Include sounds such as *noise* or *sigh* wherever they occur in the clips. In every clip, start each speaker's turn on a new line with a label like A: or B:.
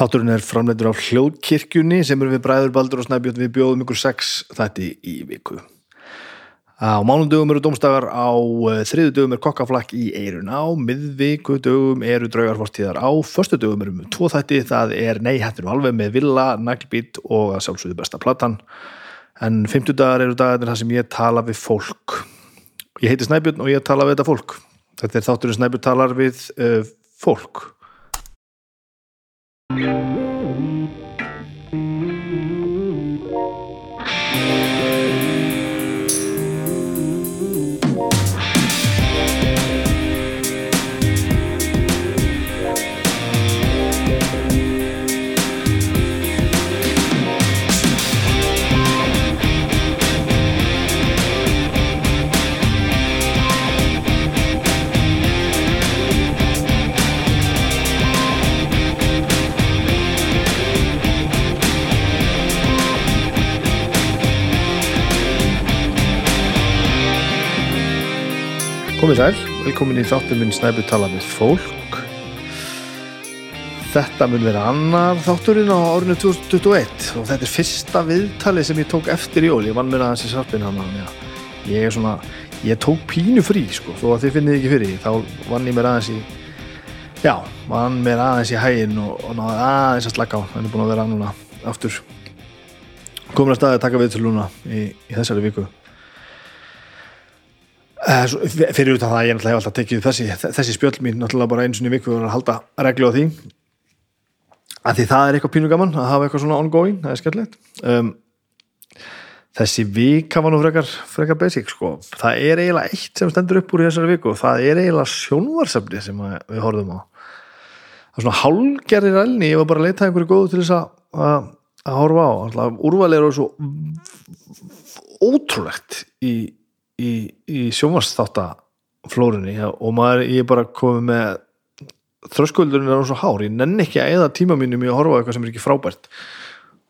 A: Þátturinn er framleitur á hljóðkirkjunni sem eru við Bræður Baldur og Snæbjörn við bjóðum ykkur sex þætti í viku. Á mánundögum eru domstagar, á eh, þriðu dögum er kokkaflakk í eirun, á miðviku dögum eru draugarforstíðar, á förstu dögum eru með tvo þætti, það er Nei, hættir við alveg með Villa, Naglbít og að sjálfsögðu besta platan. En fymtudagar eru dagarnir þar sem ég tala við fólk. Ég heiti Snæbjörn og ég tala við þetta fólk. Þetta er þátturinn Snæbjörn talar við uh, fólk. Yeah. Komið sæl, velkomin í þáttum minn Snæbjörn tala við fólk. Þetta mun vera annar þátturinn á árinu 2021 og þetta er fyrsta viðtalið sem ég tók eftir jól. Ég vann mér aðeins í sarpinn hann að ég er svona, ég tók pínu frí sko, þó að þið finnið ekki fyrir. Þá vann ég mér aðeins í, já, vann mér aðeins í hæginn og, og náði aðeins að slaka á. Það er búin að vera núna aftur. Komin að staði að taka við til núna í, í þessari viku. Eh, fyrir utan það að ég náttúrulega hef alltaf tekið þessi, þessi spjöll mín náttúrulega bara einu sinni í viku og halda reglu á því. Að því það er eitthvað pínu gaman að hafa eitthvað svona ongoing, það er skemmtilegt. Um, þessi vika var nú frekar, frekar basic sko. það er eiginlega eitt sem stendur upp úr þessari viku og það er eiginlega sjónvarsefni sem við horfum á. Það er svona hálgerðir elni, ég var bara að leita að einhverju góðu til þess að, horfa á. Úrvalið eru svo ótrúlegt í í, í sjónvarsþáttaflórunni og maður, ég er bara komið með þröskuldurinn er svo hár. Ég nenni ekki að eða tíma mínum í að horfa eitthvað sem er ekki frábært.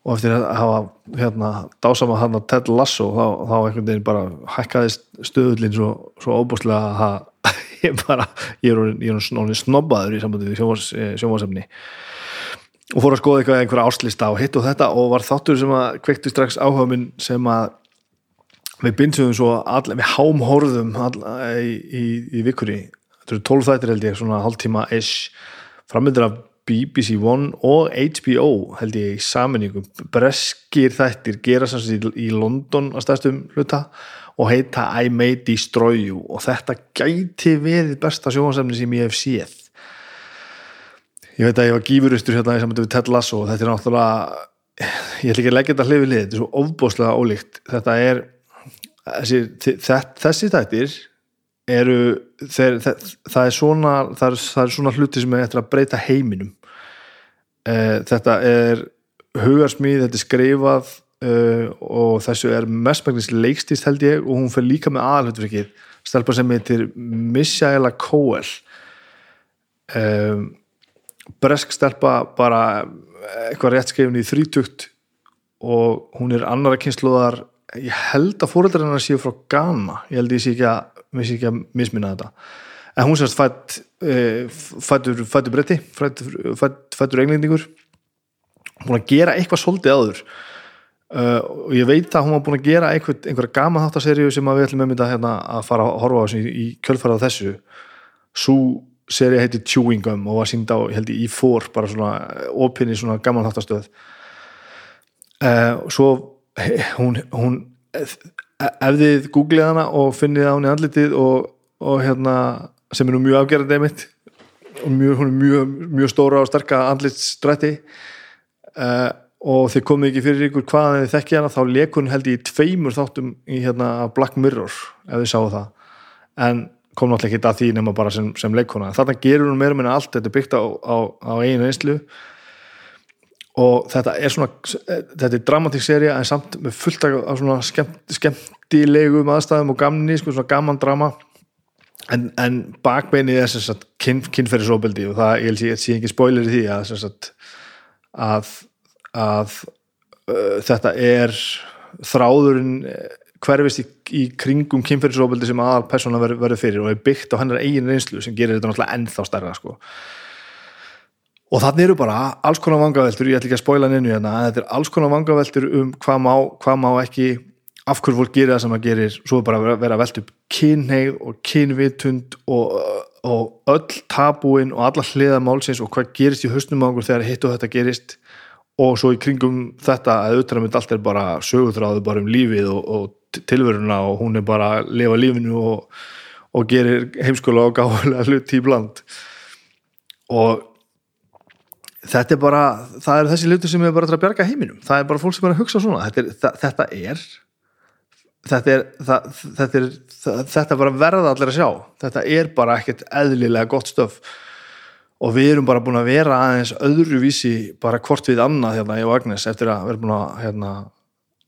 A: Og eftir að hafa hérna, dásama hann að Ted Lasso þá, þá einhvern veginn bara hækkaðist stöðullin svo, svo óbúslega að *laughs* ég bara ég er orðinn snobbaður í sambandi við sjónvars, sjónvarsefni og fór að skoða eitthvað einhverja áslista og hitt og þetta og var þáttur sem að kveikti strax áhuga minn sem að við bindum svo all, við hámhorðum all, í, í, í vikunni. Þetta eru 12 þættir held ég, svona hálftíma ish, framöndir af BBC One og HBO held ég í saminningu breskir þættir gera sem í, í London að stæðstum hluta og heita I May Destroy You. Og þetta gæti verið besta sjónvarsefni sem ég hef séð. Ég veit að ég var gífuristur hérna í samvættu við Ted Lasso og þetta er náttúrulega ég ætla ekki að leggja þetta hlifið lið þetta er svo ofbóðslega ólíkt. Þetta er þessi, þe- þessi þættir eru þeir, það, það er svona það er, það er svona hluti sem er eftir að breyta heiminum. Eh, þetta er hugarsmíð, þetta er skrifað uh, og þessu er mestmægnis leikstýst held ég og hún fer líka með aðalhutverkið stelpa sem heitir Mishaela Coel. Um, bresk stelpa bara eitthvað rétt skrifin í þrítugt og hún er annara kynsluðar ég held að fóreldrar hennar séu frá Ghana ég held ég sé ekki að, ekki að misminna þetta. En hún sérst fætt uh, fættur, fættur bretti fættur, fætt, fættur englendingur. Búin að gera eitthvað svolítið áður. Uh, og ég veit að hún var búin að gera eitthvað, einhverja gama þáttaseríu sem að við ætlum með hérna að fara að horfa á þessu í, í kjölfarað þessu. Svo seri heiti Chewing Gum og var sínd á, ég held ég, í fór bara svona opinni svona gaman þáttastöð uh, svo he- hún, hún ef þið googlið hana og finnið á henni andlitið og, og hérna sem er nú mjög afgerandi einmitt mjög, hún er mjög, mjög stóra og sterka andlitsstrætti uh, og þið komið ekki fyrir ykkur hvaðan þið þekkja hana þá leik hún held ég í tveimur þáttum í hérna Black Mirror ef þið sáu það. En kom náttúrulega ekki að því nema bara sem, sem leikona. Þarna gerur hún meira meina allt. Þetta er byggt á, á, á eigin einslu og þetta er svona þetta er dramatík seria en samt með fullt af svona skemmt, skemmtilegum aðstæðum og gamni, sko, svona gaman drama. En, en bakbeinið er sem sagt kyn, kynferðisofbeldi og það, ég held ég sé ekki spoiler í því að sem sagt að, að uh, þetta er þráðurinn eh, hverfist í, í kringum kynferðisofbeldi sem aðal persóna verður fyrir og er byggt á hennar eigin reynslu sem gerir þetta náttúrulega ennþá stærra sko og þannig eru bara alls konar vangaveltur ég ætla ekki að spóila henni hérna en þetta er alls konar vangaveltur um hvað má, hvað má ekki af hverju fólk gerir það sem það gerir. Svo er bara að vera að velta upp kynneið og kynvitund og, og öll tabúin og alla hliða málsins og hvað gerist í höstnum á okkur þegar hitt og þetta gerist. Og svo í kringum þetta að auðvitað mynd allt er bara sögutráðu bara um lífið og, og tilveruna og hún er bara að lifa lífinu og, og gerir heimskola og gáðulega hluti í bland. Og þetta er bara það er þessi hluti sem er bara að bjarga heiminum. Það er bara fólk sem er að hugsa svona. Þetta er, það, þetta er þetta er, þetta, er þetta er bara verða allir að sjá. Þetta er bara ekkert eðlilega gott stöf. Og við erum bara búin að vera aðeins öðruvísi bara hvort við annað hérna ég og Agnes eftir að vera búin að hérna,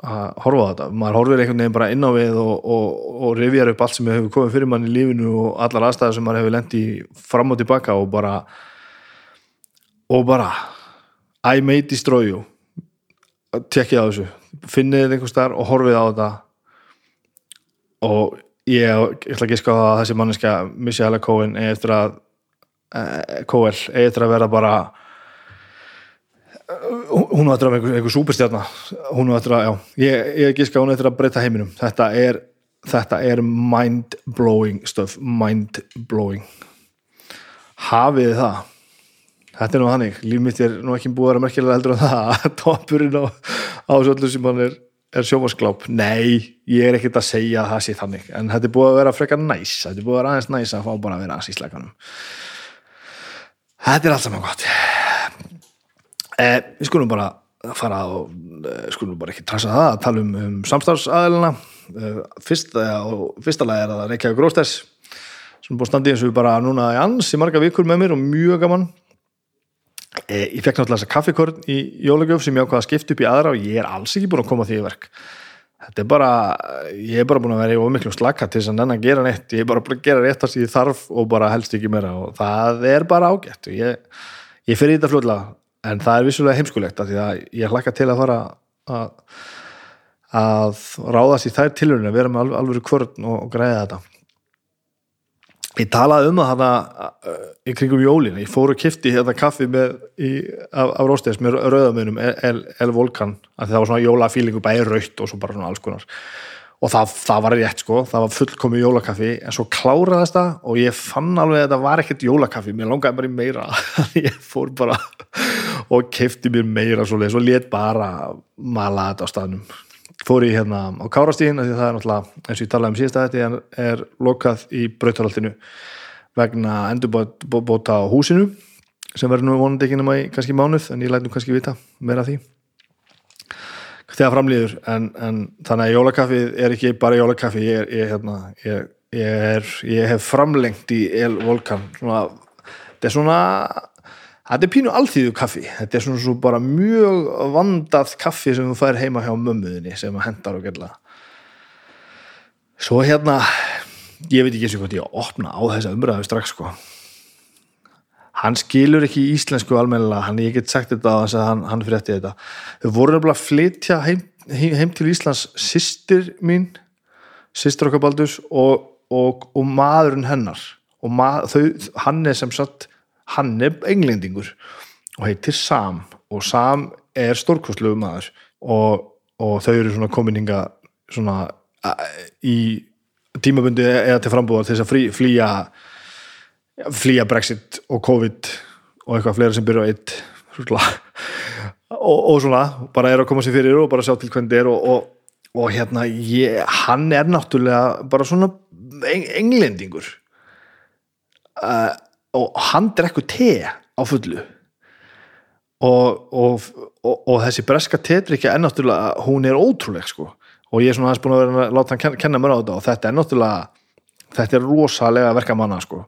A: að horfa á þetta, maður horfir einhvern veginn bara inn á við og, og, og revjar upp allt sem hefur komið fyrir mann í lífinu og allar aðstæðar sem maður hefur lendið fram og tilbaka og bara og bara I may destroy you. Tekkið á þessu, finnið einhvers þar og horfið á þetta. Og ég, ég ætla ekki að ská að þessi manneska Missy Hella Cohen eða eftir að KL eða eftir að vera bara hún eftir að vera einhver, einhver superstjarnar hún eftir að, já, ég, ekki ská hún eftir að breyta heiminum, þetta er þetta er mind blowing stuff, mind blowing hafið það þetta er nú hannig, líf mitt er nú ekki búið að vera merkilega heldur en það. *laughs* Að topurinn á, á öllu sem hann er er sjómaskláp, nei ég er ekkert að segja að það sé þannig. En þetta er búið að vera frekar næs. Þetta er búið að vera aðeins næs að fá bara að vera aðeins í slækanum þetta er allt saman gott. Eh, við skulum bara fara og eh, skulum bara ekki trasa það að tala um, um samstafsaðilina eh, fyrst, fyrsta lega er að Reykjavík Grósters sem búið standið eins og við bara núna í ans í marga vikur með mér og mjög gaman. Eh, ég fekk náttúrulega þessa kaffikorn í jólagjöf sem ég ákvaða að skipta upp í aðra og ég er alls ekki búin að koma því í verk. Þetta er bara, ég er bara búin að vera í ómiklum slakka til þess að nennan gera neitt. Ég er bara búin að gera rétt að því þarf og bara helst ekki meira og það er bara ágætt. Ég, ég fyrir í þetta fljóðlega en það er vissulega heimskulegt að því að ég hlakka til að fara að, að ráðast í þær tilhörinu að vera með alveg kvörn og, og græða þetta ég talaði um það hana uh, í kringum jólin, ég fór og kifti hérna kaffi með, í, af, af Rósteins með rauðamönum, El, El Volkan það var svona jólafílingu bæði raut og svo bara svona alls konar. Og það, það var rétt sko, það var fullkomi jólakaffi en svo kláraðist það og ég fann alveg að það var ekkert jólakaffi. Mér langaði bara í meira. *laughs* Ég fór bara og kifti mér meira svo leið, svo let bara mala þetta á staðnum fór ég hérna á Kárastíðin því það er náttúrulega, eins og ég talaði um síðasta þetta er, er lokað í brautarhaldinu vegna endurbóta á húsinu sem verður nú vonandi ekki nema í kannski mánuð en ég læt nú kannski vita meira því. Þegar framlýður en, en þannig að jólakaffið er ekki bara jólakaffi ég, ég, hérna, ég, ég hef framlengt í El Volkan þetta er svona þetta er pínu alþýðu kaffi. Þetta er svona svo bara mjög vandað kaffi sem þú fær heima hjá mömmuðinni sem hendar og gerla svo hérna ég veit ekki eins og hvort ég að opna á þessa umræðu strax sko. Hann skilur ekki íslensku almennilega. Hann, ég get sagt þetta að hann, hann frétti þetta. Þau voru nefnilega að flytja heim, heim, heim til Íslands sýstir mín sýstir okkar Baldus og, og, og maðurinn hennar. Og mað, þau, hann er sem sagt hann er englendingur og heitir Sam og Sam er stórkostlegu maður og, og þau eru svona kominninga svona í tímabundi eða til frambúðar til þess að flýja flýja Brexit og COVID og eitthvað fleira sem byrja á eitt og, og svona bara er að koma sér fyrir og bara sjá til hvernig þetta er og, og, og hérna ég, hann er náttúrulega bara svona englendingur. Uh, og hann drekkur te á fullu. Og, og, og, og þessi breska tetrikja er náttúrulega, hún er ótrúleg sko. Og ég er svona aðeins búin að vera að láta hann kenna, mér á þetta og þetta er náttúrulega þetta er rosalega verka manna sko.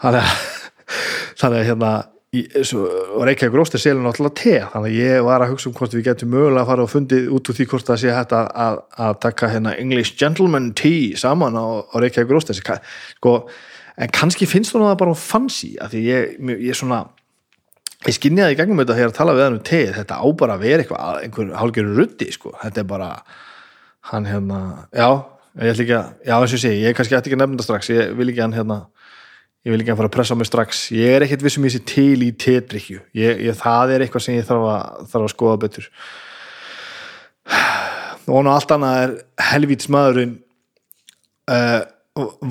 A: Þannig að *laughs* þannig að hérna Reykjavík Róstir selur náttúrulega te. Þannig að ég var að hugsa um hvort við getum mögulega að fara og fundið út úr því hvort það sé hægt að, að, að taka hérna English Gentleman Tea saman á, á Reykjavík Róstir. Sko en kannski finnst þú það bara fancy af því ég, ég svona ég skinniði í gangum þetta þegar að tala við hann um tegð þetta á bara að vera eitthvað einhver hálgjörur ruddi sko, þetta er bara hann hérna, já ég ætla ekki að, já eins og sé, ég kannski ætti ekki að nefna þetta strax, ég vil ekki hann hérna ég vil ekki að fara að pressa á mig strax. Ég er ekkert vissum ég sé til í tétrykju ég, ég, það er eitthvað sem ég þarf að, þarf að skoða betur. Og nú allt annað er helvítis maðurinn uh,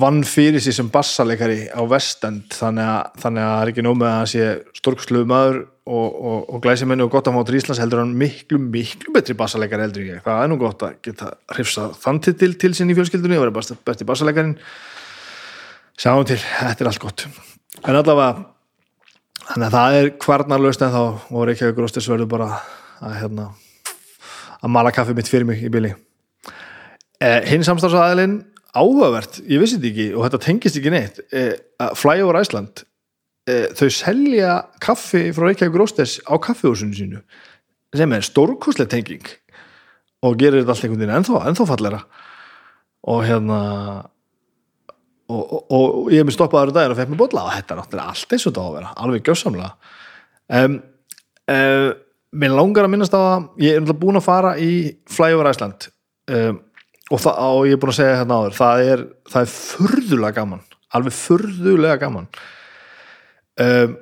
A: vann fyrir sig sem bassaleikari á vestend þannig að, að það er ekki nóg með að hann sé stórkustluðu maður og, og, og glæsimennu og gott að mátur Íslands heldur hann miklu, miklu betri bassaleikari heldur ég, það er nú gott að geta hrifsa þann titil til sinni í fjölskyldunni og vera besti, besti bassaleikarin. Sjáum til, þetta er allt gott. En allavega þannig að það er kvarnarlaust en þá og Reykjavík Róstis verður bara að hérna að mala kaffi mitt fyrir mig í bili. Eh, hinn samstafsaðilinn áhugavert, ég vissi þetta ekki og þetta tengist ekki neitt eh, Flyover Iceland eh, þau selja kaffi frá Reykjavík Róstis á kaffihúsinu sínu sem er stórkoslega tenging og gerir þetta allt einhvern veginn ennþá, ennþá fallera og hérna og, og, og ég hef mér stoppaður daginn og fekk mér botla og þetta er náttúrulega allt eins og þetta á að vera alveg gjössamlega um, um, mér langar að minnast á að ég er náttúrulega búin að fara í Flyover Iceland. Um, og, það, og ég er búin að segja hérna áður það er, það er furðulega gaman alveg furðulega gaman. Um,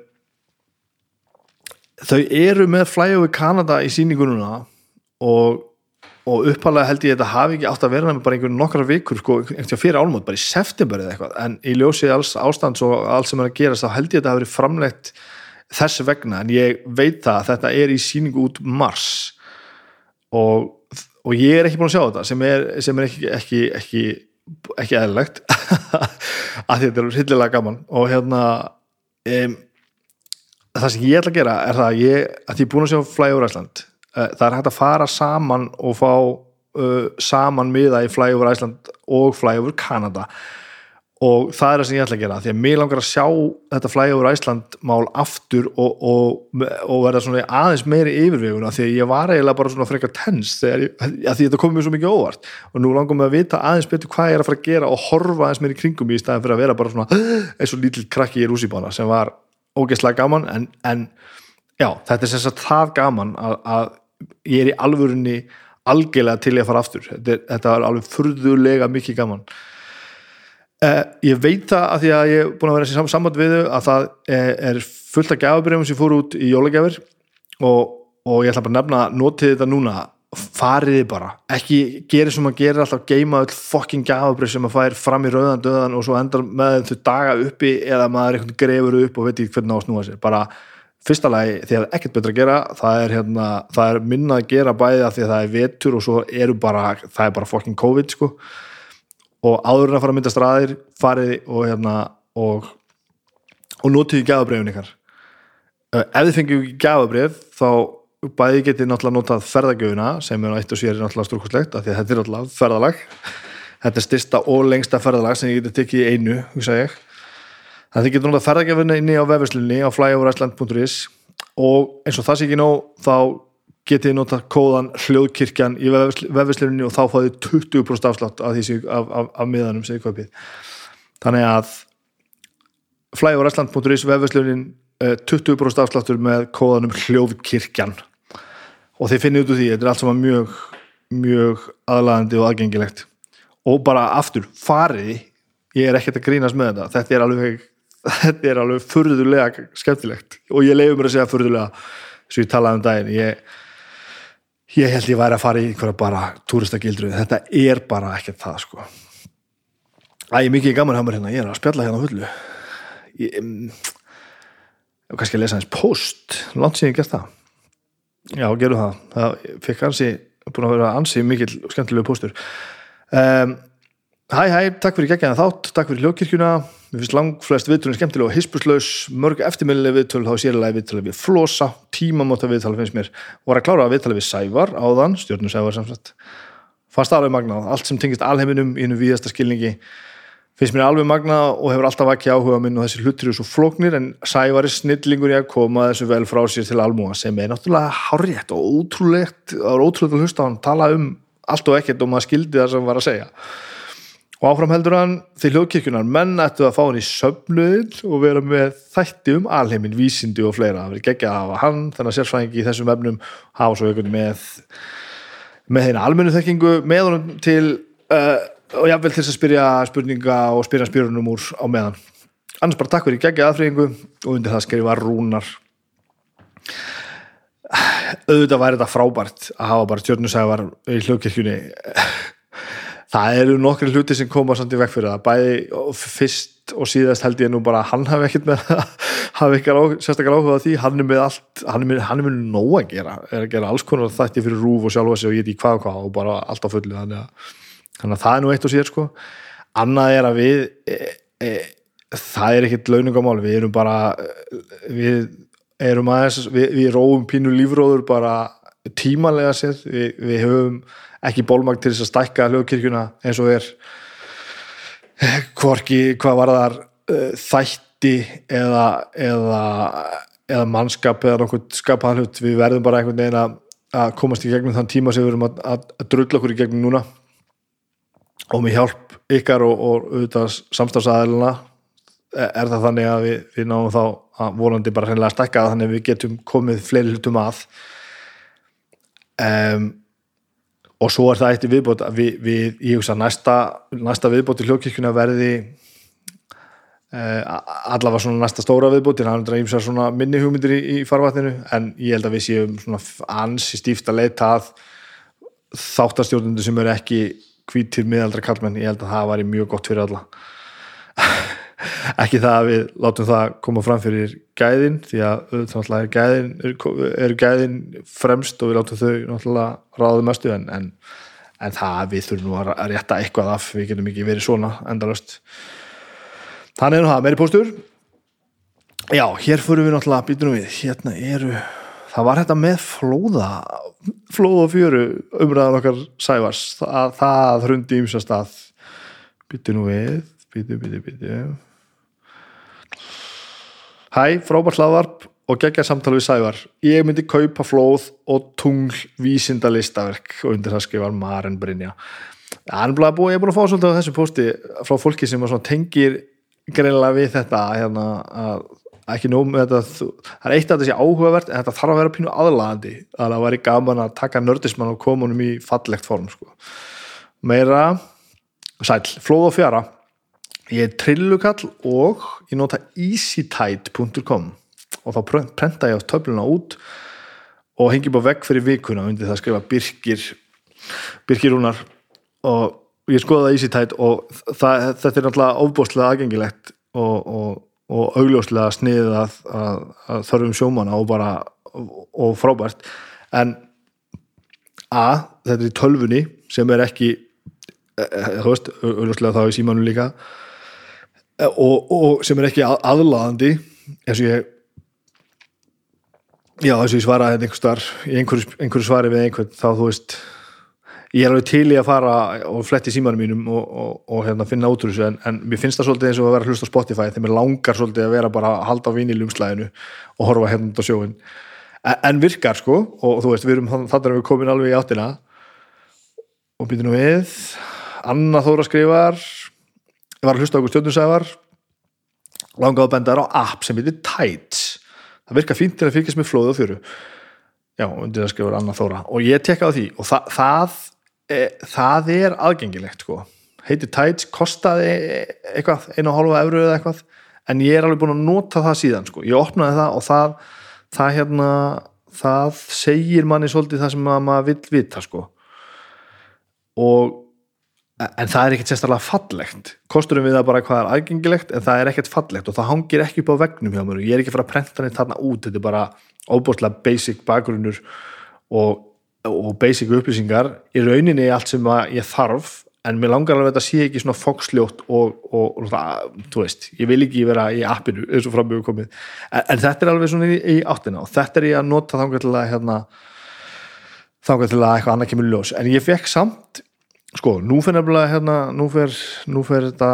A: þau eru með Flyover Canada í síningununa og og uppalega held ég að þetta hafi ekki átt að vera með bara einhvern nokkra vikur sko, einhvern fyrir álmót, bara í september eða eitthvað. En í ljósið alls ástands og allt sem er að gera þá held ég að þetta hafi verið framlegt þess vegna, en ég veit það að þetta er í síningu út mars. Og, og ég er ekki búin að sjá þetta sem er, sem er ekki ekki, ekki, ekki eðlilegt. *laughs* Að þetta er hildilega gaman. Og hérna um, það sem ég ætla að gera er það að ég, að ég er búin að sjá Fly over Iceland Eh, það er hægt að fara saman og fá uh, saman miða í Flyover Iceland og Flyover Canada. og það er það sem ég ætla að gera því að mér langar að sjá þetta Flyover Iceland mál aftur og, og, og verða svona aðeins meiri yfirveguna því að ég var eiginlega bara svona frekar tens þegar ég, að því þetta kom mér svo mikið óvart. Og nú langar mér að vita aðeins betur hvað ég er að fara að gera og horfa aðeins meiri kringum í staðin fyrir að vera bara svona *gasps* eins og lítill krakki í rússibána sem var ógeðslega gaman en, en já, þetta er sem sagt það gaman að, að ég er í alvörunni algjörlega til að fara aftur. Þetta, þetta uh, ég veit það að því að ég er búin að vera sér samband við þau að það er fullt af gafabrefum sem fór út í jólagjafir og, og ég ætla bara að nefna notið þetta núna, fariði bara. Ekki gera sem að gera alltaf geima all fokking gafabref sem að fær fram í rauðan döðan og svo endar með þau daga uppi eða maður eitthvað grefur upp og veit ekki hvernig á að snúa sér. Bara fyrsta lagi því að ekkert betra að gera. Það er, hérna, það er minna að gera bæði að því að það er vetur og svo eru bara það er bara fucking COVID sko og áður en að fara að mynda straðir farið og hérna og, og notiði gæðabrefin ykkar. Ef þið fengjum gæðabref þá bæði getið náttúrulega notað ferðagjöfuna sem er á eitt og sér náttúrulega að þetta er náttúrulega ferðalag. Þetta er styrsta og lengsta ferðalag sem ég geti tekið í einu, hugsa ég. Það þið getur náttúrulega ferðargefinni inni á vefverslunni á flyoverisland.is og eins og það sé ekki nóg þá getið þið notað kóðan hljóðkirkjan í vefverslunni og þá fáið 20% afslátt af, af, af, af miðanum sem þið kaupið. Þannig að flyoverisland.is vefverslunnin 20% afsláttur með kóðanum hljóðkirkjan. Og þið finnir út úr því, þetta er allt saman mjög mjög aðlæðandi og aðgengilegt. Og bara aftur, fariði ég er ekkert að grínast með þetta. Þetta er alveg *laughs* þetta er alveg furðulega skemmtilegt. Og ég leiði mér að segja furðulega sem ég talaði um daginn ég, ég held ég væri að fara í einhverja bara túristagildru, þetta er bara ekkert það sko. Æ, ég er mikið gaman að mér hérna, ég er að spjalla hérna á hullu ég um, kannski að lesa hans post langt síðan ég gert það. Já, gerum það, það fikk ansi búin að vera ansi mikil skemmtilegu postur um, Hæ hæ, takk fyrir geggjana þátt, takk fyrir hljókirkjuna Mér finnst lang flest viðtölun skemmtilega og hispuslaus mörg eftirminnileg viðtöl þá sérlega viðtölu við flosa, tímamóta viðtölu finnst mér, voru að klára viðtölu við Sævar áðan, stjórnum Sævar samsett fannst alveg magnað, allt sem tengist alheiminum í hennu víðasta skilningi finnst mér alveg magnað og hefur alltaf ekki áhuga minn og þessi hlutir eru svo flóknir en Sævar er snillingur í að koma þessu vel frá sér til almúa sem er náttúrulega hárétt og ótrúlegt, það er ótrúlegt að hlusta hann tala um allt og ekkert og maður skildi það sem var að segja og áfram heldur hann til hljóðkirkjunar menn ættu að fá hann í söfnuðil og vera með þætti um alheimin, vísindi og fleira, það verið geggja að hafa hann þannig að sérfræðingi í þessum efnum hafa svo einhvern með með þeina almennu þekkingu með honum til uh, og jáfnvel til að spyrja spurninga og spyrja spyrunum úr á meðan. Annars bara takk fyrir geggja aðfrýðingu og undir það skrifa rúnar. Auðvitað væri þetta frábært að hafa bara stjórnusævar í hljókirkjunni það eru nokkri hluti sem koma samt í vekk fyrir það. Bæði fyrst og síðast held ég nú bara að hann hafi ekkert með *laughs* hafi ekki sérstaklega áhugað því. Hann er með allt, hann er með, hann er með nóg að gera. Er að gera alls konar þætti fyrir rúf og sjálfa sig og ég veit í hvað og hvað og bara allt á fulli þannig að, þannig að það er nú eitt og sér sko. Annað er að við e, e, það er ekkert launungamál við erum bara við erum aðeins, við, við róum pínu lífróður bara tímanlega sér, við, við höfum ekki bólmagt til þess að stækka hljóðkirkjuna eins og er. Hvorki hvað var þar uh, þætti eða, eða, eða mannskap eða nokkuð skapaðan hlut, við verðum bara einhvern veginn að, að komast í gegnum þann tíma sem við verum að, að, að drulla okkur í gegnum núna. Og með hjálp ykkar og, og auðvitað samstafsæðilina er það þannig að við, við náum þá að volandi bara hreinlega að stekka þannig að við getum komið fleiri hlutum að. Um, og svo er það eitt í viðbót við, við, ég hugsa næsta, næsta viðbót í hljókirkuna verði uh, allavega svona næsta stóra viðbót en það er ímsa svona minni hugmyndir í, í farvatninu en ég held að við séum svona ansi stíft að leita að þáttastjórnundu sem eru ekki hvítir miðaldra kallmenn, ég held að það var mjög gott fyrir alla ekki það að við látum það koma fram fyrir gæðin því að náttúrulega gæðin, er gæðin fremst og við látum þau náttúrulega ráðu mestu en, en, en það við þurfum nú að rétta eitthvað af við getum ekki verið svona endalust þannig er nú það, meiri póstur. Já, hér fyrir við náttúrulega býtunum við, hérna eru það var þetta með flóða flóða fjöru umræðan okkar sævars, það, það hrundi ímsast að býtunum við býtu, býtu, býtu Hæ, frábært hlaðvarp og geggja samtal við Sævar. Ég myndi kaupa flóð og tungl vísinda listaverk og undir það skrifar Maren Brynja. Það er búin að fá svolítið á þessu posti frá fólki sem tengir greinlega við þetta hérna, að ekki nóg með þetta það er eitt þetta sé áhugavert en þetta þarf að vera pínu aðlagandi að það væri gaman að taka nördismann og koma honum í fallegt form sko. meira sæl, flóð og fjara ég er trillukall og ég nota easytide.com og þá prenta ég á töfluna út og hengi bá vegg fyrir vikuna undir það að skrifa Birkir Birkirúnar og ég skoða easytide og það, þetta er náttúrulega ofbóstlega aðgengilegt og, og, og augljóslega sniðið að, að, að þörfum sjómana og bara og frábært. En að þetta er tölfunni sem er ekki eh, eh, þú veist, augljóslega þá í símanu líka og, og sem er ekki aðlaðandi eins og ég já þess að ég svara einhver starf, einhverju, einhverju svari við einhvern þá þú veist ég er alveg til í að fara og fletti símanum mínum og, og, og hérna, finna út úr þessu en, en mér finnst það svolítið eins og að vera hlust á Spotify þegar mér langar svolítið að vera bara að halda á vinilumslæðinu og horfa hérna út á sjóin en, en virkar sko og þú veist við erum þannig að við komin alveg í áttina. Og býtum við Anna Þóra skrifar ég var að hlusta okkur stjórnusæðar langaðu að benda þær á app sem heitir Tides. Það virka fínt til að fylgjast með flóðu og fjöru. Já, undir það skrifur Anna Þóra. Og ég tekka á því og það, það, e, það er aðgengilegt sko. heitir Tides, kostaði eitthvað, einu og hálfa eurу eða eitthvað en ég er alveg búin að nota það síðan sko. ég opnaði það og það það hérna, það segir manni svolítið það sem maður vill vita sko. Og en það er ekkert sérstaklega fallegt. Kosturum við það bara hvað er aðgengilegt en það er ekkert fallegt og það hangir ekki upp á vegnum hjá mér. Og ég er ekki að fara að prenta henni þarna út. Þetta er bara óbúrslega basic bakgrunnur og, og basic upplýsingar. Í rauninni allt sem ég þarf en mér langar alveg að þetta sé ekki svona foksljótt og, og, og þú veist, ég vil ekki vera í appinu eins og framöfu komið. En, en þetta er alveg svona í, í áttina og þetta er ég að nota þangar til að hérna, þangar til að eitthvað annað kemur ljós. En ég fekk samt sko, nú fyrir nefnilega hérna, nú fyrir, fyrir þetta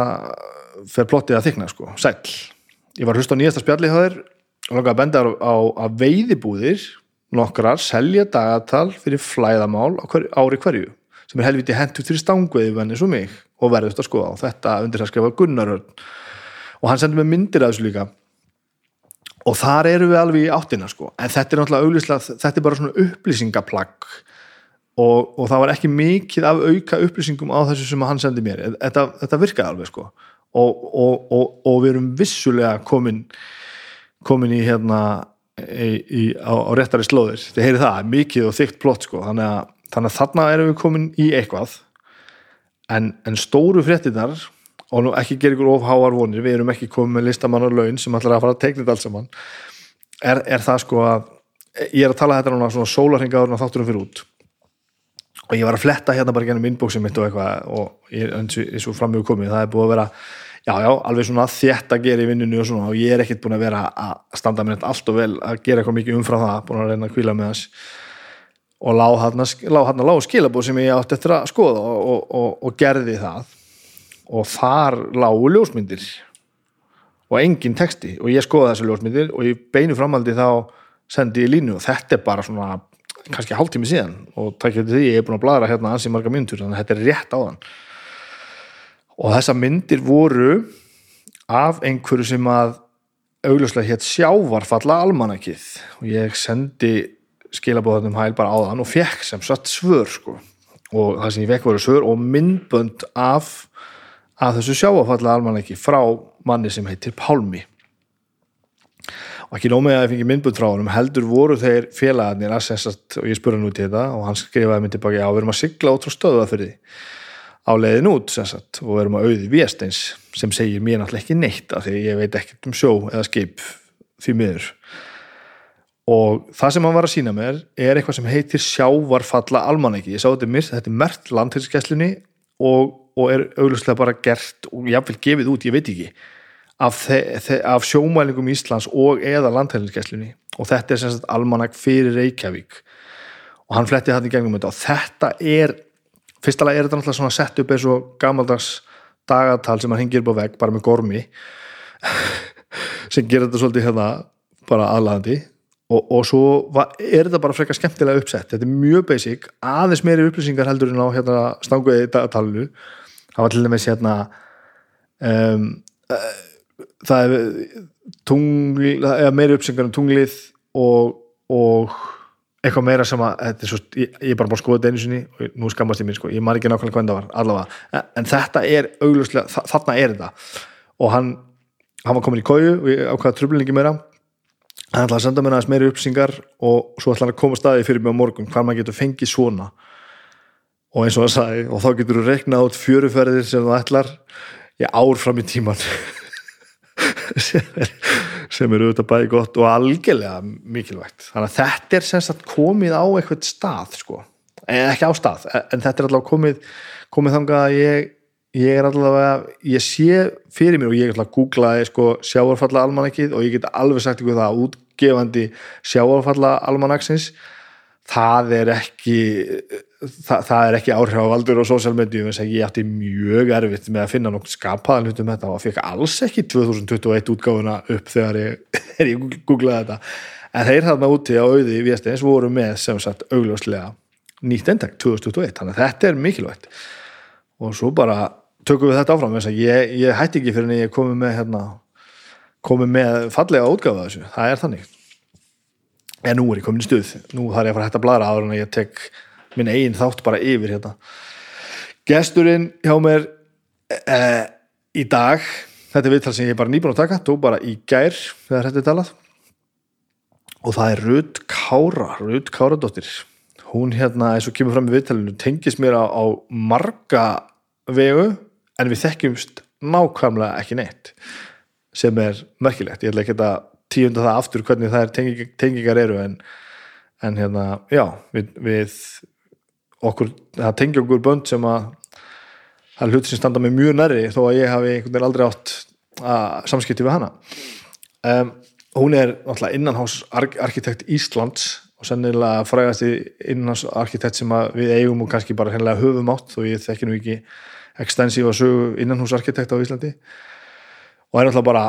A: fyrir plottið að þykna, sko, sæl ég var hlust á nýjasta spjalli það og langaði að benda á að veiðibúðir nokkrar selja dagatal fyrir flæðamál hver, ári hverju sem er helviti hendur til stangveði venni svo mig og verðist að skoða og þetta undir það skrifa Gunnarörn og hann sendi mig myndir af þessu líka. Og þar eru við alveg í áttina sko. En þetta er náttúrulega auglýslega þetta er bara svona upplýsingaplagg og, og það var ekki mikið af auka upplýsingum á þessu sem hann sendi mér. Þetta, þetta virkaði alveg sko. Og, og, og við erum vissulega komin komin í hérna í, í, á, á réttari slóðir. Þið heyri það, mikið og þygt plott sko. Þannig að, þannig að þarna erum við komin í eitthvað. En, en stóru fréttinar og nú ekki gera ykkur ofháar vonir, við erum ekki komið með listamann og laun sem ætlar að fara að teikna þetta alls saman er, er það sko að ég er að tala þetta núna svona sólarhingaður og þátturum fyrir út og ég var að fletta hérna bara gennum inboxið mitt og eitthvað og ég, eins og fram með komið, það er búið að vera já, já, alveg svona þétt að gera í vinnunni og svona og ég er ekkert búin að vera að standa mér allt og vel að gera eitthvað mikið umfram það búin að reyna að kvíla með þess og lág hann að lág skilabóð sem ég átti eftir að skoða og, og, og, og gerði það. Og þar lágu ljósmyndir og engin texti og ég skoða þessu ljósmyndir og í beinu framaldi þá sendi ég línu og þetta er bara svona kannski hálftími síðan og takk fyrir því ég er búin að bladra hérna ansi marga myndur þannig að þetta er rétt á þann og þessa myndir voru af einhverju sem að augljóslega hétt sjávarfalla almanakið og ég sendi skilabóðanum hæl bara á þann og fekk sem satt svör sko. Og það sem ég fekk voru svör og myndbönd af, af þessu sjávarfalla almanaki frá manni sem heitir Pálmi og ekki nómið að ég fengi myndbund frá hann heldur voru þeir félagarnir að og ég spurði hann út í þetta og hann skrifaði myndi baki á við erum að sigla út frá því á leiðin út sagt, og við erum að auði Viesteins sem segir mér náttúrulega ekki neitt af því ég veit ekkert um sjó eða skip því miður. Og það sem hann var að sína mér er eitthvað sem heitir sjávarfalla almanæki, ég sá þetta mér, þetta er mert landhilskesslunni og, og er auglustlega bara gert og jáfnveil gefið út, ég veit ekki af, af sjómælingum Íslands og eða landhilskesslunni og þetta er sem sagt almanæk fyrir Reykjavík. Og hann fletti þetta í gegnum og þetta er fyrsta lag er þetta náttúrulega svona sett upp eins og gamaldags dagatal sem hann hengir upp á vegg bara með gormi *laughs* sem gerir þetta svolítið hérna bara aðlæðandi og, og svo er þetta bara frekar skemmtilega uppsett. Þetta er mjög basic, aðeins meiri upplýsingar heldur en á hérna stanguði dagatalinu það var til dæmis hérna um, uh, það er tungli, það er meiri upplýsingar um tunglið og, og eitthvað meira sem að svo, ég, ég er bara búin að skoða þetta einu sinni og nú skammast ég mér sko, ég man ekki nákvæmlega hvernig það var allavega, en þetta er auglustlega, þarna er þetta. Og hann, hann var komin í kóju og ég ákvaða tröflingi meira. Hann ætlaði að senda mér aðeins meiri uppsingar og svo ætlaði hann að koma staði fyrir mig á morgun hvað maður getur fengið svona. Og eins og hann sagði, og þá getur þú reknað át fjöruferðir sem þú ætlar ég ár fram í tíman *laughs* sem er eru auðvitað bæði gott og algjörlega mikilvægt. Þannig að þetta er semst að komið á eitthvað stað sko, en ekki á stað en þetta er allavega komið komið þangað að ég, ég er allavega ég sé fyrir mér og ég er allavega googlaði sko sjáarfalla almanakið og ég get alveg sagt ykkur það að útgefandi sjáarfalla almanaksins það er ekki það, það er ekki áhrifavaldur á social media þess að ég ætti mjög erfitt með að finna nokkur skapaðan hlutum þetta og fekk alls ekki 2021 útgáfuna upp þegar ég, *laughs* ég googlaði þetta. En þeir þarna úti á auði í Viesteins voru með sem sagt augljóslega nýtt endækt 2021 þannig að þetta er mikilvægt. Og svo bara tökum við þetta áfram. Ég, ég hætti ekki fyrir en ég komi með hérna, komi með fallega útgáfa þessu, það er þannig. En nú er ég komin í stuð. Nú þarf ég að fara að hætta að blara áður en ég tek minn eigin þátt bara yfir hérna. Gesturinn hjá mér e, í dag þetta er viðtal sem ég bara nýbúin að taka þú bara í gær þegar þetta er talað. Og það er Rud Kára Rud Káradóttir. Hún hérna eins og kemur fram í viðtalinu tengis mér á, á marga vegu en við þekkjumst nákvæmlega ekki neitt sem er merkilegt, ég ætla ekki að tíunda það aftur hvernig það er tenging, tengingar eru en, en hérna, já við, við okkur, það tengja okkur bönd sem að það er hluti sem standa með mjög næri þó að ég hafi einhvern veginn aldrei átt að samskipti við hana. Um, hún er náttúrulega innanhásarkitekt Íslands og sennilega frægast í innanhásarkitekt sem við eigum og kannski bara hennilega höfum átt og ég þekki nú ekki ekstensív að sögu innanhúsarkitekt á Íslandi. Og er náttúrulega bara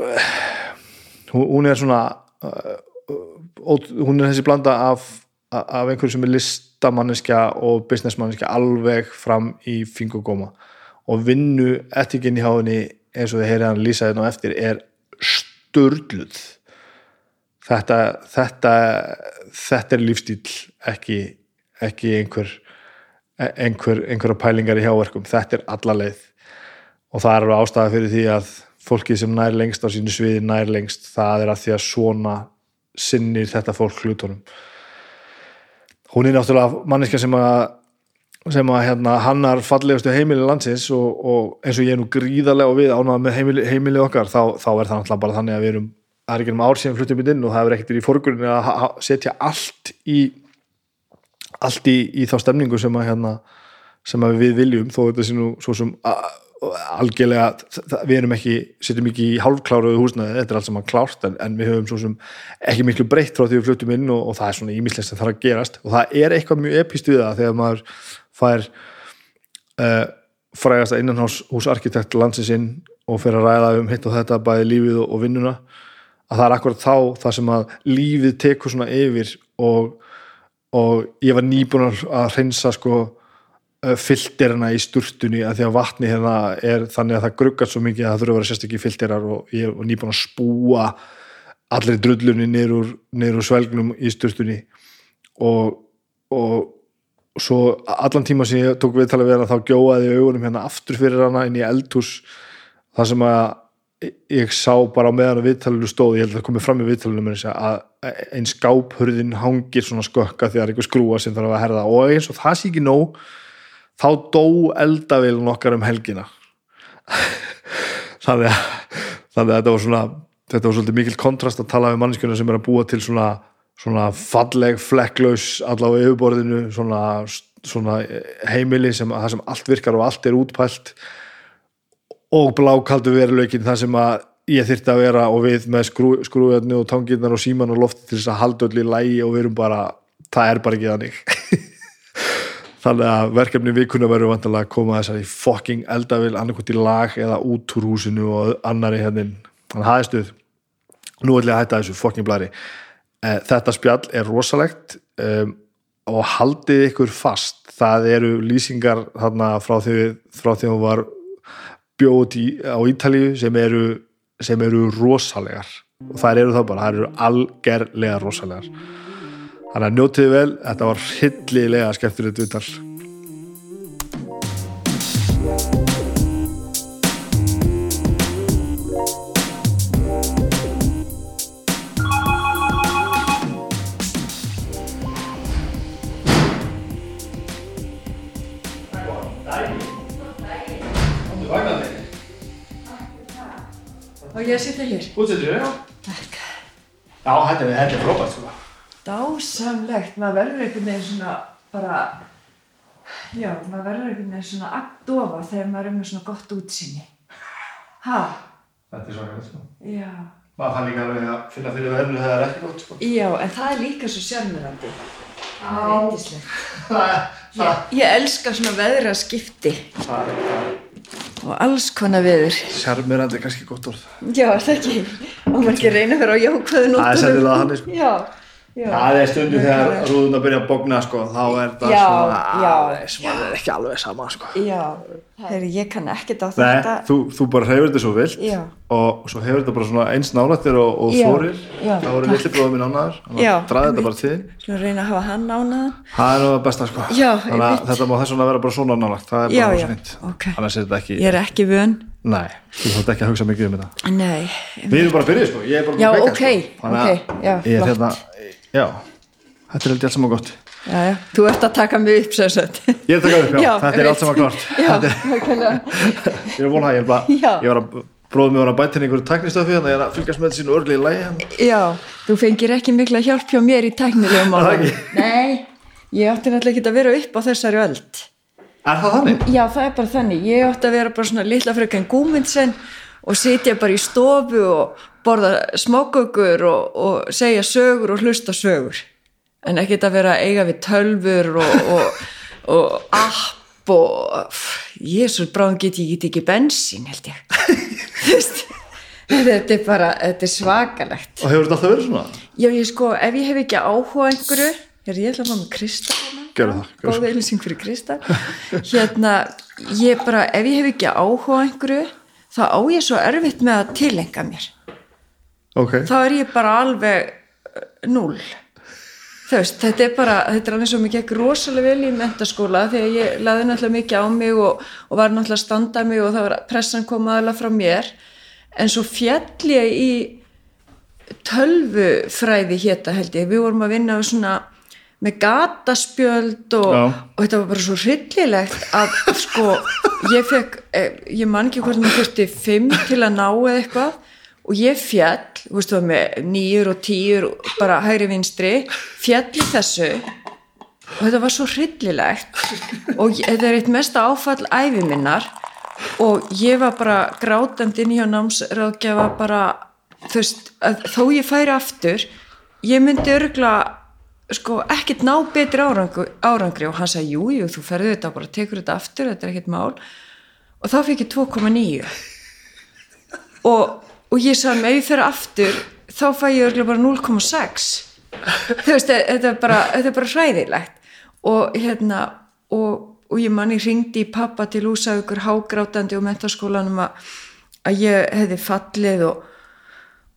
A: uh, hún er svona uh, hún er þessi blanda af, af einhverju sem er listamanniska og businessmanniska alveg fram í fingugóma og vinnu etikinn í háinni eins og þið heyrið hann lýsa þetta á eftir er störluð þetta, þetta þetta er lífstíl ekki ekki einhver, einhver einhverja pælingar í hjáverkum. Þetta er alla leið. Og það er alveg ástæða fyrir því að fólki sem nær lengst á sínu sviði nær lengst. Það er að því að svona sinnir þetta fólk hlutunum hún er náttúrulega manneska sem að sem að hérna, hannar fallegustu heimili landsins og, og eins og ég er nú gríðarlega og við ánað með heimili, heimili okkar þá, þá er það náttúrulega bara þannig að við erum það er ekki um ár síðan fluttum við inn og það er ekkert í fórgrunni að setja allt í allt í, í þá stemningu sem að hérna, sem að við viljum þó þetta sé nú svo sem a- algjörlega, við erum ekki setjum ekki í hálfkláruðu húsnaði þetta er allt saman klárt en, en við höfum svo sem ekki miklu breytt frá því við fluttum inn og, og það er svona ímislegt sem þarf að gerast. Og það er eitthvað mjög epist við það þegar maður fær uh, frægasta innanhús húsarkitekt landsins inn og fer að ræða um hitt og þetta bæði lífið og, og vinnuna að það er akkurat þá það sem að lífið tekur svona yfir og, og ég var nýbúin að að hreinsa sko filterina í sturtunni að því að vatni hérna er þannig að það gruggar svo mikið að það þurfa að vera sérstakki filterar og ég var nýbúin að spúa allir drullunni niður úr, svelgnum í sturtunni. Og, og svo allan tíma sem ég tók viðtalið við hana þá gjóaði ég augunum hérna aftur fyrir hana inn í eldhús þar sem að ég sá bara á meðan að viðtalinu stóð, ég held að það komið fram í viðtalinu að einn skáphurðin hangir svona skökka þegar einhver skrúa sem þarf að herða. Og eins og það sé ekki nóg þá dó eldavélun okkar um helgina. Þannig að, þannig að þetta var svona þetta var svolítið mikil kontrast að tala við mannskjöna sem er að búa til svona, svona falleg, flekklaus allavega yfirborðinu svona, svona heimili sem, sem allt virkar og allt er útpælt og blákaldu veruleikin það sem að ég þyrfti að vera og við með skrú, skrúðarni og tangirnar og síman og lofti til þess að halda öll í lægi og við erum bara, það er bara ekki þannig þannig að verkefni vikuna verður vantilega að koma þessari fucking eldavil annarkvæmt í lag eða út úr húsinu og annari hérna þannig að það er stuð. Nú ætlum ég að hætta þessu fucking blari Eh, þetta spjall er rosalegt um, og haldið ykkur fast. Það eru lýsingar þarna frá því, frá því hún var bjóð í, á Ítalíu sem eru, sem eru rosalegar. Og þær eru það bara, þær eru algerlega rosalegar þannig að njótiði vel, þetta var hillilega skemmtilegt viðtal.
B: Og ég sitja hér.
A: Útsettur, já. Já, þetta er, þetta er frábært sko
B: Dásamlegt, maður verður einhvern veginn svona bara, já, maður verður einhvern veginn svona agndofa þegar maður er með svona gott útsinni. Ha,
A: Þetta er svakalegt sko
B: já.
A: maður fann líka alveg að finna fyrir verðinu þegar það er ekki gott sko
B: Já, en það er líka svo sjálfmyrandi. Það er eindislegt. *laughs*
A: það,
B: Ég, elska svona veðraskipti
A: það, það,
B: og alls konar veður.
A: Sjarmirandi er kannski gott orð
B: Já, er það ekki. Og maður ekki reyna að vera á jákvæðu nótunum.
A: Það er sennilega þannig, sko.
B: Já, já.
A: Það er stundu þegar rúðuna byrja að bogna sko, þá er það
B: Já,
A: svona
B: já.
A: aðeins, maður er ekki alveg sama sko.
B: Já, Heyri, ég kann ekkert á
A: Nei,
B: þetta.
A: þú, þú bara hefur þetta svo vilt og svo hefur þetta bara svona eins nálættir og, og þórir þá eru litli bróðum minn ánæður
B: Já,
A: draði þetta bara til
B: Svona reyna að hafa hann ánaðan.
A: það er nú það besta sko þannig að þetta má þess vegna vera bara svona nálægt það er bara
B: já,
A: svo fint
B: ok.
A: annars er þetta ekki,
B: Ég er ekki vön.
A: nei, þú þátt ekki að hugsa mikið um þetta
B: Nei.
A: við erum bara að byrja sko, ég er bara að
B: ok,
A: sko. Þannig að
B: ok, já,
A: ég er hérna, já þetta er held ég allt saman gott
B: Já, já. Þú ert að taka mig upp sér sett.
A: Ég er að taka upp, já, þetta er
B: ég
A: allt saman klart
B: Já,
A: er-
B: nákvæmlega. *laughs*
A: ég er að vona það, ég er bara
B: Já.
A: ég var að bróðum mig var að bæta inn einhverju tæknistöfi þannig að ég er að fylgjast með þessi örgli í lægi hann
B: Já, þú fengir ekki mikla hjálp hjá mér í tæknilegum? *laughs* Nei, ég átti náttúrulega ekki að vera upp á þessari öld.
A: Er það þannig?
B: Já, það er bara þannig. Ég átti að vera bara svona litla fröken gúmindsen og sitja bara í stofu og borða smákökur og, og segja sögur og hlusta sögur. En ekki að vera eiga við tölfur og, og, og app og jésus, bráðum get ég get ekki bensín, held ég. Þetta er bara, þetta er svakalegt.
A: Og hefur þetta alltaf verið svona?
B: Já, ég sko, ef ég hef ekki áhuga einhverju, er ég ætla að fá með Krista
A: gerðu
B: Góða eilsing fyrir Krista. Hérna, ég bara, ef ég hef ekki áhuga einhverju, þá á ég svo erfitt með að tilenga mér.
A: Ok,
B: Þá er ég bara alveg uh, núll. þú veist, þetta er bara, þetta er alveg svo mikið ekki rosalega vel í mentaskóla þegar ég laði náttúrulega mikið á mig og, og var náttúrulega að standa mig og það var pressan kom aðalega frá mér en svo fjall ég í tölvufræði hétta held ég, við vorum að vinna við svona með gataspjöld og, og þetta var bara svo hryllilegt að sko ég fekk, eh, ég man ekki hvort maður fyrsti fimm til að ná eða eitthvað og ég fjall, þú veist var með nýjur og tíur bara hægri vinstri fjall í þessu og þetta var svo hryllilegt og ég, þetta er eitt mesta áfall æfi minnar og ég var bara grátandi inn hjá námsráðgjafa bara þú veist, þó ég færi aftur ég myndi örgla sko ekkert ná betri árangri, árangri. Og hann sagði, jú, jú, þú ferði þetta bara tekur þetta aftur, þetta er ekkert mál. Og þá fikk ég 2,9 og, og ég sagði, ef ég fer aftur þá fæ ég örgla bara 0,6 þú veist, þetta er bara þetta er bara hræðilegt. Og hérna, og, og ég manni ringdi í pappa til úsaukur hágrátandi og mentaskólanum að, að ég hefði fallið og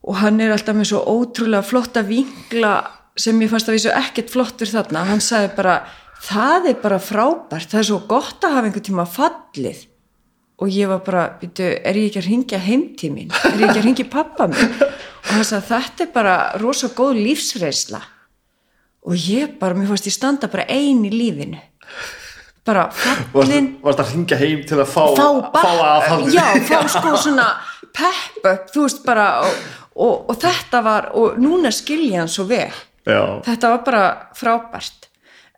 B: og hann er alltaf með svo ótrúlega flotta vingla sem ég fannst að vísu ekkert flottur þarna. Hann sagði bara, það er bara frábært. Það er svo gott að hafa einhvern tíma fallið. Og ég var bara byrju, er ég ekki að ringja heimtímin er ég ekki að ringja pappa minn? Og hann sagði, þetta er bara rosa góð lífsreisla og ég bara, mér fannst ég standa bara ein í lífinu. Bara fallin.
A: Varst að ringja heim til að fá,
B: fá,
A: fá að það
B: já, fá sko svona pepp upp, þú veist bara og, og, og þetta var, og núna skilja hann svo vel,
A: Já,
B: þetta var bara frábært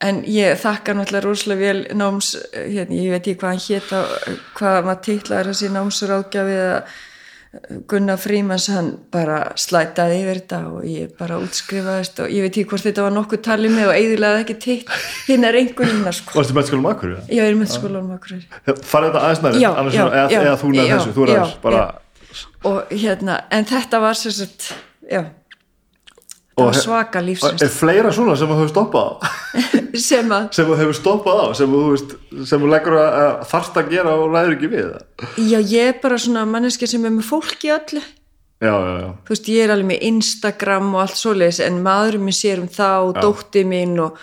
B: en ég þakka náttúrulega rosalega vel náms, hérna, ég veit ekki hvað hann héta hvað maður titlaður þessi námsráðgjafi eða Gunnar Frímans hann bara slætaði yfir þetta og ég bara útskrifaðist og ég veit ekki hvort þetta var nokkuð talið með og eiginlega ekki titt hinn er einhvern sko.
A: varstu með skólum akkur?
B: Já, ég er með skólanum akkur
A: Farið þetta aðeins næri?
B: Já, já,
A: eða,
B: já,
A: eða þú
B: já,
A: þessu, þú aðeins bara
B: og hérna, en þetta var sagt, já
A: Og
B: svaka
A: Er
B: lífsins
A: fleira svona sem þú hefur stoppað á? *laughs*
B: sem að,
A: sem þú hefur stoppað á? Sem þú, þú leggur að, þarft að gera og ræður ekki við?
B: já ég er bara svona manneski sem er með fólk í öllu
A: Já, já, já.
B: þú veist, ég er alveg með Instagram og allt svoleiðis, en maðurinn minn sér um það og dótti mín og,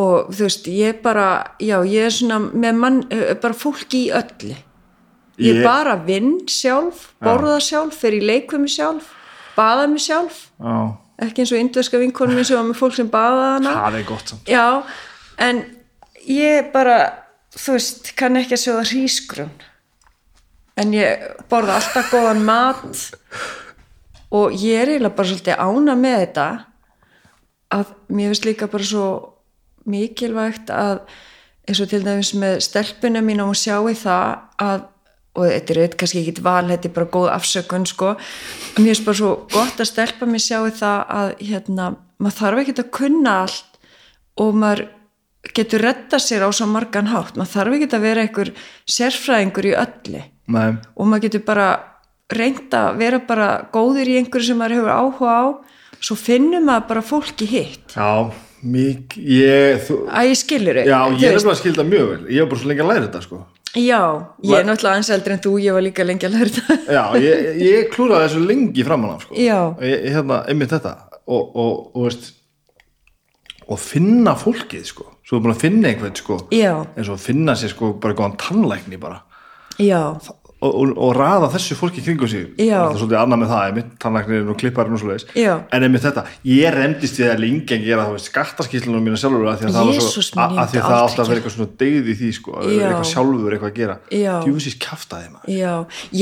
B: og þú veist, ég er bara já, ég er svona með mann, eh, bara fólk í öllu ég
A: Ég-
B: er bara vinn sjálf, borða sjálf fer í leikvimi sjálf, baða mig sjálf
A: já.
B: Ekki eins og indverska vinkonum minn sem var með fólk sem baða hana
A: Það er gott samt.
B: Já, en ég bara, þú veist, kann ekki að sjóða hrísgrun. En ég borða alltaf góðan mat og ég er eiginlega bara svolítið ána með þetta að mér finnst líka bara svo mikilvægt að eins og til dæmis með stelpuna mín og hún sjái það að og þetta er kannski ekki val, þetta er bara góð afsökun sko, mér finnst bara svo gott að stelpa mér sjái það að hérna, maður þarf ekki að kunna allt og maður getur retta sér á svo margan hátt. Maður þarf ekki að vera einhver sérfræðingur í öllu.
A: Nei,
B: og maður getur bara reynda að vera bara góður í einhverju sem maður hefur áhuga á. Svo finnur maður bara fólki hitt.
A: Já, mik, ég, þú,
B: að ég skilur
A: já, ég er bara að skilda mjög vel. Ég var bara svo lengi að læra þetta, sko.
B: Já, ég er náttúrulega ans eldri en þú ég var líka lengi að læra þetta
A: Já, ég, ég klúraði þessu lengi framan af, sko.
B: Já.
A: Ég, ég hérna, einmitt þetta. Og, og, og veist, og finna fólkið, sko. Svo er búin að finna einhvern, sko.
B: já,
A: eins og finna sér sko bara góðan tannlækni bara
B: já,
A: og, og, og raða þessu fólki kringum sig.
B: Já.
A: það er svolítið annað með það, einmitt, tannlæknirinn og klipparinn og svoleiðis, en einmitt þetta ég remdist við að lengi að gera það skattaskýslunum mína sjálfur að því að það svo
B: minn, ég
A: að því að það að vera eitthvað svona deyð í því sko, að vera eitthvað sjálfur eitthvað að gera. Djúsís kjaftaði maður.
B: Já.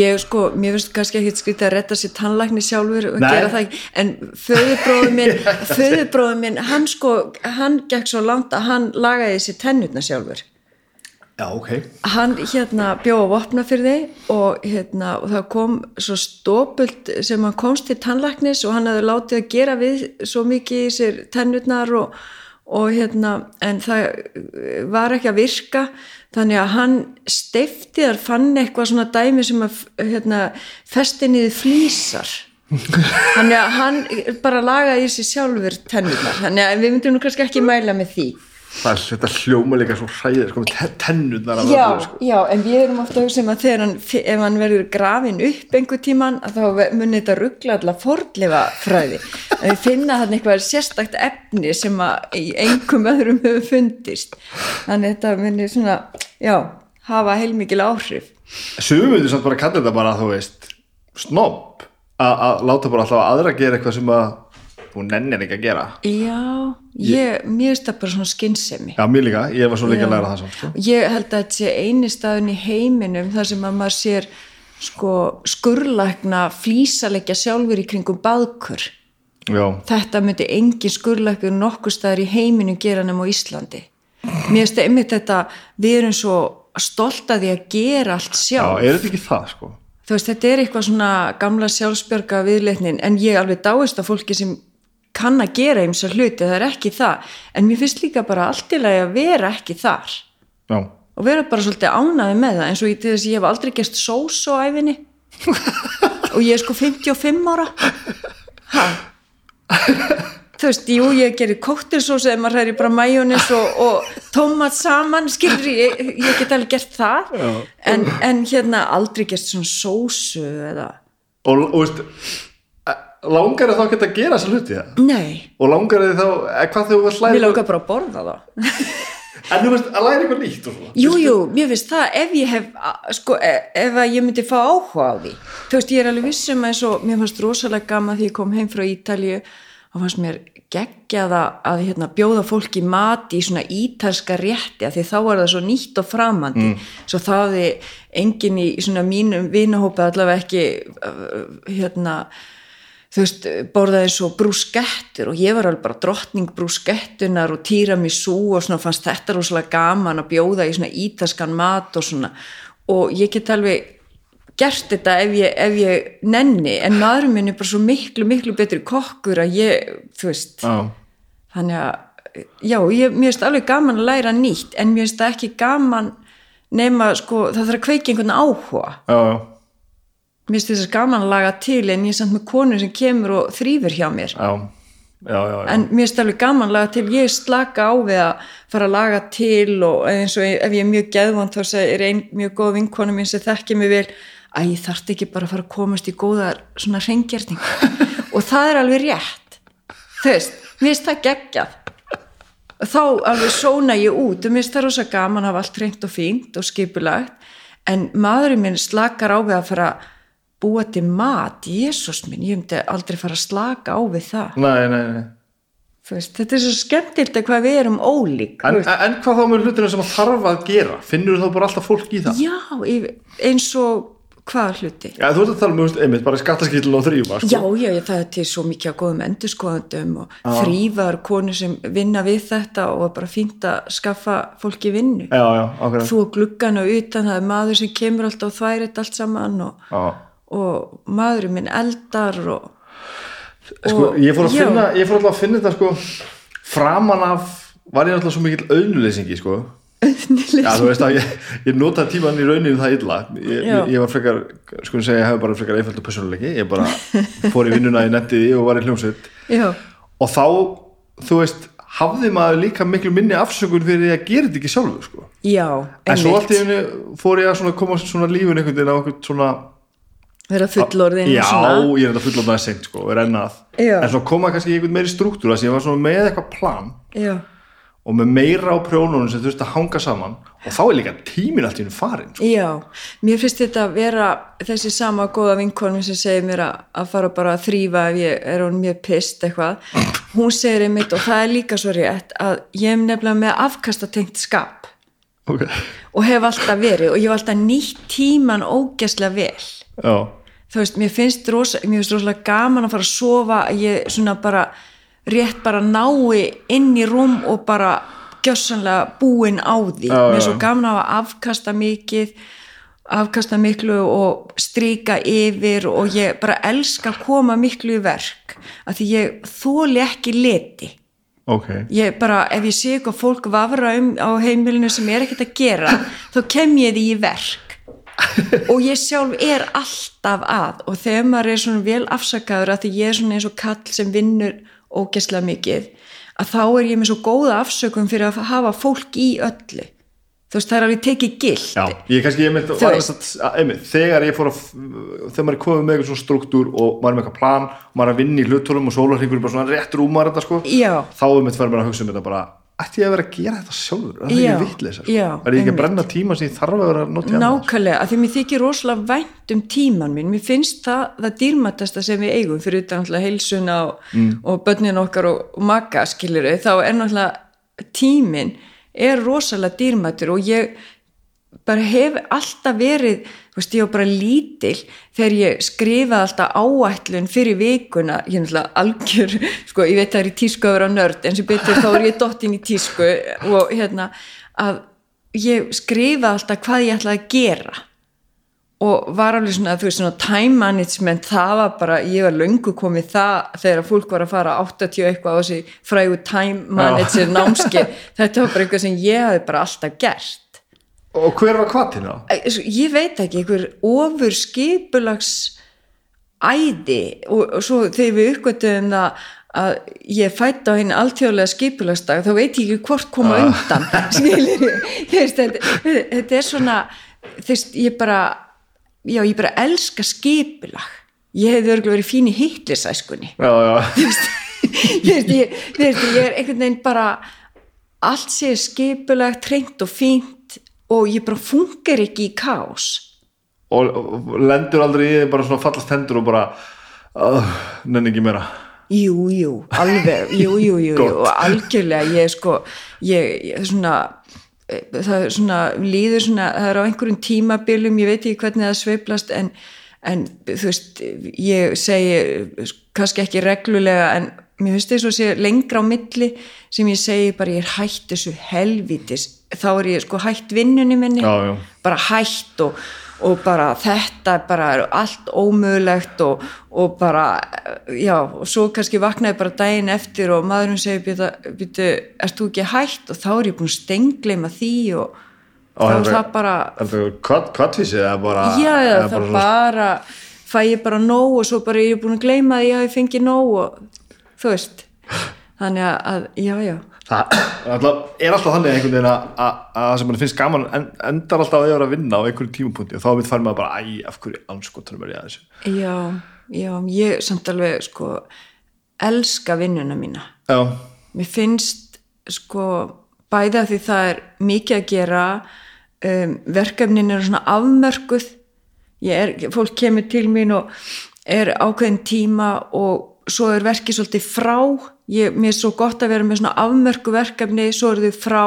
B: Ég sko, mér finnst kannski ekki skrítið að retta sér tannlækni sjálfur og
A: Nei.
B: gera það ekki, en föðubróður minn *laughs* föðubróður minn, hann sko hann gekk svo langt að hann lagaði sér tennutna sjálfur
A: já, ok,
B: hann hérna bjóð á vopnafyrði og hérna og það kom svo stópult sem hann komst til tannlæknis og hann hafði látið að gera við svo mikið í sér tennutnar og, og hérna en það eh, var ekki að virka. Þannig að hann steifti þar fann eitthvað svona dæmi sem að hérna, festi niður flýsar *laughs* þannig að hann bara lagaði í sér sjálfur tennutnar þannig að við myndum nú kannski ekki mæla með því
A: það er þetta hljóma líka svo hræðir sko, með tennurnar af
C: Já,
A: öllu, sko.
C: já, en við erum ofta að hugsa um að þegar hann, ef hann verður grafin upp einhver tíman, að þá muni þetta ruggla allar fordlefa fræði að við finna hann eitthvað sérstakt efni sem að í einhverjum öðrum hefur fundist. Þannig þetta muni svona, já, hafa heilmikil áhrif.
A: Sumum myndir samt bara að kalla þetta bara þú veist, snobb. Að að láta bara alltaf aðra gera eitthvað sem að þú nennir ekki að gera
C: Já, ég, mér finnst það bara svona skinnsemi
A: Já, mér líka, ég var svo líka að
C: Já.
A: læra það samt sko.
C: Ég held að þetta sé eini staðun í heiminum þar sem að maður sér sko skurlækna flísalegja sjálfur í kringum baðkur.
A: Já,
C: Þetta myndi engin skurlækna nokkur staðar í heiminum gera nema á Íslandi. Mér finnst einmitt þetta, við erum svo stolt að því að gera allt
A: já,
C: sjálf.
A: er þetta ekki það sko
C: veist, þetta er eitthvað svona gamla sjálfsbjörga viðleitnin en ég alveg dáist að fólki sem kann að gera eins og hluti, það er ekki það. En mér finnst líka bara allt í lagi að vera ekki þar.
A: Já,
C: og vera bara svolítið ánaði með það eins og ég, ég hef aldrei gert sós á æfinni *laughs* og ég er sko 55 ára. Ha? Þú veist, jú, ég gerir kóttilsós eða maður hræri bara majónis og, og tómat saman, skilur ég, ég get alveg gert það. En, en hérna aldrei gert svona sósu eða,
A: og, og veist langar þið þá ekki að gera þessa hluti það?
C: nei
A: og langar þið þá, eh, hvað þau var
C: mér
A: slæðið
C: langar bara að borða það *laughs*
A: en þú veist, að læra eitthvað nýtt og svona
C: Jú, jú, mér finnst það ef ég hef, sko, e- ef að ég myndi fá áhuga á því. Þú veist, ég er alveg vissum eins og mér fannst rosalega gaman því ég kom heim frá Ítalíu og fannst mér geggjaða að hérna, bjóða fólki mat í svona ítalska rétti að því þá var það svo nýtt og framandi. Svo þá hafði enginn í svona mínum vinahópa allavega ekki, hérna, þú veist, borðaði svo brúskettur og ég var alveg bara drottning brúskettunar og tiramisu og svona fannst þetta rosalega gaman að bjóða í svona ítaskan mat og svona. Og ég get alveg gert þetta ef ég, ef ég nenni en maðurinn minn er bara svo miklu, miklu betri kokkur að ég, þú veist.
A: Já,
C: þannig að, já, ég, mér finnst alveg gaman að læra nýtt en mér finnst það ekki gaman nema, sko, það þarf að kveiki einhvern áhuga.
A: Já, já,
C: mér finnst þess að gaman að laga til en ég er samt með konu sem kemur og þrýfur hjá mér.
A: Já, já, já, já.
C: en mér finnst alveg gaman að laga til. Ég slaka á við að fara að laga til og eins og ef ég er mjög geðvond þá segir ein mjög góð vinkonu mín sem þekki mig vel að ég þarf ekki bara að fara að komast í góðar svona reyngjörning *laughs* og það er alveg rétt. Þú veist, mér finnst það geggjað. Þá alveg sóna ég út og mér finnst það rosa gaman að hafa allt reynd og fínt og skipulagt. En maðurinn minn slakar á við að fara búa til mat, Jésús minn ég myndi aldrei fara að slaka á við það
A: Nei, nei, nei
C: Þú veist, þetta er svo skemmtilt að hvað við erum ólík
A: En,
C: þú
A: en hvað þá með hlutinu sem að þarf að gera? Finnur þá bara alltaf fólk í það?
C: já, eins og hvað hluti
A: Já, þú ert að tala um, þú einmitt, bara skattaskýtlun og þrýfa, sko.
C: já, já, ég- það er til svo mikið að góðum endurskoðandum og þrýfar konur sem vinna við þetta og bara fínt að skaffa fólki vinnu
A: Já, já, akkurat.
C: þú og gluggana utan, það er maður sem kemur alltaf og þværir þetta allt saman og,
A: Já.
C: Og maðurinn minn eldar og,
A: Sko,
C: og-
A: ég fór að
C: já.
A: finna, ég fór alltaf að finna þetta, sko, framan af, var ég alltaf svo mikill auðnuleysingi, sko. Já, þú veist að ég, ég notaði tíman í rauninu það illa. Ég, ég, var frekar, sko að segja, ég hef bara frekar einföldu personleiki. Ég bara fór í vinnuna í nettiði og var í hljómsveit. Og þá, þú veist, hafði maður líka miklu minni afsökun fyrir að gera þetta ekki sjálfur, sko.
C: já,
A: En svo allt í henni fór ég að koma svona lífun einhvern veginn á okkur svona
C: vera fullorðin
A: Já,
C: svona?
A: ég er þetta fullorðin að seint sko. En svo koma kannski einhvern meiri struktúra sem ég var svona með eitthvað plan
C: já,
A: og með meira á prjónunum sem þurfti að hanga saman og þá er líka tíminn allt í henni farin sko.
C: Já, mér finnst þetta að vera þessi sama góða vinkonum sem segir mér að, að fara bara að þrýfa ef ég er hún mjög pist eitthvað. Hún segir einmitt og það er líka svo rétt að ég hef nefnilega með afkastatengt skap.
A: Okay.
C: og hef alltaf verið og ég hef alltaf nýtt tíman ógeslega vel.
A: Já,
C: þú veist, mér finnst, rosa, mér finnst rosalega gaman að fara að sofa að ég svona bara rétt bara nái inn í rúm og bara gjössanlega búin á því.
A: Já,
C: mér er svo gaman að afkasta mikið afkasta miklu og stríka yfir og ég bara elska að koma miklu í verk af því ég þóli ekki leti
A: ok.
C: Ég bara, ef ég sé eitthvað fólk vafra um á heimilinu sem er ekkert að gera þá kem ég því í verk og ég sjálf er alltaf að og þegar maður er svona vel afsakaður að því ég er svona eins og kall sem vinnur ógeslega mikið að þá er ég með svo góða afsökum fyrir að hafa fólk í öllu þú veist, það er alveg tekið gilt
A: Já, ég kannski, ég mynd,
C: Þú
A: var
C: veist.
A: þess að, einmitt, þegar ég fór að, þegar maður er komið með eitthvað svona struktúr og maður er með eitthvað plan, maður er að vinna í hlutunum og sólarhingur er bara svona rétt rúmar þetta sko,
C: Já.
A: þá er mitt fyrir mér að hugsa um þetta bara, ætti ég að vera að gera þetta sjálfur, er það
C: Já,
A: ekki vitleisa,
C: já,
A: er ég ekki að brenna tíma sem ég þarf að vera að annars?
C: Nákvæmlega, af því mér þykir rosalega vænt um tíman minn, mér finnst það það dýrmættasta sem við eigum fyrir utan náttúrulega heilsuna og, mm. og börnin okkar og, og maka skiluru, þá er náttúrulega tíminn er rosalega dýrmættur og ég bara hef alltaf verið, veist, ég var bara lítil þegar ég skrifaði alltaf áætlun fyrir vikuna, ég er náttúrulega algjör, *laughs* sko, ég veit það er í tísku að vera nörd, en sem betur þá er ég dottin í tísku og hérna, að ég skrifaði alltaf hvað ég ætlaði að gera og var alveg svona, þú veist, svona time management, það var bara, ég var löngu komið það þegar fólk var að fara 80 eitthvað á þessi frægu time manager námski, *laughs* þetta var bara eitthvað sem ég hafi bara alltaf gert
A: Og hver var kvatin á?
C: Ég veit ekki, einhver ofur skipulags æði og, og svo þegar við uppgötum það að ég fætt á henni alltjóðlega skipulagsdag þá veit ég ekki hvort koma undan *laughs* skilir ég þetta, er svona þess, ég bara já, ég bara elska skipulag. Ég hefði örgulega verið fín í hitlisæskunni
A: Já, já, *laughs*
C: ég, ég, ég, er einhvern veginn bara allt sé skipulegt, treynt og fínt og ég bara funkar ekki í kás
A: og, lendur aldrei í bara svona fallast hendur og bara, uh, nenni ekki meira.
C: jú, jú, alveg jú, jú, jú, jú, algjörlega ég sko, ég, ég svona eh, það er svona, líður svona það er á einhverjum tímabilum, ég veit ekki hvernig það sveiflast en, en þú veist, ég segi kannski ekki reglulega en mér finnst þess að sé lengra á milli sem ég segi bara ég er hætt þessu helvítis, þá er ég sko hætt vinnunni minni,
A: Já, já.
C: bara hætt og, og bara þetta bara er allt ómögulegt og, og bara, já og svo kannski vaknaði bara daginn eftir og maðurinn segir, býtu, erst þú ekki hætt og þá er ég búin stengleima því og
A: Og
C: þá er það bara
A: Þetta er kvattvísið eða bara...
C: já, það
A: bara
C: bara, fæ ég bara nóg og svo bara er ég búin að gleyma að ég hafi fengið nóg og þú veist þannig að, já, já.
A: Það er alltaf þannig einhvern veginn að, að, að það sem mann finnst gaman en, endar alltaf að vera að vinna á einhverju tímapunkti og þá við færum maður bara, æ, af hverju anskotunum er ég að þessu?
C: Já, já, ég samt alveg sko elska vinnuna mína.
A: Já,
C: mér finnst sko bæði að því það er mikið að gera um, verkefnin eru svona afmörkuð. Ég er, fólk kemur til mín og er ákveðin tíma og svo er verkið svolítið frá. Ég, mér er svo gott að vera með svona afmörku verkefni, svo eru þau frá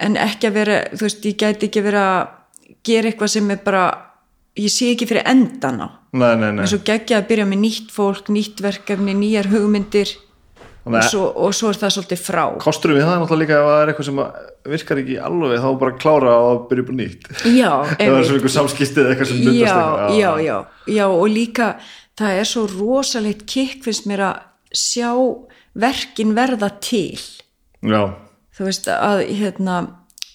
C: en ekki að vera, þú veist, ég gæti ekki að vera að gera eitthvað sem er bara ég sé ekki fyrir endan á.
A: Nei, nei, nei.
C: En svo geggja að byrja með nýtt fólk, nýtt verkefni, nýjar hugmyndir og svo, og svo er það svolítið frá.
A: Kosturum við það náttúrulega líka ef það er eitthvað sem virkar ekki alveg þá bara klára og byrja bara nýtt.
C: Já, *laughs*
A: það er svona einhver samskistið eða eitthvað sem myndast
C: já, já, já, já og líka það er svo rosalegt kikk finnst mér að sjá verkin verða til
A: já,
C: þú veist að hérna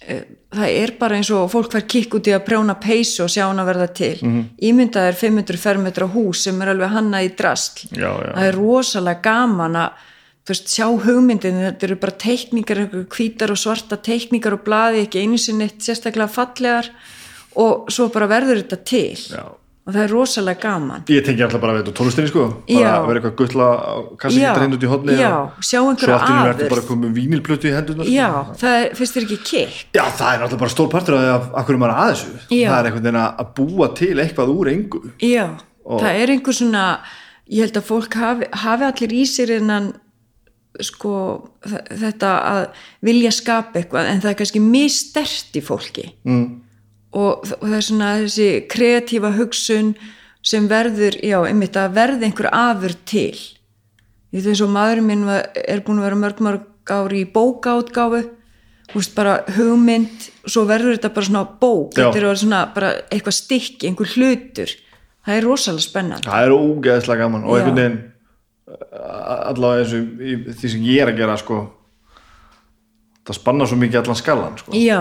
C: eh, það er bara eins og fólk fær kikk út í að prjóna peysu og sjá hann að verða til mm. -hmm. ímyndað er 500 fermetra hús sem er alveg hannað í drasl
A: Já, já.
C: það er rosalega gaman að veist, sjá hugmyndin, þetta eru bara teikningar, hvítar og svarta teikningar og blaði ekki einu sinni sérstaklega fallegar og svo bara verður þetta til
A: já
C: og það er rosalega gaman
A: ég tengi alltaf bara við þetta tónlistinni sko bara að vera eitthvað guttla kannski
C: Já,
A: getur hend út í hodni
C: já, sjá
A: svo
C: einhverja
A: í nú ertu
C: afurð.
A: bara komið vínilplötu í hendurna
C: já, það er, finnst þér ekki kikk
A: Já, það er náttúrulega bara stór partur af að er maður að þessu.
C: Já.
A: Það er einhvern veginn að að búa til eitthvað úr engu.
C: Já,
A: Og-
C: það er einhver svona ég held að fólk hafi, hafi allir í sér innan sko þetta að vilja skapa eitthvað en það er kannski mistert í fólki mm. Og, og það er svona þessi kreatífa hugsun sem verður, já, einmitt að verði einhver afur til. Veit eins og maðurinn minn var, er búin að vera mörg mörg ári í bókaútgáfu þú veist bara hugmynd og svo verður þetta bara svona bók.
A: Já.
C: þetta er svona bara eitthvað stykki, einhver hlutur. Það er rosalega spennandi.
A: Það er ógeðslega gaman og einhvern veginn uh, allavega eins og því sem ég er að gera sko það spanna svo mikið allan skalan sko.
C: já,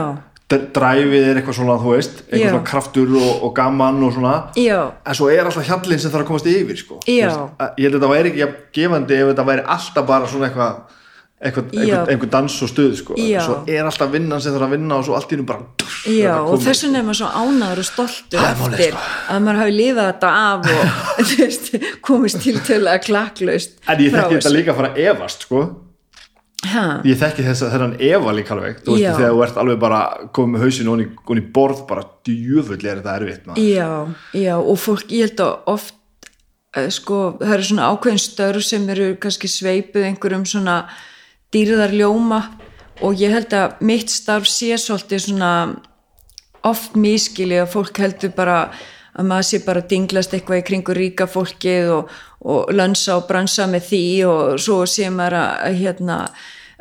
A: Dræfið er eitthvað svona, þú veist, eitthvað
C: Já.
A: svona kraftur og, og gaman og svona
C: já,
A: en svo er alltaf hjallinn sem þarf að komast yfir sko.
C: Já.
A: Ég held að þetta væri ekki gefandi ef þetta væri alltaf bara svona eitthvað einhvern,
C: Já.
A: dans og stuð sko.
C: Já.
A: svo er alltaf vinnan sem þarf að vinna og svo allt í hennu bara
C: Já,
A: þetta
C: og þess vegna er maður svo ánæður og stoltur eftir
A: sko.
C: að maður hafi lifað þetta af og *laughs* komist til til að klakklaust
A: en ég þekki þetta líka að fara að efast sko.
C: Ha,
A: ég þekki þess að þennan efa líka alveg þú veist þegar þú ert alveg bara komið með hausinu onni, onni borð bara djöfull er þetta erfitt maður.
C: já, já, og fólk, ég held að oft eh, sko, það eru svona ákveðin störf sem eru kannski sveipuð einhverjum svona dýrðar ljóma og ég held að mitt starf sé svolítið svona oft mískili að fólk heldur bara að maður sé bara dinglast eitthvað í kringu ríka fólkið og, og lönsa og bransa með því og svo sé maður að, hérna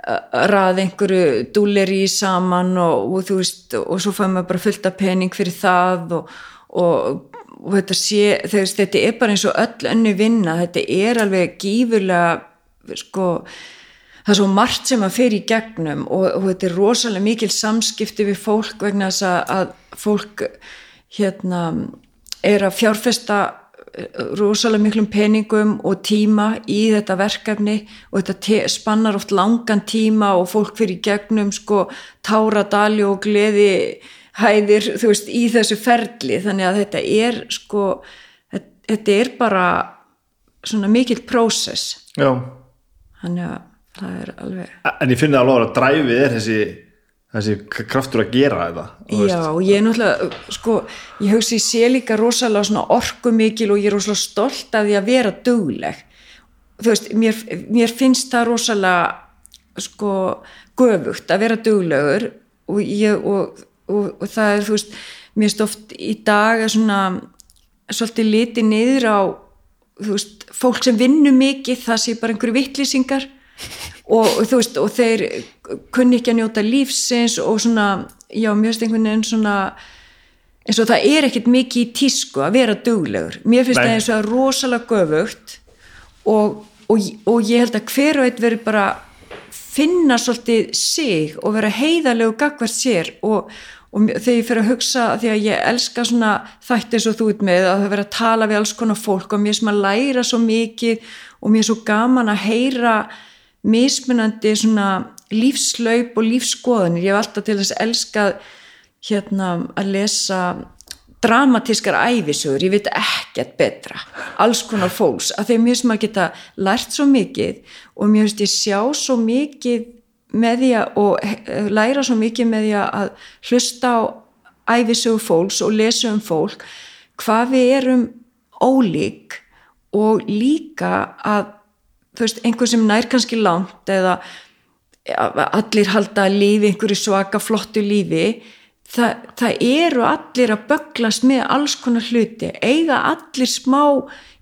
C: að raða einhverju dúleri saman og, og þú veist og svo fær maður bara fullt af pening fyrir það og, og, og þetta sé þegar þetta er bara eins og öll önnu vinna. Þetta er alveg gífurlega sko það er svo margt sem að fer í gegnum og þetta er rosalega mikil samskipti við fólk vegna þess að, að fólk hérna er að fjárfesta eh, rosalega miklum peningum og tíma í þetta verkefni og þetta spannar oft langan tíma og fólk fyrir gegnum sko táradali og gleði hæðir þú veist í þessu ferli þannig að þetta er sko þetta- er bara svona mikill prósess
A: Já.
C: þannig að það er alveg
A: en ég finn það alveg að dræfið er þessi, þessi kraftur að gera þetta veist.
C: Já, og ég er náttúrulega, sko, ég hugsi ég sé líka rosalega orku mikil og ég er rosalega stolt af því að vera dugleg. Þú veist, mér, mér finnst það rosalega, sko, göfugt að vera duglegur og ég, og, og, og það er, þú veist, mér finnst oft í dag að svona, svolítið litið niður á, þú veist, fólk sem vinnur mikið, það sé bara einhverju vittlýsingar og, þú veist og þeir kunni ekki að njóta lífsins og svona, já, mér finnst einhvern veginn svona eins og það er ekkert mikið í tísku að vera duglegur mér finnst
A: Nei.
C: það eins og rosalega göfugt og, og, og ég held að hver og eitt veri bara finna svolítið sig og vera heiðalegu gagvart sér og, og þegar ég fyrir að hugsa því að ég elska svona þætti eins og þú ert með að það vera að tala við alls konar fólk og mér sem að læra svo mikið og mér er svo gaman að heyra mismunandi svona lífslaup og lífskoðanir ég hef alltaf til þess elskað hérna að lesa dramatískar æfisögur, ég veit ekkert betra, alls konar fólks. Að þeim mér sem að geta lært svo mikið og mér finnst ég sjá svo mikið með því að og eh, læra svo mikið með því að hlusta á æfisögur fólks og lesa um fólk hvað við erum ólík og líka að þú veist, einhver sem nær kannski langt eða allir halda lífi einhverju svaka flottu lífi það, það eru allir að böglast með alls konar hluti eiga allir smá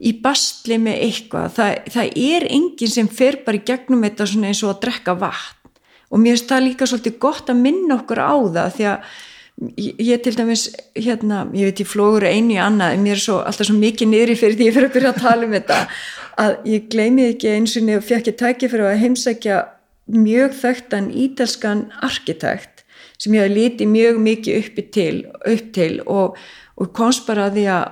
C: í bastli með eitthvað. Það, það er enginn sem fer bara í gegnum þetta svona eins og að drekka vatn. Og mér finnst það líka svolítið gott að minna okkur á það því að ég, til dæmis hérna, ég veit ég flógur einu í annað mér er svo, alltaf svo mikið niðri fyrir því ég fyrir að byrja að tala um þetta að ég gleymi ekki eins og nefn fekk ég tæki fyrir að heimsækja mjög þekktan ítalskan arkitekt sem ég hafi litið mjög mikið uppi til, upp til og, og komst bara að því að,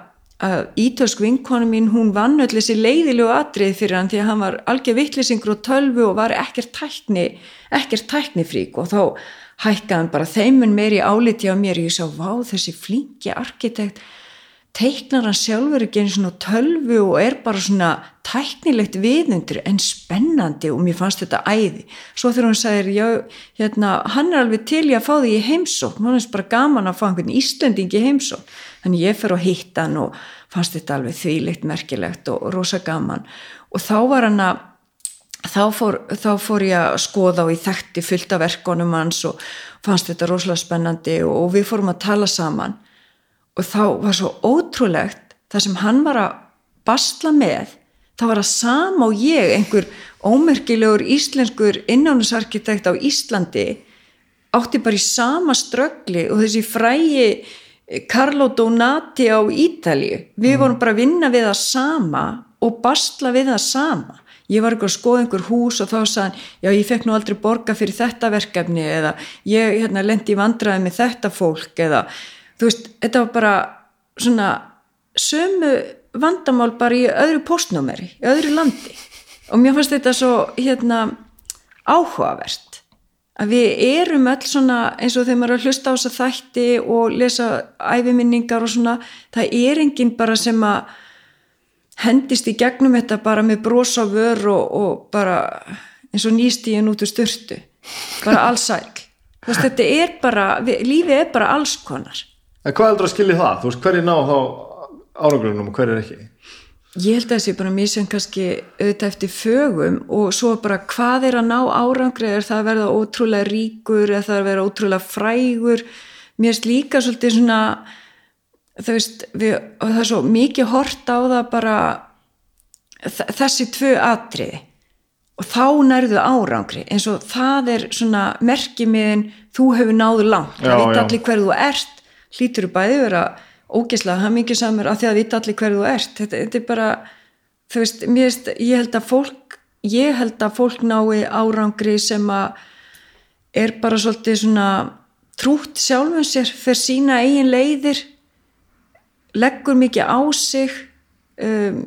C: að ítalsk vinkonu mín hún vann öll þessi leiðilegu atrið fyrir hann því að hann var algjör vittlisingur og tölvu og var ekkert tækni ekkert tæknifrík og þá hækkaði hann bara þeimun meiri áliti á mér og ég sá, vá þessi flinki arkitekt teiknar hann sjálfur ekki einu svona tölvu og er bara svona tæknilegt viðundur en spennandi og mér fannst þetta æði. Svo þegar hann sagði, já, hérna hann er alveg til ég að fá því í heimsókn. Hann er bara gaman að fá einhvern Íslending í heimsókn. Þannig ég fer og hitt hann og fannst þetta alveg þvíleitt merkilegt og rosa gaman. Og þá var hann að þá fór, þá fór ég að skoða og ég þekkti fullt af verkonum hans og fannst þetta rosalega spennandi og, og við fórum að tala saman og þá var svo ótrúlegt það sem hann var að basla með þá var það sama og ég einhver ómerkilegur íslenskur innánusarkitekt á Íslandi átti bara í sama ströggli og þessi frægi Carlo Donati á Ítalíu. Við vorum bara að vinna við það sama og basla við það sama. Ég var eitthvað að skoða einhver hús og þá sagðan já ég fekk nú aldrei borga fyrir þetta verkefni eða ég hérna, lendi í vandraði með þetta fólk eða þú veist, þetta var bara svona sömu vandamál bara í öðru postnúmeri, í öðru landi. Og mér fannst þetta svo hérna áhugavert að við erum öll svona eins og þegar maður er að hlusta á þessa þætti og lesa æfiminningar og svona það er enginn bara sem að hendist í gegnum þetta bara með bros á vör og, og bara eins og nýstíðin út úr styrtu bara allsæl þetta er bara, við, lífið er bara alls konar
A: En hvað heldur að skilja það? Þú veist, hver er ná þá árangrunum og hver er ekki?
C: ég held að það sé bara mjög sem kannski auðvitað eftir fögum og svo bara hvað er að ná árangri? Er það að verða ótrúlega ríkur eða það að vera ótrúlega frægur? Mér erst líka svolítið svona þú veist við, það er svo mikið hort á það bara þessi tvö atriði. Og þá nærðu árangri eins og það er svona merkimiðin þú hefur náðu langt.
A: Já,
C: það veit allir hver þú ert hlýtur þú bæði vera ógeslega hamingi samur af því að vita allir hver þú ert. Þetta, þetta er bara þú veist, veist, ég held að fólk ég held að fólk nái árangri sem að er bara svolítið svona trútt sjálfum sér fyrir sína eigin leiðir leggur mikið á sig um,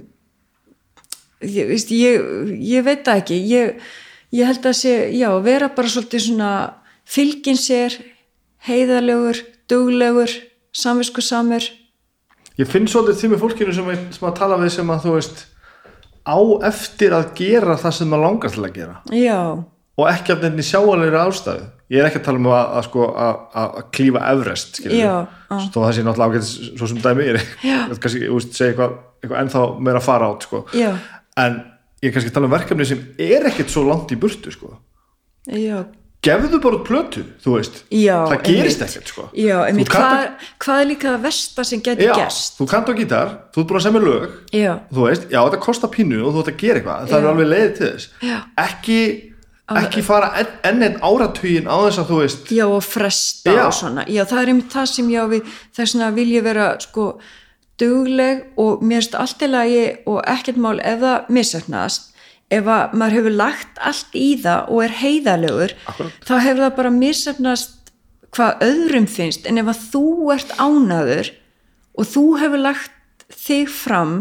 C: ég, veist, ég, ég veit það ekki. Ég, ég held að sé, já, vera bara svolítið svona fylgin sér heiðalegur, duglegur samvisku samur
A: Ég finn svolítið því með fólkinu sem, sem að tala við sem að þú veist á eftir að gera það sem maður langar til að gera.
C: Já,
A: og ekki af nefnir sjáalegri ástæðu. Ég er ekki að tala um að, að, sko, að, að að klífa Everest þó það sé náttúrulega ágætis svo sem dæmi er.
C: Já.
A: kannski, veist, segja eitthvað, eitthvað ennþá meira að fara át sko.
C: já,
A: en ég er kannski að tala um verkefni sem er ekkert svo langt í burtu sko.
C: já
A: gefðu bara út plötu, þú veist
C: Já,
A: það gerist ekkert sko.
C: já, einmitt,
A: Þú kannt
C: hvað, hvað er líka versta sem getur
A: já,
C: gerst
A: þú kannt á gítar, þú ert búin að semja lög
C: já,
A: þú veist, já þetta kostar pínu og þú ert að gera eitthvað, það
C: Já.
A: er alveg leiðið til þess
C: Já.
A: ekki, ekki fara enn, enn einn áratugin á þess að þú veist
C: já og fresta
A: Já.
C: og svona, já það er einmitt það sem ég á við þess vegna vil ég vera sko dugleg og mér finnst allt í lagi og ekkert mál ef það missefnast ef að maður hefur lagt allt í það og er heiðalegur
A: Akkúrat.
C: þá hefur það bara missefnast hvað öðrum finnst. En ef að þú ert ánaður og þú hefur lagt þig fram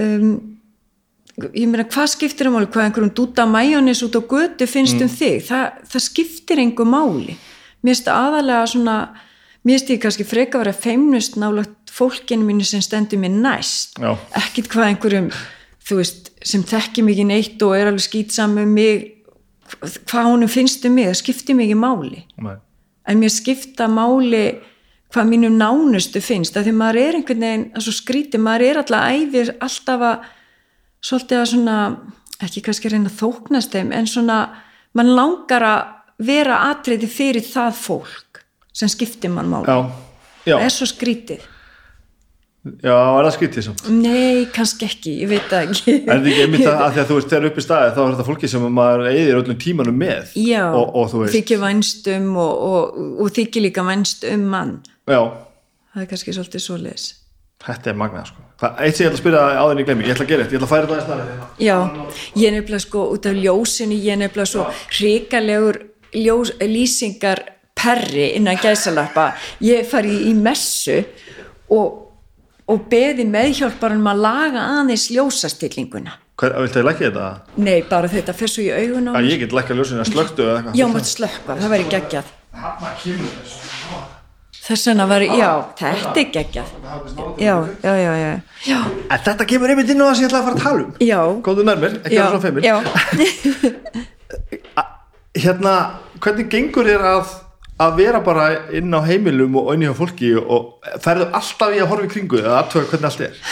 C: um, ég meina hvað skiptir um máli? Hvað einhverjum dúta majónis út á götu finnst um þig, það, það skiptir einhver máli, mér finnst aðalega svona, mér finnst ég kannski freka að vera feimnust nálagt fólkinu mínu sem stendur mér næst.
A: Já.
C: ekkit hvað einhverjum þú veist, sem þekki mikið neitt og er alveg skýtsam um mig hvað honum finnst um mig, það skiptir mikið máli.
A: Nei.
C: en mér skipta máli hvað mínu nánustu finnst af því maður er einhvern veginn að svo skríti, maður er alltaf æfir alltaf að svolítið að svona, ekki kannski reyna að þóknast þeim, en svona mann langar að vera atriði fyrir það fólk sem skiptir mann máli,
A: já, já,
C: það er svo skrítið
A: já, er það skrítið samt?
C: Nei, kannski ekki, ég veit það ekki.
A: Er þetta ekki einmitt *laughs* að, að því að þú veist þegar upp í staði þá er þetta fólki sem maður eigðir öllum tímanum með
C: já,
A: og, og
C: þykir vænst um og, og, og þykir líka vænst um mann.
A: Já,
C: það er kannski svolítið svoleiðis.
A: Þetta er magnað sko. það, eitt sem ég ætla að spyrja á þenni gleymi, ég ætla að gera þetta, ég ætla að færa þetta aðeins næri
C: Já, ég er nefnilega sko út af ljósinu, ég er nefnilega svo hrikalegur ljós, lýsingar perri innan gæsalappa. Ég fari í, í messu og, og beði meðhjálparum að laga aðeins ljósastillinguna.
A: Viltu að lækja þetta?
C: Nei, bara þetta fer svo í augun á
A: að
C: mér.
A: ég get lækka ljósinu að slöktu eða eitthvað
C: Já, mátt slökka, það væri geggjað. Þess vegna væri, já, þetta er geggjað. Já, já, já, já. Já,
A: þetta kemur einmitt inn á það sem ég ætla að fara að tala um
C: já.
A: góðu nærmir, ekki að svo feimir
C: já. *laughs*
A: hérna, hvernig gengur þér að að vera bara inn á heimilum og inn í hjá fólki og ferðu alltaf í að horfa í kringu eða aðtöga hvernig allt er?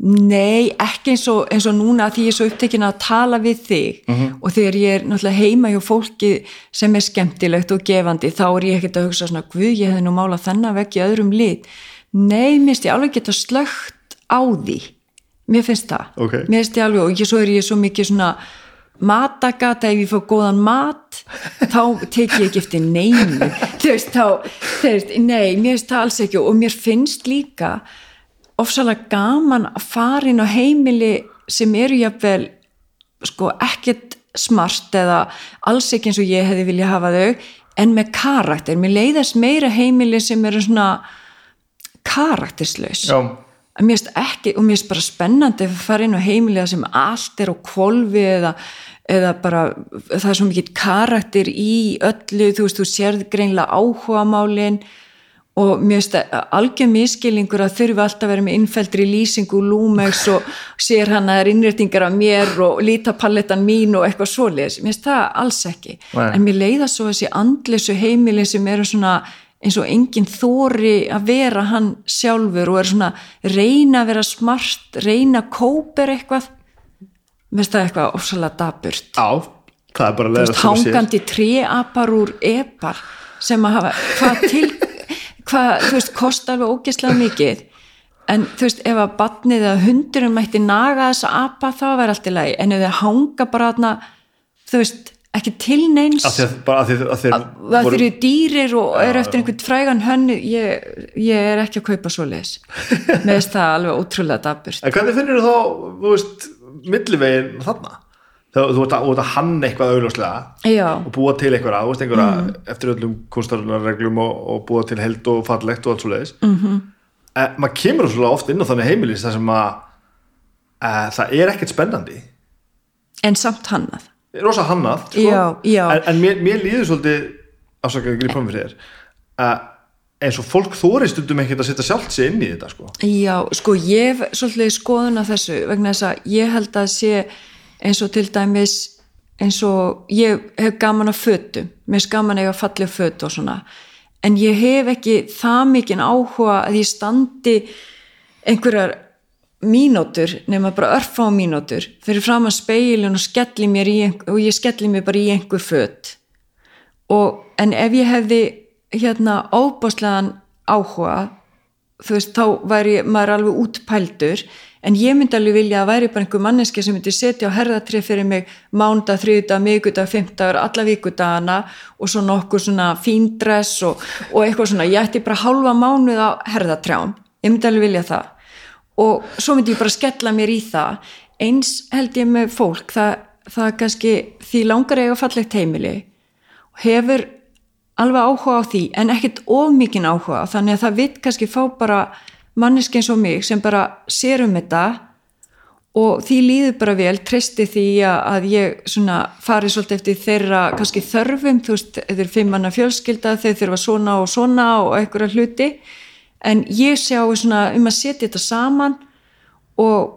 C: Nei, ekki eins og, eins og núna því ég er svo upptekin að tala við þig.
A: Mhm.
C: og þegar ég er náttúrulega heima hjá fólki sem er skemmtilegt og gefandi þá er ég ekkert að hugsa svona guð, ég hefði nú málað þennan vekk í öðrum lit. Nei, mér finnst ég alveg geta slögt á því. Mér finnst það.
A: Ok.
C: Mér finnst ég alveg og ég, svo er ég svo mikið svona matagata ef ég fá góðan mat þá tek ég ekki eftir neinu. Þú veist þá, veist, nei, mér finnst það alls ekki og mér finnst líka ofsalega gaman að fara inn á heimili sem eru jafnvel sko ekkert smart eða alls ekki eins og ég hefði vilja hafa þau en með karakter, mér leiðast meira heimili sem eru svona karakterslaus.
A: Já,
C: mér ekki, og mér finnst bara spennandi að fara inn á heimilega sem allt er á kvolfi eða, eða bara það er svo mikið karakter í öllu, þú veist, þú sérð greinlega áhuga málin og mér finnst það algjör miskilningur að þurfi alltaf að vera með innfeldri lýsingu og lúmegs *laughs* og sér hann að það er innréttingar af mér og lítapalletan mín og eitthvað svoleiðis, mér finnst það alls ekki.
A: Nei.
C: en mér leiða svo þessi andleysu heimili sem eru svona eins og enginn þóri að vera hann sjálfur og er svona reyna að vera smart, reyna að kóper eitthvað finnst það eitthvað ofsalega daburt
A: á, það er bara
C: veist, hangandi tréapar úr epar sem að hafa hvað til hvað, þú veist, kosta alveg ógeðslega mikið. En þú veist, ef að batnið eða hundurinn mætti naga þessa apa þá væri allt í lagi, en ef þau hanga bara þarna, þú veist ekki til neins.
A: Að þeir
C: þeir eru dýrir og eru eftir einhvern frægan hönnu ég, ég er ekki að kaupa svo leis með þess það alveg ótrúlega daburt
A: En hvernig finnir þú þá, þú veist, millivegin þarna? Þegar þú ert að, að hann eitthvað augljóslega
C: já,
A: og búa til einhverja, veist, einhverja eftir öllum kunstarreglum og, og búa til held og fallegt og allt svo leiðis mm -hmm. eh, maður kemur svolítið oft inn á þannig heimilis þar sem að eh, það er ekkert spennandi
C: en samt hannað
A: rosa hannað sko.
C: Já, já.
A: en, en mér, mér líður svolítið afsakaði grípum fyrir þér að eins og fólk þóri stundum ekkert að setja sjálft sig inn í þetta sko.
C: Já, sko ég hef svolítið skoðun á þessu vegna þess að ég held að sé eins og til dæmis eins og ég hef gaman að fötum. Mér er gaman að eiga fallið föt og svona. En ég hef ekki það mikinn áhuga að ég standi einhverjar mínútur nema bara örfá mínútur fyrir fram að speilin og skelli mér í og ég skelli mér bara í einhver föt. Og en ef ég hefði hérna óbáslegan áhuga þú veist, þá væri maður alveg útpældur en ég myndi alveg vilja að væri bara einhver manneski sem myndi setja á herðatrið fyrir mig mánda, þriðudag, miðgudag, fimmtagur alla vikudagana og svo nokkur svona fíndress og, og eitthvað svona. Ég ætti bara hálfa mánuð á herðatrján ég myndi alveg vilja það. Og svo myndi ég bara skella mér í það. Eins held ég með fólk það, það kannski því langar eiga fallegt heimili og hefur alveg áhuga á því en ekkert of mikinn áhuga þannig að það vitt kannski fá bara manneski eins og mig sem bara sér um þetta og því líður bara vel, treysti því að, ég svona fari svolítið eftir þeirra kannski þörfum, þú veist, þeir fimm manna fjölskylda, þeir þurfa svona og svona og einhverja hluti. En ég sjá svona um að setja þetta saman og,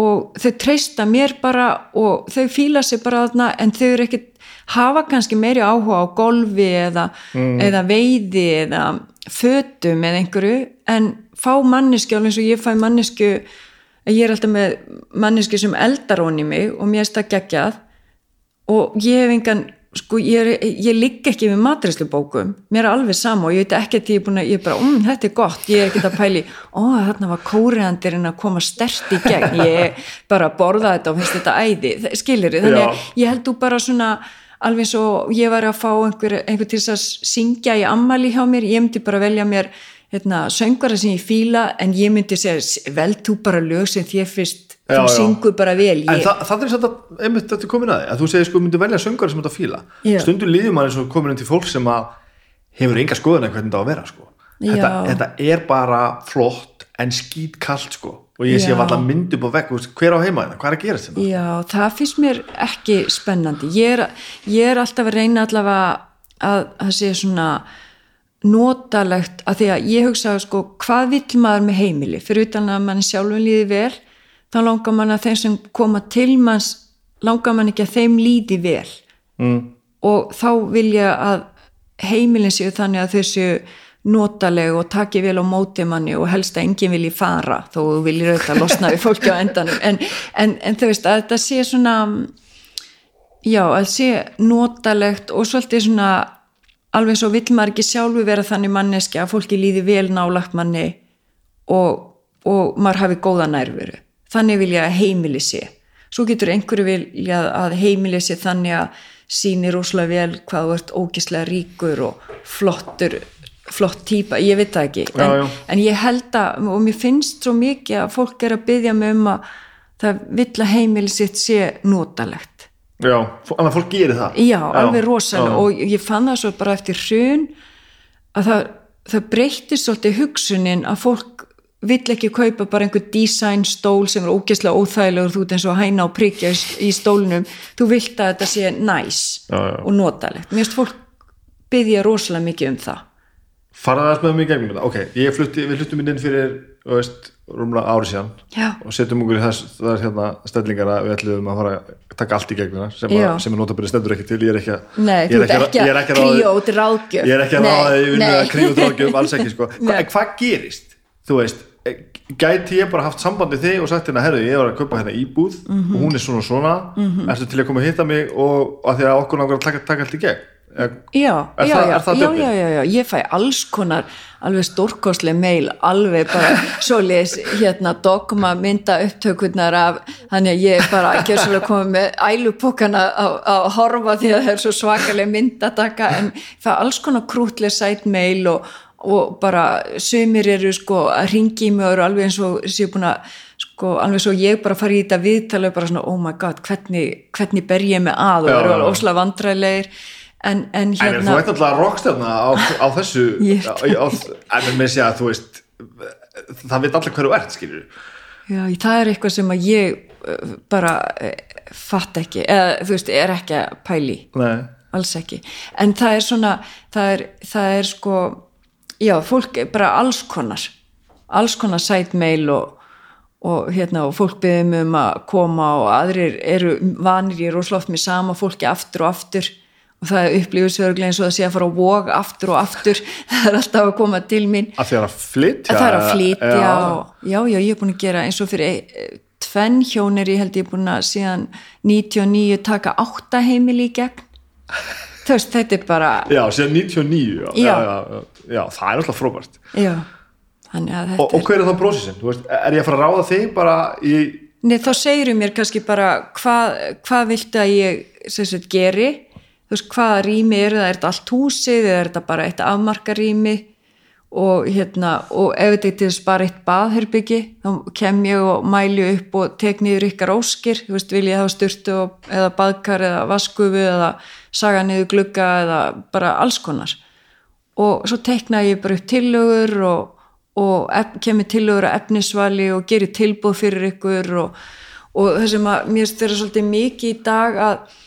C: og þau treysta mér bara og þau fíla sig bara þarna en þau eru ekkit hafa kannski meiri áhuga á golfi eða, eða veiði eða fötum eða einhverju en fá manneski alveg eins og ég fæ mannesku ég er alltaf með manneski sem eldar honi mig og mér er þetta geggjað. Og ég hef engan sko ég, ég ligg ekki við matræslubókum mér er alveg sama og ég veit ekki að ég er búin að ég er bara, um þetta er gott, ég er ekki að pæli ó þarna var kóriandirinn að koma stert í gegn, ég bara borða þetta og finnst þetta æði, skilir þannig að ég held þú bara svona alveg eins og ég var að fá einhver, einhver til að syngja í ammali hjá mér ég myndi bara velja mér hérna, söngvara sem ég fíla en ég myndi segja vel þú bara lög sem þér fyrst
A: Já,
C: þú
A: já.
C: syngur bara vel
A: en
C: ég,
A: það, það er satt að, einmitt þetta er komin að því að þú segir sko, myndu velja söngar sem þetta fíla
C: Já.
A: stundum líður maður eins og komin inn til fólk sem að hefur enga skoðun en hvernig þetta á að vera sko. þetta, þetta er bara flott en skítkallt sko og ég sé alltaf myndu upp á vekk, hver á heima þetta, hvað er að gerast þetta
C: Já, það finnst mér ekki spennandi. Ég er, ég er alltaf að reyna allavega að það sé svona notalegt að því að ég hugsa sko hvað vill maður með heimili? Fyrir utan að mann sjálfum líði vel þá langar mann að þeim sem koma til manns langar mann ekki að þeim líði vel.
A: Mm.
C: og þá vil ég að heimilin séu þannig að þau séu notaleg og taki vel á móti manni og helst að enginn vilji fara þó viljir auðvitað losna við fólki á endanum. En, en, en þú veist að þetta sé svona já að sé notalegt og svolítið svona alveg svo vill maður ekki sjálfu vera þannig manneski að fólki líði vel nálagt manni og, og maður hafi góða nærveru. Þannig vil ég að heimili sé. Svo getur einhverju vilja að heimili sé þannig að sýnir rosalega vel hvað þú ert ógislega ríkur og flottur flott típa, ég veit það ekki.
A: Já,
C: en,
A: já.
C: en ég held að, og mér finnst svo mikið að fólk er að byggja mig um að það vill að heimili sitt sé notalegt.
A: Já, þannig að fólk gerir það.
C: Já, alveg rosalega.
A: Já.
C: og ég fann það svo bara eftir hrun að það, það breytti svolítið hugsunin að fólk vill ekki kaupa bara einhver design stól sem er ógeðslega óþægilegur þú ert eins og hæna og prikja í, stólnum. Þú vilt að þetta sé næs
A: Já, já.
C: og notalegt. Mér finnst fólk byggja rosalega mikið um það
A: faraði aðeins með mig í gegnum þetta. Ok, ég flutti, við fluttum inn fyrir veist, rúmlega ári síðan
C: Já.
A: og setjum okkur í þess, það er hérna stellingar að við ætlum að fara að taka allt í gegnum sem, að- sem er notabili stendur ekki til. Ég er ekki að
C: Nei,
A: ég er
C: ekki að
A: ekki að ráða-
C: kríót ráðgjöf.
A: ég er ekki að ráða í vinnu
C: nei.
A: að kríu drákjöf alls ekki sko. *laughs* Hva, hvað gerist, þú veist eh, gæti ég bara haft sambandi við þig og sagt hérna, herru, ég var að kaupa hérna íbúð
C: Mhm.
A: og hún er svona svona. Ertu til að koma að hitta mig og að því að okkur langar að taka, taka allt í gegn
C: Já,
A: Er
C: já,
A: það-
C: já,
A: er það
C: já, já, já, já, ég fæ alls konar alveg stórkostlega meil, alveg bara *laughs* svoleiðis hérna dogma mynda upptökurnar af þannig að ég er bara ekki að koma með ælupokana að horfa því að það er svo svakalega myndataka en ég fæ alls konar krútlega sæt meil og, og bara sömur eru sko að ringi í mig og eru alveg eins og séu búin að sko alveg svo ég bara fari í þetta viðtala og bara svona oh my god hvernig, hvernig ber ég mig að? Og eru alveg
A: já.
C: óslega en, en
A: En
C: hérna
A: þú ert alltaf rockstjarna á, á þessu *laughs* á, á, en með sé að þú veist það veit allir hverju ert skilur
C: já, það er eitthvað sem að ég bara fatt ekki. Eða þú veist, er ekki að pæli
A: Nei.
C: alls ekki, en það er svona það er, það er sko já, fólk er bara alls konar. Alls konar sætmeil og, og hérna, og fólk byrðum um að koma og aðrir eru vanir í rosalega með sama fólki aftur og aftur og það er upplýfisveruglega eins og það sé að fara á vog aftur og aftur, *laughs* það er alltaf að koma til mín.
A: Að því að flytja
C: að það er að flytja
A: já,
C: og, já, já, ég er búin að gera eins og fyrir eh, tvenn hjón er ég held ég búin að síðan 99 taka átta heimil í gegn. *laughs* Þú veist, þetta er bara
A: já, síðan 99 já,
C: Já.
A: já, það er alltaf
C: að þetta
A: og, og hver er þá brósisinn? Veist, er ég að fara að ráða þig bara í
C: Nei, þá segirum mér kannski bara hvað, hvað viltu að ég sagt, geri, þú veist, hvaða rými er það, er þetta allt húsið eða er þetta bara eitt afmarkarými? Og hérna, og ef þetta er til þess bara eitt baðherbyggi, þá kem ég og mæli upp og tek niður ykkar óskir, þú veist, vil ég hafa styrtu og, eða baðkar eða vaskufu eða saga niður glugga eða bara alls konar. Og svo tekna ég bara upp tillögur og, og kemur tillögur að efnisvali og gerir tilbúð fyrir ykkur og, og það sem að mér styrir svolítið mikið í dag að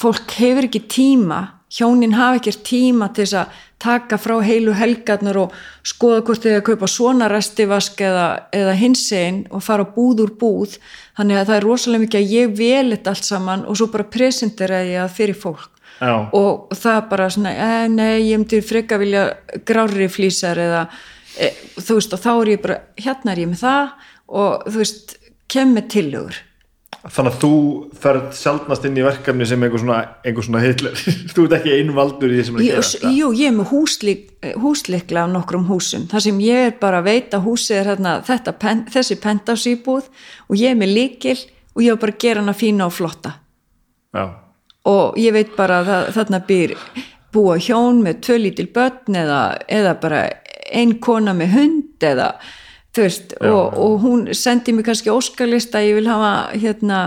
C: fólk hefur ekki tíma hjónin hafa ekki tíma til þess að taka frá heilu helgarnar og skoða hvort þið að kaupa svona restivask eða, eða hinsegin og fara búð úr búð. Þannig að það er rosalega mikið að ég vel þetta allt saman og svo bara presentera ég það fyrir fólk.
A: Já.
C: og það er bara svona eh, nei, ég myndi freka vilja grári flýsar eða e, þú veist og þá er ég bara, hérna er ég með það og þú veist, kem með tillögur
A: þannig að þú ferð sjaldnast inn í verkefni sem einhver svona, einhver svona hitler. *laughs* Þú ert ekki einvaldur í því sem er að
C: Jú, ég er með húslik, húslikla á nokkrum húsum, þar sem ég er bara að veita húsið er hérna, þetta, þessi pentásýbúð og ég er með líkil og ég er bara að gera hana fína og flotta.
A: Já,
C: og ég veit bara að það, þarna býr búa hjón með tvö lítil börn eða, eða bara ein kona með hund eða þú veist og, og hún sendi mér kannski óskalista ég vil hafa hérna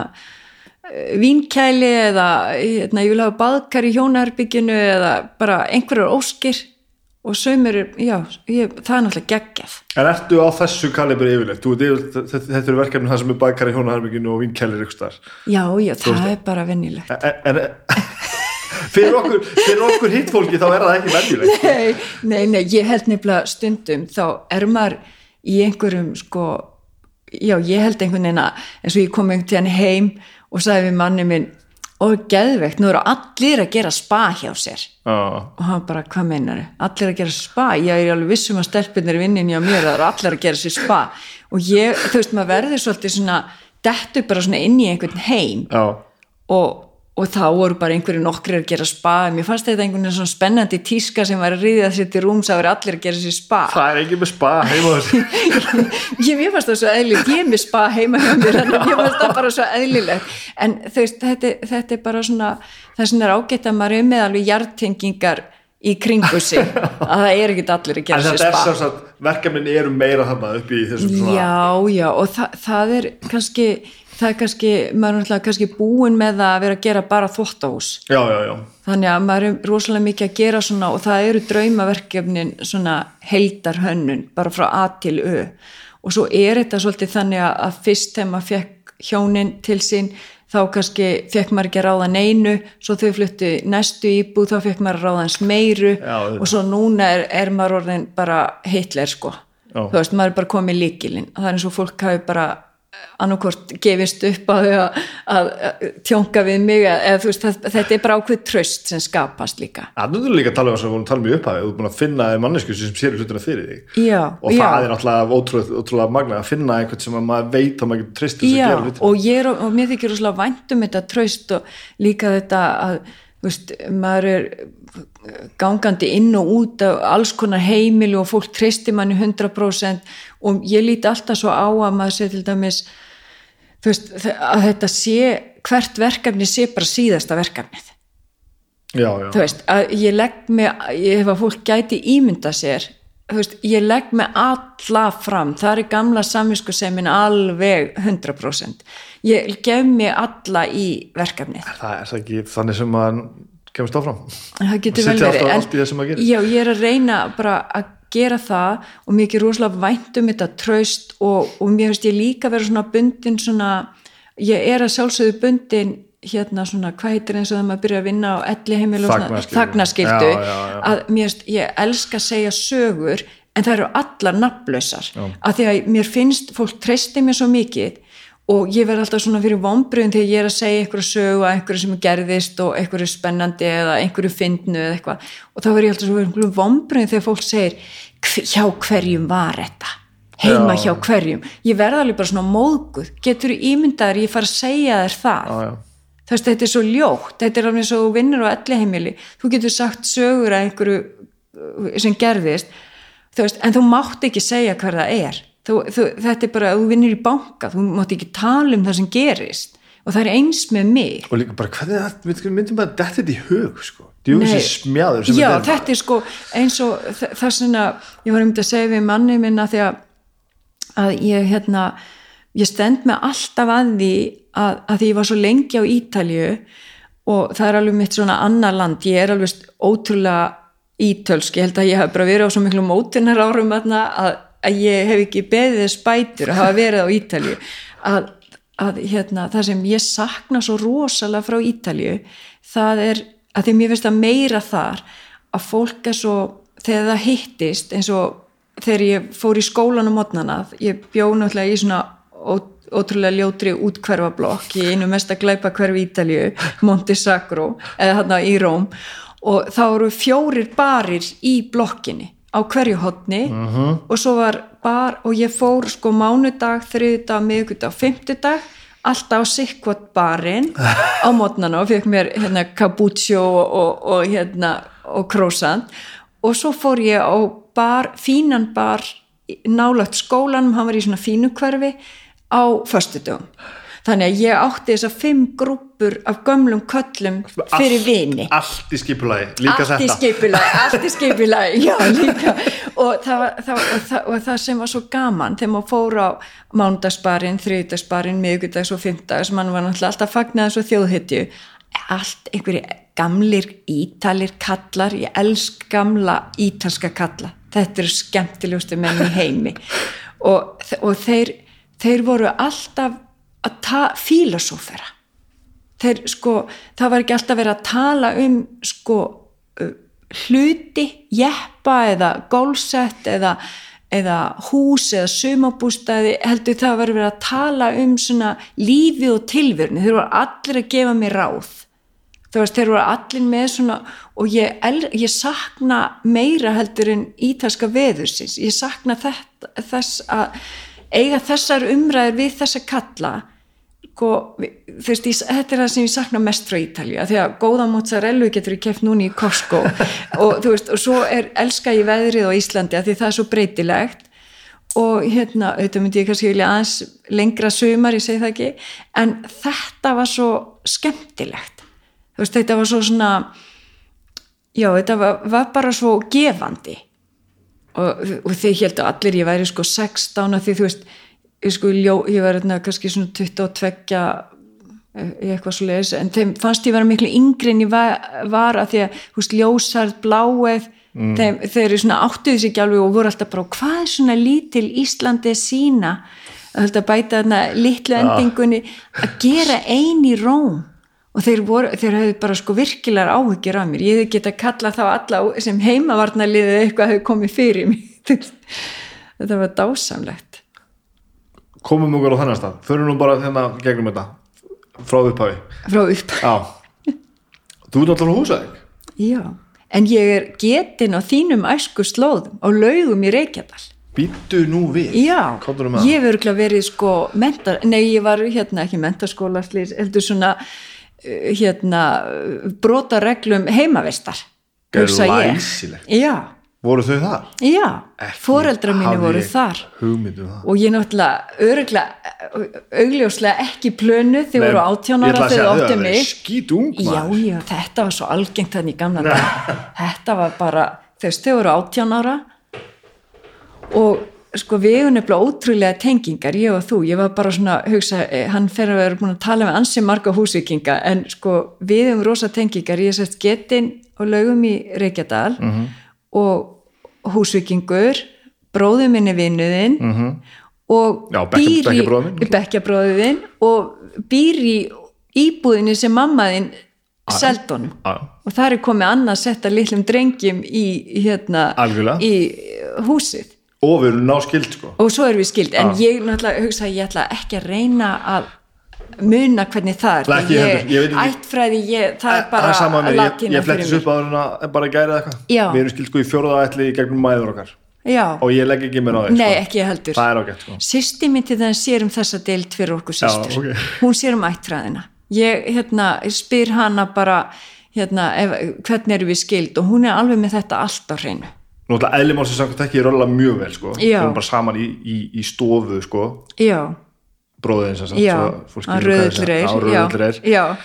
C: eh, vínkæli eða hérna, ég vil hafa baðkar í hjónaherbygginu eða bara einhverjar óskir. Og sömur, já, ég, það er náttúrulega geggjað.
A: En ertu á þessu kalibri yfirleitt? Þú þetta, þetta eru verkefni það sem er baðkari í hjónaherbygginu og vinkælir ykkur starf
C: já, já, það er bara vennilegt
A: en, en *laughs* fyrir okkur, fyrir okkur hitt fólki þá er það ekki venjulegt.
C: Nei, nei, nei, ég held nefnilega stundum þá er maður í einhverjum sko, já ég held einhvern veginn að eins og ég kom einhvern tíðan heim og sagði við manni minn og geðveikt, nú eru allir að gera spa hjá sér.
A: Já,
C: og hann bara, hvað meinar allir að gera spa, ég er alveg vissum að stelpunir vinnin hjá mér, það eru allir að gera sér spa. Og ég, þú veist, maður verður svolítið svona, dettu bara svona inn í einhvern heim
A: já,
C: og, og þá voru bara einhverju nokkri að gera spa. Mér fannst þetta einhvern veginn svona spennandi tíska sem var að ríða sér til rúms að vera allir að gera sér spa.
A: Það er ekki með spa heima *laughs*
C: ég mér fannst það svo eðlilegt. Ég er með spa heima hjá mér þannig að mér fannst það bara svo eðlilegt. En veist, þetta, þetta er bara svona sem er ágætt að maður er með alveg jartengingar í kringu sig *laughs* að það er ekki allir að
A: en
C: gera sér
A: þetta er
C: spa.
A: sem sagt, verkefnin eru meira þarna upp í þessum svona
C: Já, já, og þa það er kannski, það er kannski, maður er náttúrulega kannski búin með að vera að gera bara þvóttahús.
A: já, já, já,
C: Þannig að maður er rosalega mikið að gera svona og það eru draumaverkefnin svona heldar hönnun, bara frá A til Ö. og svo er þetta svolítið þannig að, fyrst þegar maður fekk hjónin til sín þá kannski fekk maður ekki að ráða neinu. Svo þau fluttu næstu íbúð þá fekk maður að ráða hans meiru. Og svo núna er, er maður orðin bara Hitler sko. Þú veist, maður er bara komið líkilinn það er eins og fólk hafi bara annarkort gefist upp að, að, að, að tjónka við mig eða þú veist, þetta er bara ákveð tröst sem skapast líka.
A: Það er líka að tala um þess að við tala um í upphæði þú er búin að finna mannesku sem sér hlutina fyrir þig.
C: Já,
A: og
C: já.
A: það er náttúrulega ótrúlega, ótrúlega magna að finna einhvern sem að maður veit að maður getur trist til þess
C: Já,
A: að gera hlutina.
C: og, ég er, og mér þykir rosalega vænt um þetta tröst og líka þetta að veist, maður er gangandi inn og út af alls konar heimili og fólk treysti manni 100% og ég líti alltaf svo á að maður sé til dæmis veist, að þetta sé hvert verkefni sé bara síðasta verkefnið.
A: Já, já,
C: þú veist, að ég legg mig ég hef að fólk gæti ímynda sér veist, ég legg mig alla fram, það er gamla samvisku sem minn alveg 100% ég gef mig alla í verkefnið.
A: Það er það ekki þannig sem maður kemst áfram.
C: Það getur
A: Að
C: vel verið. já, ég er að reyna bara að gera það og mér ekki rosalega vænt um þetta traust og, og mér finnst ég líka vera svona bundin svona, ég er að sjálfsögðu bundin hérna svona, hvað heitir eins og það maður byrja að vinna á elli heimil og svona þagnaskildu að mér finnst, ég elska að segja sögur en það eru allar nafnlausar. Að því að mér finnst, fólk treysti mér svo mikið og ég verð alltaf svona fyrir vombriðum þegar ég er að segja einhverju sögu að einhverju sem gerðist og einhverju spennandi eða einhverju fyndnu eða eitthvað. Og þá verð ég alltaf svo fyrir vombriðum þegar fólk segir "Hver- hjá hverjum var þetta? Heima
A: Já.
C: hjá hverjum. Ég verð alveg bara svona móðguð. Getur ímyndaður ég fara að segja þér það?
A: Já, já.
C: veist, þetta er svo ljótt. Þetta er alveg svo vinnur á elli heimili þú getur sagt sögur að einhverju uh, sem gerðist. Þú veist, en þú mátt ekki segja hver það er þú, þú, þetta er bara, þú vinnur í banka þú mátt ekki tala um það sem gerist. Og það er eins með mig.
A: Og líka bara hvernig það, við myndum bara þetta þetta í hug sko, smjáður
C: Já,
A: er
C: þetta er sko eins og það sem að ég var um að segja við manni minna því að, að ég hérna ég stend með alltaf að því að, að því ég var svo lengi á Ítalju og það er alveg mitt svona annar land, ég er alveg ótrúlega ítölsk, ég held að ég hef bara verið á svo miklu mótinar árum að, að ég hef ekki beðið þess bætur að hafa verið á Ítalju að, að hérna, það sem ég sakna svo rosalega frá Ítalju það er að því mér finnst að meira þar að fólk er svo þegar það hittist eins og þegar ég fór í skólan á mótnana ég bjó náttúrulega í svona ótrúlega ljótri útkverfablokk í einu mesta glæpa hverfi Ítalju Monte Sacro eða hann í Róm. Og þá eru fjórir barir í blokkinni á hverju hotni -huh. og svo var bar og ég fór sko mánudag, þriðudag, miðgudag, fimmtudag alltaf á sikkvot barinn. *laughs* Á mótnana og fekk mér hérna cappuccio og, og, og hérna og croissant. Og svo fór ég á bar, fínan bar nálagt skólanum, hann var í svona fínu hverfi á föstudögum þannig að ég átti þessar fimm grúpur af gömlum köllum fyrir vini.
A: allt í skipulagi, líka
C: allt
A: þetta.
C: skipulagi, allt í skipulagi já *laughs* líka. Og það, það, og, það, og það sem var svo gaman þegar maður fór á mánudagsbarinn, þriðdagsbarinn miðgudags og fimmdags, mann var náttúrulega alltaf fagnað svo þjóðhytju allt einhverju gamlir ítalir kallar, ég elsk gamla ítalska kalla, þetta eru skemmtilegustu menn í heimi. Og, og þeir, þeir voru alltaf að filosófera þeir sko, það var ekki alltaf verið að tala um sko hluti, jeppa eða gólsett eða, eða hús eða sumabústaði heldur það var verið að tala um svona lífi og tilverni þeir voru allir að gefa mér ráð. Veist, þeir voru allir með svona og ég, ég sakna meira heldur en ítalska veðursins. Ég sakna þetta, þess að eiga þessar umræður við þessa kalla sko, veist, ég, þetta er það sem ég sakna mest frá Ítalja, því að góða mozzarellu getur ég keft núni í Costco. *laughs* Og þú veist, og svo er, elska ég veðrið á Íslandi að því það er svo breytilegt. Og hérna, auðvitað myndi ég kannski vilja aðeins lengra sumar, ég segi það ekki en þetta var svo skemmtilegt. Þú veist, þetta var svo svona já, þetta var, var bara svo gefandi og, og þið heldur allir ég væri sko 16 því þú veist ég, sko, ljó, ég var hérna kannski svona 22 í eitthvað svo leiðis en þeim fannst ég vera miklu yngri en ég var, að því að þú veist, ljósarð, bláeð mm. þeim, þeir eru svona áttuðu sig ekki alveg og voru alltaf bara hvað er svona lítil Íslandi að sína að bæta þarna litlu endingunni að gera ein í róm og þeir, voru, þeir hefðu bara sko virkilegar áhyggjur af mér, ég hefði geta kalla þá alla sem heimavarnaliðið eitthvað hefði komið fyrir mig. *laughs* Þetta var dásamlegt.
A: Komum okkur á þennan stað, förum nú bara þennan gegnum þetta. Frá upphafi.
C: Frá upp
A: Já, þú ert alltaf húsæðing
C: Já, en ég er getin á þínum æsku slóðum á laugum í Reykjadal.
A: Býttu nú við.
C: Já,
A: það.
C: ég hef örgulega verið sko mentar, nei ég var hérna ekki mentaskóla slís, heldur svona uh, hérna brotareglum heimavistar. hugsa ég.
A: Glæsilegt.
C: Já,
A: Voru þau þar?
C: já, foreldra mínu voru þar
A: um
C: og ég náttúrulega örgulega augljóslega ekki plönu þau voru átján
A: Ég ætla
C: ára
A: að segja
C: þau
A: að
C: mig Já, já, þetta var svo algengt þannig gamla *laughs* dag. Þetta var bara, þau voru átján ára og sko við erum nefnilega ótrúlega tengingar, ég og þú, ég var bara svona, hugsa, eh, hann fer að vera búin að tala með ansi marga húsvikinga, en sko við erum rosa tengingar, ég er sett getin og laugum í Reykjadal
A: Mhm.
C: -hmm. og húsvikingur, bróður minni vinnuðinn
A: mm -hmm.
C: og
A: Já, bekkja-
C: býr í
A: bekkjabróðir minn.
C: bekkjabróðin og býr í íbúðinni sem mammaðinn seldonum og það er komið annað að setja litlum drengjum í hérna í húsið
A: Og við erum ná skild sko
C: og svo erum við skild en
A: Já.
C: ég náttúrulega hugsa að ég ætla ekki að reyna að muna hvernig það er
A: ég ekki.
C: ættfræði, ég, það er
A: Það
C: bara
A: er sama með, ég, ég fletti
C: fyrir
A: þessu upp áður en að bara gæra eitthvað. Við erum skild sko í fjóraða ætli í gegnum mæður okkar
C: já,
A: Og ég legg ekki mér á því
C: nei
A: sko.
C: ekki heldur
A: Það er ágætt sko
C: Sýsti mín til þess sér um þessa deild fyrir okkur sýstur.
A: ok.
C: Hún sér um ættræðina. Ég hérna, spyr hana bara hérna, ef, hvernig eru við skild og hún er alveg með þetta allt á hreinu.
A: Náttúrulega eðlimál sem sagt ekki rolla mjög vel sko. Við erum bara saman í, í, í stofu sko.
C: Já,
A: Bróðin sem sagt
C: hann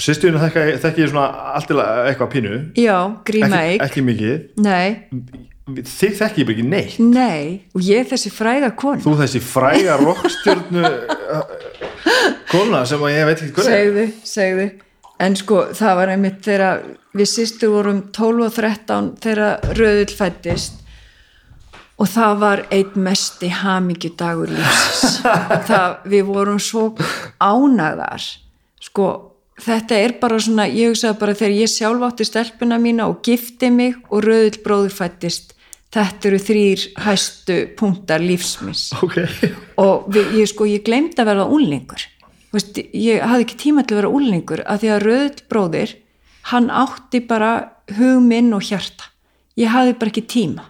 A: Sýsturinn þekki, þekki ég svona allt til eitthvað pínu.
C: Já, gríma
A: ekki, ekki mikið.
C: Nei,
A: Þig þekki ég ekki neitt.
C: Nei, og ég er þessi fræga kona.
A: Þú þessi fræga *laughs* rockstjörnu uh, kona sem að ég veit ekki hvernig
C: Segðu, segðu. En sko, það var einmitt þegar við sýstur vorum 12 og 13 þegar rauðull fættist og það var einn mesti hamingju dagur lífsins. *laughs* það, við vorum svo ánægðar. Sko, þetta er bara svona, ég hugsaði bara þegar ég sjálf átti stelpuna mína og gifti mig og rauðull bróður fættist, þetta eru þrýr hæstu punktar lífsmins
A: Ok
C: og við, ég sko, ég glemd að verða úlningur Vist, ég hafði ekki tíma til að vera úlningur af því að röðl bróðir hann átti bara hug minn og hjarta. Ég hafði bara ekki tíma.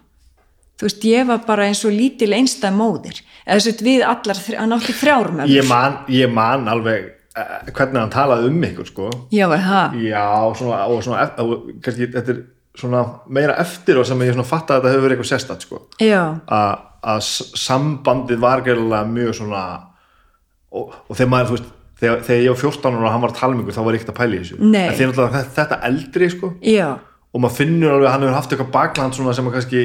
C: Þú veist, ég var bara eins og lítil einstæð móðir. Eða að við allar, hann átti þrjár með
A: Ég ég man alveg uh, hvernig hann talaði um ykkur sko.
C: Já,
A: Já, svona, og svona og, kannski þetta er svona meira eftir og sem ég svona fatta að þetta hefur verið eitthvað sérstætt sko. Að sambandið var gerðilega mjög svona og, og þegar maður, þú veist þegar, þegar ég var 14 ára og hann var ykkur þá var ég ekkert að pæla í þessu
C: Nei.
A: en þegar náttúrulega þetta- eldri sko
C: já
A: og maður finnur alveg að hann hefur haft eitthvað bakland sem að kannski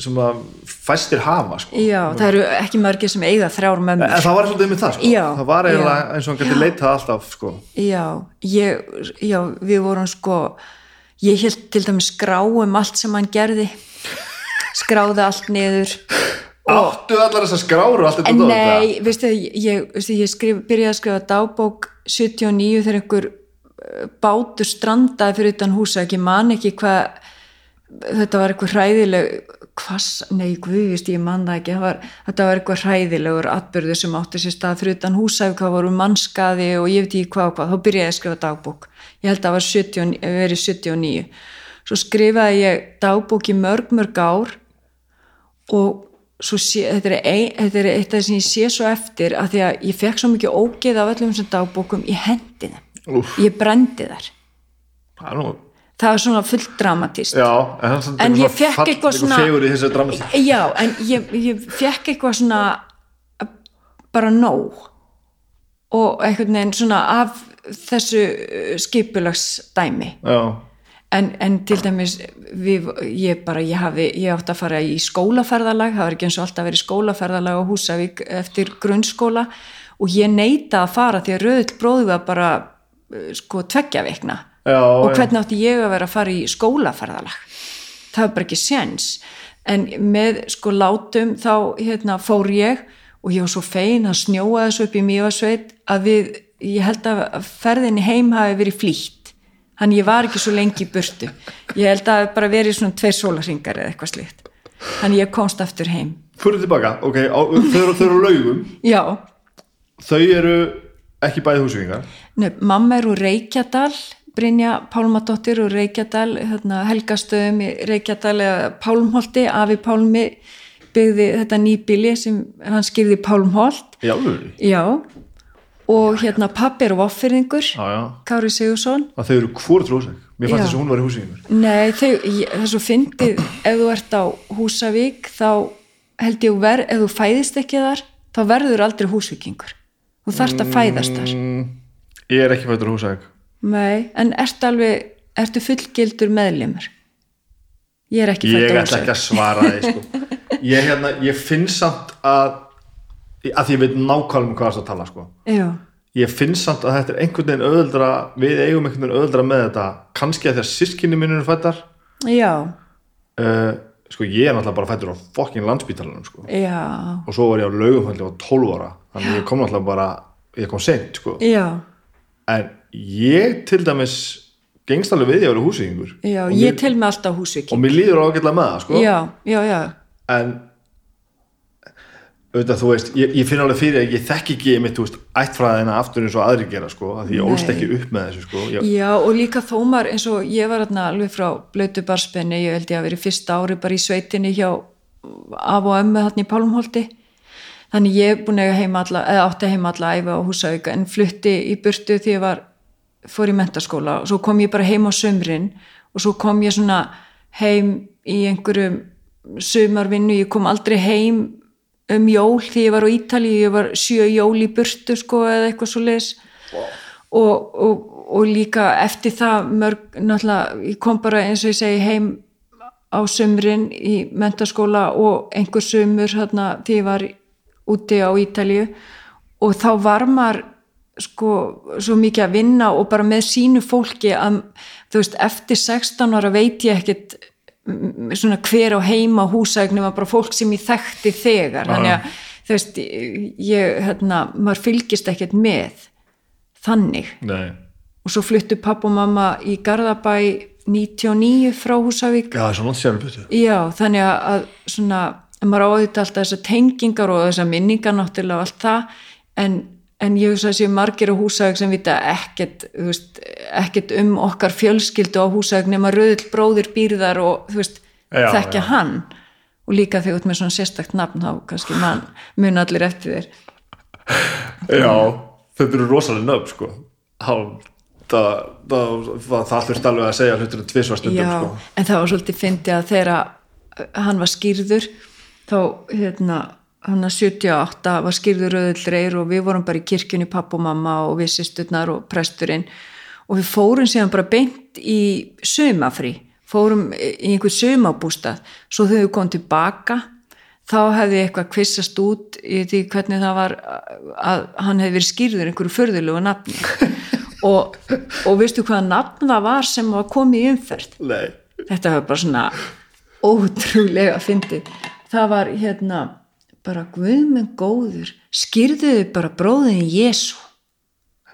A: sem að fæstir hafa sko.
C: já, það eru ekki margir sem eiga þrjár
A: en
C: mömmur
A: það var svolítið með það sko.
C: Já,
A: það var eiginlega
C: já.
A: eins og hann gæti leitað alltaf sko.
C: Já, ég, já, við vorum sko, ég held til dæmis skrá um allt sem hann gerði, skráði allt niður.
A: Áttu allar þessar skráru allt þetta
C: nei, veistu, ég, veistu, ég skrif, byrjaði að skrifa dagbók 79 þegar einhver eh, bátur strandaði fyrir utan húsa, ekki man ekki hvað, þetta var eitthvað hræðileg, hvað, nei, guðvist, ég man það ekki, það var, þetta var eitthvað hræðilegur atbyrður sem átti sér stað fyrir utan húsa, hvað voru mannskaði og ég veit ekki hvað og hvað, þá byrjaði ég að skrifa dagbók. Ég held að það var 70, verið 79. Svo skrifaði ég dagbók í mörg, mörg ár og sé, þetta, er ein, þetta er eitt af það sem ég sé svo eftir að því að ég fekk svo mikið ógeð af öllum þessum dagbókum, ég hendi þeim
A: Úff.
C: ég brendi
A: er nú,
C: það var svona fullt dramatist
A: já, en,
C: En ég
A: fall-
C: eitthvað svona-
A: í
C: já, en ég, ég fekk eitthvað svona bara nóg. Og einhvern veginn svona af þessu skipulagsdæmi.
A: Já,
C: en, en til dæmis við, ég bara, ég hafi, ég átti að fara í skólaferðalag, það var ekki eins og alltaf verið skólaferðalag á Húsavík eftir grunnskóla og ég neita að fara því að röðl bróðu var bara eh, sko tveggja vikna.
A: Já,
C: og hvernig átti ég að vera að fara í skólaferðalag? Það er bara ekki séns. En með sko látum þá hérna fór ég og ég var svo fein að snjóa þessu upp í Mývasveit að við, ég held að ferðinni heim hafi verið flýtt hann ég var ekki svo lengi í burtu. Ég held að bara verið svona tveir sólarringar eða eitthvað slíkt. Hann ég komst aftur heim.
A: Fyrir tilbaka, ok, á, þau eru, þau eru laugum
C: já,
A: Þau eru ekki bæði húsvíkingar?
C: Nei, mamma er úr Reykjadal Brynja Pálmadóttir úr Reykjadal hérna, Helgastöðum í Reykjadal eða Pálmholti, Afi Pálmi byggði þetta nýbili sem hann skýrði Pálmholt.
A: Já, já
C: og hérna pappi er voffyrðingur
A: já
C: Kári Sigursson
A: að þau eru hvort tróðsæk Mér fannst þess að hún var í húsvíkingur
C: Nei, ég- er svo fyndið. Ef þú ert á Húsavík þá held ég ver, ef þú fæðist ekki þar þá verður aldrei húsvíkingur. Þú þarft að fæðast þar.
A: Mm, Ég er ekki fættur á húsæk
C: Nei, en ertu alveg, ertu fullgildur meðlimur? Ég er ekki
A: Ég
C: fætt á
A: ætla ekki að svara því sko. *laughs* ég, hérna, ég finn samt að að því ég veit nákvæmlega um hvað það er að tala sko.
C: Já,
A: ég finn samt að þetta er einhvern veginn öðuldra við eigum einhvern veginn öðuldra með þetta kannski að þegar sískinni minn eru fættar
C: já,
A: uh, sko ég er náttúrulega bara fættur á fokkin landspítalanum sko.
C: já,
A: og svo var ég á laugumhaldi á 12 ára þannig ég kom náttúrulega bara ég kom seint sko.
C: já,
A: en ég til dæmis gengst alveg við ég að vera húsíkingur
C: já, ég
A: mér,
C: tel mig alltaf húsvíking.
A: og mér líður ágætlega með það sko.
C: Já, já, já,
A: en auðvitað þú veist, ég, ég finn alveg fyrir að ég þekki ekki mitt, þú veist, ættfræðina aftur eins og aðri gera, sko, því ég ólst ekki upp með þessu, sko ég,
C: já, og líka þómar eins og ég var þarna alveg frá blötu barspenni, ég held ég að verið fyrsta ári bara í sveitinni hjá af og ömmu þarna í Pálmholti. Þannig ég er búin að heima alla, eða átti heima alla æfa á húsavíka en flutti í burtu því ég var, fór í mentaskóla og svo kom ég bara heim á sömrin og svo kom ég svona heim í einhverjum sumarvinnu, ég kom aldrei heim um jól því ég var á Ítalíu, ég var sjö jól í burtu sko eða eitthvað svo leis og, og, og líka eftir það mörg, náttúrulega, ég kom bara eins og ég segi heim á sumrin í mentaskóla og einhver sumur hérna því ég var úti á Ítalíu. Og þá var maður sko svo mikið að vinna og bara með sínu fólki að þú veist eftir 16 ára veit ég mm, svona hver á heima húsægnum að bara fólk sem ég þekkti þegar. Þannig að þú veist ég hérna, maður fylgist ekkert með þannig.
A: Nei,
C: og svo fluttu papp og mamma í Garðabæ 99 frá Húsavík.
A: Já, það er svo nátt sér betur.
C: Já, þannig að- svona, maður á auðvitað alltaf þessar tengingar og þessar minningar náttúrulega og allt það. En, en ég hugsa að séu margir á Húsavík sem vita ekkert, þú veist, ekkert um okkar fjölskyldu á Húsavík nema rauðil bróðir býrðar og þú veist,
A: Já,
C: þekkja
A: já.
C: hann. Og líka þegar út með svona sérstakt nafn þá kannski mann mun allir eftir þér.
A: Já, þetta eru rosalega nöfn, sko. Há, það, það, það, það þurft alveg að segja hlutur tvisvar stundum,
C: Já,
A: sko.
C: en það var svolítið fyndi að þegar hann var skýrður þá hérna hann að 78 var skýrður rauðildreir og við vorum bara í kirkjunni papp og mamma og við sýsturnar og presturinn. Og við fórum síðan bara beint í sumafrí, fórum í einhver sumabústað, svo við komum tilbaka þá hefði eitthvað kvissast út í því hvernig það var að hann hefði verið skýrður einhverju förðulegu nafni. *laughs* Og, og veistu hvaða nafn það var sem var komið í umferð?
A: Nei,
C: þetta var bara svona ótrúlega fyndið. Það var hérna bara guðmenn góður skýrðuðu bara bróðin Jésu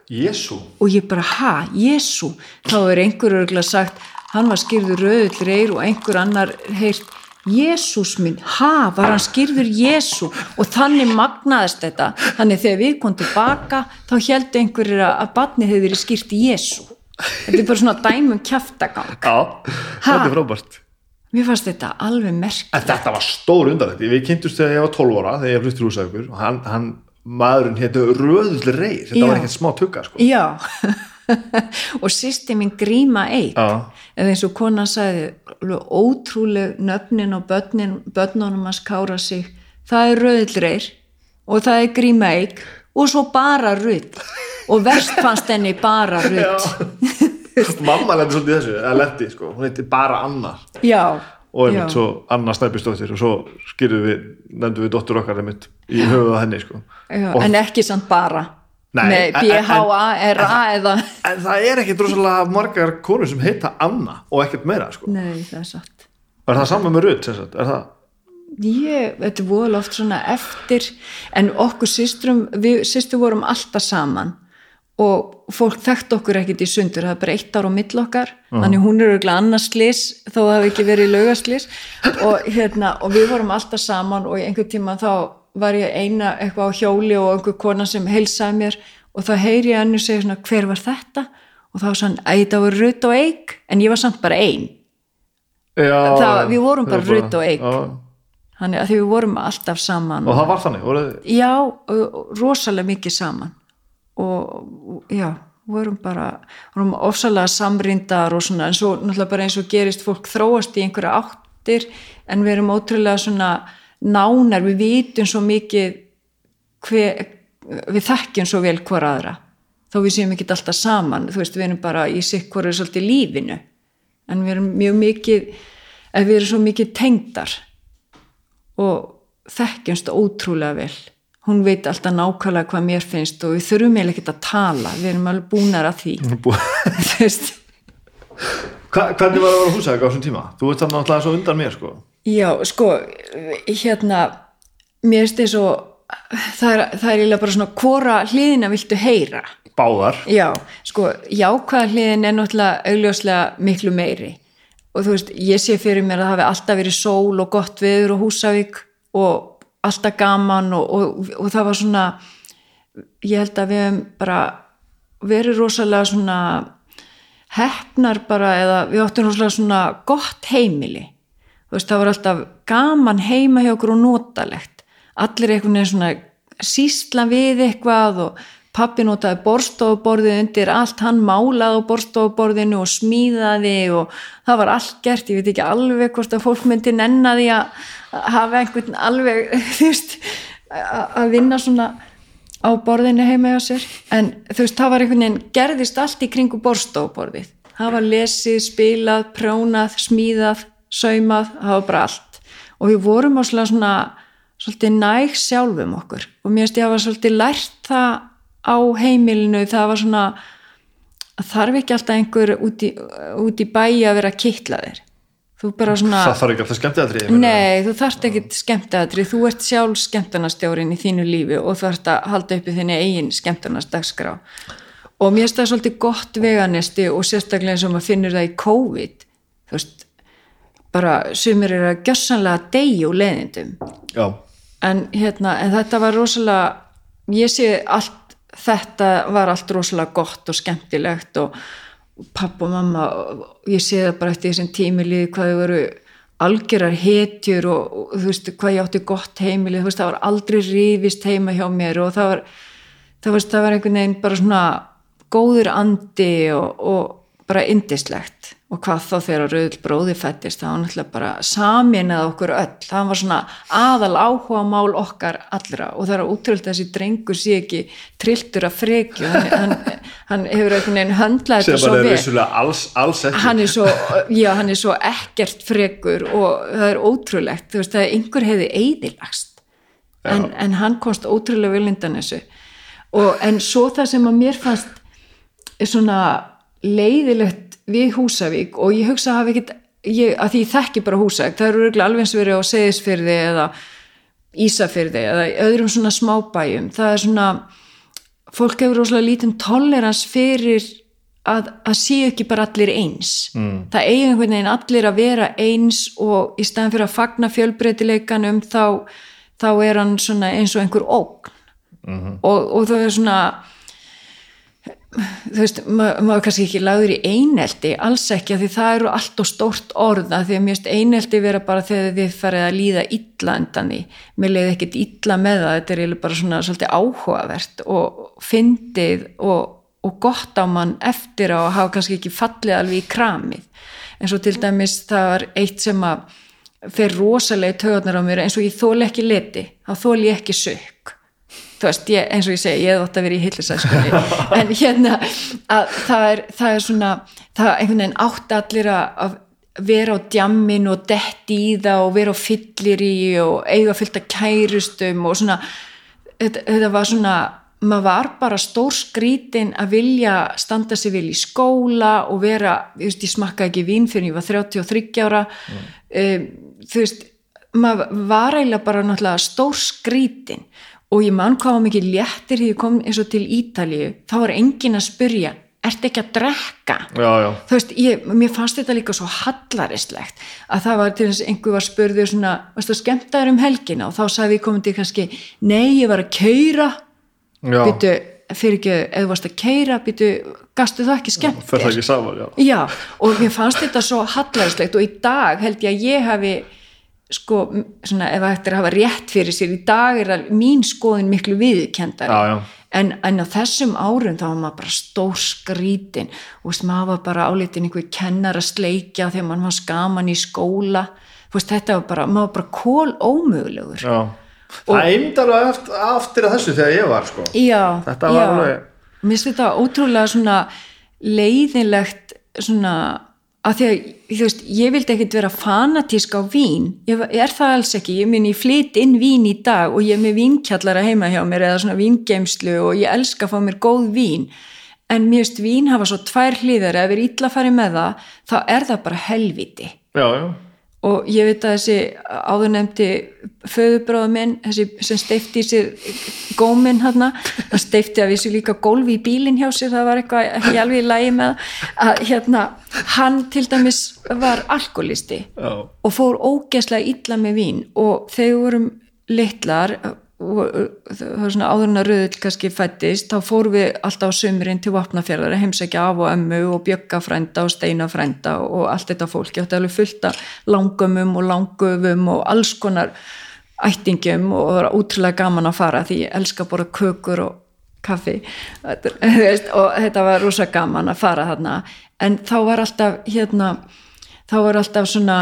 A: Jésu
C: og ég bara ha, Jésu þá er einhver örgulega sagt hann var skýrður rauðull reyr og einhver annar heyrt Jésús minn, ha, var hann skýrður Jésu og þannig magnaðist þetta. Þannig þegar við komum tilbaka þá heldur einhverjir að barnið hefur verið skýrt Jésu þetta er bara svona dæmum kjaftagang.
A: Já, þetta er frábært
C: Mér fannst þetta alveg merk.
A: En þetta var stór undarlegt, við kynntumst þegar ég var 12 ára þegar ég fluttir húsækur og hann, hann maðurinn hétu Röðull Reyr þetta
C: Já.
A: var ekkert smá tugga sko.
C: Já, *laughs* og sýsti mín gríma eik,
A: Já.
C: eða eins og konan sagði, ótrúleg nöfnin og börnin, börnunum að skára sig, það er röðlreir og það er gríma eik og svo bara rudd og verst fannst henni bara *laughs* rudd.
A: Mamma lendi svolítið þessu, eða lendi sko. hún heiti bara Anna
C: Já,
A: og
C: já,
A: einmitt svo Anna Snæbjörnsdóttir og svo skýrðum við, nefndum við dóttur okkar einmitt í höfuð á henni sko.
C: já,
A: og,
C: en ekki samt bara,
A: Nei,
C: B-H-A-R-A eða,
A: en það er ekki drosalega margar konur sem heita Anna og ekkert meira sko.
C: nei það er satt.
A: er það saman með rutt er það
C: ég, þetta voðalega oft svona eftir en okkur systrum við systrum vorum alltaf saman og fólk þekkt okkur ekkit í sundur það er bara eitt ár á mill okkar. Þannig hún er auðvitað annars slis þó það hafi ekki verið laugaslis og, hérna, og við vorum alltaf saman og í einhver tíma þá var ég eina eitthvað á hjóli og einhver kona sem heilsaði mér. Og þá heyri ég henni segja svona hver var þetta? Og þá svona að þetta var rutt og eig en ég var samt bara ein.
A: Já,
C: það, við vorum bara rutt og eig þannig að því við vorum alltaf saman
A: og það var þannig voruð,
C: já, rosalega mikið saman. Og já, vorum bara vorum ofsalega samrýndar og svona en svo náttúrulega bara eins og gerist fólk þróast í einhverja áttir en við erum ótrúlega svona nánar, við vitum svo mikið hver, við þekkjum svo vel hver aðra þó við séum ekki alltaf saman þú veist, við erum bara í sikk hverju svolítið lífinu en við erum mjög mikið ef við erum svo mikið tengdar og þekkjumst ótrúlega vel hún veit alltaf nákvæmlega hvað mér finnst og við þurfum eiginlega ekkert að tala. Við erum alveg búnar að því. *laughs*
A: Hva, hvernig var það að vera húsæk á þessum tíma? Þú ert þannig alltaf svo undan mér sko.
C: Já, sko hérna, mér finnst þess að það er, það er eiginlega bara svona hvora hliðina viltu heyra.
A: Báðar.
C: Já, sko, jákvæða hliðin er náttúrulega augljóslega miklu meiri. Og þú veist, ég sé fyrir mér að það hafi alltaf verið sól og gott veður og Húsavík og alltaf gaman og, og, og það var svona ég held að við hefum bara verið rosalega svona hefnar bara eða við áttum rosalega svona gott heimili. Veist, það var alltaf gaman heima hjá okkur og notalegt. Allir einhvern veginn svona sísla við eitthvað og pappi notaði borstofuborðið undir allt, hann málaði borstofuborðinu og smíðaði og það var allt gert, ég veit ekki alveg hvort að fólk myndi nenna því að hafa einhvern alveg *laughs* veist, að vinna svona á borðinu heima hjá sér. En þú veist, það var einhvern veginn gerðist allt í kringu borstofuborðið það var lesið, spilað, prjónað smíðað, saumað það var bara allt. Og við vorum á svona, svolítið næg sjálfum okkur. Og mér finnst ég hafa svolítið lært það á heimilinu það var svona þarf ekki alltaf einhver út í, út í bæi að vera kittlaðir þú bara svona
A: það þarf ekki alltaf skemmt að
C: Nei, þú þarft ekki skemmtaðri, þú ert sjálf skemmtunastjórin í þínu lífi og þú þarft að halda upp í þinni eigin skemmtunastagskrá og mér finnst það svolítið gott veganisti og sérstaklega eins og maður finnur það í COVID. Þú veist, bara sumir eru að gjössanlega deyja úr leiðindum.
A: Já,
C: en, hérna, en þetta var rosalega ég sé allt þetta var allt rosalega gott og skemmtilegt og papp og mamma ég sé það bara eftir þessum tímilið hvað þau voru algjörar hetjur og, og þú veist hvað ég átti gott heimilið, þú veist það var aldrei rífist heima hjá mér og það var það var, það var einhvern veginn bara svona góður andi og, og bara indislegt og hvað þá þegar Rauðl bróði fættist það var náttúrulega bara saminað okkur öll. Það var svona aðal áhuga mál okkar allra. Og það er útrúld þessi drengur sé ekki trilltur af frekju hann, hann, hann hefur einhvern veginn höndlað
A: sem
C: þetta svo vel.
A: alls, alls
C: hann er, svo, já, hann er svo ekkert frekur og það er ótrúlegt. Þú veist að einhver hefði eðilagst en, en hann komst ótrúlega viljundan þessu. Og, en svo það sem að mér fannst er svona leiðilegt við Húsavík og ég hugsa að ekkit ég, að því ég þekki bara Húsavík það eru alveg eins verið á Seyðisfyrði eða Ísafyrði eða öðrum svona smábæjum það er svona fólk hefur rosalega lítinn tolerans fyrir að, að séu ekki bara allir eins mm. það eigi einhvern veginn allir að vera eins og í staðan fyrir að fagna fjölbreytileikanum þá, þá er hann svona eins og einhver ógn -hmm. og, og það er svona þú veist, ma maður kannski ekki lagður í einelti, alls ekki því það eru allt og stórt orða því að mér finnst einelti vera bara þegar þið farið að líða illa undan því. Mér leiði ekkit illa með það, þetta er bara svona svolítið áhugavert og fyndið og, og gott á mann eftir á að hafa kannski ekki fallið alveg í kramið. Eins og til dæmis það var eitt sem að fer rosalega í töðunar á mér eins og ég þóli ekki leti, þá þóli ég ekki sökk þú veist, ég, eins og ég segi, ég hef átt að vera í hillisæskunni, *laughs* en hérna að það er, það er svona það einhvern veginn átt allir að vera á djammin og dett í það og vera á fyllir í og eiga fyllt að kærustum og svona þetta, þetta var svona maður var bara stór skrítin að vilja standa sig vel í skóla og vera, þú veist, ég smakkaði ekki vín fyrir ég var 33 ára. Um, þú veist maður var eiginlega bara náttúrulega stór skrítin og ég man hvað mikið léttir því ég kom eins og til Ítalíu. Þá var engin að spyrja ertu ekki að drekka?
A: Já, já,
C: þú veist, ég, mér fannst þetta líka svo hallaristlegt að það var til þess að einhver var spurður svona, varstu að skemmta þér um helgina? Og þá sagði við komandi kannski nei, ég var að keira byttu, fyrir ekki, þú varst að keira byttu, gastu það ekki skemmt
A: fer það ekki saman, já.
C: Já, og mér fannst þetta svo hallaristlegt og í dag held ég að ég hafi sko, svona, ef þetta er að hafa rétt fyrir sér, í dag er að mín skoðin miklu viðkendari
A: Já, já.
C: En, en á þessum árum þá var maður bara stór skrítin. Og veist, maður var bara álitin einhver kennar að sleikja þegar maður var skaman í skóla. Veist, þetta var bara, maður var bara kól ómögulegur.
A: Já, það eimd alveg eftir, aftur að þessu þegar ég var sko.
C: já,
A: Þetta var alveg-
C: Mér finnst þetta ótrúlega svona leiðinlegt svona að því að þú veist, ég vildi ekkit vera fanatísk á vín. Ég er það alls ekki, ég minn ég flyt inn vín í dag og ég er með vínkjallara heima hjá mér eða svona víngeimslu og ég elska að fá mér góð vín. En mér finnst vín hafa svo tvær hlýðar ef við illa farið með það þá er það bara helviti
A: Já, já,
C: og ég veit að þessi áður nefndi föðubráða minn þessi sem steifti sér góminn hann, það steifti að vissi líka gólfi í bílinn hjá sér, það var eitthvað alveg í lægi með að hérna hann til dæmis var alkoholisti
A: já,
C: og fór ógeðslega illa með vín. Og þegar við vorum litlar það var svona áður en að röðull kannski fættist, þá fórum við alltaf á sömurinn til vopnafjörðar að heimsækja af og ömmu og bjöggafrænda og steinafrænda og allt þetta fólk, ég átti alveg fullt af langumum og langöfum og alls konar ættingum og það var útrúlega gaman að fara því ég elska bara kökur og kaffi. Þetta *laughs* er- og þetta var rosa gaman að fara þarna. En þá var alltaf hérna þá var alltaf svona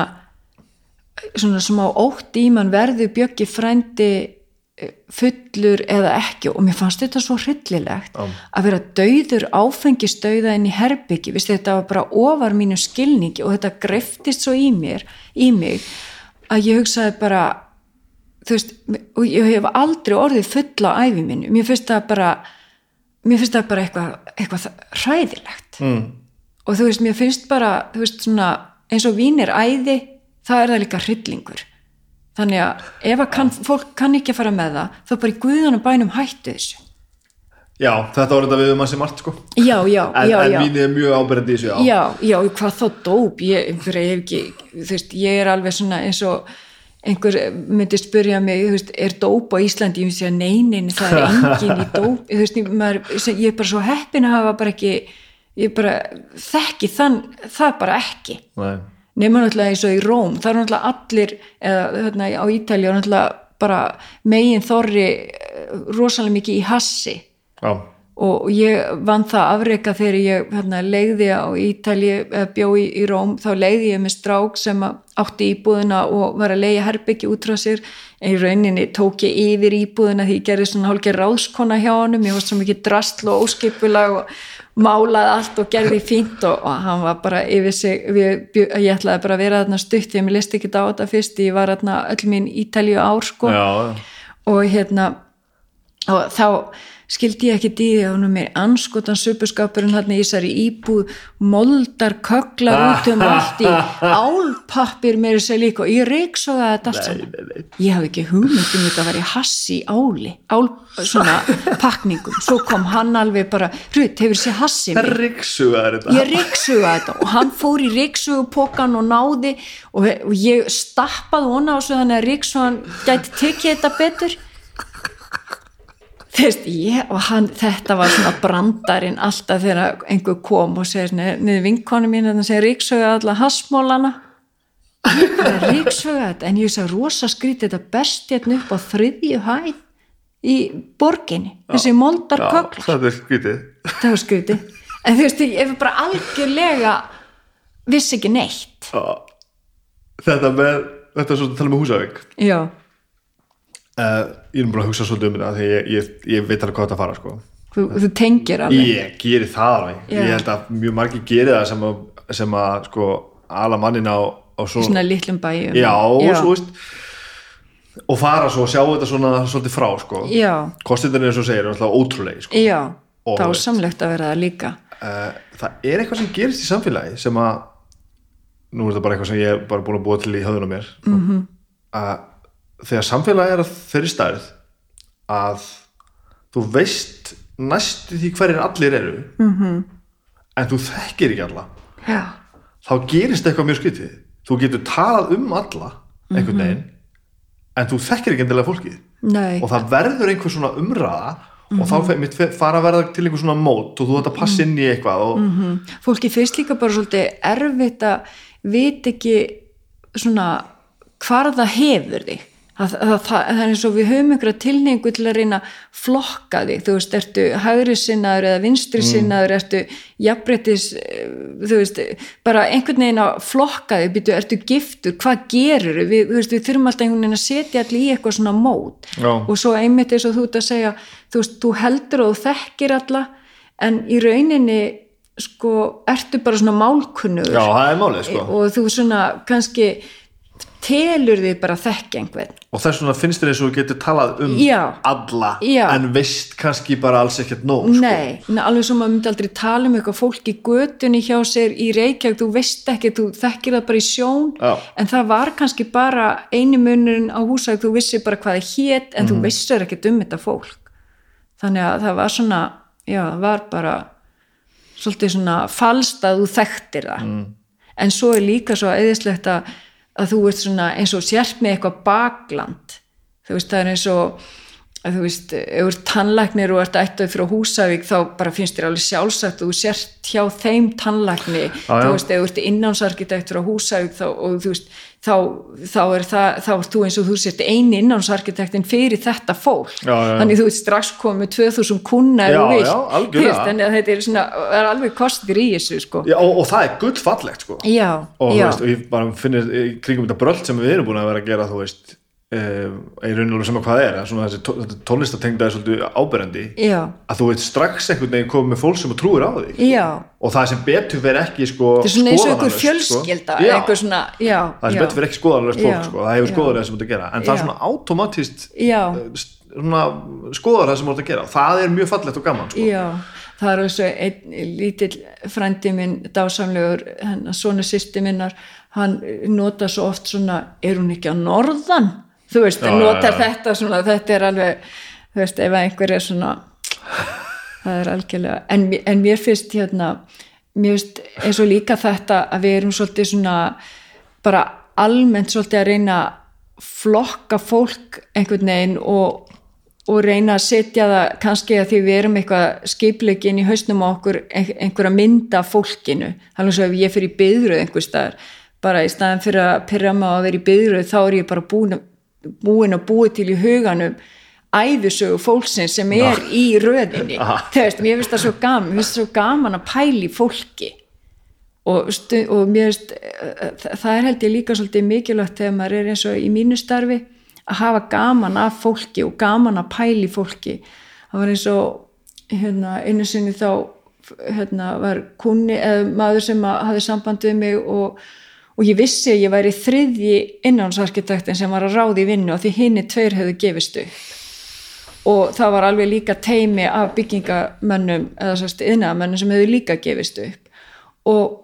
C: svona smá ótt í mann verður bjöggi frændi fullur eða ekki. Og mér fannst þetta svo hryllilegt
A: Já.
C: að vera dauður áfengisdauða inn í herbyggi, Vist, þetta var bara ofar mínu skilningi og þetta greftist svo í mér, í mig að ég hugsaði bara þú veist, og ég hef aldrei orðið full á æfi minni, mér finnst það bara mér finnst það bara eitthvað, eitthvað hræðilegt.
A: Mm.
C: og þú veist, mér finnst bara þú veist, svona, eins og vín er æði það er það líka hryllingur þannig að ef að kann, fólk kann ekki að fara með það, þá bara í guðanum bænum hættu þessu
A: já, þetta var þetta við um að sem margt sko.
C: já, já,
A: En,
C: já,
A: en
C: já
A: vínið er mjög ábyrðandi í þessu, já.
C: já, hvað þá dóp ég, ég hef ekki, þú veist, ég er alveg svona eins og einhver myndi spyrja mig, þú veist, er dóp á Íslandi ég myndi segja, neinin, það er *laughs* engin í dóp, þú veist, maður, ég er bara svo heppin að hafa bara ekki ég bara þekki þann, það bara ekki
A: Nei.
C: Nema náttúrulega eins og í Róm það er náttúrulega allir eða hérna, á Ítalíu er náttúrulega bara megin þorri eh, rosalega mikið í hassi.
A: Já,
C: og ég vann það afreika þegar ég hérna, leiði á Ítalíu eða bjó í, Róm þá leiði ég með strák sem átti íbúðina og var að leiða herbyggi út frá sér. En í rauninni tók ég yfir íbúðina því ég gerði svona hálfgeir ráðskona hjá honum. Ég var svo mikið drastl og óskipulag og málaði allt og gerði fínt og, og hann var bara yfir sig við, ég ætlaði bara að vera þarna stutt því að mér listi ekki á þetta fyrst ég var þarna öll mín Ítalíu ár sko
A: já, já.
C: og hérna og þá skildi ég ekki dýði að hún er með anskotan söpuskapurinn hann í þessari íbúð moldar köglar út um allt í *laughs* álpappir þess að líka og ég reyksoða þetta allt saman. ég hafði ekki hugmyndum þetta að vera í hassi áli ál svona *laughs* pakningum svo kom hann alveg bara Rut, hefur sér hassi
A: þetta.
C: ég reyksuga þetta og hann fór í reyksugupokan og náði og, og ég stappaði hona á svo þannig að reyksugan gæti tekið þetta betur Þess, ég, og hann, þetta var svona brandarinn alltaf þegar einhver kom og segir niður vinkonu mín þannig að segja ríksöga alla hassmólana ríksöga þetta en ég sagði rosa skrítið þetta best hérna upp á þriðju hæð í borginni þessi moldar
A: Já,
C: kögl
A: þetta skvítið.
C: það var skrítið en þú veist, ég var bara algjörlega vissi ekki neitt
A: Já. Þetta með, þetta er svo að tala með Húsavík.
C: já,
A: Uh, ég er bara að hugsa svolítið um þetta því ég, ég, ég veit alveg hvað þetta fara sko.
C: þú, þú tengir alveg
A: Ég geri það alveg.
C: Já.
A: Ég held að mjög margir geri það sem að, sem að sko, ala mannin á, á svo...
C: svona litlum bæjum
A: Já, og svo veist og fara svo og sjá þetta svona svolítið frá sko.
C: já,
A: kostindarnir eins og segir er alltaf ótrúlegi sko.
C: já
A: Og
C: þá er samlegt að vera það líka
A: uh, það er eitthvað sem gerist í samfélagi sem að nú er þetta bara eitthvað sem ég er bara búin að búa til í höfðunum mér mm -hmm. að þegar samfélagi er að þeirri stærð að þú veist næstu því hverjir allir eru mm -hmm. en þú þekkir ekki alla
C: já,
A: þá gerist eitthvað mjög skytið þú getur talað um alla einhvern veginn en þú þekkir ekki endilega fólkið.
C: Nei,
A: og það verður einhver svona umræða og þá fer- mitt fer- fara að verða til einhver svona mót og þú ætti að passa inn í eitthvað og
C: fólki finnst líka bara svolítið erfitt að vita ekki svona hvar það hefur þig það, það, það, það er eins og við höfum einhverja tilningu til að reyna að flokka þig. Þú veist, ertu hægri sinnaður eða vinstri sinnaður, ertu jafnbreytis, eh, þú veist bara einhvern veginn að flokka þig? Býtu, ertu giftur, hvað gerur við, þú veist, við þurfum alltaf einhvern veginn að setja allir í eitthvað svona mót.
A: Já.
C: og svo einmitt eins og þú ert að segja þú veist, þú heldur og þú þekkir alla en í rauninni sko, ertu bara svona málkunnur
A: já, það er málið sko.
C: Og þú svona kannski telur þig bara að þekka einhvern
A: og þess vegna finnst þér eins og þú getur talað um
C: Já.
A: alla
C: Já.
A: en veist kannski bara alls ekkert nóg sko.
C: Nei, en alveg sem maður myndi aldrei tala um eitthvað fólk í götunni hjá sér í Reykjavík, þú veist ekki, þú þekkir það bara í sjón,
A: Já.
C: en það var kannski bara eini munurinn á húsæk, þú vissi bara hvað það hét, en
A: Mhm.
C: þú vissir ekkert um þetta fólk. Þannig að það var svona, já, það var bara svolítið svona falst að þú þekktir það.
A: Mm.
C: En svo er líka svo eðislegt að, að þú ert svona eins og sért með eitthvað bakland. Þú veist, það er eins og að þú veist, ef þú ert tannlæknir og ert ættað frá Húsavík þá bara finnst þér alveg sjálfsagt að þú sért hjá þeim tannlækni,
A: já.
C: þú veist, ef þú ert innánsarkitekt frá Húsavík þá, og þú veist, þá, þá er það, þá ert þú eins og þú sért eini innánsarkitektin fyrir þetta fólk,
A: Já, já, já.
C: þannig þú ert strax komið með 2000 kuna
A: Já,
C: þú vilt. Þú þannig að þetta er svona, það er alveg kostir í þessu, sko.
A: já, og, og það er gull fallegt sko.
C: Já,
A: og, þú
C: já,
A: veist, og ég bara finnir kringum þetta bröld sem við erum búin að vera að gera þú veist uh, í rauninu sem að hvað er að svona þessi tónlistatengda er svolítið áberandi.
C: Já,
A: að þú veit strax einhvern veginn komið með fólk sem trúir á þig
C: já,
A: og það sem betur verið ekki sko,
C: er og fjölskylda,
A: sko. já,
C: svona, já,
A: það sem betur verið ekki skoðanlega fólk sko. það hefur skoðanlega sem þú ert að gera. En það er svona automatist skoðar það sem þú ert að gera. Það er mjög fallegt og gaman sko.
C: Já, það er eins og einn lítill frændi minn, dásamlegur svona sýsti minnar hann nota svo oft svona er hún ekki á norðan þú veist,
A: Já,
C: notar
A: já, já.
C: þetta svona þetta er alveg, þú veist, ef einhver er svona það er algjörlega en, en mér finnst hérna mér finnst eins og líka þetta að við erum svolítið svona bara almennt svolítið að reyna flokka fólk einhvern veginn og, og reyna að setja það kannski að því við erum eitthvað skipleikin í hausnum á okkur ein- einhverja mynda fólkinu þannig að ef ég fyrir í byðröð einhver staðar bara í staðan fyrir að pyrra á að vera í byðröð þá er ég bara búin, að- búin að búi til í huganum æfisögu fólksins sem er í röðinni. Veist, mér finnst það svo gaman mér finnst það svo gaman að pæli fólki. Og, og mér finnst eh, það það er held ég líka svolítið mikilvægt þegar maður er eins og í mínu starfi að hafa gaman af fólki og gaman að pæli fólki. Það var eins og hérna, einu sinni þá hérna, var kunni eða maður sem hafði samband við mig og, og ég vissi að ég væri þriðji innánsarkitektin sem var að ráði í vinnu og því hinni tveir hefðu gefist upp. Og það var alveg líka teimi af byggingamönnum eða sérst yðnaðamönnum sem hefur líka gefist upp. Og,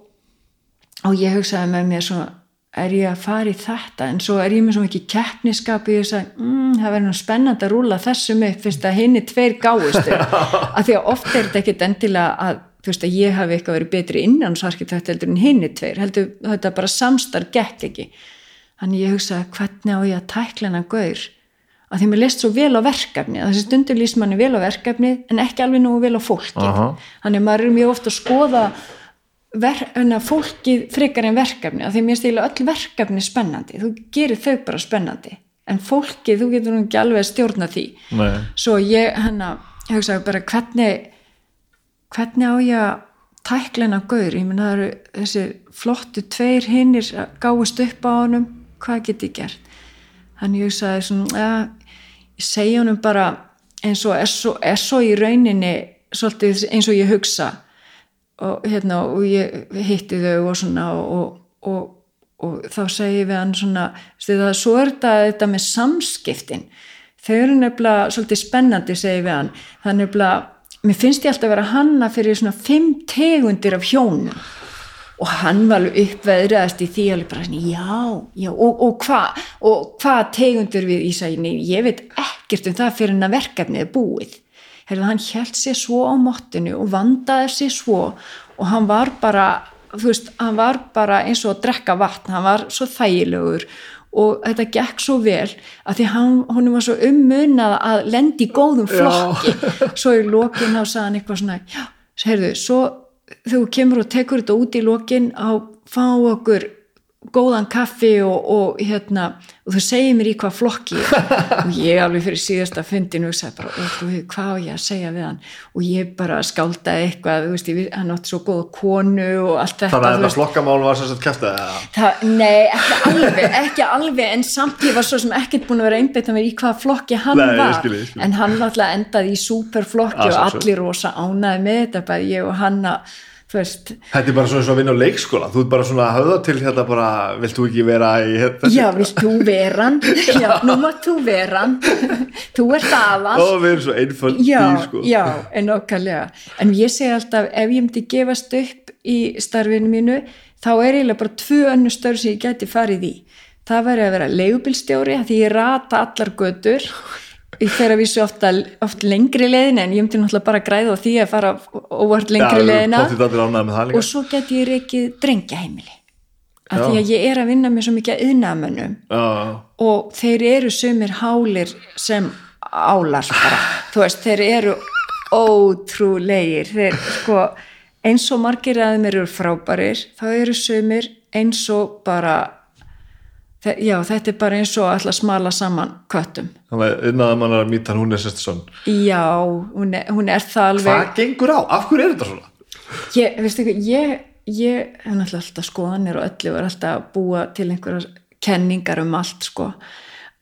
C: og ég hugsaði með mér svona er ég að fara í þetta? En svo er ég með svo mikið keppniskap og ég sagði, mm, það verður nú spennandi að rúla þessum upp fyrst að henni tveir gáustu *laughs* af því að oft er þetta ekkit endilega að þú veist að ég hafi eitthvað verið betri innánsarkitekt heldur en henni tveir heldur þetta bara samstarf gekk ekki. Þannig ég hugsaði hvernig á ég að tækla hennar gaur? Að því mér leist svo vel á verkefni þessi stundur líst manni vel á verkefni en ekki alveg nú vel á fólkið.
A: Aha.
C: þannig að maður er mjög ofta að skoða fólkið frekar en verkefni að því mér stila öll verkefni spennandi. Þú gerir þau bara spennandi en fólkið, þú getur nú ekki alveg að stjórna því.
A: Nei.
C: svo ég hennar ég hugsaði bara hvernig hvernig á ég að tækla hennar gaur, ég menn það eru þessi flottu tveir hinnir gáist upp á honum, hvað get ég gert? Þannig ég hugsaði svona ja, ég segja honum bara eins og er svo, er svo í rauninni svolítið eins og ég hugsa. Og hérna og ég hitti þau og svona og, og, og þá segir við hann svona það, svo er þetta, þetta með samskiptin. Þau eru nefnilega svolítið spennandi segir við hann. Það er nefnilega, mér finnst ég alltaf að vera hanna fyrir svona fimm tegundir af hjónum. Og hann var alveg uppveðraðast í því alveg bara svona, já, já, og, og hvað og hvað tegundur við Ísæni ég veit ekkert um það fyrir hann að verkefnið er búið. Herðu, hann held sér svo á mottinu og vandaði sér svo og hann var bara þú veist, hann var bara eins og að drekka vatn, hann var svo þægilegur og þetta gekk svo vel að því hann, var svo ummunað að lendi í góðum flokki. Svo í lokin þá sagði hann eitthvað svona já, heyrðu, svo þegar þú kemur og tekur þetta út í lokin á fá okkur góðan kaffi og, og hérna og þú segir mér í hvað flokki. Er." *laughs* og ég alveg fyrir síðasta fundinu og sagði bara, "Ó, guð, hvað á ég að segja við hann? Og ég bara skáldaði eitthvað þú veist, ég, hann átti svo góða konu og allt þetta
A: þannig að þetta flokkamál var kæftið eða?
C: Það, nei, ekki alveg, ekki alveg en samt ég var svo sem ekkert búin að vera einbeita mér í hvaða flokki hann
A: Nei,
C: var.
A: skil,
C: en hann alltaf endaði í superflokki
A: Ah,
C: og allir rosa ánæði með þetta bara ég og hann að þú veist,
A: Þetta er bara svona og að vinna á leikskóla. Þú ert bara svona að höfða til þetta bara vilt þú ekki vera í þessu?
C: já, vilt þú vera *laughs* já, nú mátt þú vera þú ert aðal.
A: Ó, við erum svo einföld
C: já,
A: sko.
C: já, en okkarlega en ég segi alltaf, ef ég myndi gefast upp í starfinu mínu þá er eiginlega bara tvö önnu störf sem ég geti farið í. Það væri að vera leigubilstjóri því ég rata allar götur ég fer að vísu ofta, oft lengri leiðin en ég myndi náttúrulega bara græða á því að fara óvart lengri
A: það líka.
C: Og svo geti ég reikið drengjaheimili. Af
A: Já.
C: því að ég er að vinna með svo mikið að yðnamönnum
A: Já,
C: og þeir eru sumir hálir sem álar bara, þú veist, þeir eru ótrúlegir. Þeir sko eins og margir að þeim eru frábærir, þá eru sumir eins og bara já, þetta er bara eins og alltaf smala saman köttum
A: þannig að innan mann er að mýta hún er sérst svon
C: já, hún er, hún er það alveg
A: Hvað gengur á? Af hverju er þetta svona?
C: ég, veistu ekki, ég, ég hef náttúrulega alltaf skoðanir og öllu og er alltaf að búa til einhverjar kenningar um allt sko,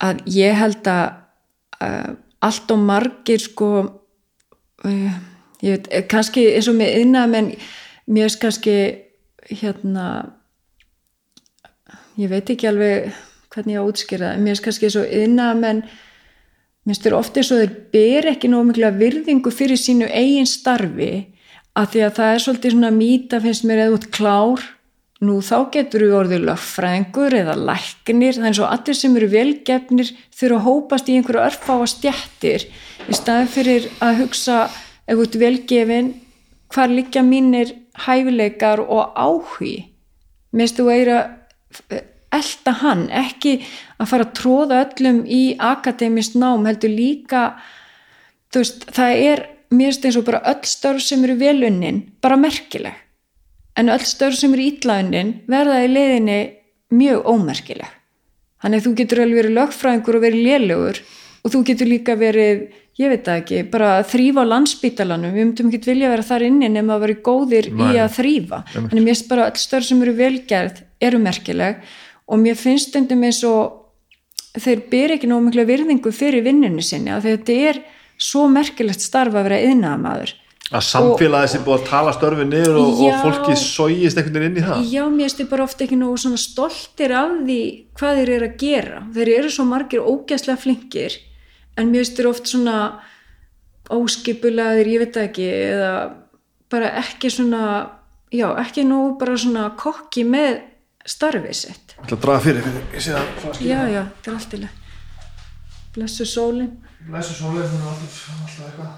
C: að ég held að uh, allt og margir sko uh, ég veit, eh, kannski eins og með innað menn mér er kannski hérna ég veit ekki alveg hvernig ég á að útskýra mér er kannski og innað menn mér styrir ofta eins og þeir ber ekki nóg mikla virðingu fyrir sínu eigin starfi að því að það er svolítið svona mýta finnst mér eða út klár nú þá getur við orðið lögfræðingur eða læknir, eins og allir sem eru velgefnir þurfa að hópast í einhverju örfáa stjættir í staðin fyrir að hugsa út velgefin hvar liggja mínir hæfileikar og áhugi? Stu að eira elda hann, ekki að fara að tróða öllum í akademist nám heldur líka þú veist, það er mér finnst eins og bara öll störf sem eru velunnin bara merkileg. En öll störf sem eru ítlaunnin verða í leiðinni mjög ómerkileg. Þannig að þú getur alveg verið lögfræðingur og verið lélugur og þú getur líka verið ég veit það ekki, bara að þrýfa á landsbítalanum, við myndum ekki vilja vera þar inni nema að vera góðir í
A: Nei.
C: að þrýfa þannig að mér finnst bara öll störf sem eru velgerð eru merkileg og mér finnst stundum eins og þeir ber ekki nóg mikla virðingu fyrir vinnunni sinni að þetta er svo merkilegt starf að vera yðnaðamaður
A: Að samfélagið sem búið að tala störfi niður og, og
C: Já.
A: fólki sógist einhvern veginn inn í það
C: Já, mér þið bara ofta ekki svona stoltir af því hvað þeir eru að gera. Þeir eru svo margir ógæslega flinkir en mér finnst þið oft svona óskipulaðir, ég veit ekki, eða bara ekki svona, já, ekki nógu bara svona kokki með starfið sitt.
A: Það að draga fyrir, fyrir það.
C: Já, já, þetta er allt í leið. Blessu sólin,
A: Læsa sólið, hún er alltaf, alltaf eitthvað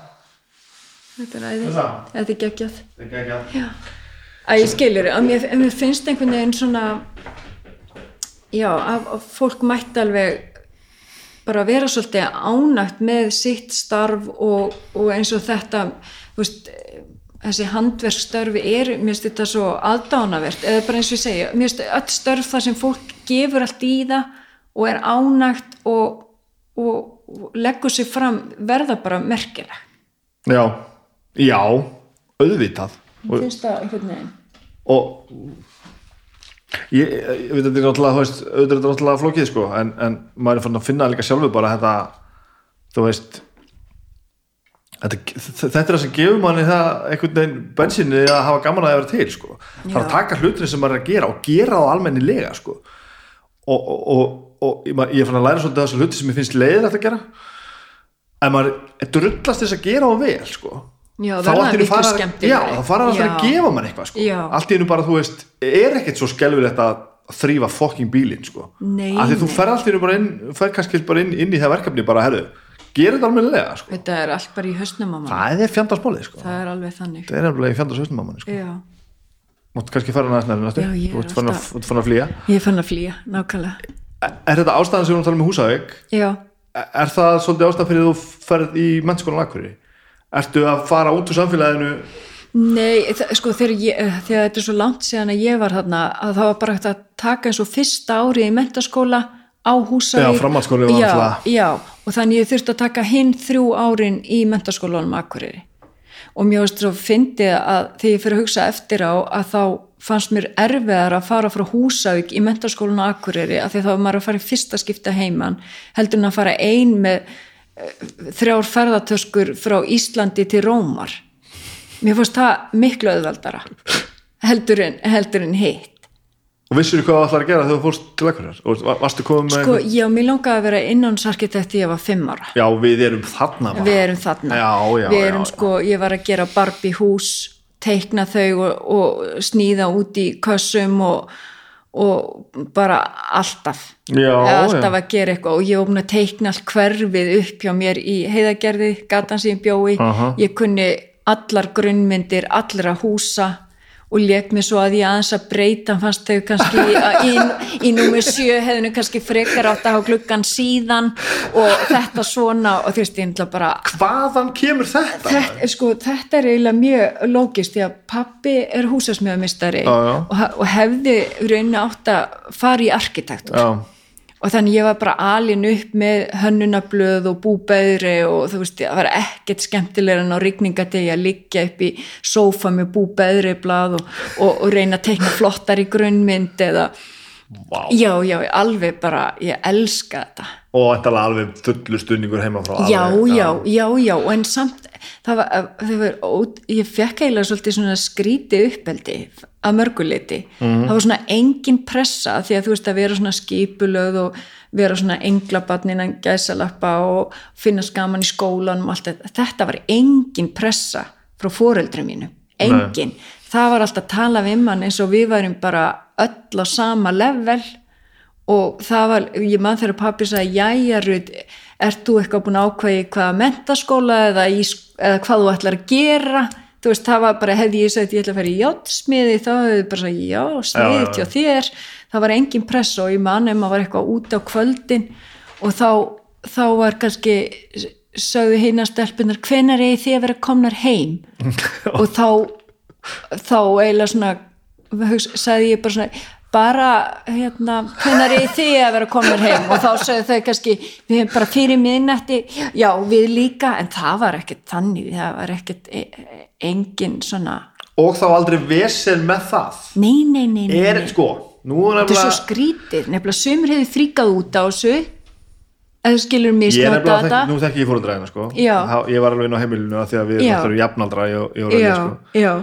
C: þetta er æði,
A: Það?
C: þetta er geggjað.
A: Ekki ekki að
C: Já, að ég skiljur, að mér, mér finnst einhvern veginn svona, já, að, fólk mætti alveg bara vera svolítið ánægt með sitt starf og, og eins og þetta, þú veist, þessi handverkstörfi er, mér finnst þetta svo aðdánavert, eða bara eins og ég segja, mér finnst öll störf þar sem fólk gefur allt í það og er ánægt og, og, og leggur sig fram verða bara merkileg.
A: Já, já, auðvitað og,
C: Finnst það einhvern veginn?
A: og ég, ég veit að þetta er náttúrulega veist, auðvitað er náttúrulega flókið sko en, en maður er fann að finna líka sjálfur bara þetta þú veist þetta, þetta er það sem gefur manni það einhvern veginn bensinni að hafa gaman að vera til sko. það er að taka hlutin sem maður er að gera og gera það almennilega sko. og, og, og, og ég ég fann að læra svolítið þessu hluti sem ég finnst leiðilegt að gera en maður drullast þess að gera á vel sko.
C: Já,
A: Þá
C: miklu
A: fara- að
C: Já.
A: gefa mann eitthvað sko. Einu bara, þú veist, er ekkert svo skelfilegt að þrýfa fokking bílinn sko. Af því þú fer einu bara inn fer kannski bara inn, inn í það verkefni bara, herru, gera þetta almennilega sko.
C: Þetta er allt bara í hausnum á mann
A: það er fjandarsmálið sko.
C: Það er alveg þannig.
A: Það er nefnilega í fjandarshausnum á manni sko.
C: Já,
A: Máttu kannski fara næst næri næstu.
C: Já, er
A: Þú ert fann að,
C: alltaf-
A: fann að flýja.
C: Ég fann að flýja, nákvæmlega.
A: Er þetta ástæðan sem við að tala um Húsavík?
C: Já,
A: Er það svolítið ástæðan fyrir þú ferð í mennskólan Akureyri? Ertu að fara út úr samfélaginu?
C: Nei, sko þegar, ég, eh, þegar þetta er svo langt síðan að ég var þarna að það var bara hægt að taka eins og fyrsta árið í mentaskóla á Húsavík.
A: Já, framhaldsskóli var
C: já,
A: náttúrulega-
C: já, og þannig ég þurfti að taka hinn þrjú árin í mentaskólanum Akureyri. Og mér veist svo fyndið að þegar ég fyrir að hugsa eftir á að þá fannst mér erfiðar að fara frá Húsavík í mentaskólan á Akureyri af því þá var maður að fara í fyrsta skipta heiman heldur en að fara ein með eh, þrjár ferðartöskur frá Íslandi til Rómar. Mér fannst það miklu auðveldara heldur en, heldur en hitt
A: og vissir hvað þú ætlar að gera þegar þú fórst til Akureyrar? Og var- varstu komið með
C: sko,
A: einhvern-
C: já, mér langaði að vera innánsarkitekt þegar ég var fimm ára.
A: Já, við erum þarna bara.
C: við erum þarna.
A: Já, já,
C: við erum
A: já.
C: sko, ég var að gera Barbie hús teikna þau og, og sníða út í kössum og, og bara alltaf.
A: Já,
C: alltaf að gera eitthvað. Og ég var að teikna allt hverfið upp hjá mér í heiðagerði, gatan sem ég bjói
A: Aha.
C: ég kunni allar grunnmyndir allra húsa og lék mér svo að ég aðeins að breyta fannst þau kannski í, í, númer sjö hefðinu kannski frekar átt að hafa gluggan síðan og þetta svona. Og þú veist ég ætla bara
A: Hvaðan kemur þetta?
C: þetta, sko, þetta er eiginlega mjög lógist því að pappi er húsasmjöðumistari og, og hefði í rauninni átt að fara í arkitektur
A: Já,
C: og þannig ég var bara alin upp með hönnunablöð og búbeðri og þú veist, það var ekkert skemmtilega en á rigningadegi að liggja upp í sófa með búbeðri blað og, og, og reyna að teikna flottar í grunnmynd eða,
A: vá.
C: Já, já, alveg bara ég elska þetta.
A: Og þetta er alveg fullu stuðningur heima frá
C: já,
A: alveg,
C: já, já, já, en samt það var, það var ég fekk eiginlega svolítið svona skríti uppeldi að mörguleiti, það var svona engin pressa því að þú veist að vera svona skipulöð og vera svona englabarninan gæsalappa og finna skaman í skólanum og allt þetta, þetta var engin pressa frá foreldrum mínu, engin. Það var alltaf að tala við mann eins og við værum bara öll á sama level og það var, ég mann þegar pappi sagði, jæja Rut, ert þú eitthvað búin að ákveði hvaða mentaskóla eða, eða hvað þú ætlar að gera þú veist, það var bara, hefði ég sagt ég ætla að fara í játtsmiði, þá hefði þið bara sagt já, sniðið hjá þér. Það var engin press og ég mann ef maður var eitthvað út á kvöldin og þá, þá var kannski sögðu hinn að stelpunar hvenar eigi þið að vera komnar heim? *laughs* Og þá þá eiginlega svona sagði ég bara svona bara hérna, hvernig er þið að vera komin heim og þá sögðu þau kannski við hefum bara fyrir miðnætti. Já við líka en það var ekkert þannig það var ekkert e e- engin svona
A: Og þá aldrei vesen með það.
C: Nei nei nei, nei,
A: Er,
C: nei.
A: sko, er
C: þetta er svo
A: nefnilega
C: skrítið. Nefnilega sömur hefur fríkað út á þessu eða þú skilur
A: Ég er nefnilega, þekk,
C: þetta.
A: nú þekki ég fóruðræðina sko.
C: Já.
A: Ég var alveg inn á heimilinu af því að við
C: Já.
A: erum jafnaldra í, í orðinni
C: já,
A: sko.
C: já,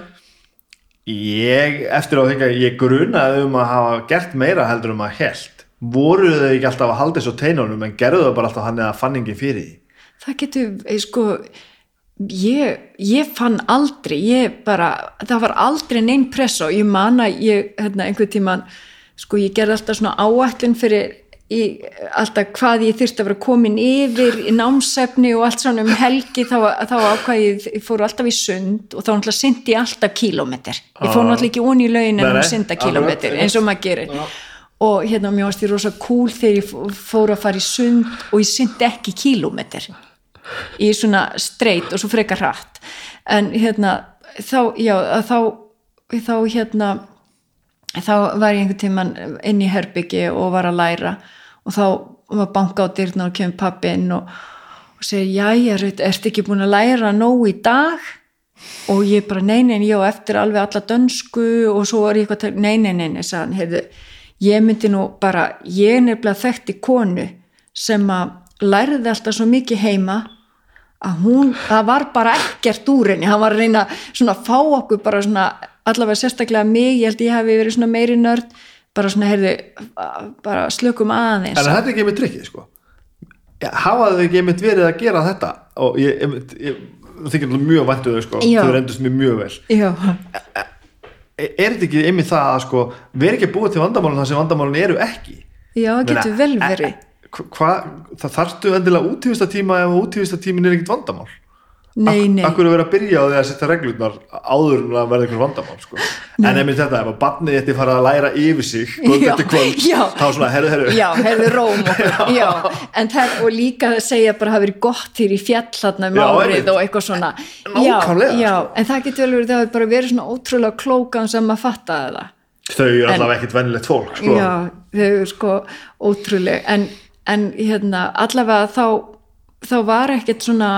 A: Ég, eftir á að ég grunaði um að hafa gert meira heldur um að held voru þau ekki alltaf að halda þessu teinunum en gerðu þau bara alltaf hann eða fanningi fyrir því?
C: Það getur, eh, sko ég, ég fann aldrei ég bara, það var aldrei neinn press og ég man að ég hérna, einhvern tíman, sko ég gerði alltaf svona áætlun fyrir í, alltaf hvað ég þyrst að vera komin yfir í námsefni og allt svona um helgi þá, þá ákvað ég, ég fór alltaf í sund og þá náttúrulega syndi ég alltaf kílómetr ég fór náttúrulega ekki onni í
A: Nei,
C: en
A: nei,
C: um synda
A: akkurat,
C: kílómetr eins og maður gerir. Og hérna mér varst ég rosa cool þegar ég fó- fór að fara í sund og ég syndi ekki kílómetr í svona streit og svo frekar hratt. En hérna þá, já, þá þá hérna þá var ég einhvern tíman inn í herbyggi og var að læra og þá var banka á dyrna og kemur pappi inn og, og segir, jæja, Rut, ertu ekki búin að læra nóg í dag? Og ég bara, nei, nei, ég á eftir alveg alla dönsku. Og svo var ég eitthvað, að tala- nei, nei, nei, nei, sagði hann, heyrðu, ég myndi nú bara, ég er nefnilega þekkti konu sem að lærði alltaf svo mikið heima að hún, það var bara ekkert úr henni, hann var að reyna svona að fá okkur bara svona, allavega sérstaklega mig, ég held ég hafi verið svona meiri nörd bara svona, heyrðu bara slökum aðeins.
A: En þetta er ekki einmitt trikkið sko. Ja, hafa þau ekki einmitt verið að gera þetta? Og ég, einmitt, ég þykir mjög væntu þau sko,
C: Já.
A: þau reyndust mér mjög vel.
C: Já,
A: er er þetta ekki einmitt það að sko vera ekki að búa til vandamálun þar sem vandamálun eru ekki?
C: Já, það getur vel verið.
A: Hva- það þarftu endilega útífista tíma ef útífista tímin er ekkert vandamál
C: nei, nei,
A: Akkur er verið að byrja á því að setja reglurnar áður en að verða einhver vandamál sko. en einmitt þetta, ef að barnið þetta fara að læra yfir sig
C: Já,
A: eftir kvöld
C: já.
A: þá svona, herru, herru
C: já, herðu róm okkur, *laughs* já, en það og líka að segja bara hafi verið gott þér í fjall þarna um
A: Já,
C: árið og eitthvað svona. Já, já,
A: sko.
C: en það getur vel verið það hafi bara verið svona ótrúlega klókan sem að fatta það.
A: Þau eru allavega ekkert venilegt fólk sko.
C: já, þau eru sko ótrúleg. En, en hérna allavega þá, þá var ekkert svona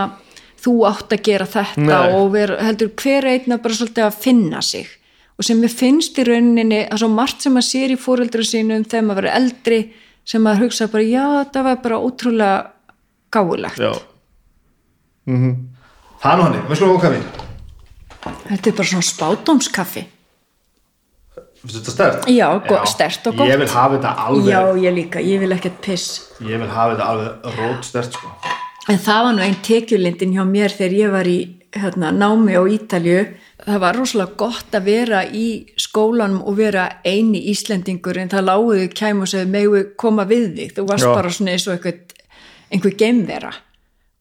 C: þú átt að gera þetta
A: Nei.
C: og ver, heldur hver einn að bara svolítið að finna sig. Og sem mér finnst í rauninni að svo margt sem að sér í fóreldra sínum þegar maður verið eldri sem maður hugsa bara já þetta var bara ótrúlega gáulegt
A: já. Mm það er nú hann, við skulum á kaffi?
C: Þetta er bara svona spátumskaffi
A: Finnst þetta stert?
C: Já, go- sterkt og gott.
A: ég vil hafa þetta alveg
C: já ég líka, ég vil ekkert piss.
A: Ég vil hafa þetta alveg rót stert sko.
C: En það var nú einn tekjulindin hjá mér þegar ég var í hérna, námi á Ítalju. Það var rosalega gott að vera í skólanum og vera eini Íslendingur en það láguðu kæm og segðu megu koma við þig. Þú varst
A: Já.
C: bara svona eins og einhver, einhver geimvera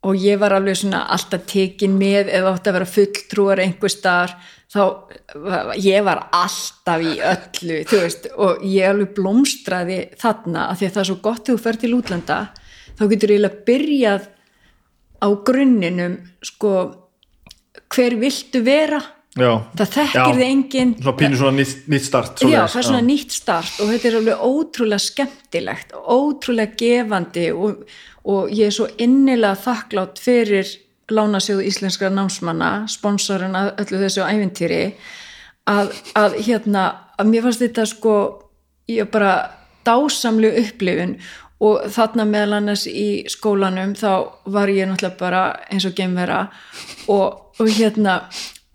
C: og ég var alveg svona alltaf tekin með eða átt að vera fulltrúar einhver staðar þá ég var alltaf í öllu þú veist og ég alveg blómstraði þarna af því að það er svo gott þegar þú fer til útlanda þá getur eiginlega byrjað á grunninum sko hver viltu vera?
A: Já,
C: það þekkir þið enginn.
A: Svona pínu svona nýtt, nýtt start
C: Já, það er svona nýtt start og þetta er alveg ótrúlega skemmtilegt ótrúlega gefandi og, og ég er svo innilega þakklátt fyrir Lánasjóðu Íslenskra námsmanna sponsorinn að öllu þessu ævintýri að, að hérna að mér fannst þetta sko ég bara dásamlu upplifun og þarna meðal annars í skólanum þá var ég náttúrulega bara eins og geimvera. Og, og hérna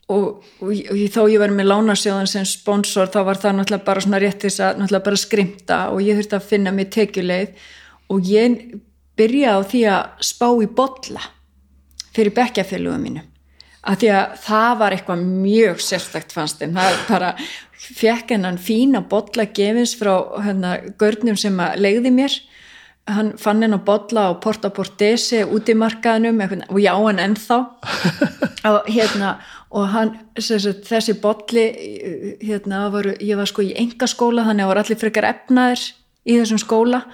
C: og, og, og þó ég var með lánasjóðan sem sponsor þá var það náttúrulega bara svona rétt þess að náttúrulega bara skrimta og ég þurfti að finna mér tekjuleið. Og ég byrjaði á því að spá í bolla fyrir bekkjafélugum mínu að því að það var eitthvað mjög sérstakt fannst þeim, það bara fekk hennan fína bolla gefins frá hérna görnum sem að leiði mér hann fann henn á bolla á Porta Portese út í markaðinum og já hann ennþá. *laughs* Og hérna og hann, sagt, þessi bolli hérna, var, ég var sko í engaskóla þannig að var allir frekar efnaðir í þessum skóla.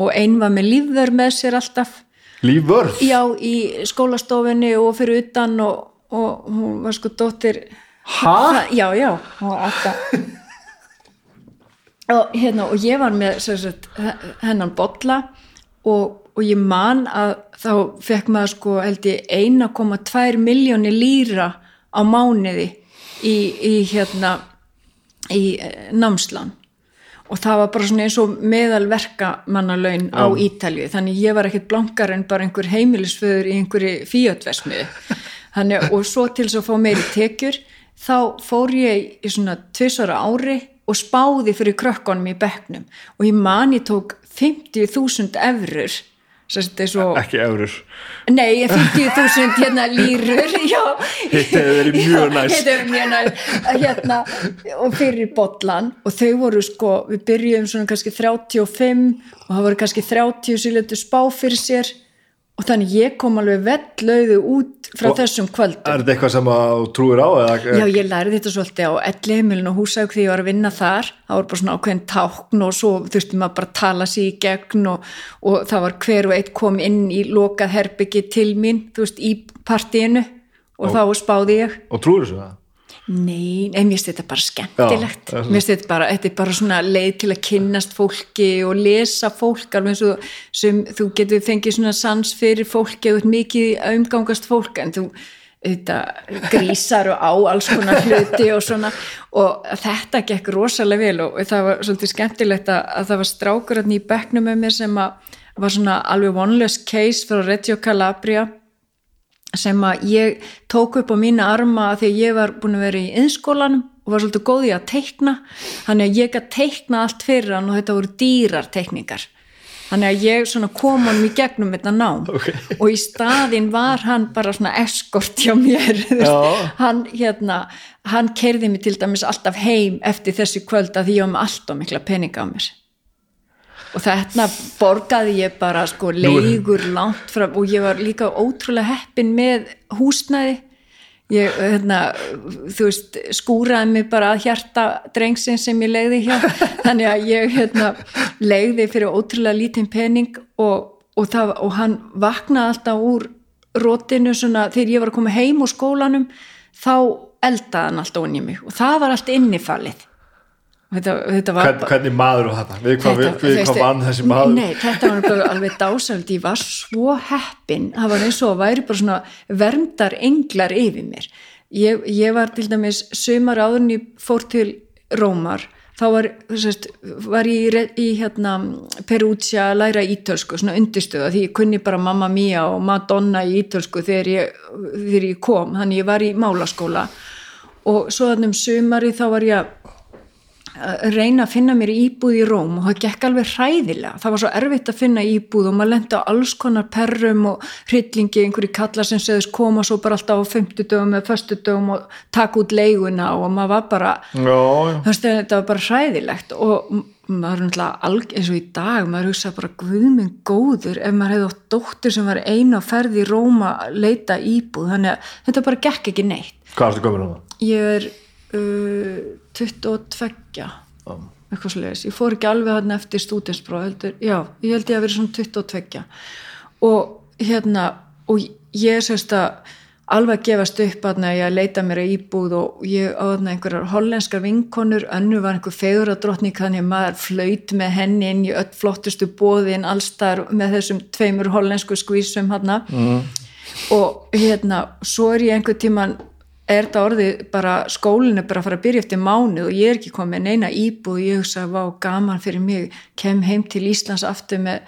C: Og einn var með lífður með sér alltaf.
A: Lífvörð?
C: Já, í skólastofinni og fyrir utan og, og hún var sko dóttir? Það- já, já, hún var alltaf *laughs* og hérna og ég var með sagt, hennan bolla og, og ég man að þá fekk maður sko held ég 1,2 miljónir lýra á mánuði í, í hérna í eh, námslán. Og það var bara svona eins og meðal verkamannalaun á Ítalju þannig ég var ekkert blankar en bara einhver heimilisföður í einhverju fíotversmiðu og svo til þess að fá meiri tekjur þá fór ég í svona tvisara ári og spáði fyrir krökkunum í bekknum. Og ég man ég tók 50.000 eurur svo,
A: ekki eurur
C: Nei, 50.000 hérna lýrur *laughs*
A: hefur verið mjög næs.
C: Hitt hefur mjög næs hérna, og fyrir bollan og þau voru sko, við byrjuðum svona kannski 35 og það voru kannski 30 sem letu spá fyrir sér og þannig ég kom alveg vellauðu út frá
A: Og
C: þessum kvöldum.
A: er þetta eitthvað sem þú trúir á eða,
C: Já, ég lærði þetta svolítið á elli heimilin og húsauk því ég var að vinna þar. Það voru bara svona ákveðin tákn og svo þurfti maður bara að tala sér í gegn og, og það var hver og eitt kom inn í lokað herbyggi til mín þú veist, í partíinu. Og þá spáði ég.
A: og trúir þessu? það?
C: Nei, nei, mér finnst þetta bara skemmtilegt.
A: Já,
C: mér finnst þetta bara, þetta er bara svona leið til að kynnast fólki og lesa fólk alveg eins og sem þú getur fengið svona sans fyrir fólki og mikið umgangast fólk en þú þetta, grísar og á alls konar hluti og svona. Og þetta gekk rosalega vel og það var svolítið skemmtilegt að, að það var strákur í bekknum með mér sem að var svona alveg one-less case frá Reggio Calabria sem að ég tók upp á mína arma að ég var búin að vera í innskólanum og var svolítið góð í að teikna. Þannig að ég að teikna allt fyrir hann og þetta voru dýrar teikningar. Þannig að ég svona kom honum í gegnum þetta nám. *laughs*
A: Okay.
C: og í staðinn var hann bara svona eskort hjá mér *laughs* hann hérna hann kerði mig til dæmis alltaf heim eftir þessi kvöld að því ég var með alltaf mikla peninga á mér og þetta borgaði ég bara sko leigur langt frá og ég var líka ótrúlega heppin með húsnæði. Ég hérna, þú veist skúraði mig bara að hjarta drengsin sem ég leiði hjá. *laughs* Þannig að ég hérna, leiði fyrir ótrúlega lítinn pening og, og, það, og hann vaknaði alltaf úr rótinu svona þegar ég var að koma heim úr skólanum þá eldaði hann alltaf onni mig og það var allt innifallið þetta, þetta var
A: Hvern, hvernig maður og þetta við hvað, við, við
C: veistu,
A: hvað vann þessi maður?
C: nei, þetta var alveg dásald ég var svo heppin. Það var eins og að væri bara svona verndar englar yfir mér. Ég, ég var til dæmis sömar áðurinn ég fór til Rómar. Þá var, sérst, var ég í, í hérna, Perúcia að læra ítölsku, svona undirstöða því ég kunni bara Mamma Mia og Madonna í ítölsku þegar ég, þegar ég kom. Þannig ég var í málaskóla. Og svo þannig um sömari þá var ég að að reyna að finna mér íbúð í Róm og það gekk alveg hræðilega. Það var svo erfitt að finna íbúð og maður lendi á alls konar perrum og hryllingi einhverju kallar sem segðist koma svo bara alltaf á 50 dögum eða föstu dögum og taka út leiguna og maður var bara þetta var bara hræðilegt og maður er náttúrulega alg, eins og í dag maður hugsa bara guðminn góður ef maður hefði átt dóttir sem var eina á ferð í Róma að leita íbúð. Þannig að þetta bara gekk ekki neitt.
A: Hvað ertu gömur um það?
C: ég er uh, 22
A: Já.
C: eitthvað sliðis, ég fór ekki alveg hann eftir stúdinspróf, heldur, já, ég held ég að vera svona 22 og hérna, og ég sérst að alveg gefast upp að ég leita mér að íbúð og ég á þarna einhverjar hollenskar vinkonur, önnu var einhver feguradrottning þannig að maður flöyt með henni inn í öll flottustu bóðin allstar með þessum tveimur hollensku skvísum hann mm. og hérna, svo er ég einhver tíman er þetta orðið bara skólinu bara að fara að byrja eftir mánuð og ég er ekki komið neina íbúð. Og ég hugsa vá gaman fyrir mig kem heim til Íslands aftur með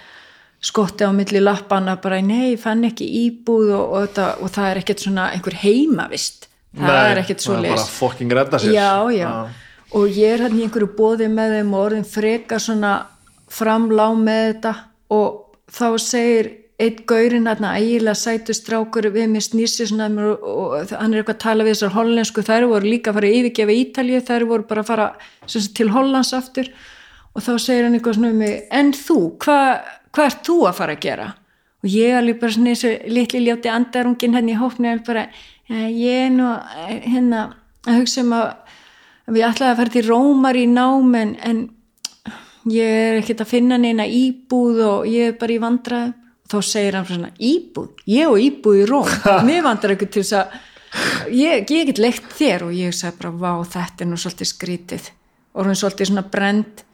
C: skotti á milli lappana bara nei, ég fann ekki íbúð og, og, þetta, og það er ekkert svona einhver heimavist. Það
A: Nei,
C: er ekkert svo leist
A: bara fucking redda sér.
C: Já, já, og ég er hann í einhverju bóði með þeim og orðin freka svona framlá með þetta. Og þá segir eitt gaurinn hann ægilega sætu strákur við mér snýsi svona og, og hann er eitthvað að tala við þessar hollensku þær voru líka að fara að yfirgefa Ítalju þær voru bara að fara sagt, til Hollands aftur. Og þá segir hann eitthvað svona um mig en þú, hvað hva ert þú að fara að gera? Og ég alveg bara svona þessu litli ljóti andarungin hann í hófni og bara, ég er nú eh, hérna að hugsa um að við ætlaði að fara til Rómar í nám en, en ég er ekkert að finna neina íbúð og ég er bara í vandræðum. og þá segir hann svona íbúð, ég og íbúð í Róm. *laughs* Mér vandrar ekkert til þess að ég, ég get leikt þér og ég sagði bara vá þetta er nú svolítið skrítið. Og hún svolítið svona brend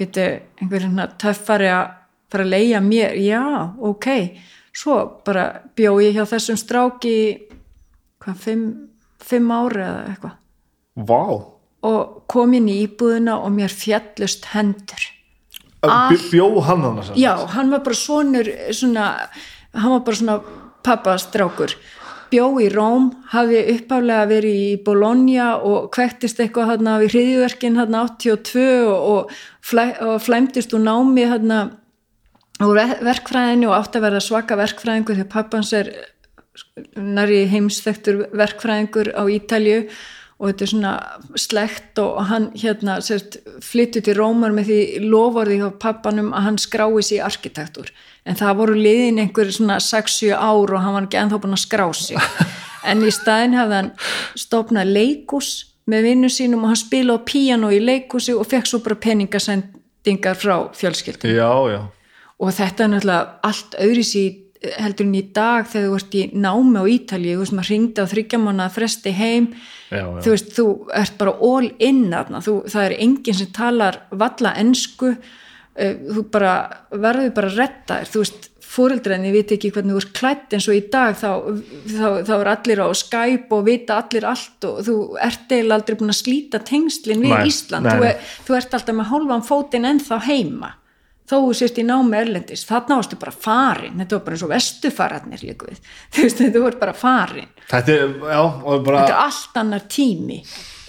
C: byrju einhver svona töffari að fara að leia mér, já, ok. Svo bara bjó ég hjá þessum stráki hvað, fimm, fimm ári eða eitthvað. Og kom inn í íbúðina og mér fjallust hendur
A: Bjó- hann hann
C: já, hann var bara svonur svona, hann var bara svona pappastrákur. Bjó í Róm, hafði uppálega verið í Bologna og kvektist eitthvað hérna við hriðjverkin hérna 82 og, og, flæ, og flæmdist úr námi hérna úr ver- verkfræðinu og átti að verða svaka verkfræðingur að pappans er næri heimsþektur verkfræðingur á Ítalju og þetta er svona slekt og hann hérna sérst, flyttu til Rómar með því lofarði hjá pappanum að hann skrái sig í arkitektur. En það voru liðin einhver svona 6-7 ár og hann var ekki ennþá búin að skrá sig. *laughs* En í staðin hefði hann stopnað leikus með vinnu sínum og hann spila á píano í leikusi og fekk svo bara peningasendingar frá fjölskyldum
A: Já, já.
C: Og þetta er náttúrulega allt öðris í heldur en í dag þegar þú ert í námi á Ítalíu, þú veist maður ringdi á þryggjamána fresti heim,
A: Já, já.
C: þú veist þú ert bara all in þarna, þú, það er enginn sem talar valla ensku. Uh, þú bara verður bara að retta þér, þú veist fóreldræni viti ekki hvernig þú ert klætt eins og í dag. Þá, þá, þá er allir á Skype og vita allir allt og þú ert eiginlega aldrei búin að slíta tengslin við Ísland,
A: nei,
C: þú,
A: nei.
C: er, þú ert alltaf með hálfan fótinn ennþá heima þó þú sést í námi erlendis þarna varstu bara farin, þetta var bara eins og vestufararnir líka við, *laughs* þú veist, þetta var bara farin
A: þetta er, já, og bara
C: þetta er allt annar tími.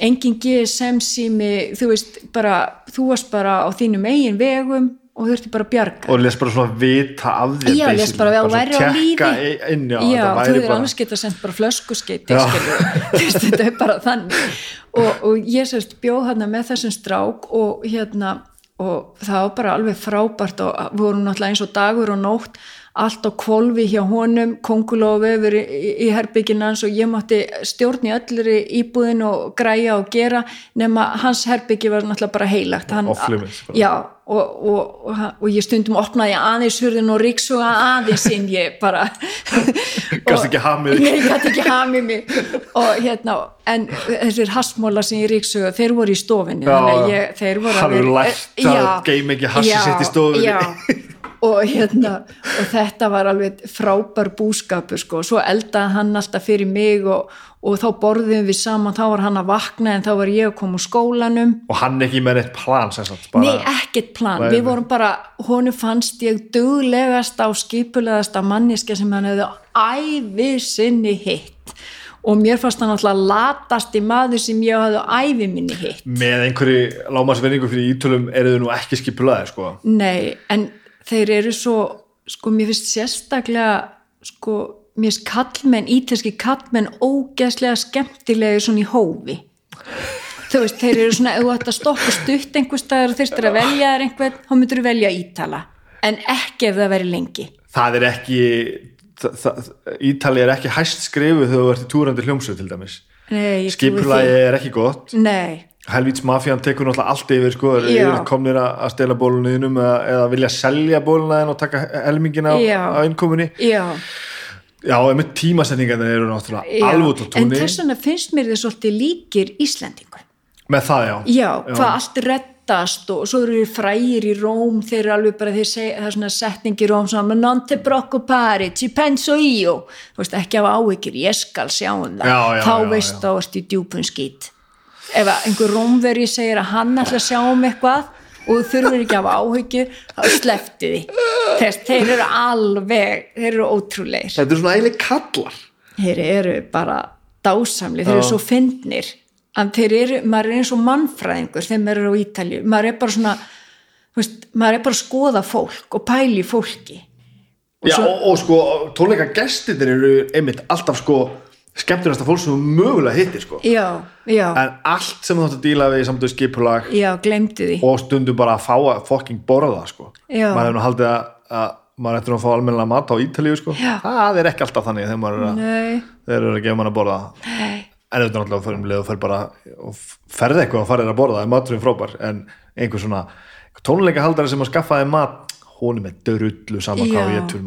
C: Engin GSM sími þú veist, bara, þú varst bara á þínum eigin vegum og ertu bara að bjarga.
A: Og les bara svona vita af þér
C: Já, les
A: basically.
C: bara að væri á lífi.
A: inn, já,
C: Já, þú er
A: bara
C: alveg geta sendt bara flöskuskeiti *laughs* þetta er bara þannig. Og, og ég sérst bjóð hérna með þessum strák og hérna og það var bara alveg frábært og við vorum náttúrulega eins og dagur og nótt allt á kvolfi hjá honum kongulofi yfir í, í herbyggina hans og ég mátti stjórn í öllri íbúðin og græja og gera nema hans herbyggi var náttúrulega bara heilagt Hann-. Já, og, og, og, og ég stundum opnaði aðeins hurðin og ríksuga aðeins inn ég bara *laughs*
A: Gast ekki hamið
C: ég gæti ekki hamið mig og hérna, en þessir hassmóla sem ég ríksuga, þeir voru í stofinni
A: Já,
C: ég, þeir voru
A: hann
C: að
A: hefur lært að geyma ekki hassið
C: já,
A: sitt í stofunni.
C: Já, *laughs* og hérna og þetta var alveg frábær búskapur sko, svo eldaði hann alltaf fyrir mig og, og þá borðum við saman, þá var hann að vakna en þá var ég að koma úr skólanum.
A: Og hann ekki með neitt plan sagt, bara,
C: Nei, ekkert plan, við vorum bara honum fannst ég duglegasta og skipulegasta manniska sem hann hefði ævi sinni hitt. Og mér fannst hann alltaf latasti maður sem ég hefði ævi minni hitt.
A: Með einhverju lámasvinningu fyrir ítölum eru þau nú ekki skipulaðir sko.
C: Nei, en þeir eru svo sko, mér finnst sérstaklega sko, mér finnst kallmenn ítalski kallmenn ógeðslega skemmtilegi svona í hófi. Þú veist, þeir eru svona, ef þú ætti að stoppa stutt einhvers staðar og þyrstir að velja þér einhvern, þá myndur þú velja ítala. En ekki ef það veri lengi.
A: Það er ekki það, það, Ítali er ekki hæst skrifu þegar þú ert í túrandi hljómsveit til dæmis.
C: Því.
A: er ekki gott.
C: Nei,
A: helvíts mafían tekur náttúrulega allt yfir sko, er
C: Já.
A: komnir að stela bóluninum eða, eða vilja selja bóluna og taka helmingina á,
C: Já.
A: á innkomunni.
C: Já,
A: já, með tímasetningarnir eru náttúrulega
C: já.
A: alveg út á
C: en þess vegna finnst mér þið svolítið líkir Íslendingu
A: með það já,
C: Já, hvað allt reddast og svo eru þeir frægir í Róm þeir eru alveg bara, þeir segja, það er svona setning í Róm svona, non te preoccupare ci penso io, þú veist, ekki hafa áhyggjur ég skal sjá um það,
A: Já, já,
C: þá
A: já,
C: veist
A: já.
C: þá ertu í djúpun skýt ef einhver Rómveri segir að hann ætla að sjá um eitthvað og þú þurfur ekki að hafa áhyggjur þá slefti því. Þess, þeir eru alveg, þeir eru ótrúleir
A: þetta er svona eiginlega kallar.
C: Þeir eru bara dásamli, þeir eru svo fyndnir. En þeir eru, maður er eins og mannfræðingur þegar maður er á Ítalju, maður er bara svona veist, maður er bara að skoða fólk og pæli fólki. Og
A: já,
C: svo,
A: og, og sko tónleika gestinir eru einmitt alltaf sko skemmtunasta fólk sem mögulega hittir sko.
C: Já, já,
A: en allt sem þú þátt að díla við samt við skipulag og stundum bara að fá að fucking borða sko. Maður hefur nú haldið að, að maður eftir að fá almennilega mat á Ítalíu sko. Það er ekki alltaf þannig þegar maður er að, þeir eru að gefa mann að borða.
C: Nei,
A: en auðvitað náttúrulega fyrir um leið og fer bara og ferði eitthvað og farið að borða, það er maturinn frábær. En einhver svona tónleika haldari sem að skaffa þeim mat honum er dörullu saman hvað við getur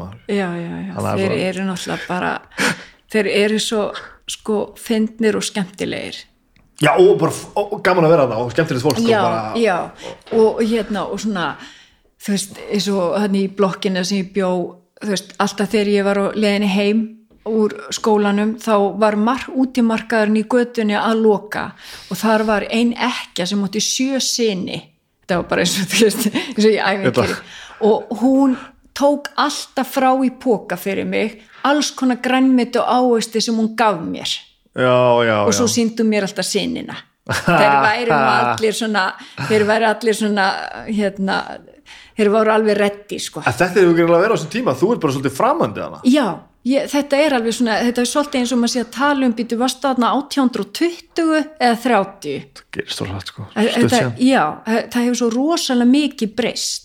A: *laughs*
C: þeir eru svo sko fyndnir og skemmtilegir.
A: Já og bara og, gaman að vera það og skemmtilegt fólk
C: já,
A: og bara,
C: já, og, hérna og svona, þú veist, eins og hann í blokkina sem ég bjó þú veist, alltaf þegar ég var á leiðinni heim úr skólanum þá var mar, útimarkaðurinn í götunni að loka og þar var ein ekkja sem átti sjö sinni þetta var bara eins og þú veist eins og ég æfintýri og hún tók alltaf frá í póka fyrir mig alls konar grænmeti og áveisti sem hún gaf mér.
A: Já, já,
C: og svo síndum mér alltaf sinina þeir væri allir svona þeir væri allir svona hérna, þeir voru alveg reddi sko.
A: Þetta er ekki að vera á þessum tíma þú ert bara svolítið framandi hana
C: já, ég, þetta er alveg svona þetta er svolítið eins og maður sé að tala um býtu varst þarna 1820 eða 30
A: gerist svo hlætt sko.
C: Það- þetta, já, það hefur svo rosalega mikið breyst.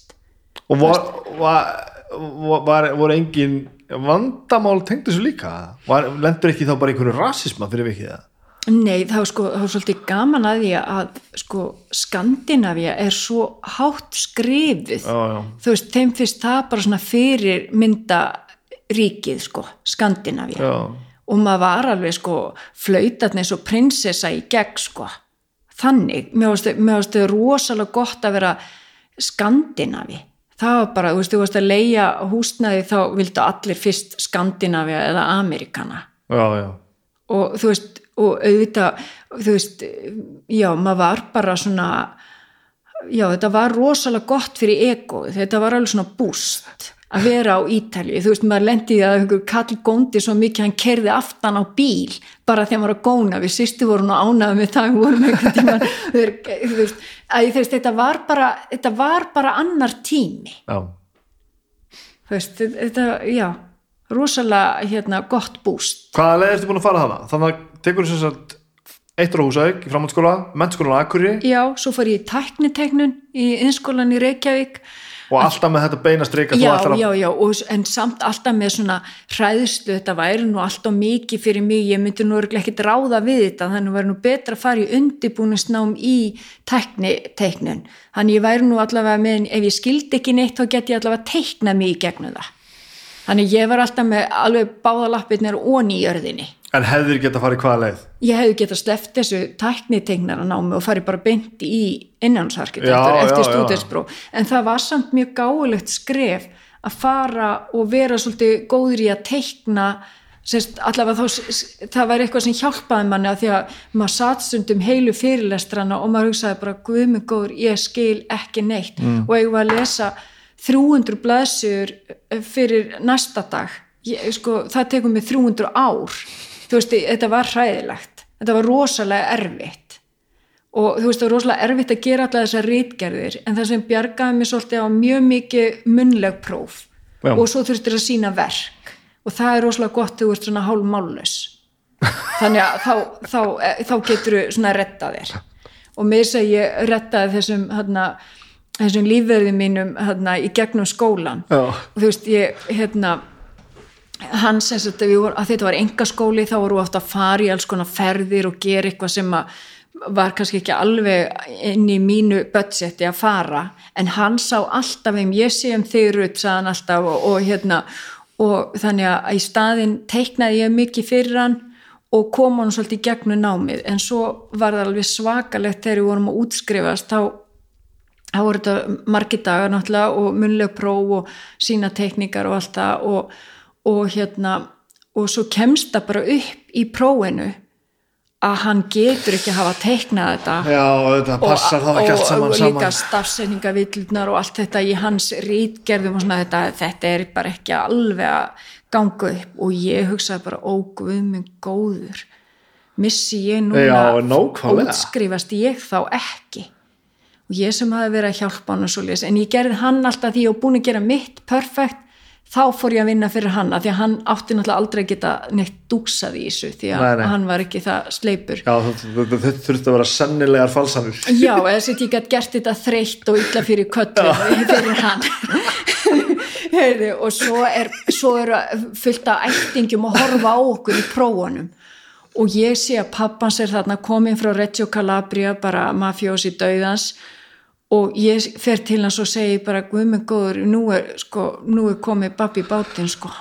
A: Og var, var, var, voru engin vandamál tengd þessu líka? Var, lendur ekki þá bara einhverju rasisma fyrir vikið það
C: Nei, það var sko, það var svolítið gaman að því að sko Skandinavia er svo hátt skrifið
A: já, já.
C: þú veist, þeim finnst það bara svona fyrir mynda ríkið sko, Skandinavia
A: Já.
C: og maður var alveg sko flautatni eins og prinsessa í gegn sko. Þannig, mér mér varstu rosalega gott að vera Skandinavi það var bara, þú veist, þú varst að leia húsnaði þá vildu allir fyrst Skandinavia eða Amerikana
A: já, já,
C: og þú veist og auðvitað, þú veist já, maður var bara svona já, þetta var rosalega gott fyrir ego, þetta var alveg svona búst að vera á Ítalju, þú veist, maður lendi í að einhver kall góndi svo mikið hann kerði aftan á bíl, bara þegar maður var að góna. Við sýstu voru nú ánaði með það við vorum einhvern tíma *laughs* þú veist, að þú veist, þetta var bara þetta var bara annar tími.
A: Já,
C: þú veist, þetta, já rosalega, hérna, gott búst.
A: Hvaða leið ertu búin að fara hana? þannig að tekur þess að eitt á Húsavík í framhaldsskóla, mennskólan á Akureyri.
C: Já, svo fór ég í tæknitegnun í innskólan í Reykjavík
A: og alltaf með þetta beina streika
C: já, já, já, og, en samt alltaf með svona hræðslu, þetta væri nú alltaf mikið fyrir mig, ég myndi nú ekkert ráða við þetta, þannig væri nú betra að fara í undibúnusnám í tekniteiknun, þannig ég væri nú allavega með, ef ég skildi ekki neitt þá get ég allavega teikna mig í gegnum það. Þannig ég var alltaf með alveg báðalappirnir og nýjörðinni
A: en hefðir geta að fara í hvaða leið?
C: ég hefði getað sleft þessu tækniteiknara námi og farið bara beint í innjánsarkitektur
A: Já,
C: eftir stúdinspróf en það var samt mjög gáulegt skref að fara og vera svolítið góður í að teikna sérst, allavega þá, það var eitthvað sem hjálpaði manni að því að maður satt stundum heilu fyrirlestrana og maður hugsaði bara guðmur góður, ég skil ekki neitt. Mm. og ég var að lesa 300 blaðsur fyrir næsta dag. Ég, sko, það tekur mig 300 ár þú veist, þetta var hræðilegt. Þetta var rosalega erfitt. Og þú veist, það var rosalega erfitt að gera alltaf þessar rítgerðir, en það sem bjargaði mér svolítið á mjög mikið munleg próf.
A: Já.
C: og svo þurftir að sína verk. Og það er rosalega gott þegar þú ert svona hálf mállus þannig að þá, þá, þá getur þú svona að retta þér. Og með þess að ég rettaði þessum hérna, þessum lífverðum mínum hérna, í gegnum skólan
A: Já.
C: og þú veist, ég hérna hans voru, að þetta var engaskóli þá voru ofta að fara í alls konar ferðir og gera eitthvað sem var kannski ekki alveg inn í mínu budgeti að fara. En hann sá alltaf um ég sé um þig rutt sagðan alltaf og, og hérna og þannig að í staðin teiknaði ég mikið fyrir hann og kom hann svolítið gegnum námið. En svo var það alveg svakalegt þegar við vorum að útskrifast þá voru þetta margir dagar náttúrulega og munlega próf og sína teikningar og allt það og, og hérna og svo kemst það bara upp í prófinu að hann getur ekki að hafa teiknað þetta.
A: Já, þetta passar þá ekki allt saman
C: og líka stafsendingavillnar og allt þetta í hans rítgerðum og svona þetta, þetta er bara ekki alveg að ganga upp. Og ég hugsaði bara ó guð minn góður missi ég núna útskrifast ég þá ekki? Og ég sem hafi verið að hjálpa hann og svo en ég gerði hann alltaf því var búin að gera mitt perfekt þá fór ég að vinna fyrir hann af því að hann átti náttúrulega aldrei að geta neitt dúksað í þessu því að
A: Nei, nei.
C: hann var ekki það sleipur.
A: Já, þetta þurfti að vera sennilegar falsanir.
C: Já, eða sitt ég gætt gert þetta þreytt og illa fyrir köllu *laughs* fyrir hann. Heyrðu, og svo er, svo er fullt af ættingum að horfa á okkur í prófunum. Og ég sé að pappans er þarna komin frá Reggio Calabria bara mafjósi döðans og ég fer til hans og segi bara guðminn góður, nú er, sko, nú er komið babbi bátinn sko.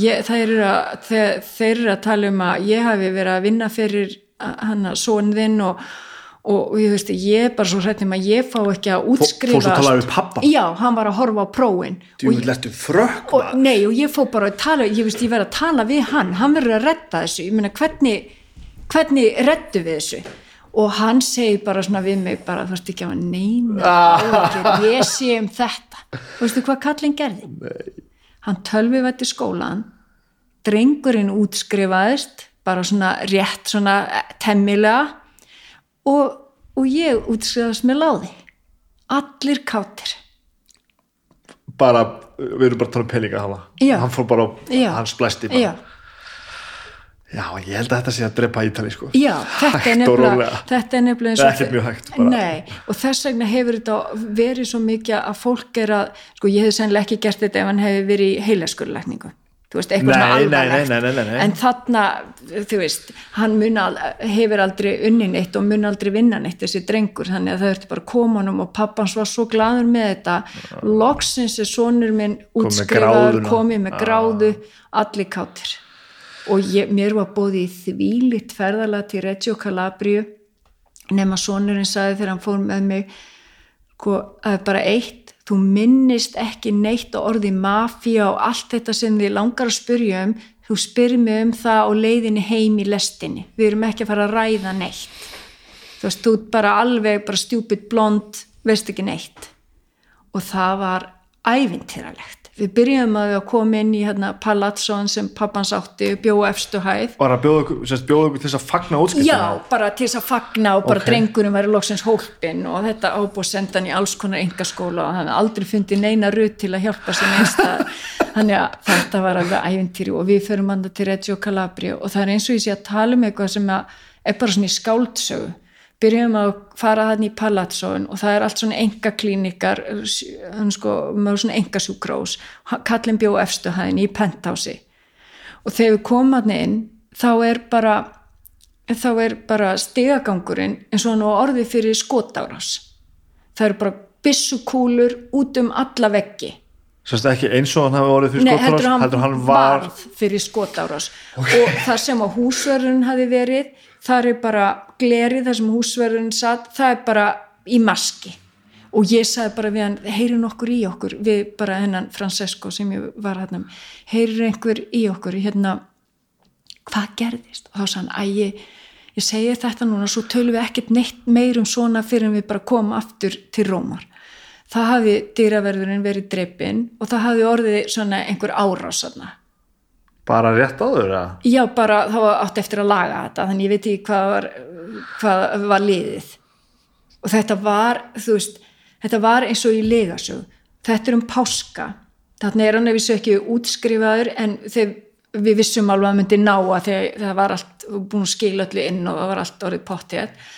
C: Ég, þeir, eru að, þeir, þeir eru að tala um að ég hafi verið að vinna fyrir hann að sonðinn og, og, og ég veist, ég er bara svo hrættum að ég fá ekki að útskrifa
A: fórstu að tala við pabba?
C: Já, hann var að horfa á prófin.
A: Þú lettu frökk
C: og, nei, og ég fór bara að tala ég veist, ég verið að tala við hann. Hann verður að redda þessu, ég meina hvernig hvernig reddu við þessu og hann segir bara svona við mig bara þú veist ekki að neina áhyggjur, ég sé um þetta. Og veistu hvað kallinn gerði? Nei. hann tölvi vætti skólan drengurinn útskrifaðist bara svona rétt svona temmilega og, og ég útskrifaðist með láði. Allir kátir.
A: Bara, við erum bara um peninga hana
C: Já.
A: Hann fór bara, hann splæsti bara.
C: Já,
A: Já, ég held að þetta sé að drepa Ítali sko.
C: Já, þetta er nefnilega þetta er nefnilega eins
A: er
C: og-
A: ekkert mjög hægt, bara.
C: Nei, og þess vegna hefur þetta verið svo mikið að fólk er að sko ég hef sennilega ekki gert þetta ef hann hefur verið í heilaskurlækningu. Þú veist, eitthvað svona
A: nei,
C: alvarlegt.
A: nei, nei, nei, nei.
C: en þarna, þú veist hann mun al, hefur aldrei unni neitt og mun aldrei vinna neitt þessi drengur. Þannig að það ertu bara komanum og pappans var svo glaður með þetta. Loksins er sonur minn útskrifaður, komið með gráðu og ég, mér var bóðið í þvílitt ferðalega til Reggio Calabria nema sonurinn sagði þegar hann fór með mig sko, að bara eitt þú minnist ekki neitt á orði mafía og allt þetta sem þið langar að spyrja um. Þú spyrir mig um það á leiðinni heim í lestinni. Við erum ekki að fara að ræða neitt. Þú veist, þú ert bara alveg bara stjúpid blond veist ekki neitt. Og það var ævintýralegt við byrjum að koma inn í hérna, palazzon sem pappans átti bjóða efstu hæð.
A: Bara bjóða ykkur, til þess að fagna útskiptina
C: Já, bara til þess að fagna og bara
A: Ok.
C: drengurinn væri loksins hólpinn og þetta ábúið senda hann í alls konar engaskóla og hann aldrei fundið neina rutt til að hjálpa sér neista *laughs* þannig að þetta var alveg ævintýri og við förum hann til Reggio Calabria og það er eins og ég sé að tala um eitthvað sem er bara svona í skáldsögu byrjum að fara hann í Palazzón og það er allt svona enga klínikar sko, með svona enga sjúkrós kallin bjó efstu hæðin í penthouse og þegar við komum hann inn þá er bara þá er bara stigagangurinn eins og hann á orði fyrir skotárás. Það eru bara byssukúlur út um alla veggi.
A: Sérst ekki eins og hann hafi orðið fyrir
C: Nei,
A: skotárás
C: heldur hann,
A: heldur hann var
C: varð fyrir skotárás. Og það sem á húsverðun hafi verið það er bara glerið þar sem húsverðun satt, það er bara í maski. Og ég sagði bara við hann heyrir nokkur í okkur, við bara hennan Francesco sem ég var hérna heyrir einhver í okkur? Hérna hvað gerðist? Og þá sagði hann, æ, ég, ég segi þetta núna svo tölum við ekkert neitt meir um svona fyrir en við bara komum aftur til Rómar. Það hafi dýraverðurinn verið dreipin og það hafi orðið svona einhver árás þarna.
A: Bara rétt áður eða?
C: Já, bara þá átti eftir að laga þetta þannig ég veit ekki hvað var, hvað var liðið. Og þetta var, þú veist, þetta var eins og í legasög, þetta er um páska. Þarna er hann ef þessu ekki útskrifaður en við vissum alveg að myndi ná að það var allt búin að skila öllu inn og það var allt orðið pottið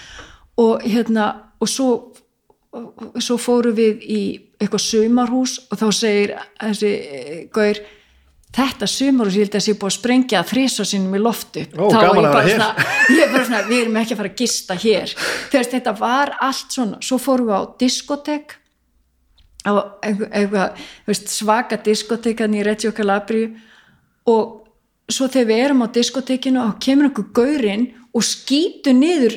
C: og hérna og svo, svo fóru við í eitthvað sumarhús og þá segir þessi eh, gaur þetta sumarhús, ég held að sé búið að sprengja þrísa sinum í loftu
A: Ó,
C: Þá
A: gaman
C: ég bara svona- ég er bara svona, við erum ekki að fara að gista hér. Þegar þetta var allt svona svo fórum við á diskotek á eitthvað, veist, svaka diskotekan í Reggio Calabria. Og svo þegar við erum á diskotekinu og kemur einhver gaurinn og skýtur niður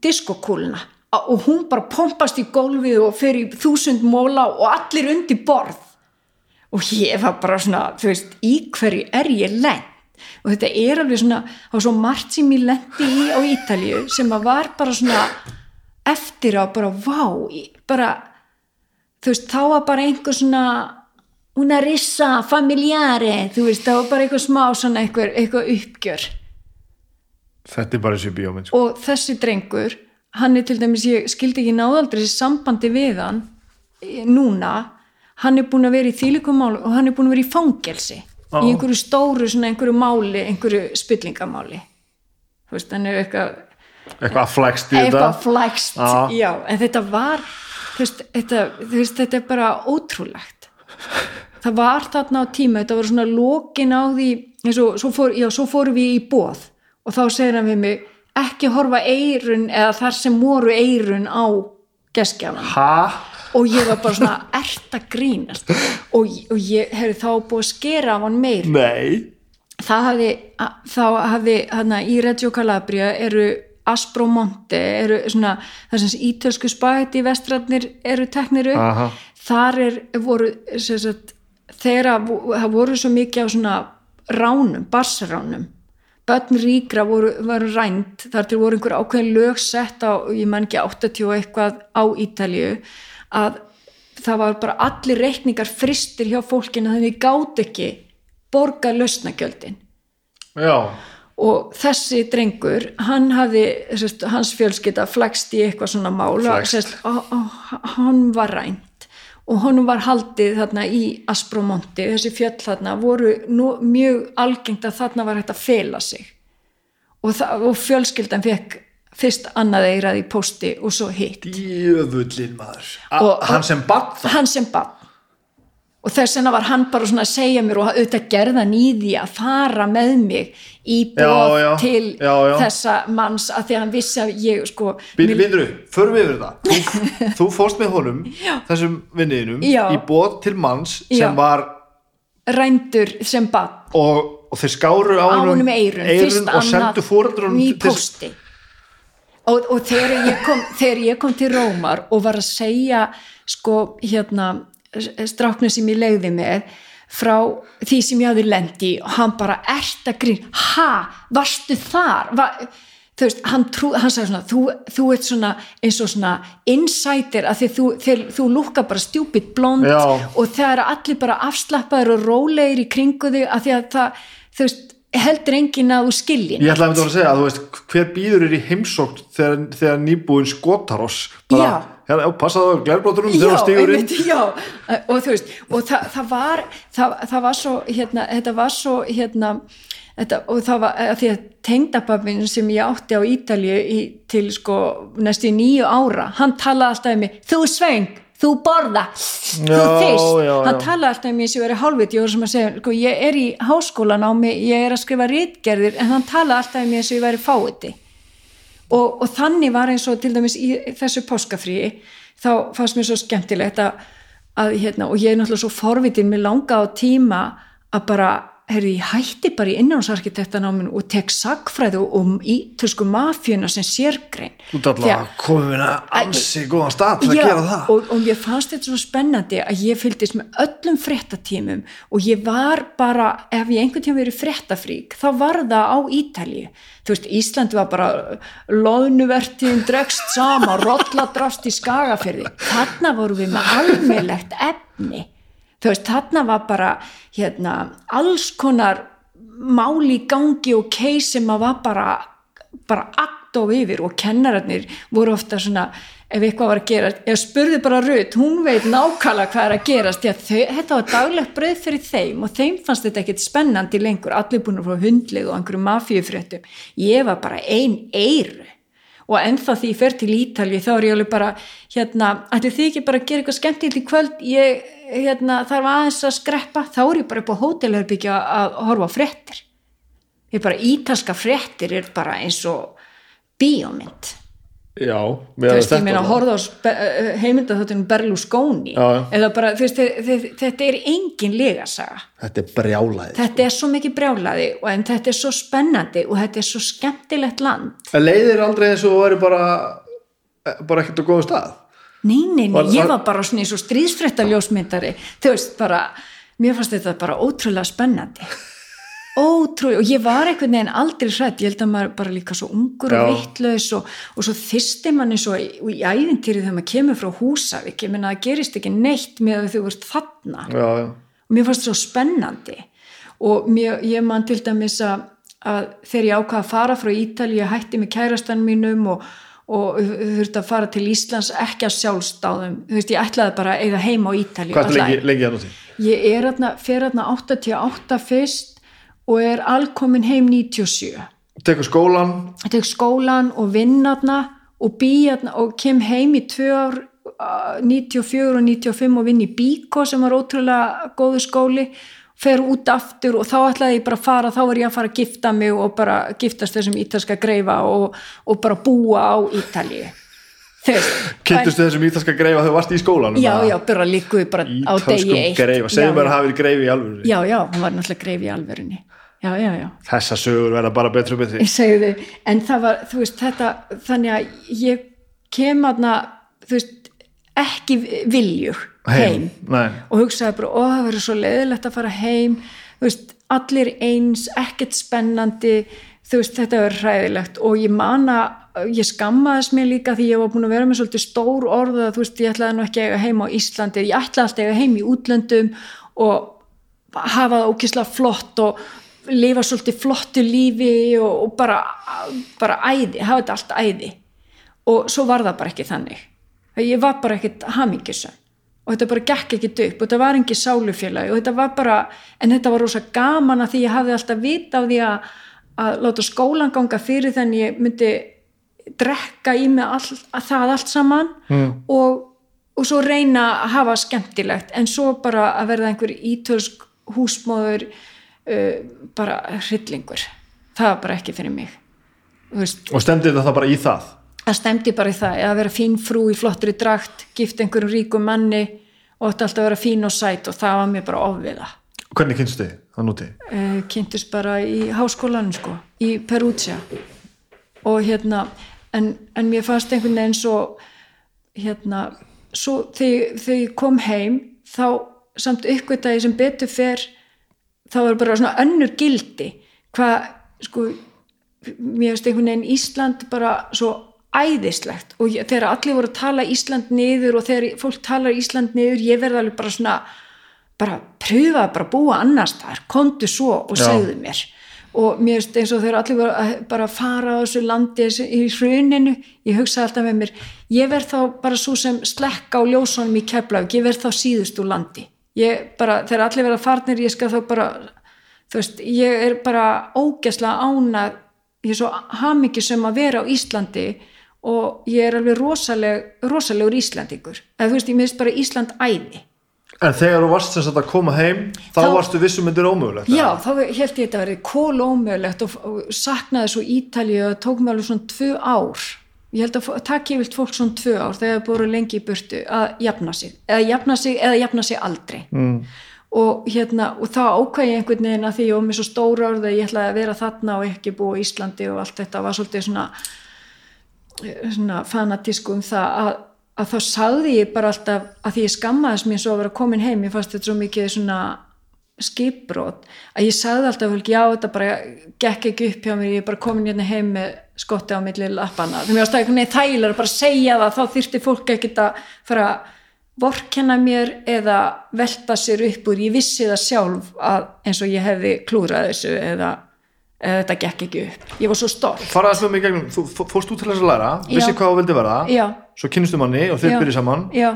C: diskokúluna. Og hún bara pompast í gólfið og fer í þúsund móla og allir undir borð og ég var bara svona, þú veist, í hverju er ég lent? Og þetta er alveg svona, var svo margt sem ég lendi í á Ítalju sem að var bara svona eftir á bara vá, bara þú veist, þá var bara einhver svona una rissa familjari, þú veist, það var bara eitthvað smá svona eitthvað, eitthvað uppgjör.
A: Þetta er bara þessi bíómynd sko.
C: og þessi drengur hann er til dæmis, ég skildi ekki náðaldri þessi sambandi við hann eh, núna, hann er búin að vera í þýlikumál og hann er búin að vera í fangelsi
A: Já.
C: í einhverju stóru, svona einhverju máli einhverju spillingamáli þú veist, hann er eitthvað
A: eitthvað flækst í
C: eitthvað
A: þetta
C: flækst,
A: Já.
C: já, en þetta var þú veist, þetta, þú veist, þetta er bara ótrúlegt það var þarna á tíma, þetta var svona lokin á því, eins og svo, fór, já, svo fórum við í bóð og þá segir hann við mig, ekki horfa eirun eða þar sem voru eirun á geskjafan
A: ha?
C: Og ég var bara svona, ert að grínast? Og, og ég hefði þá búið að skera af hann meir.
A: Nei.
C: Það hafði, þá hafði hana, í Reggio Calabria eru Aspromonte, eru svona sem ítölsku spæti vestrætnir eru teknir upp.
A: Aha.
C: þar er, voru sagt, vo- það voru svo mikið á svona ránum, barsránum börn ríkra voru, voru rænt. Þar til voru einhver ákveðin lög sett á, ég man ekki 80 og eitthvað á Ítalju að það var bara allir reikningar fristir hjá fólkinu þannig gátt ekki borga lausnagjöldin.
A: Já,
C: og þessi drengur hann hafði, sérst, hans fjölskylda flækst í eitthvað svona
A: Flækst.
C: sérst, og, og hann var rænt. Og honum var haldið þarna í Aspromonti, þessi fjöll þarna voru nú, mjög algengt að þarna var hægt að fela sig. Og, og fjölskyldan fekk fyrst annað eirað í posti og svo hitt.
A: Djöfullin maður.
C: Og-
A: hann sem bann það
C: hann sem bann og þess vegna var hann bara svona að segja mér og auðvitað gerðan í því að fara með mig í bóð
A: Já, já,
C: til
A: já, já.
C: þessa manns að því að hann vissi að ég sko
A: Býð, Býðru, förum við yfir það. Þú, *laughs* þú fórst með honum, þessum vinniðinum
C: Já.
A: í bóð til manns sem
C: Já.
A: var
C: rændur sem bann
A: og, og þeir skáru á honum
C: eirun,
A: og sendu fóreldrunum
C: í posti og, og þegar, ég kom, þegar ég kom til Rómar og var að segja sko hérna stráknu sem ég legði með frá því sem ég hafði lendi og hann bara ert að grín, ha, varstu þar? Va, þú veist, hann, trú, hann sagði svona þú, þú ert svona eins og svona insider að því þú, þú lúkka bara stjúpid blond
A: Já.
C: og það eru allir bara afslappaður og rólegir í kringu þig að því að það, þú veist, heldur enginn að þú skiljin
A: Ég ætlaði að vera að segja að þú veist hver býður er í heimsókn þegar, þegar nýbúin skotaross? Bara,
C: Já.
A: passaðu á glærbróturum þegar það stígur inn.
C: já, og þú veist og það, það var það, það var svo, hérna, þetta var svo hérna, þetta, og það var að því að tengdababin sem ég átti á Ítalju í, til sko næstu nýju ára, hann talaði alltaf um mig, þú sveng, þú borða. Þú
A: Já,
C: fyrst,
A: já,
C: hann
A: já.
C: talaði alltaf um mig sem verið hálfviti, ég var sem að segja sko, ég er í háskólan á mig, ég er að skrifa rítgerðir, en hann talaði alltaf um mig sem ég verið fáiti og, og þannig var eins og til dæmis í þessu páskafríi þá fannst mér svo skemmtilegt að, að hérna, og ég er náttúrulega svo forvitin mér langa á tíma að bara herri, ég hætti bara í innránsarkitektanáminu og tek sagfræðu um ítösku mafjuna sem sérgrein
A: Þú ert alltaf komið minna ansi góðan stað til að
C: Já,
A: gera það
C: og, og mér fannst þetta svo spennandi að ég fylgdist með öllum fréttatímum og ég var bara, ef ég einhvern tíma verið fréttafrík, þá var það á Ítalíu. Þú veist, Ísland var bara loðnuvertin dregst sama, rolladrast í skagafyrði. Þarna voru við með almennlegt efni. Þú veist, þarna var bara hérna, alls konar máli gangi og keis sem að var bara, bara akt og yfir og kennararnir voru ofta svona ef eitthvað var að gerast, ég spurði bara Rut hún veit nákvæmlega hvað er að gerast að þau, þetta var daglegt brauð fyrir þeim og þeim fannst þetta ekkert spennandi lengur. Allir búin að fá hundlið og einhverju mafíufréttum. Ég var bara ein eiru og ennþá því ég fer til Ítalji þá er ég alveg bara, hérna ætli þið ekki bara að gera eitthvað skemmtilegt í kvöld? Ég, hérna, þarf aðeins að skreppa þá er ég bara upp á hótelherbyggja að horfa á fréttir. Ég bara, ítalska fréttir er bara eins og bíómynd.
A: Já,
C: þú veist, ég meina að horfa á heimildatháttunum Berlusconi.
A: Já,
C: eða bara, þú veist, þe- þe- þetta er engin legasaga.
A: Þetta er brjálæði
C: þetta er svo mikið brjálaði og en þetta er svo spennandi og þetta er svo skemmtilegt land.
A: En leiðir aldrei eins og þú væri bara bara ekkert á góðum stað
C: Nei, nei, nei, ég
A: var-
C: bara svona eins og stríðsfrétta ljósmyndari, þú veist, bara mér fannst þetta bara ótrúlega spennandi. *laughs* Ótrúlega, og ég var einhvern veginn aldrei hrætt, ég held að maður bara líka svo ungur og
A: Já.
C: vittlaus og, og svo þyrsti manni svo í, í æðintýri þegar maður kemur frá Húsavík, ég menna það gerist ekki neitt með að þú ert þarna.
A: Já, já
C: og mér fannst það svo spennandi. Og mér, ég man til dæmis að, að þegar ég ákvaða að fara frá Ítali ég hætti með kærastan mínum og, og þurfti að fara til Íslands ekki að sjálfstáðum, þú veist ég ætlaði bara að eiga heima á Ítali
A: Hvað er lengi, lengi að noti?
C: ég er aðna, fer aðna 88 fyrst og er alkomin heim 97
A: Tekur skólan
C: ég tek skólan og vinn aðna og bý aðna og kem heim í tvö ár uh, 94 og 95 og vinn í Bíko sem var ótrúlega góðu skóli fer út aftur og þá ætlaði ég bara að fara þá var ég að fara að gifta mig og bara giftast þessum ítalska greifa og, og bara búa á Ítalíu. Þú veist *laughs*
A: Kynntust þessum ítalska greifa þegar þú varst í skólan
C: já, já, bara líkuði bara á degi eitt.
A: greifa, segjum bara að hafa verið greifi í alvöru
C: já, já, hún var náttúrulega greif í alvörunni. Já, já, já.
A: Þessa sögur verða bara betri og betri.
C: Ég segi þau, en það var, þú veist, þetta þannig að ég kem aðna, þú veist, ekki viljur heim,
A: Nei,
C: og hugsaði bara, ó, það verður svo leiðilegt að fara heim, veist, allir eins, ekkert spennandi, veist, þetta verður hræðilegt. Og ég mana, ég skammaðist mér líka því ég var búin að vera með svolítið stór orð að þú veist, ég ætlaði nú ekki að eiga heim á Íslandi, ég ætlaði alltaf að eiga heim í útlöndum og hafa það ókislega flott og lifa svolítið flottu lífi og, og bara, bara æði, hafa þetta allt æði. Og svo var það bara ekki þannig ég var bara ekkit hamingisum og þetta bara gekk ekkit upp og þetta var engi sálufélagi og þetta var bara en þetta var rosa gaman að því ég hafði alltaf vita á því að, að láta skólan ganga fyrir þannig ég myndi drekka í mig all, að það allt saman mm. og, og svo reyna að hafa skemmtilegt. En svo bara að verða einhver ítölsk húsmóður uh, bara hryllingur. Það var bara ekki fyrir mig.
A: Og stemdi þetta bara í það
C: það stemdi bara í það að vera fín frú í flottri drakt, gift einhverjum ríkum manni og átti alltaf að vera fín og sæt og það var mér bara ofviða.
A: Hvernig kynstu þið það núti?
C: uh, kynntist bara í háskólanum sko, í Perugia. Og hérna en, en mér fannst einhvern veginn svo hérna svo þegar, ég kom heim þá samt uppgötaði sem betur fer þá var bara svona önnur gildi. Hvað sko mér finnst einhvern veginn Ísland bara svo æðislegt. Og ég, þegar allir voru að tala Ísland niður og þegar fólk talar Ísland niður ég verði alveg bara svona bara pröfa að búa annars þar komdu svo og segðu mér. Og mér finnst eins og þegar allir voru að bara fara á þessu landi í hruninu ég hugsa alltaf með mér ég verð þá bara svo sem slekka á ljósunum í Keflavík, ég verð þá síðust úr landi. Ég bara, þegar allir verða farnir ég skal þá bara þú veist, ég er bara ógæslega ánað ég er svo hamingi sem að vera á Íslandi og ég er alveg rosaleg, rosalegur Íslandingur eða þú veist, ég minnst bara Ísland æði
A: En þegar þú varst sem sagt að koma heim þá,
C: Þá-
A: varstu vissum myndir ómögulegt
C: Já, þá held ég þetta að verið kólómögulegt og, og saknaði svo Ítalíu og tók mig alveg svona tvö ár. Ég held að takk ég vilt fólk svona tvö ár þegar það búið lengi í burtu að jafna sig eða jafna sig, eða jafna sig aldrei. Mm. og hérna og þá ákvæði ég einhvern veginn að því ég var með svo stóra orð að ég ætlaði að vera þarna og ekki búa í Íslandi og allt þetta var svolítið svona svona fanatísku um það að, að þá sagði ég bara alltaf að því ég skammaðist mér svo að vera komin heim ég fannst þetta svo mikið svona skipbrot að ég sagði alltaf fólk, já þetta bara gekk ekki upp hjá mér ég er bara komin hérna heim með skotti á milli lappana þegar mér varst ekki neð þægilega að bara segja það þá þyrfti fólk ekki að fara að vorkenna mér eða velta sér upp úr, ég vissi það sjálf að eins og ég hefði klúrað þessu eða þetta gekk ekki upp. Ég var svo stolt.
A: Faraðast með mig í gegnum, þú fó- fórst út til þess að læra vissi
C: Já.
A: hvað þú vildi verða
C: Já.
A: svo kynnistu manni og
C: Já.
A: byrjið saman.
C: Já.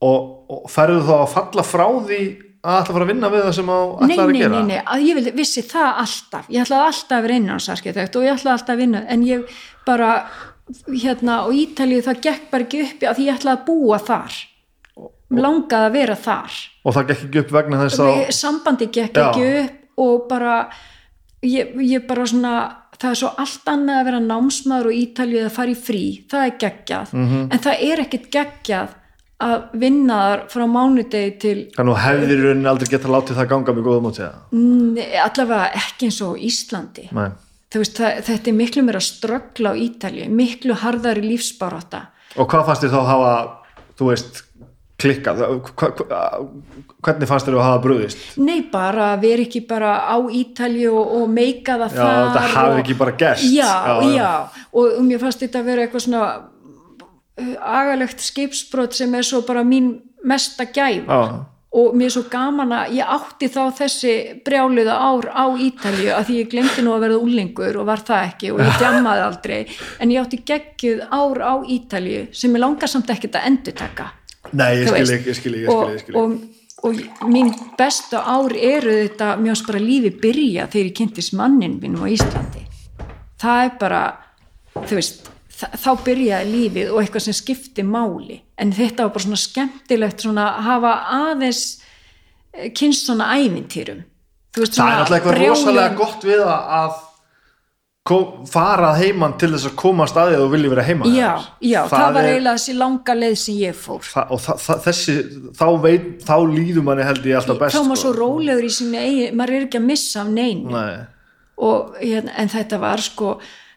A: Og, og færðu þá að falla frá því að ætla að fara að vinna við það sem þú
C: nei,
A: ætlar að
C: nei,
A: gera?
C: nei, nei, að ég vildi, vissi það alltaf. Ég ætlaði alltaf að vera innansarskeitækt og ég ætlaði alltaf að vinna, en ég bara hérna, og Ítalíu það gekk bara ekki upp að ég ætlaði að búa þar. Langaði að vera þar.
A: Og það gekk ekki upp vegna þess að
C: sambandi gekk ekki upp og bara ég, ég bara svona það er svo allt annað að vera námsmaður og Ítalíu að fara í frí, það er geggjað.
A: Mhm.
C: en það er ekkit geggjað að vinna þar frá mánudegi til
A: þannig að hefðir í rauninni aldrei geta látið það ganga með átt
C: Nei, allavega ekki eins og Íslandi. Veist, það, þetta er miklu meira ströggla á Ítalju, miklu harðari lífsbarátta.
A: Og hvað fannst þér þá að hafa þú veist, hva, hvernig fannst þér að hafa brúðist
C: nei bara að vera ekki bara á Ítalju og, og meika það
A: Já,
C: þar
A: þetta hafi ekki bara gerst.
C: já,
A: Já,
C: já, og mér fannst þetta að vera eitthvað svona uh, agalegt skipsbrot sem er svo bara mín mesta gæfa.
A: Já.
C: og mér er svo gaman að ég átti þá þessi brjáluða ár á Ítalju að því ég glemdi nú að verða úlingur og var það ekki og ég *laughs* djammaði aldrei. En ég átti geggjuð ár á Ítalju sem ég langar samt ekkert að endurtaka
A: Nei, ég
C: Þú
A: skil
C: veist.
A: ekki, ég skil ekki, ég skil ekki, ég skil ekki.
C: og, og, og mín besta ár eru þetta mjög bara lífi byrja þegar ég kynntist mannin mínum á Íslandi það er bara þú veist, þá byrjaði lífið og eitthvað sem skipti máli en þetta var bara svona skemmtilegt svona að hafa aðeins eh, kynst svona ævintýrum veist,
A: það er
C: svona
A: alltaf eitthvað
C: brjálum-
A: rosalega gott við að kom, fara heiman til þess að koma að staðið og vilja vera heima
C: já, já, það, var
A: er-
C: eiginlega þessi langa leið sem ég fór
A: það, og það, það, þessi, þá veit þá líður manni held ég alltaf best
C: þá maður svo
A: sko.
C: rólegur í sinni eigin maður er ekki að missa af neinu
A: Nei.
C: og, hérna, en þetta var sko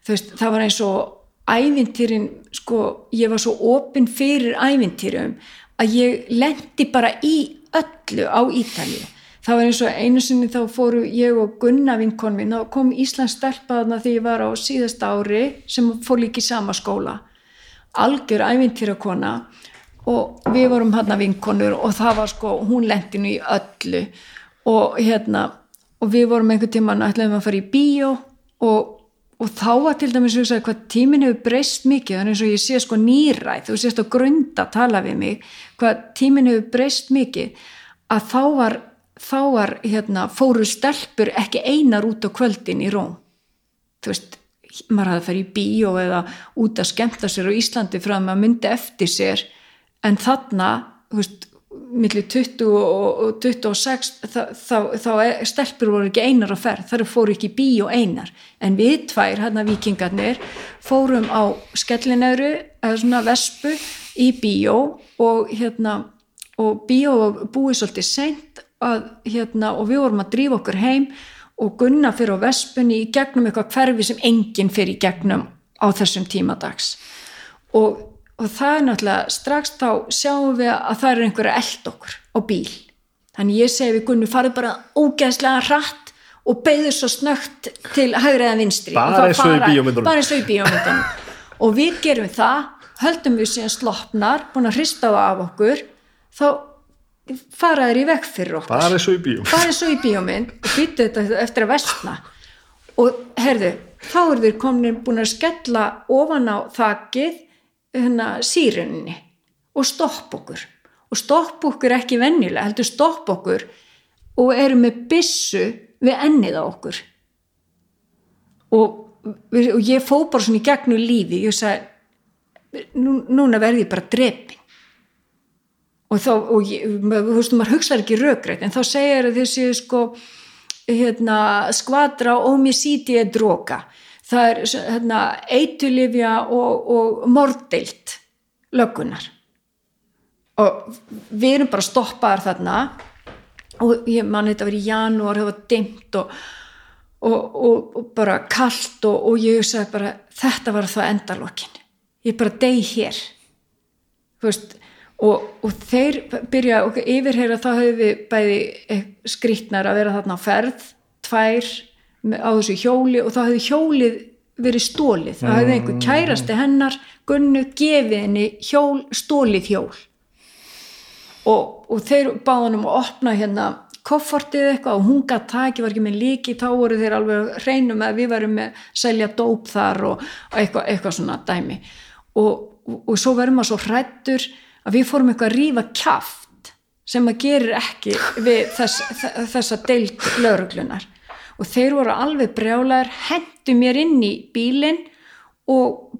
C: veist, það var eins og ævintýrin, sko, ég var svo opinn fyrir ævintýrum að ég lendi bara í öllu á Ítalíu það var eins og einu sinni þá fóru ég og Gunna vinkon minn og kom Íslands stelpaðna því ég var á síðasta ári sem fór líka í sama skóla. Algjör ævintýrakona og við vorum hann vinkonur og það var sko, hún lendi nú í öllu og hérna og við vorum einhvern tímann ætlaðum að fara í bíó og, og þá var til dæmis hugsaði hvað tíminn hefur breyst mikið. Þannig eins og ég sé sko nýræð þú sést á grunda að tala við mig hvað tíminn hefur breyst mikið að þá var, þá var hérna, fóru stelpur ekki einar út á kvöldin í Róm. Þú veist, maður hafði að fara í bíó eða út að skemmta sér á Íslandi frá að maður myndi eftir sér. En þarna, þú veist millir 20 og, og 26 þá, er- stelpur voru ekki einar á ferð, þar fóru ekki bíó einar. En við tvær, hérna vikingarnir fórum á skellinöru eða svona vespu í bíó og hérna og bíó búið svolítið seint að, hérna, og við vorum að drífa okkur heim og gunna fyrir á vespunni í gegnum eitthvað hverfi sem enginn fyrir í gegnum á þessum tímadags og, og það er náttúrulega strax þá sjáum við að það er einhverja eld okkur á bíl. Þannig ég segi við gunnu farið bara ógeðslega hratt og beigðu svo snögt til hægri eða vinstri.
A: Bara eins og í bíómyndunum.
C: og við gerum það höldum við síðan sloppnar búin að hrista það af okkur þá fara þeir í vekk fyrir okkur.
A: Bara og í bíum
C: farið svo í bíómynd og býttu þetta eftir að vestna og herðu, þá eru þeir komin búin að skella ofan á þakið hérna síruninni og stopp okkur. Og stopp okkur ekki venjulega, heldur stopp okkur og eru með byssu við ennið á okkur. Og, og ég fó bara svona í gegnum lífi ég sagði, nú, núna verði ég bara drepin og þá, og þú veist, maður hugsaði ekki rökrætt, en þá segir þessi sko, hérna, skvadra homicidi er droga. Það er hérna, eitulifja og, og morddeilt löggunar og við erum bara stoppaðar þarna og ég man þetta var í janúar, það var dimmt og, og, og, bara kalt og, ég hugsaði bara þetta var það endalokkin ég bara deg hér. Þú veist og, og þeir byrja og yfirheyra þá höfum við bæði eh, skrýtnar að vera þarna á ferð tvær á þessu hjóli og þá hefði hjólið verið stólið það hefði einhver kærasti hennar gunnu gefið henni hjól, stólið hjól. Og, og þeir báðanum að opna hérna koffortið eitthvað og hún gætt taki var ekki með líki, þá voru þeir alveg hreinum að við varum með selja dóp þar og, og eitthvað, eitthvað svona dæmi. Og, og, svo verðum maður svo hrættur að við fórum eitthvað að rífa kjaft sem maður gerir ekki við þess, *laughs* þessa deild lauruglunar og þeir voru alveg brjálæðir hendu mér inn í bílinn og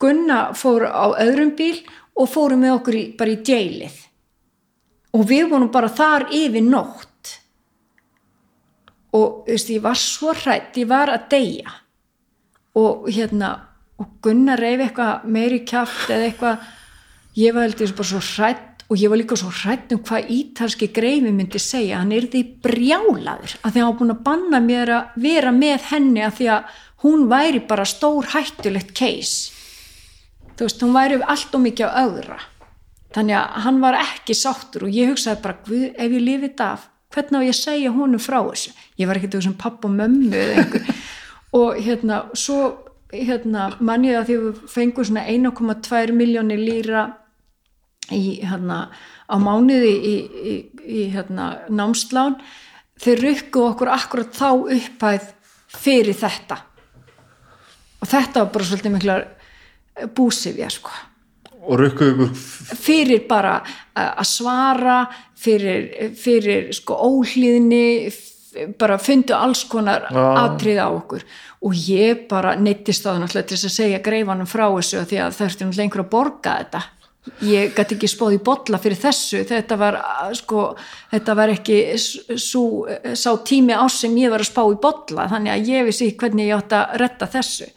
C: Gunna fór á öðrum bíl og fórum með okkur í, bara í djeilið og við vorum bara þar yfir nótt. Og þú veist, ég var svo hrætt ég var að deyja. Og hérna og Gunnar reyfi eitthvað meiri kjaft eða eitthvað ég var heldur bara svo hrætt og ég var líka svo hrætt um hvað ítalski greifi myndi segja, hann er því brjálaður að því hann var búin að banna mér að vera með henni að því að hún væri bara stór hættulegt case þú veist, hún væri allt og mikið á öðra. Þannig að hann var ekki sáttur og ég hugsaði bara, Guð, ef ég lifið af hvernig á ég að segja honum frá þessu? Ég var ekkert sem papp og mömmu *laughs* og hérna svo hérna mann ég að því við fengum svona 1,2 miljónir lýra í hérna á mánuði í, í, í hérna námslán. Þeir rukku okkur akkurat þá upphæð fyrir þetta. Og þetta var bara svolítið miklar búsifja sko.
A: Og rukkuðu
C: fyrir bara að að svara fyrir, fyrir sko óhlýðni bara fundu alls konar atrið á okkur. Og ég bara neittist á það náttúrulega til að segja greifanum frá þessu því að það ertu náttúrulega einhver að borga þetta ég gæti ekki spóð í bolla fyrir þessu. Þetta var sko þetta var ekki svo, sá tími ás sem ég var að spá í bolla. Þannig að ég vissi hvernig ég átt að retta þessu.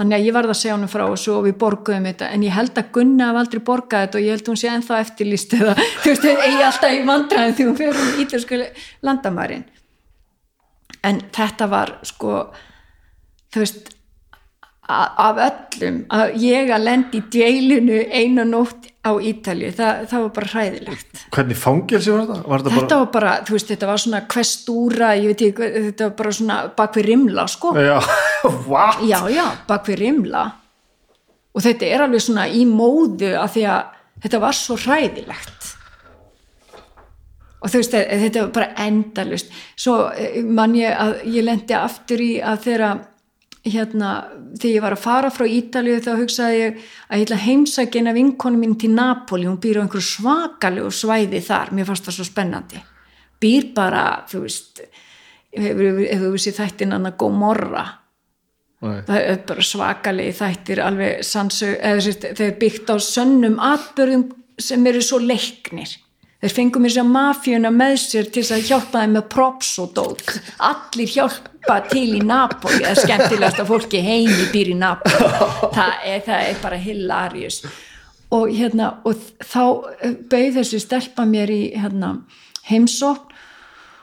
C: Þannig að ég varð að segja honum frá og við borguðum þetta. En ég held að Gunna haf aldrei borgað þetta og ég held að hún sé ennþá eftirlýst eða þú veist, ég alltaf í vandræðin því hún fyrir um ítalsku landamærin. En þetta var sko þú veist af öllum að ég að lendi í djeilinu einu nótt á Ítalju, það, það var bara hræðilegt.
A: Hvernig fangelsi var þetta? Var þetta,
C: þetta var bara, þú veist, þetta var svona kvestúra, ég veit ekki, þetta var bara svona bak við rimla, sko.
A: Bara já, *laughs* what?
C: já, já, bak við rimla. Og þetta er alveg svona í móðu af því að þetta var svo hræðilegt. Og þú veist, þetta var bara endalust svo eh, man ég að ég lendi aftur í að þeirra hérna, þegar ég var að fara frá Ítalíu þá hugsaði ég að ég ætla heimsækja eina vinkonu mín til Napoli hún býr á einhverju svakalegu svæði þar. Mér fannst það svo spennandi. Býr bara, þú veist ef þú vissi þættin hann að Gomorra?
A: Nei.
C: það er bara svakalegi þættir alveg sannsög, eða þeir byggt á sönnum atbörðum sem eru svo leiknir þeir fengum mér sér mafíuna með sér til þess að hjálpa þeim með props og dót. Allir hjálpa til í Napoli það er skemmtilegast að fólki heimi býr í Napoli. Það er, það er bara hilarious. Og hérna og þá bauð þessi stelpa mér í hérna, heimsókn.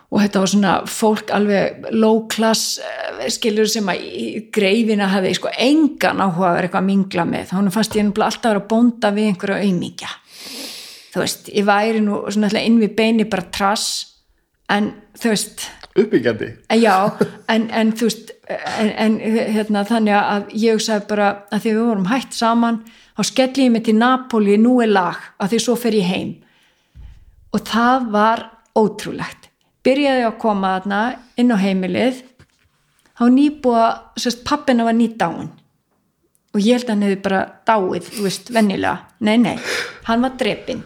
C: Og þetta var svona fólk alveg low class eh, skilur sem að greifina hefði sko engan áhuga að vera eitthvað að mingla með. Þá fannst ég alltaf að vera að bónda við einhverja auðmíkja þú veist, ég væri nú svona alltaf inn við beini bara trass en þú veist,
A: uppbyggjandi?
C: En já, en, en þú veist en, en hérna, þannig að ég sagði bara að því við vorum hætt saman þá skelli ég mig til Napoli nú er lag að því svo fer ég heim. Og það var ótrúlegt. Byrjaði að koma þarna inn á heimilið þá nýbúa, sérst pappina var nýtt dáin og ég held að hann hefði bara dáið, þú veist, vennilega nei, nei, hann var drepinn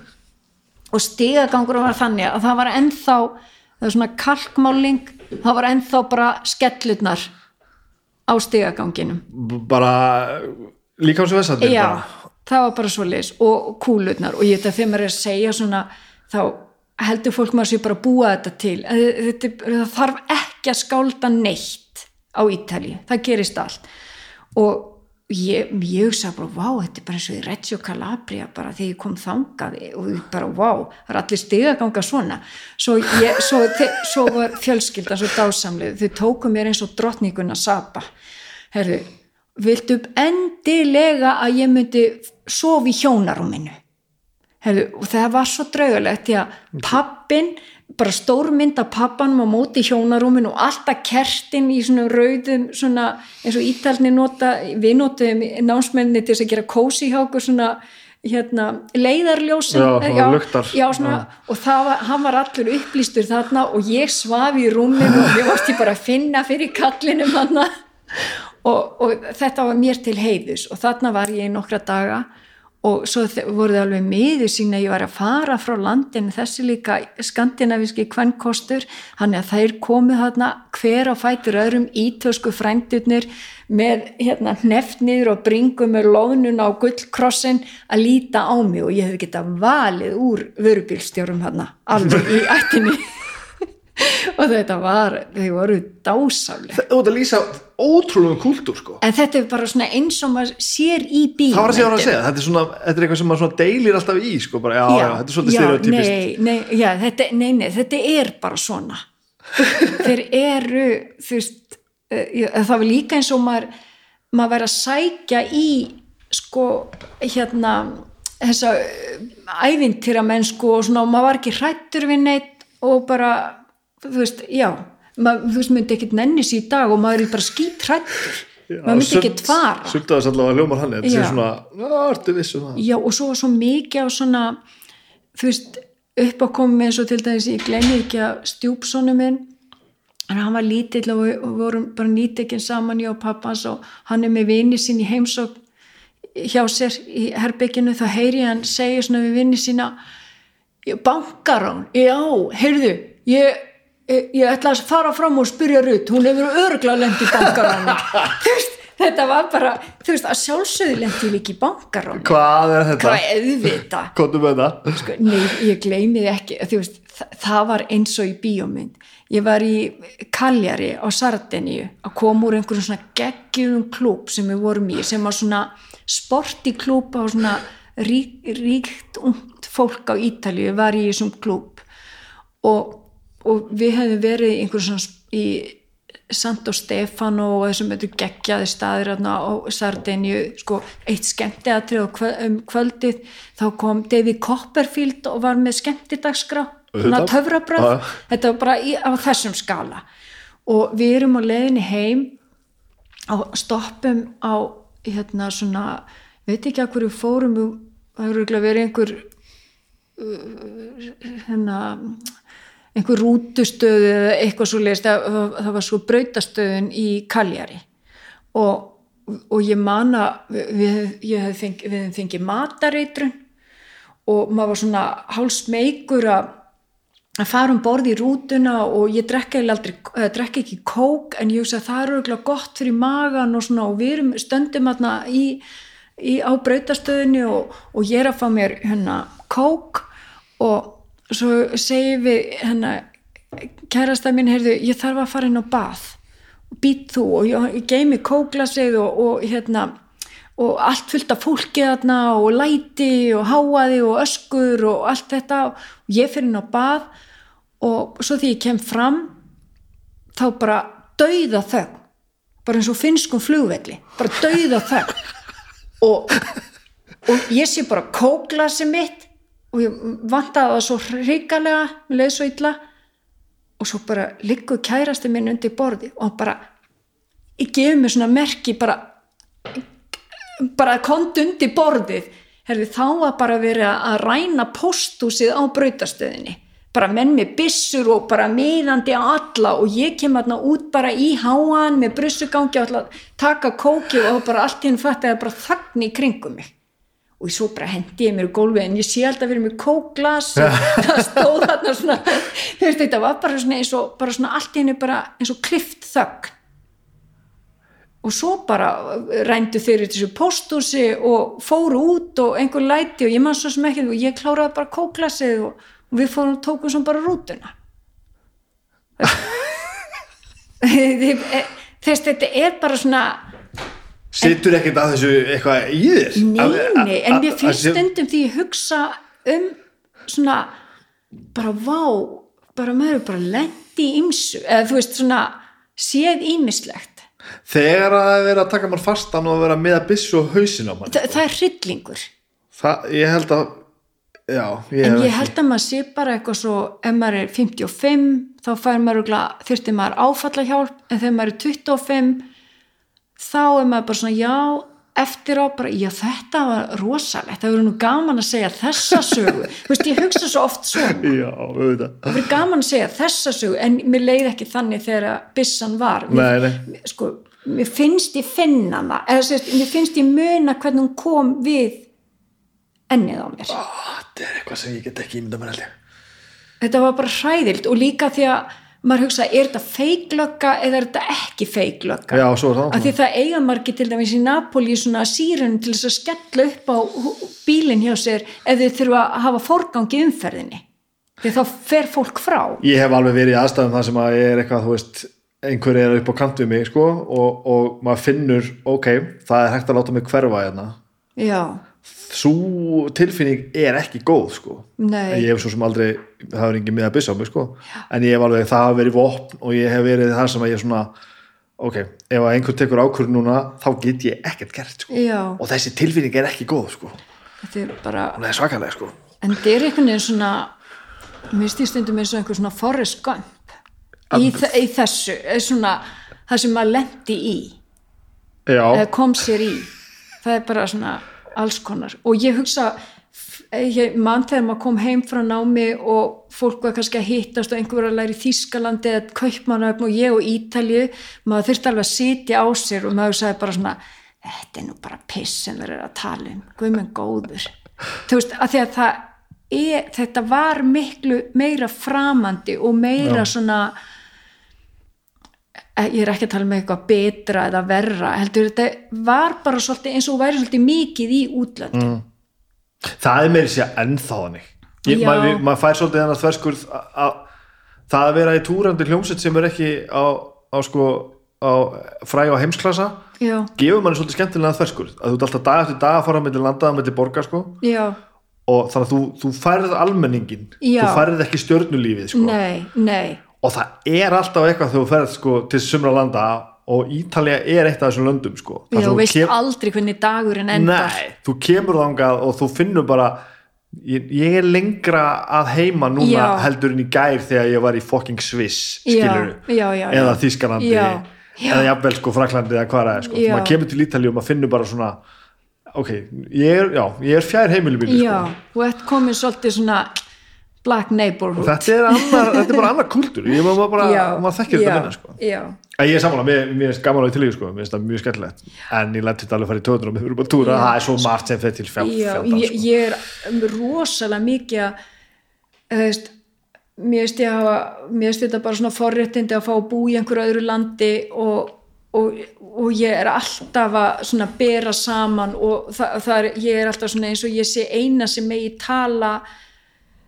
C: og stigagangur var þannig að það var ennþá það var svona kalkmáling það var ennþá bara skellurnar á stigaganginum.
A: B- bara líka á þessu vesandi
C: já, það var bara svo leis og kúlurnar. Og ég þetta þegar maður er að segja svona þá heldur fólk maður sér bara að búa þetta til. Þetta, það þarf ekki að skálda neitt á Ítali, það gerist allt. Og ég, ég hugsa bara, vá, þetta er bara eins og í Reggio Calabria bara þegar ég kom þangað og ég bara, vá, það er allir stiga ganga svona. Svo, ég, svo, þe- svo var fjölskylda svo dásamlega, þau tóku mér eins og drottninguna Saba. Herru, viltu endilega að ég myndi sofa í hjónarúminu? Hefðu, og það var svo draugalegt því að pappin, bara stór mynd af pappanum á móti hjónarúmin og alltaf kertin í svona rauðum svona eins og ítalni nota við notum námsmenni til þess að gera kósi hjá okkur svona hérna, leiðarljósin
A: Já, luktar.
C: já, svona, og það var, hann var allur upplýstur þarna og ég svaf í rúminu og ég varst ég bara að finna fyrir kallinum hann og, og þetta var mér til heiðus og þarna var ég í nokkra daga og svo voru það alveg miður sín að ég var að fara frá landinu. Þessi líka skandinavíski kvennkostur hann að þær komu þarna hver á fætur öðrum ítösku frændurnir með hérna hneftniður og bringum með loðnun á gullkrossin að líta á mig. Og ég hef getað valið úr vörubílstjórum þarna alveg í ættinni *laughs* og þetta var, þau voru dásálega
A: ert að lýsa ótrúlega kúltúr sko.
C: En þetta er bara svona eins og maður sér í bíl
A: það var að segja að segja, þetta er svona þetta er eitthvað sem maður svona deilir alltaf í sko bara, já, já, þetta er svolítið stereotypist.
C: nei, nei, já, þetta, nei, nei, þetta er bara svona. *laughs* Þeir eru þú veist ég- það var líka eins og maður maður væri að sækja í sko hérna þessa ævintýra mennsku og svona og maður var ekki hrættur við neitt og bara þú veist, já maður, þú veist, myndi ekkert nenni sér í dag og maður er bara skít hrættur maður myndi ekkert fara.
A: sumt að þess allavega hljómar hann þetta er svona, já, ertu viss um það?
C: Já og svo var svo mikið á svona þú veist upp að koma eins og til dæmis ég gleymi ekki að stjúpsonu minn hann var lítill og við vorum bara nýtekinn saman ég og pappans og hann er með vini sín í heimsókn hjá sér í herbygginu þá heyri hann segja svona við vini sína bankarán, já, heyrðu ég, ég, ég ætla að fara fram og spyrja Rutt, hún hefur örgla lent í *laughs* veist, þetta var bara þú veist, að sjálfsögðu lent ég líka í bankaránu
A: hvað er þetta?
C: hvað auðvita
A: Komdu með það.
C: Sko, nei, ég gleymi því ekki. Veist, það, það var eins og í bíómynd. Ég var í Kaljari á Sardiníu að koma úr einhverjum svona geggjum klúb sem við vorum í sem var svona sporti klúb á svona rík, ríkt ungt fólk á Ítalíu. Var í þessum klúb og, og við hefðum verið í einhverjum svona í Santo Stefano og þessum þetta geggjaði staðir á Sardiníu sko eitt skemmtiatrið og kvö- um kvöldið þá kom David Copperfield og var með skemmtidagskrá svona
A: Auðvitað.
C: töfrabröð
A: Já.
C: þetta var bara í, á þessum skala og við erum á leiðinni heim og stoppum á hérna svona veit ekki að hverju fórum það hefur örugglega verið einhver hérna einhver rútustöðu eða eitthvað svo leist það, var svo brautastöðun í Kaljari og, og ég man að við, fengi, við fengið matareitrun og maður var svona hálsmeikur að að fara um borð í rútuna og ég drekka aldrei, drekka ekki kók en ég hugsa að það er örgulega gott fyrir magan og svona og við erum stöndum í, í á brautastöðinu og, og ég er að fá mér hérna kók og svo segjum við hérna kærasta mín, heyrðu, ég þarf að fara inn á bað. Og být þú og ég, ég geimi kóklasið og, og hérna og allt fullt af fólki þarna og læti og háaði og öskur og allt þetta. Og ég fyrir inn á bað og svo því ég kem fram þá bara dauða þögn. Bara eins og finnskum flugvelli. Bara dauða þögn. Og, og ég sé bara kóklasi mitt og ég vantaði það svo hrikalega mér leið svo illa. Og svo bara liggur kærasti minn undir borði og hann bara ég gefur mér svona merki bara bara kont undir borðið. Herði, þá var bara verið að ræna pósthúsið á brautastöðinni. Bara menn með byssur og bara miðandi á alla og ég kem aðna út bara í háan með brussugangi og taka kóki og bara allt í henn fatt að bara þagni í kringum mig og svo bara hendi ég mér í gólfi en ég sé alltaf verið með kókglas og það stóð þarna svona þú veist þetta var bara svona eins og bara svona allt henni bara eins og klift þögn og svo bara rændu þeir þessu pósthúsi og fóru út og einhver læti og ég man svo sem ekki og ég kláraði bara kókglasið og og við fórum og tókum svo bara rútuna þess þetta er bara svona
A: Sittur ekkert að þessu eitthvað í þér?
C: nei, nei, en mér finnst stundum því ég hugsa um svona bara vá bara maður er bara lendi í ymsu eða þú veist svona séð ímislegt
A: Þegar að það er verið að taka mann fastan og vera með að byssu og hausin á mann
C: Þa, það er hryllingur.
A: Það, ég held að já, ég
C: en
A: hef
C: ég held að maður sé bara eitthvað svo ef maður er 55 þá fær maður þyrfti maður áfalla hjálp en þegar maður er 25 þá er maður bara svona já eftir á bara, já þetta var rosalegt. Það verður nú gaman að segja þessa sögu. *laughs* Þú veist ég hugsa svo oft svona.
A: Já, auðvitað.
C: Það verður gaman að segja þessa sögu en mér leið ekki þannig þegar byssan var. Mér,
A: Nei, nei.
C: sko, mér finnst ég finna hana eða sérst, mér finnst ég muna hvernig hún kom við ennið á mér.
A: Þetta er eitthvað sem ég get ekki ímynda mér ég.
C: Þetta var bara hræðilt og líka því að maður hugsa, er þetta feiklögga eða er þetta ekki feiklögga af því það eiga margir til dæmis í Napoli svona sírun til þess að skella upp á bílinn hjá sér ef þið þurfa að hafa forgang í umferðinni. Því þá fer fólk frá.
A: Ég hef alveg verið í aðstæðum þar sem að ég er eitthvað, þú veist einhver er upp á kant við mig, sko og, og maður finnur, ok það er hægt að láta mig hverfa hérna.
C: Já,
A: Sú tilfinning er ekki góð, sko.
C: Nei.
A: Ég hef svo sem aldrei, það er engin með að byssa á mig, sko. En ég hef alveg, það hafa verið vopn og ég hef verið þar sem að ég svona ok, ef að einhver tekur ákvörð núna þá get ég ekkert gert, sko.
C: Já.
A: Og þessi tilfinning er ekki góð, sko.
C: Þetta er bara,
A: er svakalega, sko.
C: En þetta er einhvern veginn svona mér stýr stundum eins og einhver svona Forrest Gump í, þe- í þessu, er svona það sem maður lendi í.
A: Já,
C: eða kom sér í. Það er bara svona alls konar. Og ég hugsa ég mann þegar maður kom heim frá námi og fólk var kannski að hittast og einhver var að læra í Þískalandi eða Kaupmannöfn og ég og Ítalju maður þurfti alveg að sitja á sér og maður sagði bara svona þetta er nú bara piss sem verður að tala um. Guðmenn góður. Þú veist, að því að það er, þetta var miklu meira framandi og meira svona eh, ég er ekki að tala með eitthvað betra eða verra, heldur þetta var bara svolítið eins og væri svolítið mikið í útlöndum.
A: Það er meiri sér ennþá þannig. Ég,
C: Já.
A: maður, maður fær svolítið þannig þverskurð að- að það að vera í túrandi hljómsett sem er ekki á, á sko á fræ á heimsklassa
C: já,
A: gefur manni svolítið skemmtilega þverskurð. Að þú ert alltaf dag eftir dag að fara með til landaða með til borga sko.
C: Já,
A: og þannig að þú, þú færð almenningin
C: Já.
A: þú færð ekki stjörnulífið sko.
C: Nei, nei
A: og það er alltaf eitthvað þegar þú ferð sko til sumra landa og Ítalía er eitt af þessum löndum sko
C: já, þú veist
A: kem-
C: aldrei hvernig dagurinn endar
A: Nei, þú kemur þangað og þú finnur bara ég, ég er lengra að heima núna
C: Já.
A: heldur en í gær þegar ég var í fucking Sviss
C: Já,
A: skilur
C: já, já,
A: eða
C: já.
A: eða jafnvel sko Fraklandi eða hvað það er sko. Maður kemur til Ítalíu og maður finnur bara svona ok, ég er, ég er fjær heimilu mínu
C: já,
A: sko.
C: þú ert komin svolítið svona black neighborhood.
A: Þetta er, annar, þetta er bara annar kultúr ég maður bara,
C: já,
A: maður þekkir
C: já,
A: þetta minna sko.
C: já,
A: En ég er samanlega, mér, mér er gaman á Ítalíu sko, mér finnst það mjög skemmtilegt. En ég lenti þetta alveg að fara í töðunum og við erum að túra, það er svo margt sem fyrir til
C: já
A: fjáldan
C: ég,
A: sko.
C: ég er rosalega mikið að þú veist mér finnst ég hafa, mér finnst þetta bara svona forréttindi að fá að bú í einhverju öðru landi og, og, og ég er alltaf að svona bera saman og það, það er, ég er alltaf svona eins og ég sé eina sem megi tala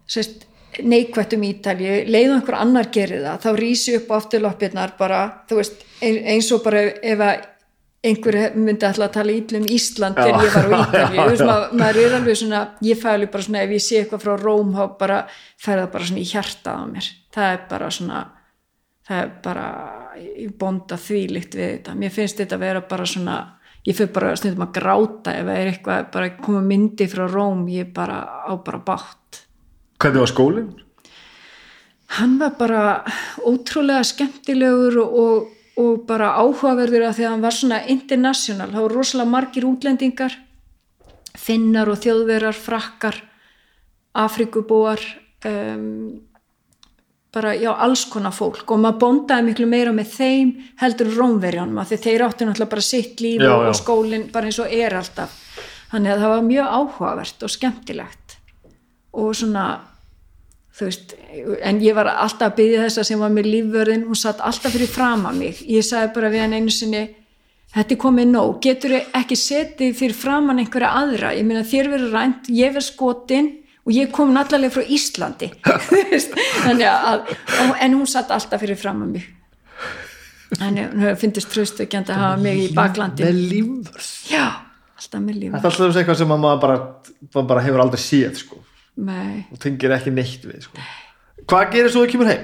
C: sérst neikvætt um Ítalju, leiðum einhver annar gerir það, þá rísi upp á afturloppirnar bara, þú veist, ein- eins og bara ef að einhver myndi alltaf að tala ítlum Ísland þegar ég var á Ítalju, þú veist, *laughs* maður, maður er alveg svona, ég fæ alveg bara svona ef ég sé eitthvað frá Róm, þá bara fær það bara svona í hjartað á mér, það er bara svona það er bara ég bonda þvílíkt við þetta. Mér finnst þetta að vera bara svona ég fyrir bara stundum að gráta ef það er eitthvað bara koma myndi frá Róm ég bara á bara bátt
A: Hvernig var skólinn?
C: hann var bara ótrúlega skemmtilegur og, og, og bara áhugaverður að því að hann var svona international, það voru rosalega margir útlendingar finnar og þjóðverar, frakkar afrikubúar um, bara, já, alls konar fólk. Og maður bondaði miklu meira með þeim heldur rómverjanum því þeir áttu náttúrulega bara sitt líf
A: Já,
C: og, og skólinn bara eins og er alltaf. Þannig að það var mjög áhugavert og skemmtilegt. Og svona veist, en ég var alltaf að byggja þessa sem var með lífvörðin hún satt alltaf fyrir fram að mig. Ég sagði bara við hann einu sinni þetta er komið nóg, getur ekki setið fyrir framann einhverja aðra? Ég meina þér verður rænt, ég verð skotin og ég kom náttúrulega frá Íslandi. *laughs* Þannig að en hún satt alltaf fyrir fram að mig. Þannig að hún finnst tröstökjandi að hafa mig í baklandi
A: með lífvörð
C: já, alltaf með líf
A: þetta er alltaf eitthvað sem að maður bara, maður bara hefur aldrei séð sko,
C: Nei.
A: og tengir ekki neitt við sko. hvað gerir svo þú kemur heim?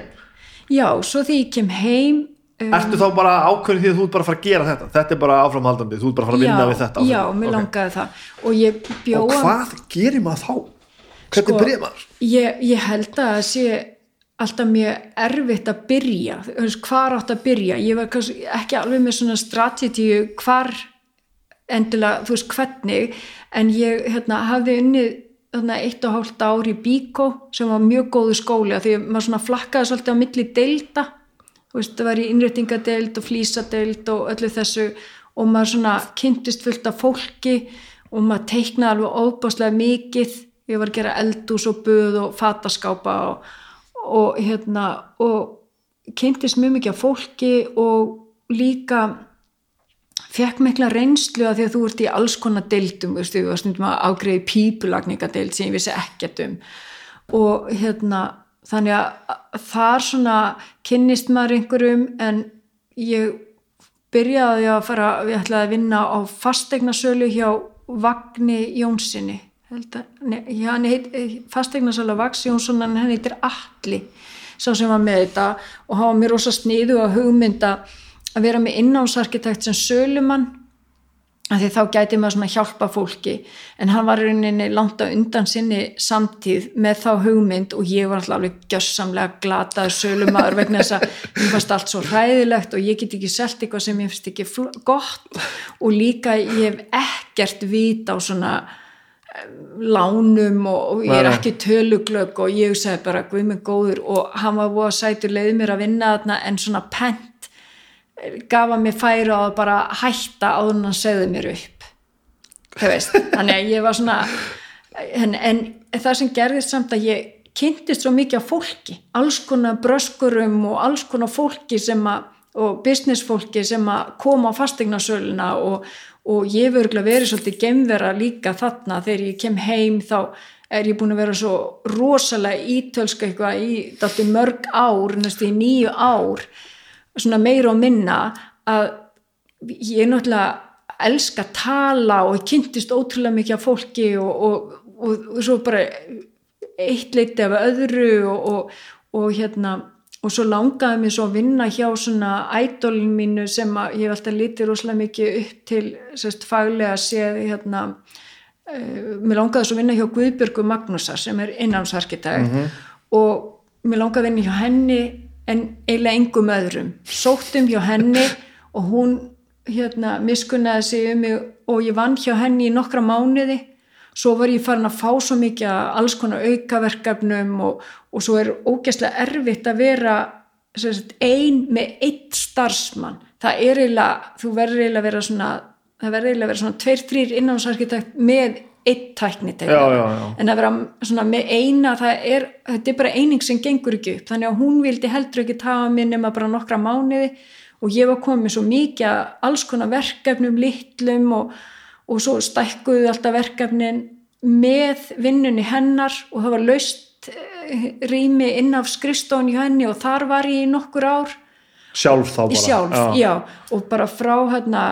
C: já, svo því ég kem heim um,
A: Ertu þá bara ákveðin því að þú ert bara að fara að gera þetta þetta er bara áframhaldandi, þú ert bara að fara að vinna við þetta
C: já,
A: áfram.
C: mér
A: Ok.
C: langaði það og
A: og hvað gerir maður þá? hvernig
C: Sko,
A: byrjar maður?
C: ég, ég held að það sé alltaf mjög erfitt að byrja hvar átt að byrja ég var ekki alveg með svona strategíu hvar endilega, þú veist hvernig en ég hérna, hafði unnið eitt og hálft ár í Bíkó sem var mjög góðu skóli því að maður svona flakkaði svolítið á milli deilda. Veist, það var í innréttingadeild og flísadeild og öllu þessu og maður svona kynntist fullt af fólki og maður teiknaði alveg óbáslega mikið. Ég var að gera eldús og buð og fataskápa og, og hérna og kynntist mjög mikið af fólki og líka fekk mikla reynslu að því að þú ert í alls konar deildum, þú veist, við varum stundum að ágreiði pípulagningadeild sem ég vissi ekkert um. Og hérna þannig að þar svona kynnist maður einhverjum en ég byrjaði að fara, við ætlaði að vinna á fastegnasölu hjá Vagni Jónssoni fastegnasölu Vags Jónsson en hann heitir Atli sá sem var með þetta. Og hafa mér rosa sniðu að hugmynda að vera með innámsarkitekt sem sölumann af því þá gæti maður svona hjálpa fólki. En hann var í rauninni langt á undan sinni samtíð með þá hugmynd og ég var alltaf alveg gjössamlega glataður sölumadur vegna þess að mér fannst allt svo hræðilegt og ég get ekki selt eitthvað sem ég finnst ekki gott. Og líka ég hef ekkert vit á svona eh, lánum og, ég er ekki töluglögg og ég sagði bara guð mig góður. Og hann var búið að sætur leiði mér að vinna þarna en svona pent gaf hann mér færi á að bara hætta áður en hann segði mér upp. Þannig að ég var svona en, en það sem gerðist samt að ég kynntist svo mikið af fólki, alls konar bröskurum og alls konar fólki sem að, og business fólki sem að koma á fastegnasöluna og, og ég örgulega verið svolítið gemvera líka þarna. Þegar ég kem heim þá er ég búin að vera svo rosalega ítölska eitthvað í mörg ár, næstu í nýju ár svona meira og minna að ég náttúrulega elska að tala og ég kynntist ótrúlega mikið af fólki og, og, og, og svo bara eitt leiti af öðru og, og, og hérna og svo langaði mér svo að vinna hjá svona ædolin mínu sem að ég hef alltaf litið rosalega mikið upp til sérst faglega séð hérna uh, mér langaði svo að vinna hjá Guðbjörgu Magnúsar sem er innámsarkitekt og mér langaði að vinna hjá henni en eiginlega engum öðrum. Sóttum hjá henni og hún hérna miskunnaði sig um mig og ég vann hjá henni í nokkra mánuði. Svo var ég farin að fá svo mikið af alls konar aukaverkefnum og, og svo er ógæslega erfitt að vera sagt, ein með eitt starfsmann. Það er eiginlega, þú verður eiginlega að vera svona það verður eiginlega að vera svona tveir, þrýr innámsarkitekt með eitt tækni
A: Já, já, já.
C: en að vera svona með eina er, þetta er bara eining sem gengur ekki upp. Þannig að hún vildi heldur ekki tafa mig nema bara nokkra mánuði. Og ég var komið svo mikið að alls konar verkefnum litlum og, og svo stækkuðu alltaf verkefnin með vinnunni hennar. Og það var laust eh, rými inn af skrifstofun í henni og þar var ég nokkur ár.
A: Sjálf þá bara.
C: sjálf, já. og bara frá hérna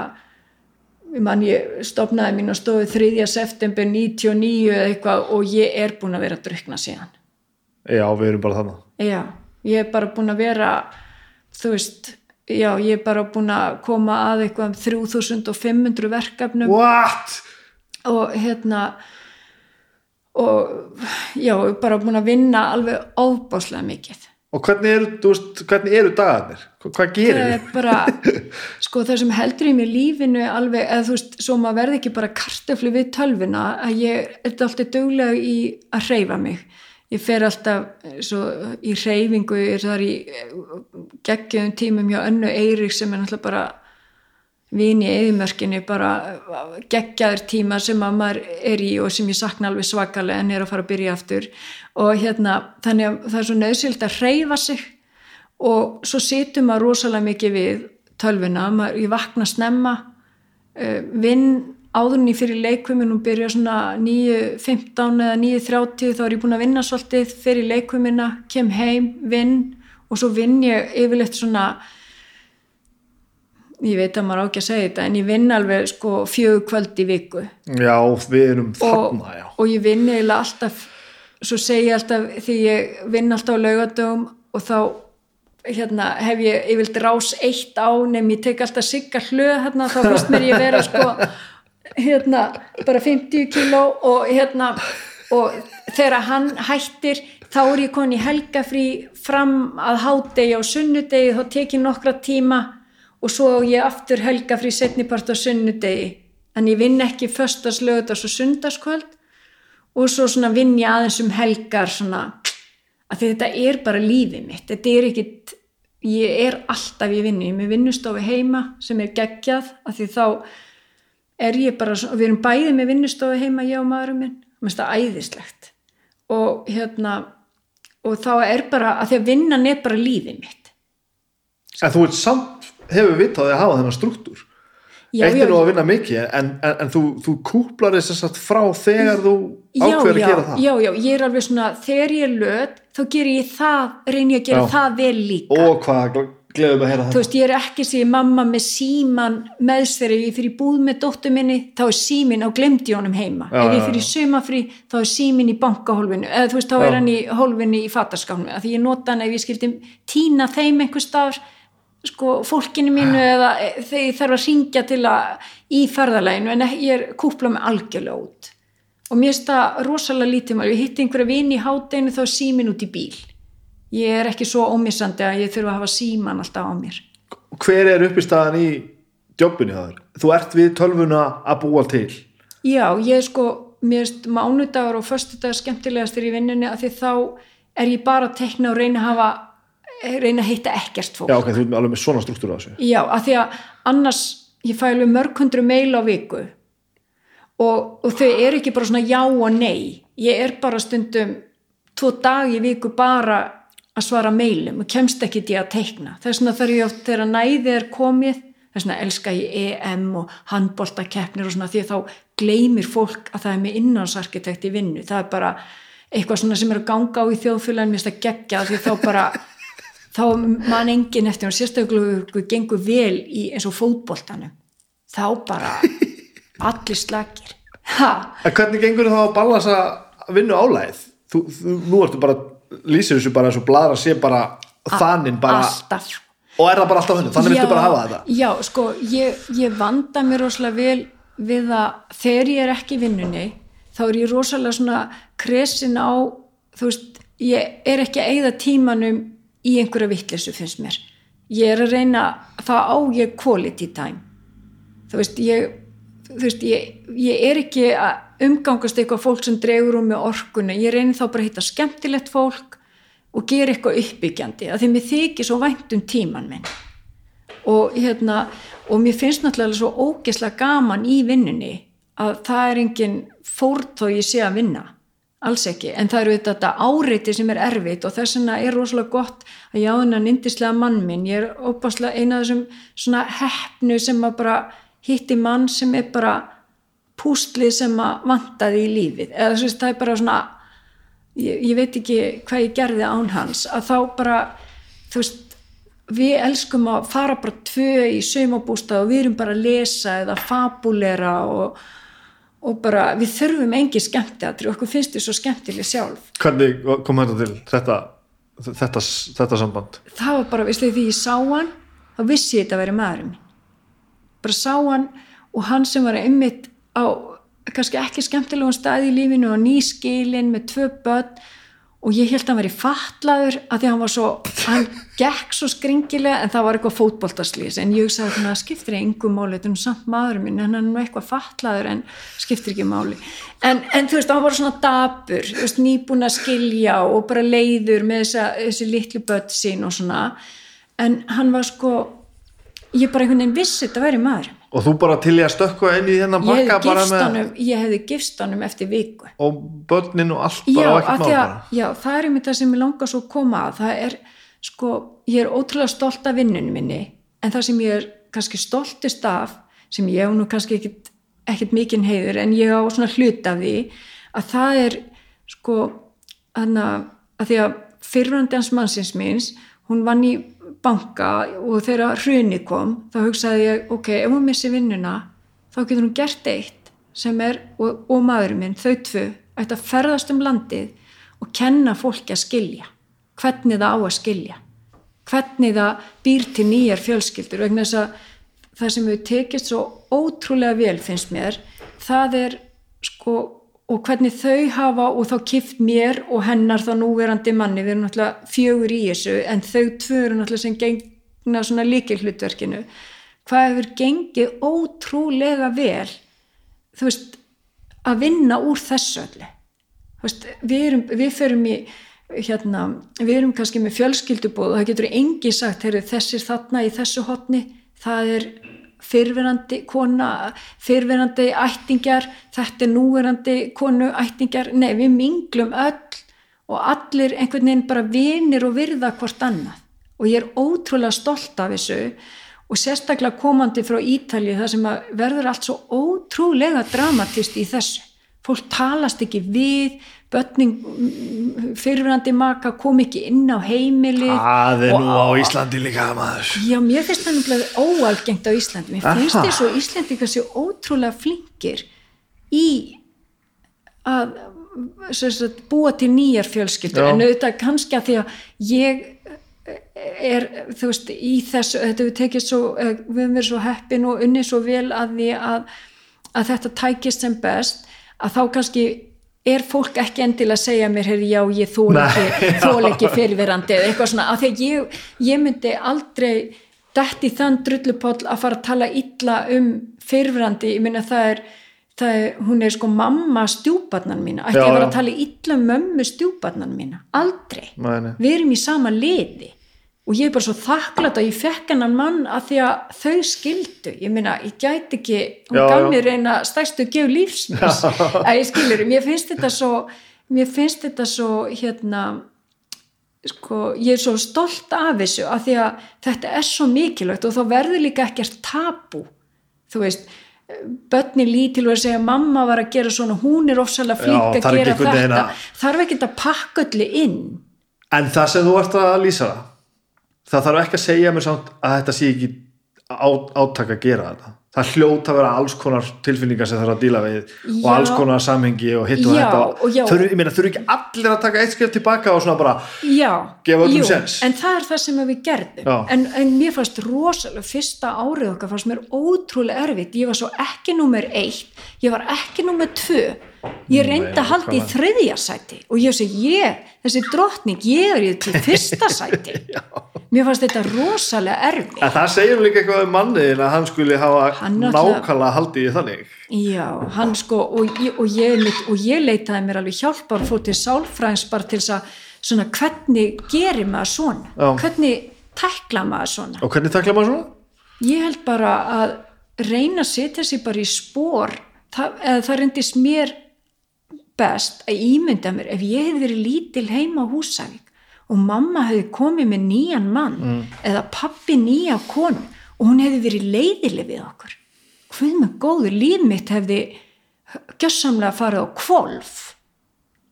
C: man ég stopnaði mín og stóði 3. september 99 eða eitthvað og ég er búin að vera að drukna síðan
A: já, við erum bara þannig
C: já, ég er bara búin að vera þú veist já, ég er bara búin að koma að eitthvað um 3500 verkefnum
A: what?
C: og hérna og já, bara búin að vinna alveg óbáslega mikið
A: og hvernig eru, veist, hvernig eru dagarnir? Hva- hvað gerir
C: er bara *laughs* sko það sem heldur í mér lífinu alveg, eða þú veist, svo maður verði ekki bara kartöflu við tölvuna að ég er alltaf duglega í að hreyfa mig. Ég fer alltaf eh, svo, í hreyfingu ég er þar í geggjum tímum hjá önnu Eirík sem er náttúrulega bara vin í eðimörkinni bara geggjaður tíma sem að maður er í og sem ég sakna alveg svakalega en er að fara að byrja aftur. Og hérna þannig að það er svo nöðsild að hreyfa sig og svo situr maður rosalega mikið við tölvuna, maður, ég vakna snemma uh, vinn áðurinn í fyrir leikvömmin og byrja svona 9.15 eða 9.30 þá er ég búin að vinna svolítið fyrir leikvömmina, kem heim, vinn og svo vinn ég yfirleitt svona ég veit að maður á ekki að segja þetta en ég vinn alveg sko fjögur kvöld í viku
A: já, við erum
C: og,
A: þarna já.
C: og ég vinn eiginlega alltaf svo segi ég alltaf því ég vinn alltaf á laugadögum og þá hérna, hef ég yfirlt rás eitt á nefn ég tek alltaf sigga hlöð hérna, þá finnst mér ég vera sko *laughs* hérna, bara 50 kíló og hérna og þegar hann hættir þá er ég komin í helgafrí fram að hádegi á sunnudegi þá tek ég nokkra tíma og svo ég aftur helgafrí setnipart á sunnudegi. En ég vinn ekki föstas lögutags og sundarskvöld og svo svona vinn ég aðeins um helgar svona að þetta er bara lífið mitt. Þetta er ekkit, ég er alltaf í vinnu, ég er með vinnustofi heima sem er geggjað, af því þá er ég bara, svona- við erum bæði með vinnustofi heima, ég og maðurum minn. Mér finnst það æðislegt. Og hérna og þá er bara, að því að vinnan er bara lífið mitt.
A: En þú veit samt hefur vitað að hafa þennan struktúr. Eitt er nú að vinna mikið en, en, en þú, þú kúplar þess að sagt frá þegar þú ákveður að gera það.
C: já, já, ég er alveg svona þegar ég er löt, þá ger ég það reyni ég að gera
A: Já.
C: það vel líka.
A: Og hvað gleðum að heyra
C: þú
A: þetta.
C: veist, ég er ekki sér mamma með síman með sér, ef ég fyrir búð með dóttur minni, þá er símin á glemdi honum heima,
A: Já,
C: ef ég fyrir sumafrí þá er símin í bankahólfinu eða þú veist, þá
A: Já.
C: er hann í hólfinu í fataskánu af því ég nota hann ef ég skildi tína þeim einhver staðar sko, fólkinu mínu eða e, þegar ég þarf að ringja til að í ferðalæginu, en ég er kúpla með algjörlega út. Og mér finnst það rosalega lítið mál, ég hitti einhverja vini í hátdeinu þá er símin út í bíl. Ég er ekki svo ómissandi að ég þurfa að hafa síman alltaf á mér.
A: Hver er uppistaðan í jobbinu það er? Þú ert við tölvuna að búa til.
C: Já, ég sko, mér finnst mánudagur og föstudagur skemmtilegastir í vinnunni að því þá er ég bara að tekna og reyna að hafa, reyna að hitta ekkert fólk.
A: Já, ok, þú ert alveg með svona struktúr á þessu
C: Já, að því að annars, ég fæ alveg mörg hundru meil á viku og, og þau eru ekki bara svona já og nei. Ég er bara stundum tvo dag í viku bara að svara meilum og kemst ekki því að teikna. Þess vegna þarf ég oft þegar næði er komið, þess vegna elska ég EM og handboltakeppnir og svona því að þá gleymir fólk að það er með innánsarkitekt í vinnu. Það er bara eitthvað svona sem er að ganga á í þjóðfélagin mér finnst að gegja því þá bara þá man engin eftir og sérstaklega gengur vel í eins og fótboltanum. Þá bara *laughs* allir slagir ha,
A: En hvernig gengur þá að ballasa vinnu álæð? Þú, þú, nú ertu bara, lýsir þessu bara eins og bladra sé bara þannig bara
C: alltaf.
A: Og er það bara alltaf hennu, þannig viltu bara hafa þetta?
C: já, sko, ég, ég vanda mér rosalega vel við að þegar ég er ekki vinnunni þá er ég rosalega svona kresin á þú veist, ég er ekki að eyða tímanum í einhverja vittlesu finnst mér. Ég er að reyna, það á ég quality time. Þú veist, ég þú veist, ég, ég er ekki að umgangast eitthvað fólk sem dregur um með orkuna, ég reynir þá bara að hitta skemmtilegt fólk og gera eitthvað uppbyggjandi, að því mér þykir svo vænt um tíman minn. Og hérna, og mér finnst náttúrulega svo ógeslega gaman í vinnunni að það er engin fórn þó ég sé að vinna alls ekki, en það eru þetta áreiti sem er erfitt og þess vegna er rosalega gott að ég á þennan indislega mann minn. Ég er óbáslega eina af þessum svona heppnu sem að bara hitti mann sem er bara pústlið sem að vantaði í lífið. Eða þú veist, það er bara svona ég, ég veit ekki hvað ég gerði án hans. Að þá bara þú veist, við elskum að fara bara tvö í saumabústað og við erum bara að lesa eða fabulera og, og bara við þurfum engi skemmtiatri okkur finnst þið svo skemmtileg sjálf.
A: Hvernig kom þetta til þetta, þetta, þetta samband?
C: það var bara, veistu því ég sá hann þá vissi ég þetta að vera maðurinn bara sá hann og hann sem var einmitt á kannski ekki skemmtilegum stað í lífinu og nýskilin með tvö börn. Og ég held að hann væri fatlaður að því að hann var svo, hann gekk svo skringilega en það var eitthvað fótboltaslýs en ég hugsaði að það skiptir engum máli þetta er nú samt maður minn en hann er nú eitthvað fatlaður en skiptir ekki máli. En, en þú veist, hann var svona dabur veist, nýbúin að skilja og bara leiður með þessa, þessi litlu börn sín og svona. En hann var sko ég bara einhvern veginn vissi þetta væri maður
A: og þú bara til ég að stökka inn í þennan
C: ég
A: bakka bara með
C: honum, ég hefði gifst honum eftir viku.
A: Og börnin og allt
C: já,
A: bara og
C: af
A: ekkert bara?
C: já, það er einmitt það sem ég langar svo að koma að. Það er, sko, ég er ótrúlega stolt af vinnunum minni en það sem ég er kannski stoltist af sem ég hef nú kannski ekkit, ekkit mikinn heiður en ég á svona hlut af því að það er sko hana, að því að fyrrandi hans mannsins minns hún vann í banka og þegar hruni kom þá hugsaði ég, ok, ef hún missi vinnuna þá getur hún gert eitt sem er, og, og maðurinn minn, þau tvö ætti að ferðast um landið og kenna fólki að skilja hvernig það á að skilja hvernig það býr til nýjar fjölskyldur vegna þess að það sem við tekist svo ótrúlega vel finnst mér, það er sko, og hvernig þau hafa og þá kift mér og hennar þá núverandi manni, við erum náttúrulega fjögur í þessu, en þau tvö eru náttúrulega sem gengna svona líkilhlutverkinu hvað hefur gengið ótrúlega vel þú veist, að vinna úr þessu öllu? Veist, við, erum, við förum í hérna, við erum kannski með fjölskyldubóð og það getur engi sagt heyrðu, þessir þarna í þessu hotni það er fyrverandi kona, fyrverandi ættingjar, þetta er núverandi konu ættingjar, nei við minglum öll og allir einhvern veginn bara vinir og virða hvort annað. Og ég er ótrúlega stolt af þessu og sérstaklega komandi frá Ítalið þar sem verður allt svo ótrúlega dramatist í þessu. Fólk talast ekki við börning fyrirverandi maka kom ekki inn á heimili
A: það er nú á Íslandi líka maður
C: Já, mér finnst það náttúrulega óalgengt á Íslandi. Mér finnst þess að Íslandingar séu ótrúlega flinkir í að sagt, búa til nýjar fjölskyldur
A: Já.
C: en auðvitað kannski að því að ég er, þú veist, í þessu þetta við tekið svo, eh, við höfum verið svo heppin og unnið svo vel að því að, að þetta tækist sem best að þá kannski er fólk ekki endilega að segja mér, heyrði, já, ég þól ekki, ekki fyrirverandi eða eitthvað svona, af því að ég, ég myndi aldrei dætt í þann drullupoll að fara að tala illa um fyrirverandi, ég minna það er það er, hún er sko mamma stjúbarnan mína, ætti að vera að tala illa um mömmu stjúbarnan mína, aldrei.
A: Nei, nei.
C: við erum í sama liði og ég er bara svo þakklátt að ég fekk hennan mann að því að þau skildu. Ég minna, ég gæti ekki hún gaf mér reyna stærstu gef lífsmins að ég skilur, mér finnst þetta svo mér finnst þetta svo hérna sko, ég er svo stolt af þessu af því að þetta er svo mikilvægt og þá verður líka ekkert tabu þú veist börni lítil og að segja mamma var að gera svona, hún er ofsalega flink að gera þetta
A: að-
C: þarf ekki að pakka öllu inn.
A: En það sem þú ert að lýsa það það þarf ekki að segja mér samt að þetta sé ekki á, áttak að gera þetta það hljóta að vera alls konar tilfinningar sem þarf að díla við og
C: Já.
A: alls konar samhengi og hitt og
C: Já,
A: þetta
C: og já.
A: meina þurfi ekki allir að taka eitt skrif tilbaka og svona bara
C: Já,
A: Gefa öllum
C: jú,
A: séns.
C: en það er það sem við gerðum en, en mér fannst rosalega fyrsta árið okkar fannst mér ótrúlega erfitt ég var svo ekki númer eitt ég var ekki númer tvö ég reyndi að halda í þriðja sæti og ég sé ég, þessi drottning ég er í til *laughs* fyrsta sæti. Mér fannst þetta rosalega erfitt.
A: En það segir líka eitthvað um manniðin að hann skuli hafa
C: Hann
A: nákvæmlega haldið í þannig.
C: Já, hann sko og, ég- og, ég, og ég leitaði mér alveg hjálpar sálfræðins bara til þess að svona hvernig gerir maður svona?
A: Já.
C: hvernig tækla maður svona?
A: Og hvernig takla maður svona?
C: ég held bara að reyna að setja sig bara í spór það, eða það reyndist mér best að ímynda mér ef ég hefði verið lítil heima á Húsavík og mamma hefði komið með nýjan mann eða pappi nýja konu og hún hefði verið leiðileg við okkur. Hvað með góður líf mitt hefði gjössamlega farið á kvolf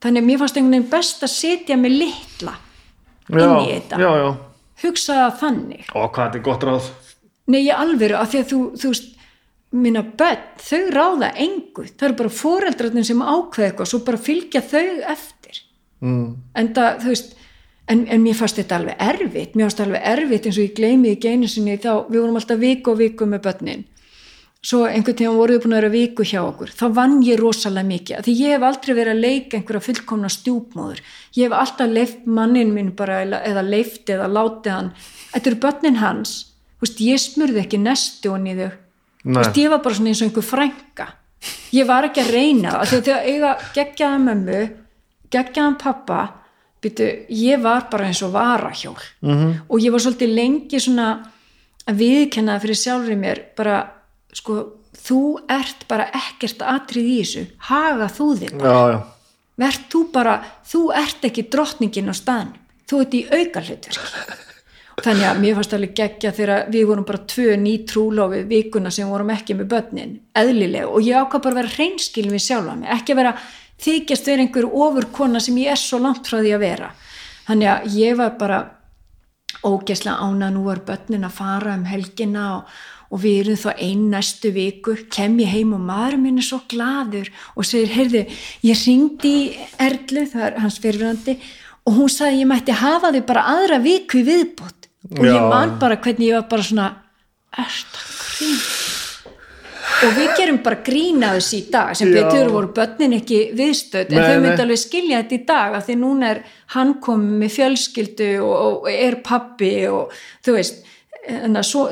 C: þannig að mér fannst einhvern veginn best að setja mig litla inn í þetta.
A: já, já.
C: hugsa það þannig.
A: Og hvað þetta er gott ráð.
C: Nei, ég alveg, af því að þú, þú veist, minna börn, þau ráða engu, það eru bara foreldrarnir sem ákveða eitthvað, svo bara fylgja þau eftir.
A: mm.
C: En það, þú veist, en, en mér fannst þetta alveg erfitt, mér fannst alveg erfitt eins og ég gleymi ekki einu sinni þá, við vorum alltaf viku og viku með börnin. svo einhvern tíma voruð búin að vera viku hjá okkur þá vann ég rosalega mikið því ég hef aldrei verið að leika einhverja fullkomna stjúpmóður ég hef alltaf leift mannin minn bara eða, leift eða látið hann þetta eru börnin hans Vist, ég smurði ekki nestu í þau
A: Nei.
C: Vist, ég var bara svona eins og einhver frænka. Ég var ekki að reyna það. Þegar eiga geggjaða mömmu geggjaðan pappa byrju, ég var bara eins og varahjól. -hmm. og ég var svolítið lengi svona að viðkenna fyrir sjálfur mér bara sko þú ert bara ekkert atrið í þessu. Haga þú þig bara.
A: Já, já,
C: verð þú bara, þú ert ekki drottningin á staðnum, þú ert í auka hlutverki þannig að mér fannst alveg geggja þegar við vorum bara tvö ný trúlofið vikuna sem vorum ekki með börnin eðlilega og ég ákvað bara að vera hreinskilin við sjálfa mig, ekki að vera þykjast vera einhver ofurkona sem ég er svo langt frá því að vera. Þannig að ég var bara ógesla ána nú var börnin að fara um helgina og, og við erum þá einn næstu viku kem ég heim og maður minn er svo gladur og segir, heyrðu, ég ringdi Erlu, það er hans fyrirvændi og hún sagði ég mætti hafa þau bara aðra viku viðbútt og ég man bara hvernig ég var bara svona ert að grín og við gerum bara grína þessi í dag sem
A: Já.
C: betur voru börnin ekki viðstöð en þau myndi alveg skilja þetta í dag af því núna er hann komið með fjölskyldu og, og er pappi og þú veist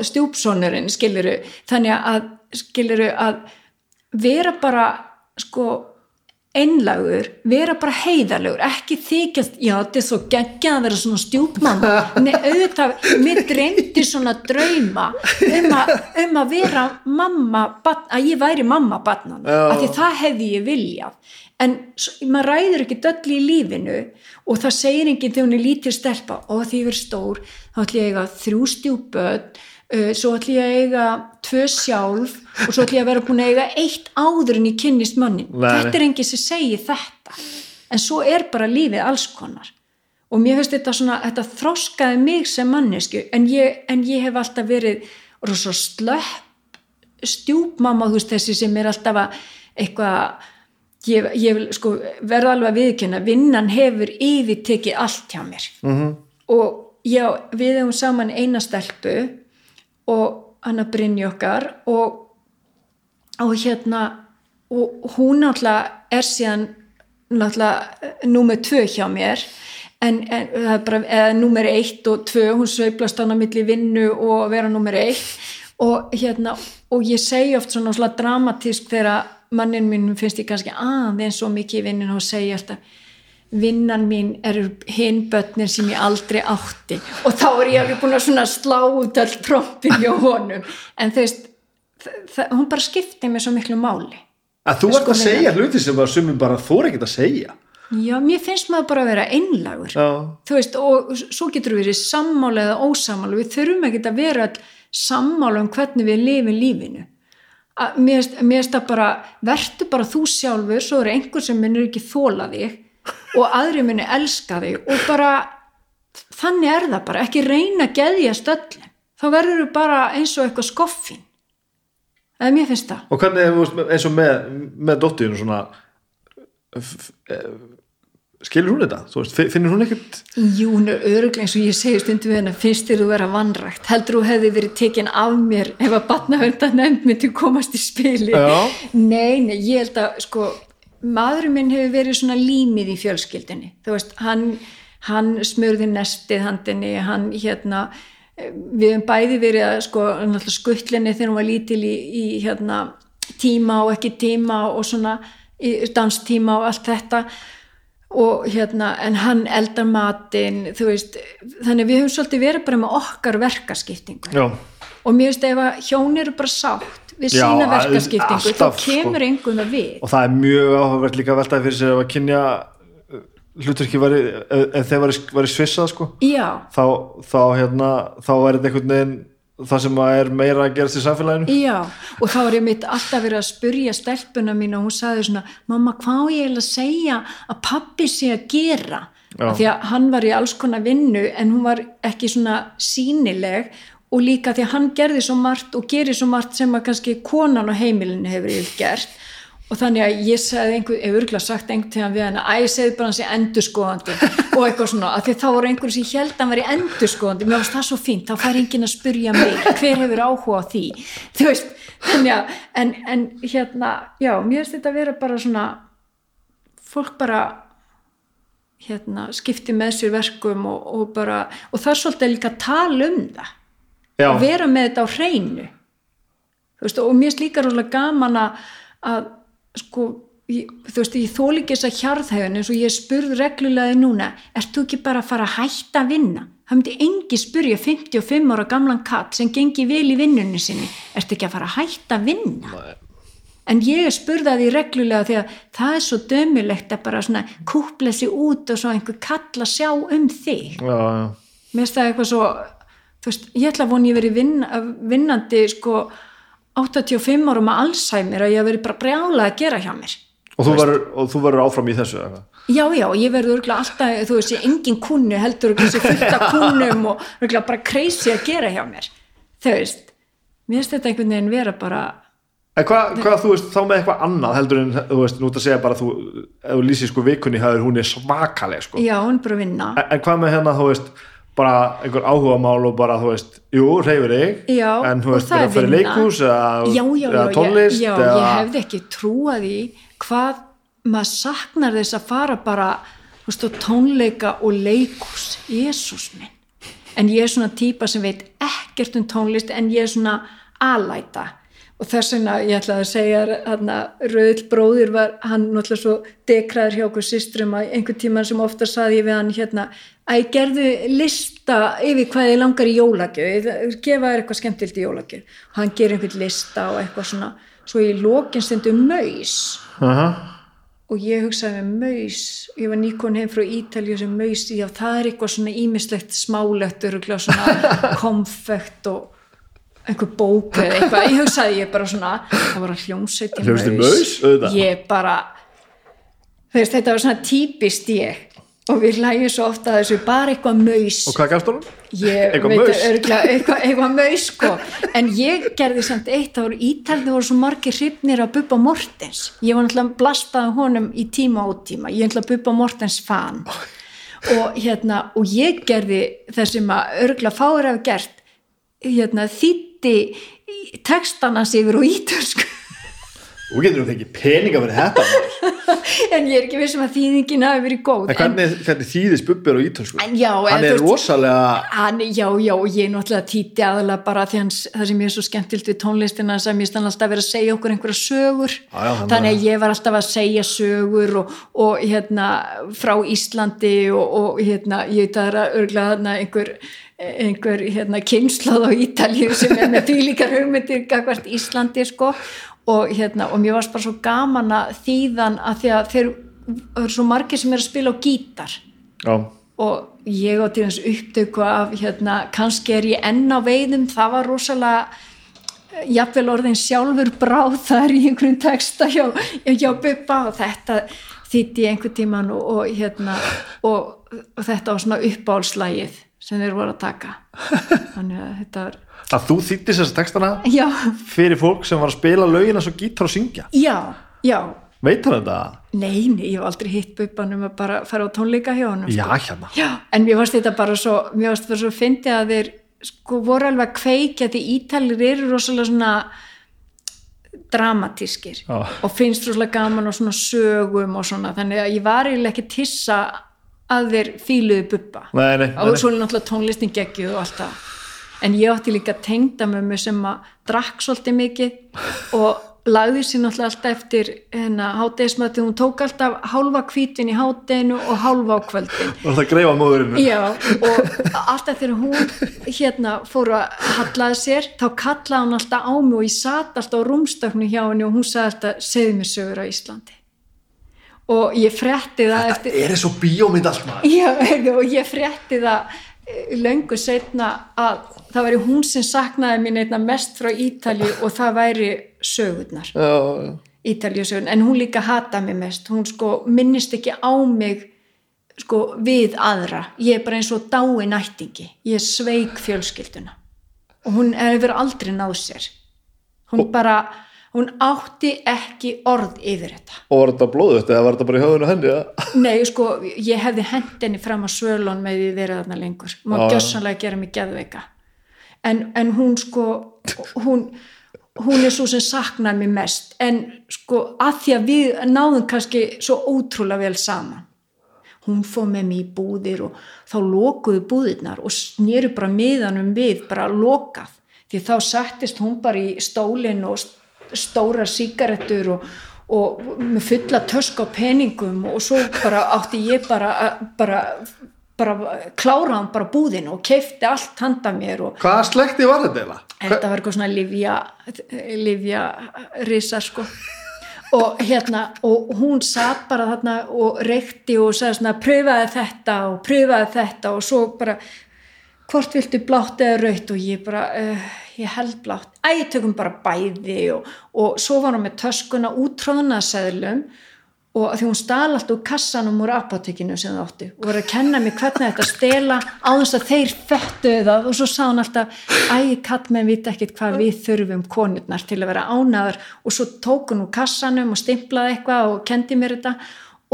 C: stjúpsonurinn skiluru þannig að skiluru að vera bara sko einlagur, vera bara heiðarlegur ekki þykjast, já þetta er svo geggjað að vera svona stjúpmann auðvitað, mér dreymdi svona drauma um, a, um að vera mamma, að ég væri mamma barnan, af því það hefði ég viljað. En maður ræður ekki döll í lífinu og það segir enginn þegar hún er lítil stelpa og því ég verið stór, þá ætlum ég að þrjú stjúpböld uh, svo ætlum ég að eiga tvö sjálf og svo ætlum ég að vera búin að eiga eitt áður en ég kynnist mannin þetta er enginn sem segir þetta. En svo er bara lífið alls konar. Og mér finnst þetta svona þetta þroskaði mig sem mannesku en ég, en ég hef alltaf verið rosa slöpp stjúpmamma þú veist þessi sem er alltaf að eitthvað ég, ég sko verða alveg að viðkynna vinnan hefur yfirtekið allt hjá mér. -hmm. og já, við hefum saman eina stelpu og hann að brinja okkar og, og hérna og hún náttúrulega er síðan náttúrulega númer tvö hjá mér en, en það er bara, eða númer eitt og tvö, hún sveiplast hann á milli vinnu og vera númer eitt. Og hérna, og ég segi oft svona dramatísk þegar mannin mín finnst ég kannski aðeins svo mikið í vinnun og segi alltaf vinnan mín er hinn börnin sem ég aldrei átti. Og þá er ég alveg búin að slá út all trompin hjá honum. En þú veist, hún bara skipti mig svo miklu máli.
A: Að þú ert að segja hluti sem að sumum bara þóra ekkert að segja.
C: Já, mér finnst maður bara að vera einlagur
A: já,
C: þú veist, og svo getur við verið sammála eða ósammála, við þurfum ekki að vera sammála um hvernig við lifum lífinu. Að, mér finnst- það bara, vertu bara þú sjálfur, svo er einhver sem minnur ekki þóla þig og aðri minni elska þig og bara þannig er það bara, ekki reyna að geðja stöllin, þá verður þú bara eins og eitthvað skoffin eða mér finnst það.
A: Og hvernig eins og með, með dóttuðinu svona eh, skilur hún þetta? Veist, fi- finnur hún ekkert?
C: Jú, hún er öruglega eins og ég segi stundum við hennar finnst þér þú vera vannrækt heldur þú hefði verið tekin af mér ef að batnavönda nefnd myndi komast í spili
A: Já.
C: Nei, nei, ég held að sko, maðurinn minn hefur verið svona límið í fjölskyldinni þú veist, hann, hann smurði nestið handinni, hann hérna við hefum bæði verið að sko, skuttlinni þegar hún var lítil í, í hérna tíma og ekki tíma og svona danstíma og allt þetta. Og hérna, en hann eldar matinn, þú veist þannig við höfum svolítið verið bara með okkar verkaskiptingu.
A: Já,
C: og mér veist ef að hjón eru bara sátt við sína
A: að-
C: verkaskiptingu þá kemur
A: sko.
C: engum það við.
A: Og það er mjög áhugavert líka að veltaði fyrir sér að kynja hlutverki væri, ef ef þeir væri, væri svissað sko. Þá, þá hérna þá er þetta einhvern veginn það sem að er meira að gerast í samfélaginu.
C: Já og þá er ég mitt alltaf verið að spurja stelpuna mín og hún sagði svona mamma hvað ég eiginlega að segja að pappi sé að gera? Af því að hann var í alls konar vinnu en hún var ekki svona sínileg og líka því að hann gerði svo margt og gerir svo margt sem að kannski konan á heimilinu hefur yfir gert. Og þannig að ég sagði einhver, ég örgulega sagt einhvern tíðan við hann að ég segði bara hans í endurskoðandi. Og eitthvað svona, af því þá voru einhverjum sem held að hann var í endurskoðandi, mér varst það svo fínt þá fær enginn að spurja mig, hver hefur áhuga á því, þú veist þannig að, en, en hérna já, mér finnst þetta að vera bara svona fólk bara hérna, skipti með sér verkum og, og bara, og það er svolítið líka að tala um það
A: já,
C: að vera með þetta á hreinu veist, og mér líka rosalega gaman að, að sko, ég, þú veist, ég þól ekki þess að hjarðhægun eins og ég spurð reglulega núna, ert þú ekki bara að fara að hætta að vinna? Það myndi engi spurja 55 ára gamlan katt sem gengi vel í vinnunni sinni, ertu ekki að fara að hætta að vinna?
A: Nei.
C: En ég spurði að því reglulega því að það er svo dömulegt að bara svona kúpla sig út og svo einhver kall að sjá um þig
A: já, já.
C: mér finnst það eitthvað svo þú veist, ég ætla að vona ég verið vinn, vinnandi sko 85 árum með Alzheimer að ég verið bara brjála að gera hjá mér.
A: Og, þú og þú verður áfram í þessu eða
C: já, já, ég verður örgulega alltaf þú veist, ég engin kunni heldur örgulega sér fullt af kunnum og örgulega bara crazy að gera hjá mér. Þú veist, mér finnst þetta einhvern veginn vera bara
A: En hvað, hvað þú veist, þá með eitthvað annað heldur en, þú veist, nú ert að segja bara þú, ef þú lýsir sko vikunni, hún er svakaleg sko.
C: já, hún er bara að vinna.
A: En, en hvað með hérna, þú veist, bara einhver áhuga mál og bara, þú veist, jú, reyfir þig, en þú veist,
C: það
A: fyrir
C: vinna.
A: leikhús eða, tónlist
C: já,
A: eða,
C: ég hefði ekki trúað í hvað maður saknar þess að fara bara veist, tónleika og leikus Jésús minn. En ég er svona típa sem veit ekkert um tónlist en ég er svona alæta og þess vegna ég ætlaði að segja hann að Rauðl bróðir var hann náttúrulega svo dekraður hjá okkur systrum að einhvern tíman sem ofta saði ég við hann hérna að ég gerðu lista yfir hvað ég langar í jólagjöf gefa þér eitthvað skemmtilt í jólagjöf. Og hann gerir einhvern lista og eitthvað svona. Svo ég lókin stendur maus.
A: Aha.
C: og ég hugsaði með maus ég var nýkon heim frá Ítalju sem maus já það er eitthvað svona ímislegt smálegt öruglega svona *laughs* konfekt og einhver bók eða eitthvað, ég hugsaði ég bara svona það var að hljómsveit í maus. ég bara þú veist þetta var svona típist ég. Og við hlægjum svo ofta að þessu bara eitthvað maus.
A: Og hvað gafst honum?
C: ég
A: Eitthvað maus?
C: eitthvað, maus sko. En ég gerði samt eitt ára ítaldi voru svo margir hrifnir að Bubba Mortens. Ég var náttúrulega blastaði honum í tíma og tíma, ég er náttúrulega Bubba Mortens fan. Og hérna og ég gerði það sem að örgulega fáir hafa gert hérna þýtti textana yfir og ítalsku
A: Þú getur nú fengið peninga fyrir þetta *laughs*
C: en ég er ekki vissum að þýðingin hafi verið góð
A: En hvernig, hvernig þýðis bubbir og ítölsku?
C: En já,
A: Hann er rosalega
C: Hann, já, já, ég náttúrulega títi aðalega bara því hans, það sem ég er svo skemmtilt við tónlistina sem ég stann alltaf að vera að segja okkur einhverja sögur.
A: Já, já,
C: þannig að ég var alltaf að segja sögur og, og hérna frá Íslandi og, og hérna ég veit að er örglega þarna einhver einhver hérna kynnslóð á Ítalju sem er með *laughs* fylíkar hugmyndir gagvart Íslandi sko og hérna og mér varst bara svo gaman að þýðan að því að þeir eru svo margir sem er að spila á gítar.
A: Já,
C: og ég á þess upptöku af hérna, kannski er ég enn á veiðum það var rosalega eh, jafnvel orðin sjálfur bráð þar í einhverjum texta hjá, hjá Bubba og þetta þýtti einhvern tíman og, og hérna og, og þetta var svona uppáhalslægið sem þeir voru að taka. *laughs* Þannig að þetta var
A: að þú þýttis þessa textana
C: já,
A: fyrir fólk sem var að spila lögina svo gítar og syngja?
C: Já, já.
A: Veit hann þetta?
C: nei, nei, ég hef aldrei hitt Bubban um að bara fara á tónleika hjá honum sko.
A: Já, hérna.
C: Já, en mér varst þetta bara svo mér varst þetta svo fyndið að þeir sko voru alveg að kveikja því ítalir eru rosalega svona dramatískir
A: Já.
C: og finnst rosalega gaman og svona sögum og svona, þannig að ég var eiginlega ekki tissa að þeir fíluðu bubba.
A: Nei, nei, nei,
C: og svo er náttúrulega tónlistin geggjuð og allt það en ég átti líka tengda með mig sem að drakk svolítið mikið og lagði sér náttúrulega alltaf eftir hérna hátegismætti, hún tók alltaf hálfa hvítin í hátteginu og hálfa á kvöldin.
A: Var það að greifa móðurinn
C: Já, og alltaf þegar hún hérna fór að hallaði sér þá kallaði hún alltaf á mig og ég sat alltaf á rúmstöknu hjá henni og hún sagði alltaf segðu mér sögur á Íslandi. Og ég fretti það eftir
A: Er þessu bíómynd allt maður?
C: Já, heyrðu, *laughs* og ég frétti það löngu setna að það væri hún sem saknaði mín einna mest frá Ítalju og það væri sögurnar,
A: já.
C: Ítalju sögurnar en hún líka hata mig mest, hún sko minnist ekki á mig sko við aðra, ég er bara eins og dái nættingi, ég sveik fjölskylduna. Og hún hefur aldrei náð sér. Hún bara, hún átti ekki orð yfir þetta.
A: Og var þetta blóðut eða var þetta bara í höfðinu henni eða?
C: nei sko, ég hefði hendinni fram á svölun með því verið þarna lengur. Má gjössanlega gera mig geðveika. En, en hún sko hún, hún er svo sem saknaði mig mest. En sko að því að við náðum kannski svo ótrúlega vel saman. Hún fór með mig í búðir og þá lokuðu búðirnar og snýru bara miðanum við bara lokað. Því þá settist hún bara í stólinn og stóra sígarettur og, og með fulla tösk á peningum og svo bara átti ég bara, bara, bara klára hann bara búðin og keifti allt handa mér og
A: hvaða slekti var þetta eiginlega?
C: þetta var eitthvað svona livja livja risa sko. Og hérna og hún satt bara þarna og reykti og sagði svona pröfaði þetta og pröfaði þetta. Og svo bara hvort viltu blátt eða raut og ég bara uh, ég held blátt, æ, tökum bara bæði og, og svo var hún með töskuna útróðnaseðlum og því hún stal alltaf kassanum úr apotekinu sem það átti og var að kenna mér hvernig þetta stela á þess að þeir föttuðu það. Og svo sá hún alltaf æ, katt með vita ekkert hvað við þurfum konurnar til að vera ánaður og svo tók hún úr kassanum og stimplaði eitthvað og kendi mér þetta.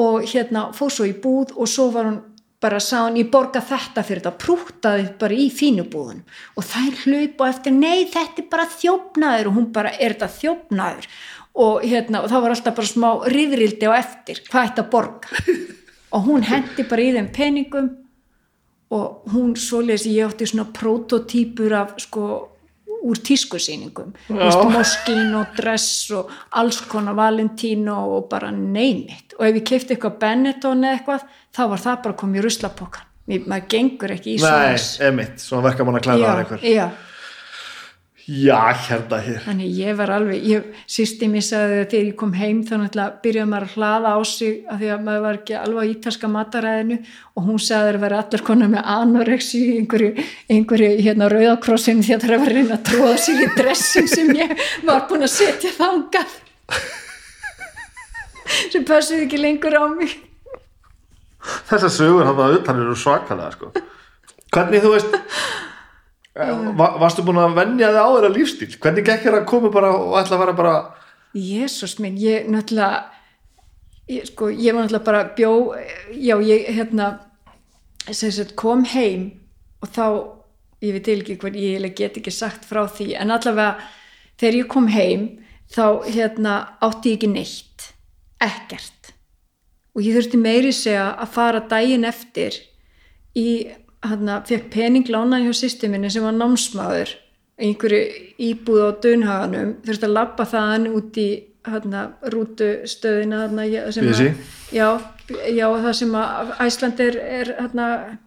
C: Og hérna fór svo í búð og svo var hún bara sá hann ég borga þetta fyrir þetta. Prútaði bara í fínu búðun og þær hlaupa á eftir nei þetta er bara þjófnaður. Og hún bara er þetta þjófnaður? Og hérna og það var alltaf bara smá rifrildi á eftir hvað ætti að borga. *laughs* Og hún hendi bara í þeim peningum og hún svoleiðis ég átti svona prototýpur af sko úr tískusýningum. Moskín og dress og alls konar Valentino og bara neymit og ef ég kefti eitthvað Benetton eða eitthvað þá var það bara komið í ruslapokan maður gengur ekki í
A: nei,
C: svona
A: svona verkamann að klæða
C: já,
A: einhver
C: já,
A: hérna hér.
C: Þannig ég var alveg ég, sýsti mér sagði að þegar ég kom heim þá náttúrulega byrjaði maður að hlaða á sig af því að maður var ekki alveg á ítalska mataræðinu og hún sagði að það vera allar konar með anorexi í einhverju, einhverju hérna rauðakrossinu því að það var reyna að tróða sér í dressin sem ég var búin að setja þangað. Sem passuði ekki lengur á mig.
A: Þessar sögur hann að utan eru svakalega sko. hvernig þú veist eh, va- varstu búin að venja þig á þeirra lífstíl? Hvernig gekk þér að koma bara og ætla að vera bara
C: Jésús minn, ég náttúrulega ég, sko, ég var náttúrulega bara bjó, já, ég hérna sagt kom heim og þá, ég veit ekki hvað ég get ekki sagt frá því en allavega þegar ég kom heim þá hérna átti ég ekki neitt ekkert. Og ég þurfti meiri segja að fara daginn eftir í, hérna, fekk pening lánaði hjá systeminni sem var námsmaður einhverju íbúð á Dunhaganum þurfti að labba þaðan út í hérna, rútustöðina hérna, ég- sem að- já, já, það sem að Æsland er, er það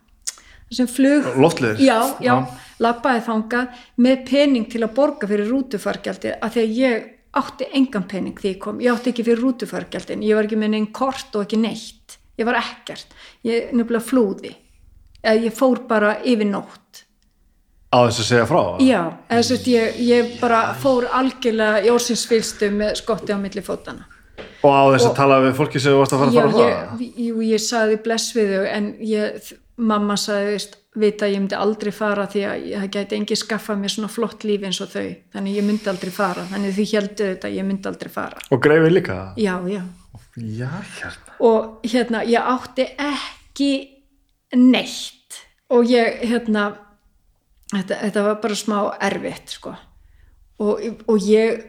C: sem flug
A: loftliðir
C: já, já, labbaði þangað með pening til að borga fyrir rútufargjaldi að því að ég átti engan pening því ég kom, ég átti ekki fyrir rútufargjaldin ég var ekki með neinn kort og ekki neitt. Ég var ekkert, ég nefnilega flúði eða ég fór bara yfir nótt.
A: Á þess að segja frá
C: já, eða svo ég, ég bara fór algjörlega í orsinsfylstu með skotti á milli fótana
A: og á þess að
C: Og-
A: tala við fólki sem þú varst að fara að
C: já,
A: fara frá?
C: ég, jú, ég sagði bless við þau en ég, mamma sagði veist, vita að ég myndi aldrei fara því að það gæti engi skaffa mér svona flott líf eins og þau. Þannig ég myndi aldrei fara. Þannig því heldur þetta að ég myndi aldrei fara.
A: Og greiði líka?
C: Já, já.
A: Já, hérna.
C: Og hérna ég átti ekki neitt. Og ég hérna þetta, þetta var bara smá erfitt sko. Og, og ég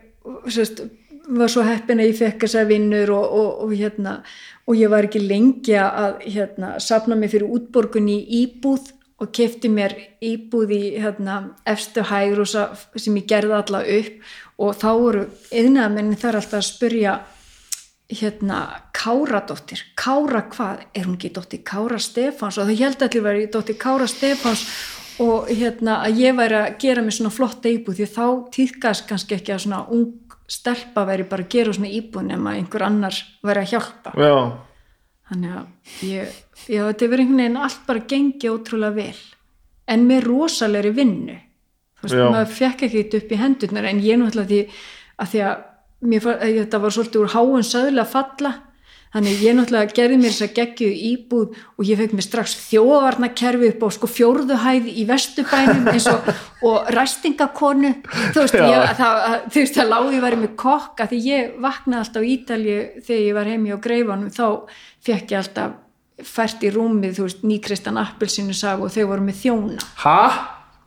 C: sérst, var svo heppin að ég fekk þessar vinnur og, og, og hérna og ég var ekki lengi að hérna, safna mig fyrir útborgun í íbúð og kefti mér íbúð í hérna, efstu hægrúsa sem ég gerði alla upp. Og þá voru yðnaðamenni þar alltaf að spurja hérna Káradóttir, Kára hvað? Er hún ekki dóttir Kára Stefáns? Og það held allir verið dóttir Kára Stefáns. Og hérna að ég væri að gera mér svona flotta íbúð því þá týðkast kannski ekki að svona ung stelpa væri bara að gera svona íbúð nema einhver annar væri að hjálpa.
A: Já,
C: þannig að ég, já, þetta verið einhvern veginn allt bara gengi ótrúlega vel. En með rosalegri vinnu. Þú veist,
A: Já.
C: maður fekk ekki upp í hendurnar en ég náttúrulega því að því að mér, fa- að þetta var svolítið úr háun söðlega að falla. Þannig ég náttúrulega gerði mér þess að geggju íbúð og ég fekk mér strax þjóðvarnakerfi upp á sko fjórðuhæð í vestubænum eins og, og ræstingakonu. Þú veist, ég, það, að- þú veist, það láði væri með kokka því ég vaknaði alltaf í Ítalju þegar ég var heimi á greifanum. Þá fekk ég alltaf fært í rúmið, þú veist, nýkristan appelsinu sag og þau voru með þjóna.
A: Hæ?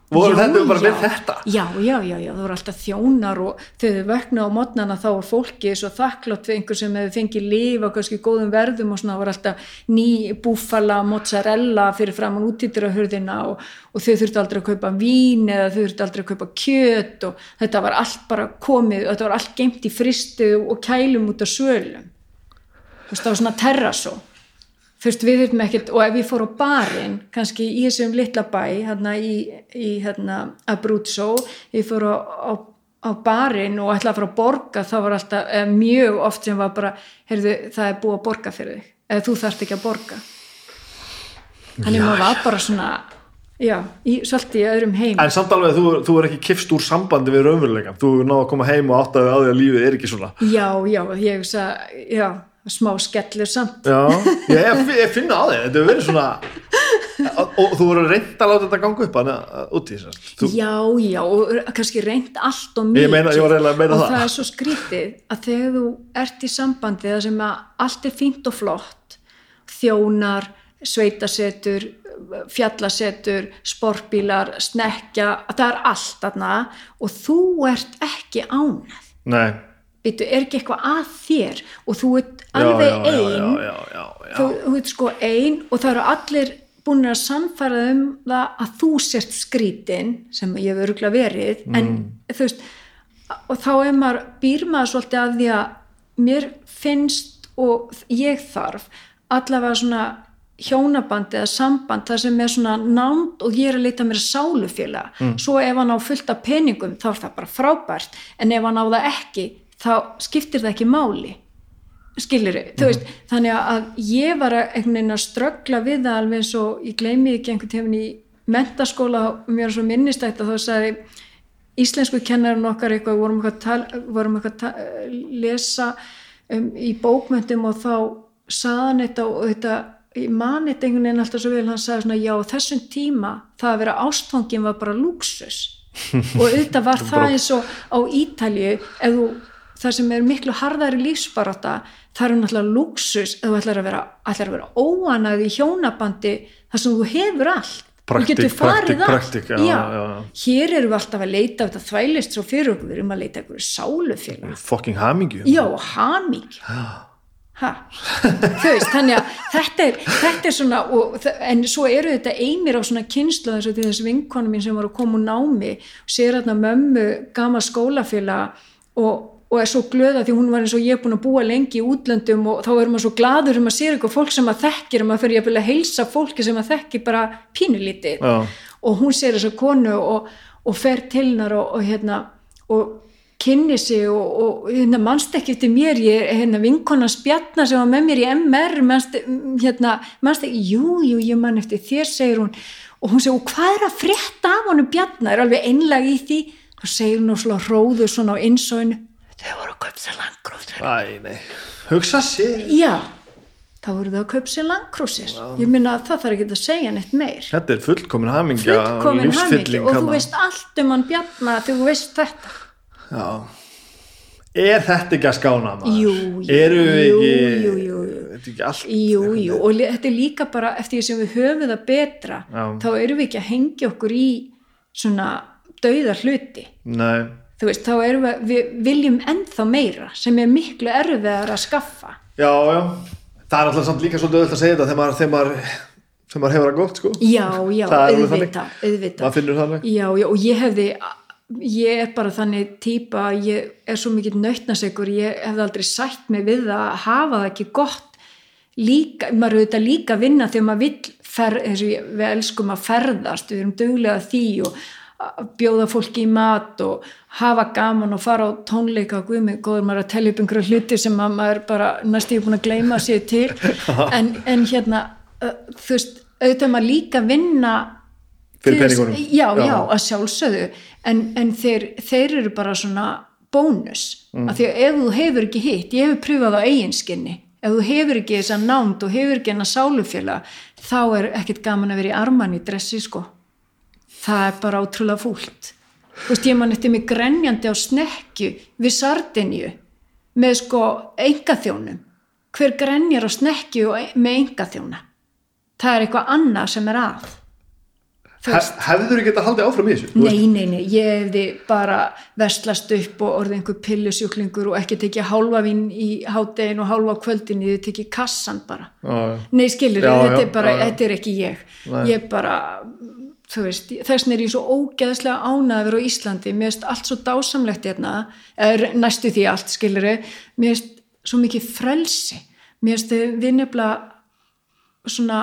A: Voru
C: Já,
A: þetta bara
C: já.
A: með þetta?
C: Já, já, já, já, það voru alltaf þjónar og þegar þau vöknu á mótnana þá var fólki svo þakklátt við einhver sem hefði fengið líf á kannski góðum verðum og svona það voru alltaf ný búfala, mozzarella fyrir framann útýttirahurðina og, og þau þurftu aldrei að kaupa vín eða þau þurftu aldrei að kaupa kjöt og þetta var allt bara komið, þetta var allt geimt í fristu og kælum út á sölum. Þú veist, það var svona terrasó þú veist, við þurfum ekkert og ef ég fór á barinn, kannski í þessum litla bæ, hérna í, í hérna Abruzzo, ég fór á, á, á barinn og ætlaði að fara að borga, þá var alltaf eða mjög oft sem var bara, heyrðu, það er búið að borga fyrir þig, eða þú þarft ekki að borga þannig maður var bara svona já, í, svolítið í öðrum heim
A: En samt alveg, þú, þú er ekki kifst úr sambandi við raunveruleikan. Þú náðu að koma heim og áttaði á því að lífið er ekki svona.
C: já, já, ég hugsa já, smá skellur samt
A: Já, ég, ég, ég finna á því. Þetta hefur verið svona... Og, þú voru reynd að láta þetta ganga upp hann út í þess. Þú,
C: Já, já, og kannski reynt allt og mikið
A: Ég meina- að
C: og
A: það.
C: það er svo skrítið að þegar þú ert í sambandi það sem að allt er fínt og flott þjónar, sveitasetur fjallasetur, sportbílar snekja, það er allt þarna og þú ert ekki ánað
A: nei.
C: Býtu, er ekki eitthvað að þér? Og þú ert alveg
A: já, já,
C: ein.
A: Já, já, já, já.
C: þú, þú ert sko ein og það eru allir búin að sannfæra um það að þú sért skrítin sem ég hef öruglega verið. En þú veist og þá er maður, býr maður svolítið að því að mér finnst og ég þarf allavega svona hjónaband eða samband það sem er svona nánd og ég er að leita mér sálufélag svo ef hann á fullt af peningum þá er það bara frábært. En ef hann á það ekki þá skiptir það ekki máli. Skilur þú veist, þannig að ég var að einhvern veginn að ströggla við það alveg eins og ég gleymi ekki einhvern tífin í mentaskóla, mér er svo minnistætt að þá sagði íslensku kennarinn okkar eitthvað, vorum eitthvað, tal, vorum eitthvað ta, lesa um, í bókmyndum og þá saðan þetta og þetta mani þetta einhvern veginn alltaf svo vel hann sagði svona já þessum tíma það að vera ástfangin var bara luxus *laughs* og auðvitað var það eins og á Ítalju ef þú það sem er miklu harðari lífsbaráta það er náttúrulega luxus ef þú ætlar að vera, ætlar að vera óanæð í hjónabandi þar sem þú hefur allt.
A: Praktík,
C: þú getur farið
A: praktík,
C: allt.
A: praktík, já, já, já.
C: hér erum við alltaf að leita þetta þvælist svo fyrir okkur, við erum að leita einhverju sálufélag
A: Fucking hamingju.
C: já, haming ha, veist, þannig að þetta er, þetta er svona og, en svo eru þetta einir á svona kynslu þess að til þess vinkonu mín sem var að koma úr námi sér hérna mömmu gama skólafélag og, og er svo glöða því hún var eins og ég búin að búa lengi í útlöndum og þá er maður svo gladur um að sér eitthvað fólk sem að þekkir og maður fyrir að að heilsa fólki sem að þekkir bara pínulítið.
A: Já.
C: og hún sér þessa konu og, og fer til hennar og, og hérna og kynni sig og, og hérna mannst ekki eftir mér, ég er hérna vinkona spjatna sem var með mér í MR mannst, hérna, mannst ekki, jú, jú, ég mann eftir þér, segir hún. Og hún segir, og hvað er að frétta af honum bjatna, er alveg einlag í því. Og segir hún og slá hróðu svona á innsóinu, þau voru að köpa sér langkrúsir
A: Æ, nei. Hugsa sér.
C: já, þá voru þau að köpa sér langkrúsir ég minna að það þarf ekki að segja neitt meir
A: Þetta er fullkomin hamingja,
C: fullkomin hamingi og þú veist allt um hann bjarna þegar þú veist þetta
A: Já. Er þetta ekki að skána maður?
C: Jú, jú,
A: Eru við ekki,
C: jú, jú, jú.
A: Þetta er ekki allt.
C: Jú, jú, og þetta er líka bara eftir því sem við höfum það betra
A: Já.
C: þá erum við ekki að hengja okkur í svona dauða hluti
A: Nei.
C: Þú veist, þá erum við, við viljum ennþá meira sem er miklu erfiðar að skaffa
A: Já, já. Það er alltaf samt líka svolítið öll að segja þetta þegar þegar maður, þegar maður hefur það gott, sko.
C: já, já,
A: finnur þannig.
C: já, já, og ég hefði ég er bara þannig típa ég er svo mikill nautnasegur ég hefði aldrei sætt mig við að hafa það ekki gott líka, maður er auðvitað líka að vinna þegar maður vill fer, við elskum að ferðast, við erum duglega að því og að bjóða fólki í mat og hafa gaman og fara á tónleika og guðmið, góður maður að tellja upp einhverju hluti sem að maður bara næst ég búin að gleyma sér til *laughs* en, en hérna þú veist, auðvitað maður líka vinna
A: Fyrir peningunum.
C: já, já,
A: Já.
C: að sjálfsögðu en, en þeir, þeir eru bara svona bónus, mm. af því að ef þú hefur ekki hitt, ég hefur pröfað á eiginskinni ef þú hefur ekki þessa nánd og hefur ekki hennar sálufélag þá er ekkit gaman að vera í arman í dressi sko það er bara ótrúlega fúlt þú veist ég man eftir mig grenjandi á snekju við Sardinju með sko engaþjónum hver grenjar á snekju og- með engaþjóna það er eitthvað annað sem er að Þú
A: hefður ekki getað haldið áfram í þessu Þú
C: Nei, nei, nei, ég hefði bara vestlast upp og orðið einhver pillusjúklingur og ekki tekið hálfa vín í hádegin og hálfa kvöldin ég tekið kassan bara.
A: veist.
C: Nei, skilur,
A: Já,
C: þetta
A: já,
C: er bara,
A: já,
C: þetta er ekki ég.
A: Nei.
C: Ég bara, þú veist, þess vegna er ég svo ógeðslega ánað að vera á Íslandi, mér finnst allt svo dásamlegt hérna, er, næstu því allt, skilur, mér finnst svo mikið frelsi, mér finnst við nefnilega svona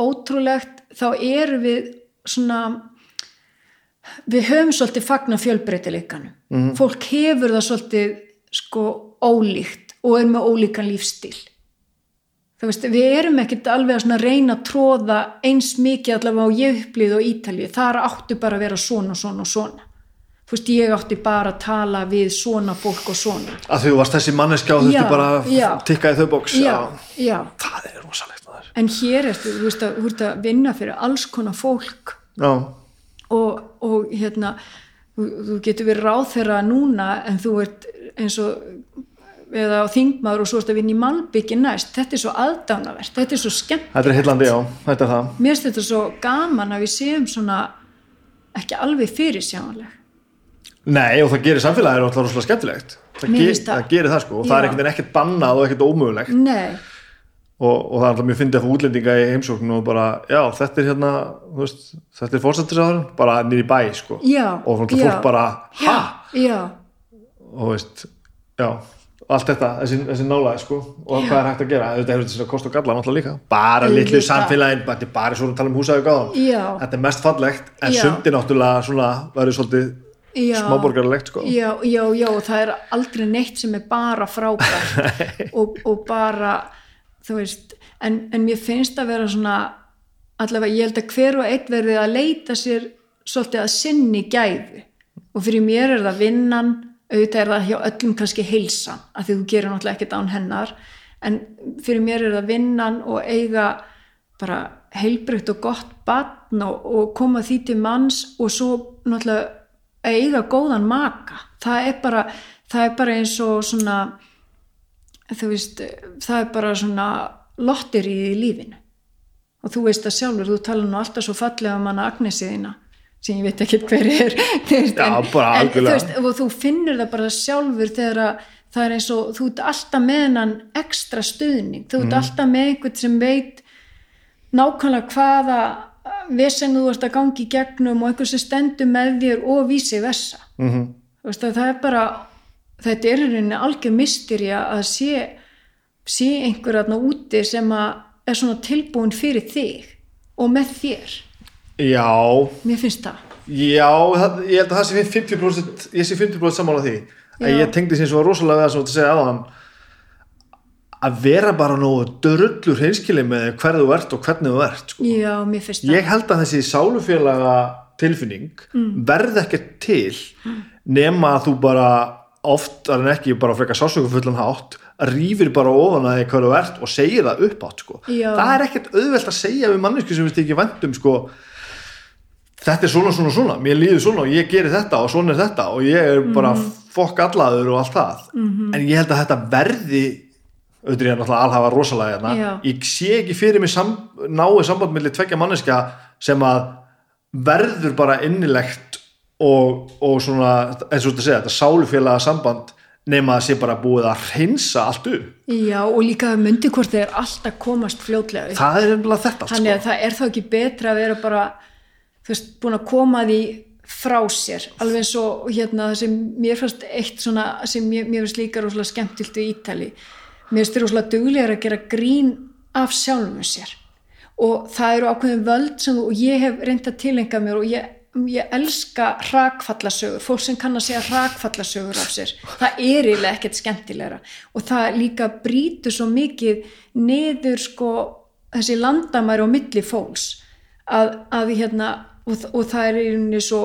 C: ótrúlegt, þá erum við svona við höfum svolítið fagna fjölbreytileikanum.
A: Mhm.
C: fólk hefur það svolítið sko ólíkt og er með ólíkan lífstíl þú veist, við erum ekkert alveg að reyna að tróða eins mikið allavega á ég upplýð og Ítalíu, þar áttu bara að vera svona svona og svona. Þú veist, ég átti bara að tala við svona fólk og svona.
A: Að þú varst þessi manneska og þurfti
C: Já,
A: bara að tikka í þau bóks
C: já, já,
A: það er rosalegt maður.
C: En hér ertu, þú veist, að, þú ert að vinna fyrir alls konar fólk.
A: Já,
C: og, og hérna þú, þú getur verið ráð þeirra núna en þú ert eins og eða þingmaður og svo að vinna í Malbyggi næst, þetta er svo aðdánavert þetta er svo skemmt,
A: þetta er hillandi, já, þetta er það.
C: Mér finnst þetta svo gaman að við séum svona ekki alveg fyrir sjáanleg
A: Nei, og það gerir samfélagið alltaf rosalega skemmtilegt. Það, ge
C: það.
A: það gerir það sko og það er
C: Já.
A: ekkert bannað og ekkert ómögulegt.
C: Nei,
A: og, og það er alltaf mjög fyndið að útlendinga í heimsókn og bara, já, þetta er hérna veist, þetta er fórsættisáðurinn bara nýri bæ, sko.
C: Já,
A: og fólk
C: já.
A: fólk bara, ha?
C: já,
A: og veist, já allt þetta, þessi, þessi nálaði, sko og hvað er hægt að gera, þetta hefur þessi kost og galla náttúrulega líka, bara litlu samfélagin bara, er bara svona að tala um húsaðu gáðan
C: Já.
A: þetta er mest fallegt, en
C: Já.
A: sundi náttúrulega svona, verður svolítið
C: já.
A: smáborgarlegt, sko.
C: Já, já, já, og það er aldrei neitt sem er bara frábært. *laughs* Og, og bara þú veist, en, en mér finnst að vera svona allavega, ég held að hver og einn verði að leita sér svolítið að sinni gæðu og fyrir mér er það vinnan auðvitað er það hjá öllum kannski heilsan af því þú gerir náttúrulega ekkert án hennar. En fyrir mér er það vinnan og eiga bara heilbrygt og gott batn og, og koma því til manns og svo náttúrulega eiga góðan maka. Það er bara, það er bara eins og svona þú veist, það er bara svona lottir í lífinu. Og þú veist það sjálfur, þú tala nú alltaf svo fallega um hana Agnesi þína sem ég veit ekki hver er *laughs*
A: Já, bara algjörlega.
C: og þú finnur það bara sjálfur þegar að það er eins og þú ert alltaf með hennan ekstra stuðning, þú ert
A: Mhm.
C: alltaf með einhvern sem veit nákvæmlega hvaða vesen þú ert að gangi í gegnum og einhvern sem stendur með þér og vísi versa
A: mm -hmm.
C: Það er bara þetta er rauninni algjör mystyrja að sé, sé einhver aðna úti sem að er svona tilbúin fyrir þig og með þér
A: já,
C: mér finnst það
A: Já, það, ég held að það sé 50% ég sé 50% saman á því að
C: Já.
A: ég tengdi sem svo rosalega við það sem þú að segja aðan að vera bara nógu drullur hreinskili með hverðu þú ert og hvernig þú ert sko.
C: já, mér finnst það
A: ég held að þessi sálufélaga tilfinning mm. verð ekkert til nema að þú bara oft en ekki bara frekar sásöku fullan hátt rýfir bara ofan að hvað þú ert og segir það uppátt sko.
C: Já.
A: það er ekkert auðvelt að segja við mannesku sem við ekki vendum sko þetta er svona svona svona, mér líður svona og ég geri þetta og svona er þetta og ég er bara
C: Mhm.
A: fokk allaður og allt það -hmm. en ég held að þetta verði auðvitað er ég náttúrulega alhafa rosalega hérna ég sé ekki fyrir mig sam, náið samband millir tveggja manneska sem að verður bara innilegt og, og svona eins og þetta segja, þetta sálufélaga samband nema að sé bara búið að hreinsa allt upp
C: já, og líka myndi hvort þeir alltaf komast fljótlega
A: það er nefnilega þetta
C: þannig
A: sko.
C: að það er þá ekki betra að vera bara þú veist, búin að koma því frá sér, alveg eins og hérna sem mér fannst eitt svona sem mér, mér finnst líka rosalega skemmtilt við Ítali. Mér finnst þér rosalega duglegar að gera grín af sjálfum sér. Og það eru ákveðin völd sem, og ég hef reynd að tilenga mér og ég, ég elska hrakfallasögur, fólk sem kann að segja hrakfallasögur af sér, það er eiginlega ekkert skemmtilegra. Og það líka brýtur svo mikið niður sko þessi landamæri og milli fólks að, að hérna og, og það er í rauninni svo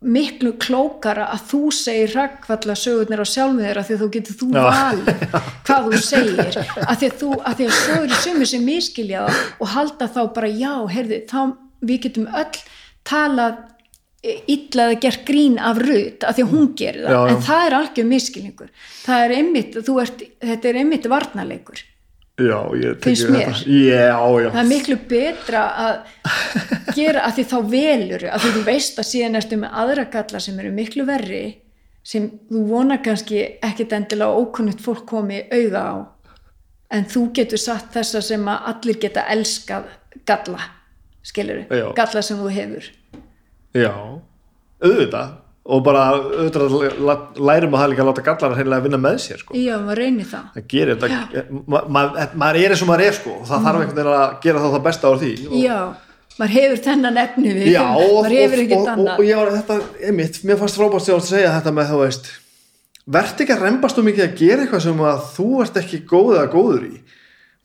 C: miklu klókara að þú segir rakkvalla sögurnir á sjálfum þeirra því að þú getur þú valið *laughs* hvað þú segir. Að því að, þú, að, því að svo eru sumir sem miskilja það og halda þá bara já, heyrði, þá við getum öll talað illa eða gert grín af rutt af því að hún gerir það,
A: Já, já.
C: en það er algjör miskilningur það er einmitt, þú ert, þetta er einmitt varnarleikur
A: já, ég
C: mér.
A: þetta. já, já,
C: það er miklu betra að *laughs* gera að því þá velur að því þú veist að síðan ertu með aðra galla sem eru miklu verri sem þú vonar kannski ekkit endilega ókunnugt fólk komi auga á. En þú getur satt þessa sem að allir geta elskað galla skilur
A: Já.
C: galla sem þú hefur.
A: Já. Auðvitað og bara auðvitað lærum að það líka að láta gallar að vinna með sér sko.
C: já, maður reynir það.
A: Það gerir þetta ma ma maður er eins og maður er sko. Og það þarf einhvern veginn að gera þá það besta á því. Og,
C: já, maður hefur þennan efni við.
A: Já, og,
C: maður hefur ekkert
A: og, og, ég var þetta, einmitt, mér fannst frábært að segja þetta með þú veist verð ekki að rembast um mikið að gera eitthvað sem að þú ert ekki góð eða góður í.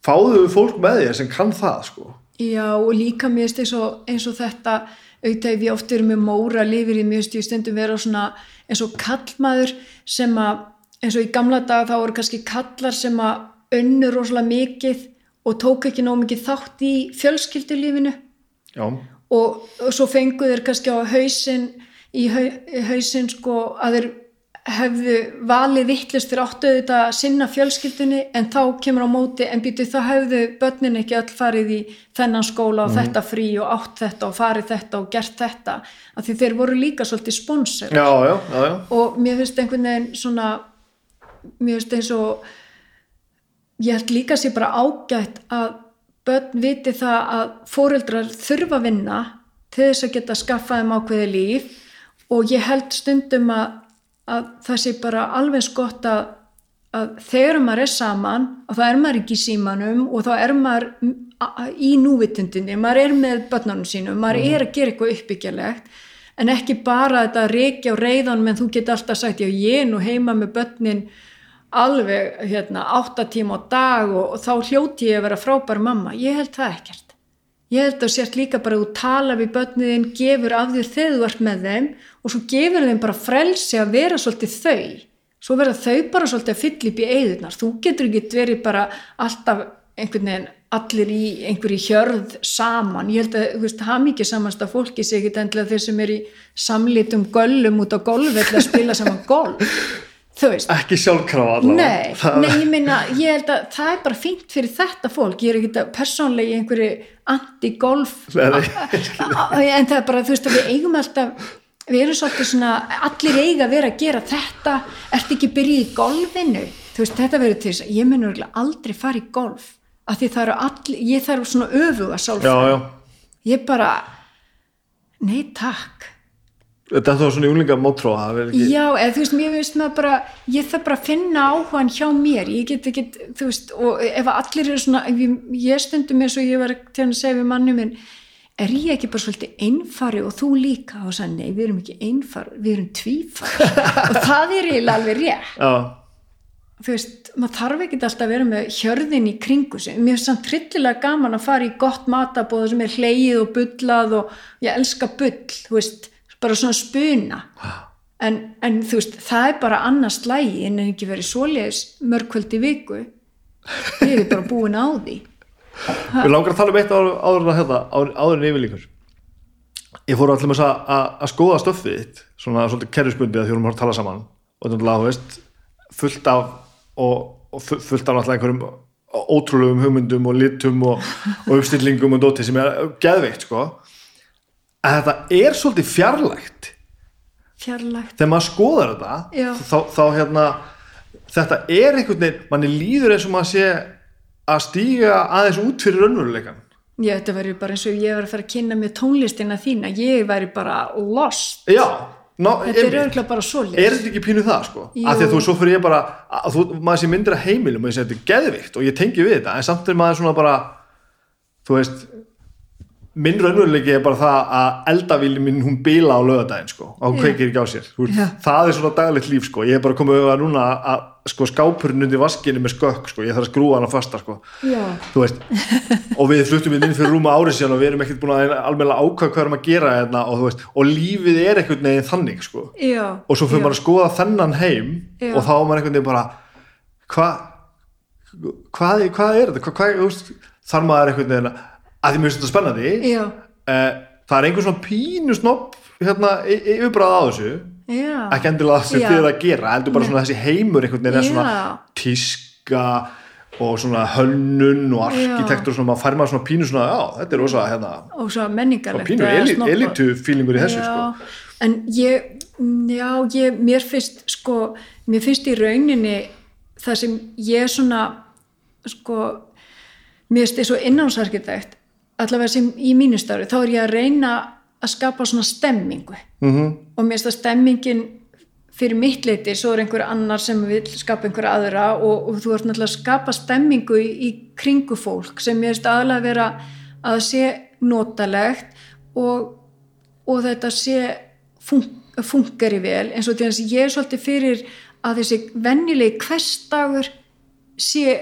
A: Fáðu fólk með þér sem kann það sko.
C: Já og líka mér eins og, eins og þetta auðvitað ég oft eru með móra lifir í finnst ég stundum vera svona eins og kallmaður sem að eins og í gamla daga þá voru kannski kallar sem að önnu rosalega mikið og tók ekki nóg mikið þátt í fjölskyldulífinu. Og, og svo fengu þeir kannski á hausinn í hau, hausinn sko að þeir hefðu valið vittlust fyrir áttu þetta að sinna fjölskyldunni en þá kemur á móti en býtu þá hefðu börnin ekki öll farið í þennan skóla og þetta frí og átt þetta og farið þetta og gert þetta af því þeir voru líka svolítið sponsor.
A: Já, já, já,
C: og mér finnst einhvern veginn svona mér finnst eins og ég held líka sér bara ágætt að börn viti það að fóreldrar þurfa að vinna til þess að geta skaffað þeim ákveði líf. Og ég held stundum að, að það sé bara alveg eins gott að, að þegar maður er saman og það er maður ekki símanum og þá er maður í núvitundinni, maður er með börnunum sínum, maður er að gera eitthvað uppbyggjalegt en ekki bara þetta reykja og reyðan menn þú geti alltaf sagt já ég er nú heima með börnin alveg hérna átta tíma á dag og, og þá hljóti ég að vera frábær mamma. Ég held það ekkert ég held að sért líka bara að þú tala við börniðin gefur af þér þegar þú ert með þeim og svo gefur þeim bara frelsi að vera svolítið þau. Svo verða þau bara svolítið að fylla upp í eigðunar þú getur ekki verið bara alltaf einhvern veginn allir í einhverju hjörð saman. Ég held að þú veist, það mikið samast að fólki ekki endilega þeir sem er í samlitum göllum út á golf eða spila saman golf *laughs* þú veist.
A: Ekki sjálfkrafa allavega.
C: Nei,
A: Það-
C: nei, ég meina, ég held að það er bara fínt fyrir þetta fólk, ég er ekki persónlega í einhverju anti-golf. *laughs* En það er bara, þú veist að við eigum alltaf við erum svolítið svona, allir eiga að vera að gera þetta, ertu ekki byrjuð í golfinu, þú veist, þetta verður til þess að ég örugglega aldrei fara í golf af því það eru allir, ég þarf svona öfuga
A: já.
C: Ég bara nei takk
A: þetta þá svona júlinga mótróa ekki
C: Já, eða þú veist, mér veist maður bara, ég þarf bara að finna áhugan hjá mér, ég get ekki, þú veist, og ef allir eru svona, ég, ég stundum eins og ég var til að segja við manni minn, er ég ekki bara svolítið einfari og þú líka? Og sagði, nei, við erum ekki einfari, við erum tvífari. *laughs* Og það er eiginlega alveg rétt,
A: já,
C: þú veist, maður þarf ekki alltaf að vera með hjörðin í kringu sig, mér finnst samt trillilega gaman að fara í gott matabóð sem er hleyið og bullað og ég elska bull, þú veist, bara svona spuna. En, en þú veist, það er bara annars slægi en ekki verið svoleiðis mörgkvöld í viku. Ég er bara búin á því.
A: Við langar að tala um eitt áður, en að hérna, áður, en yfirlíkur ég fór allir með þess að, að, að skoða stöffið þitt svona svolítið kerfisbundið að vorum að tala saman. Og þetta er veist fullt af og, og fu- fullt af náttúrulega einhverjum ótrúlegum hugmyndum og litum og, og uppstillingum og dóti sem er geðveikt sko en þetta er svolítið fjarlægt.
C: Fjarlægt.
A: Þegar maður skoðar þetta
C: Já.
A: þá, þá hérna þetta er einhvern veginn, manni líður eins og maður sé að stíga aðeins út fyrir raunveruleikan
C: ég, þetta verður bara eins og ég var að fara að kynna mér tónlistina þína, ég væri bara lost,
A: já, ná,
C: þetta er örgulega bara
A: er
C: svoleiðis
A: þetta ekki pínu það sko?
C: Jú.
A: af því að þú svo fyrir ég bara að þú, maður sé myndir að heimilum og ég segi þetta er geðvikt og ég tengi við þetta en samt er maður svona bara þú veist minn raunveruleiki er bara það að eldavíli minn hún bila á lögadaginn sko, og hún kveikir ekki á sér
C: Já.
A: það er svona daglegt líf sko, ég er bara komið auðvitað núna að sko, skápurinn undir vaskinu með skökk sko, ég þarf að skrúa hann að fasta sko.
C: Já.
A: þú veist, *laughs* og við fluttum inn fyrir rúma árið síðan og við erum ekkert búin að almennilega ákvað hvað erum að gera hérna og þú veist, og lífið er einhvern veginn þannig sko,
C: Já.
A: og svo fyrir maður að skoða þennan heim og þá er maður einhvern veginn bara hvað er hvað þú veist, þarf maður einhvern veginn að að því mér finnst þetta spennandi. Eh, það er einhver svona pínu snopp hérna, yfirbræða á þessu.
C: Já.
A: ekki endilega sem þið er að gera heldur bara svona þessi heimur einhvern veginn er svona tíska og svona hönnun og arkitektur og svona, maður fær maður svona pínu svona, já, þetta er rosa hérna,
C: og svo
A: og
C: menningarlegt
A: pínu eli, elitu fílingur í þessu sko.
C: en ég já, ég, mér finnst sko, mér finnst í rauninni það sem ég svona sko mér finnst eins og innhámsarkitekt allavega sem í mínu starfi, þá er ég að reyna að skapa svona stemmingu.
A: Mm
C: og mér finnst að stemmingin fyrir mitt leiti, svo er einhver annar sem vil skapa einhver aðra og, og þú ert náttúrulega að skapa stemmingu í, í kringu fólk sem mér finnst aðalega að vera að sé notalegt og, og þetta sé fun, funkari vel eins og því að ég er svolítið fyrir að þessi venjulegi hverstagur sé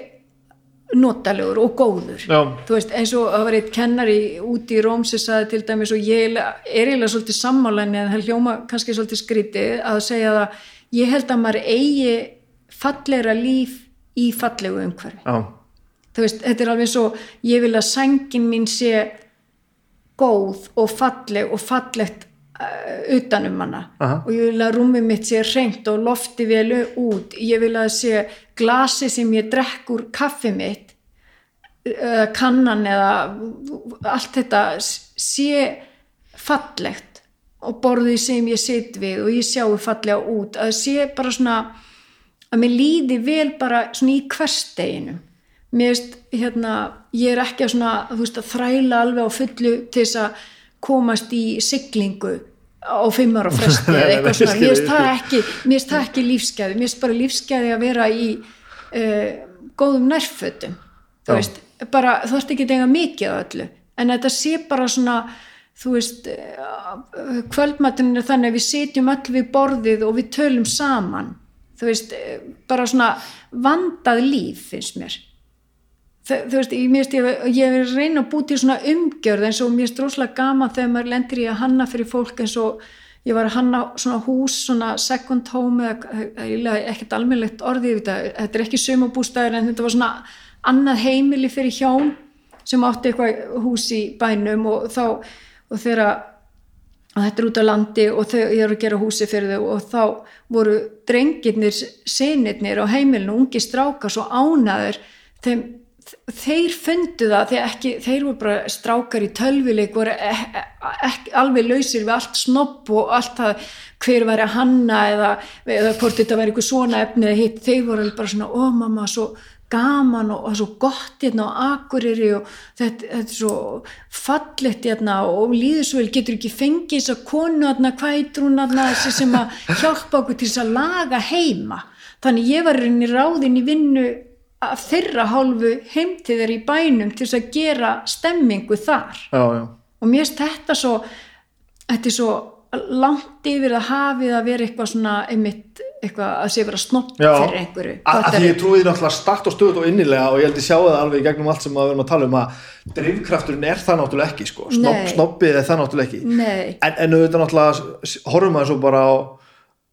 C: notalegur og góður.
A: Já.
C: þú veist eins og það var eitt kennari úti í Róm sem saði til dæmis og ég er eiginlega svolítið sammálan en það hljóma kannski svolítið skrítið að segja það ég held að maður eigi fallegra líf í fallegu umhverfi.
A: Já,
C: þú veist, þetta er alveg svo ég vil að sængin mín sé góð og falleg og fallegt uh, utanum hana.
A: Aha.
C: og ég vil að rúmið mitt sé reynt og lofti vel út. Ég vil að sé glasi sem ég drekk úr kaffi mitt eða kannan eða allt þetta sé fallegt og borðið sem ég sitt við og ég sjáu fallega út að sé bara svona að mér líði vel bara svona í hversteginum mér veist, hérna, ég er ekki að svona, þú veist, að þræla alveg á fullu til þess að komast í siglingu á fimm ára fresti *laughs* eða eitthvað svona, mér finnst það ekki ekki lífsgæði, mér finnst bara lífsgæði að vera í uh, góðum nærfötum. Þú veist, bara, þú ert ekki að eiga mikið á öllu, en þetta sé bara svona þú veist kvöldmaturinn er þannig að við sitjum öll við borðið og við tölum saman. Þú veist, eh, bara svona vandað líf finnst mér Þa, þú veist, ég, ég, ég er að reyna að búti svona umgjörð eins og mér finnst droslega gaman þegar maður lendir í að hanna fyrir fólk eins og ég var að hanna svona hús, svona second home eða ekkert almennilegt orðið þetta, er ekki sumabústæður en þetta var svona annað heimili fyrir hjón sem átti eitthvað hús í bænum og þá og þegar að þetta er út á landi og þau eru að gera húsi fyrir þau og þá voru drengirnir sinirnir á heimilinu, ungi strákar svo ánaður þeim, þeir fundu það þeir, ekki, þeir voru bara strákar í tölvileik voru ekki, ekki alveg lausir við allt snopp og allt það hver væri að hanna eða, eða hvort þetta væri eitthvað svona efni eða hitt, þeir voru bara svona, ó mamma, svo gaman og, og svo gott hérna á akureyri og þetta, þetta er svo fallegt hérna og líður svo vel. Getur ekki fengið þess að konu hérna hvað heitur hún hérna sem að hjálpa okkur til þess að laga heima? Þannig ég var inn í ráðin í vinnu af þeirra hálfu heimtið þeir í bænum til þess að gera stemmingu þar.
A: Já, já.
C: og mér finnst þetta svo þetta er svo langt yfir að hafið að vera eitthvað svona einmitt eitthvað að sé vera snopp fyrir einhverju.
A: Að, að því ég trúi því náttúrulega start og stöðut og innilega og ég held ég sjá það alveg í gegnum allt sem að við erum að tala um að drifkrafturinn er það náttúrulega ekki sko. Snopp, snoppið er það náttúrulega ekki. En, en auðvitað náttúrulega horfum að svo bara á,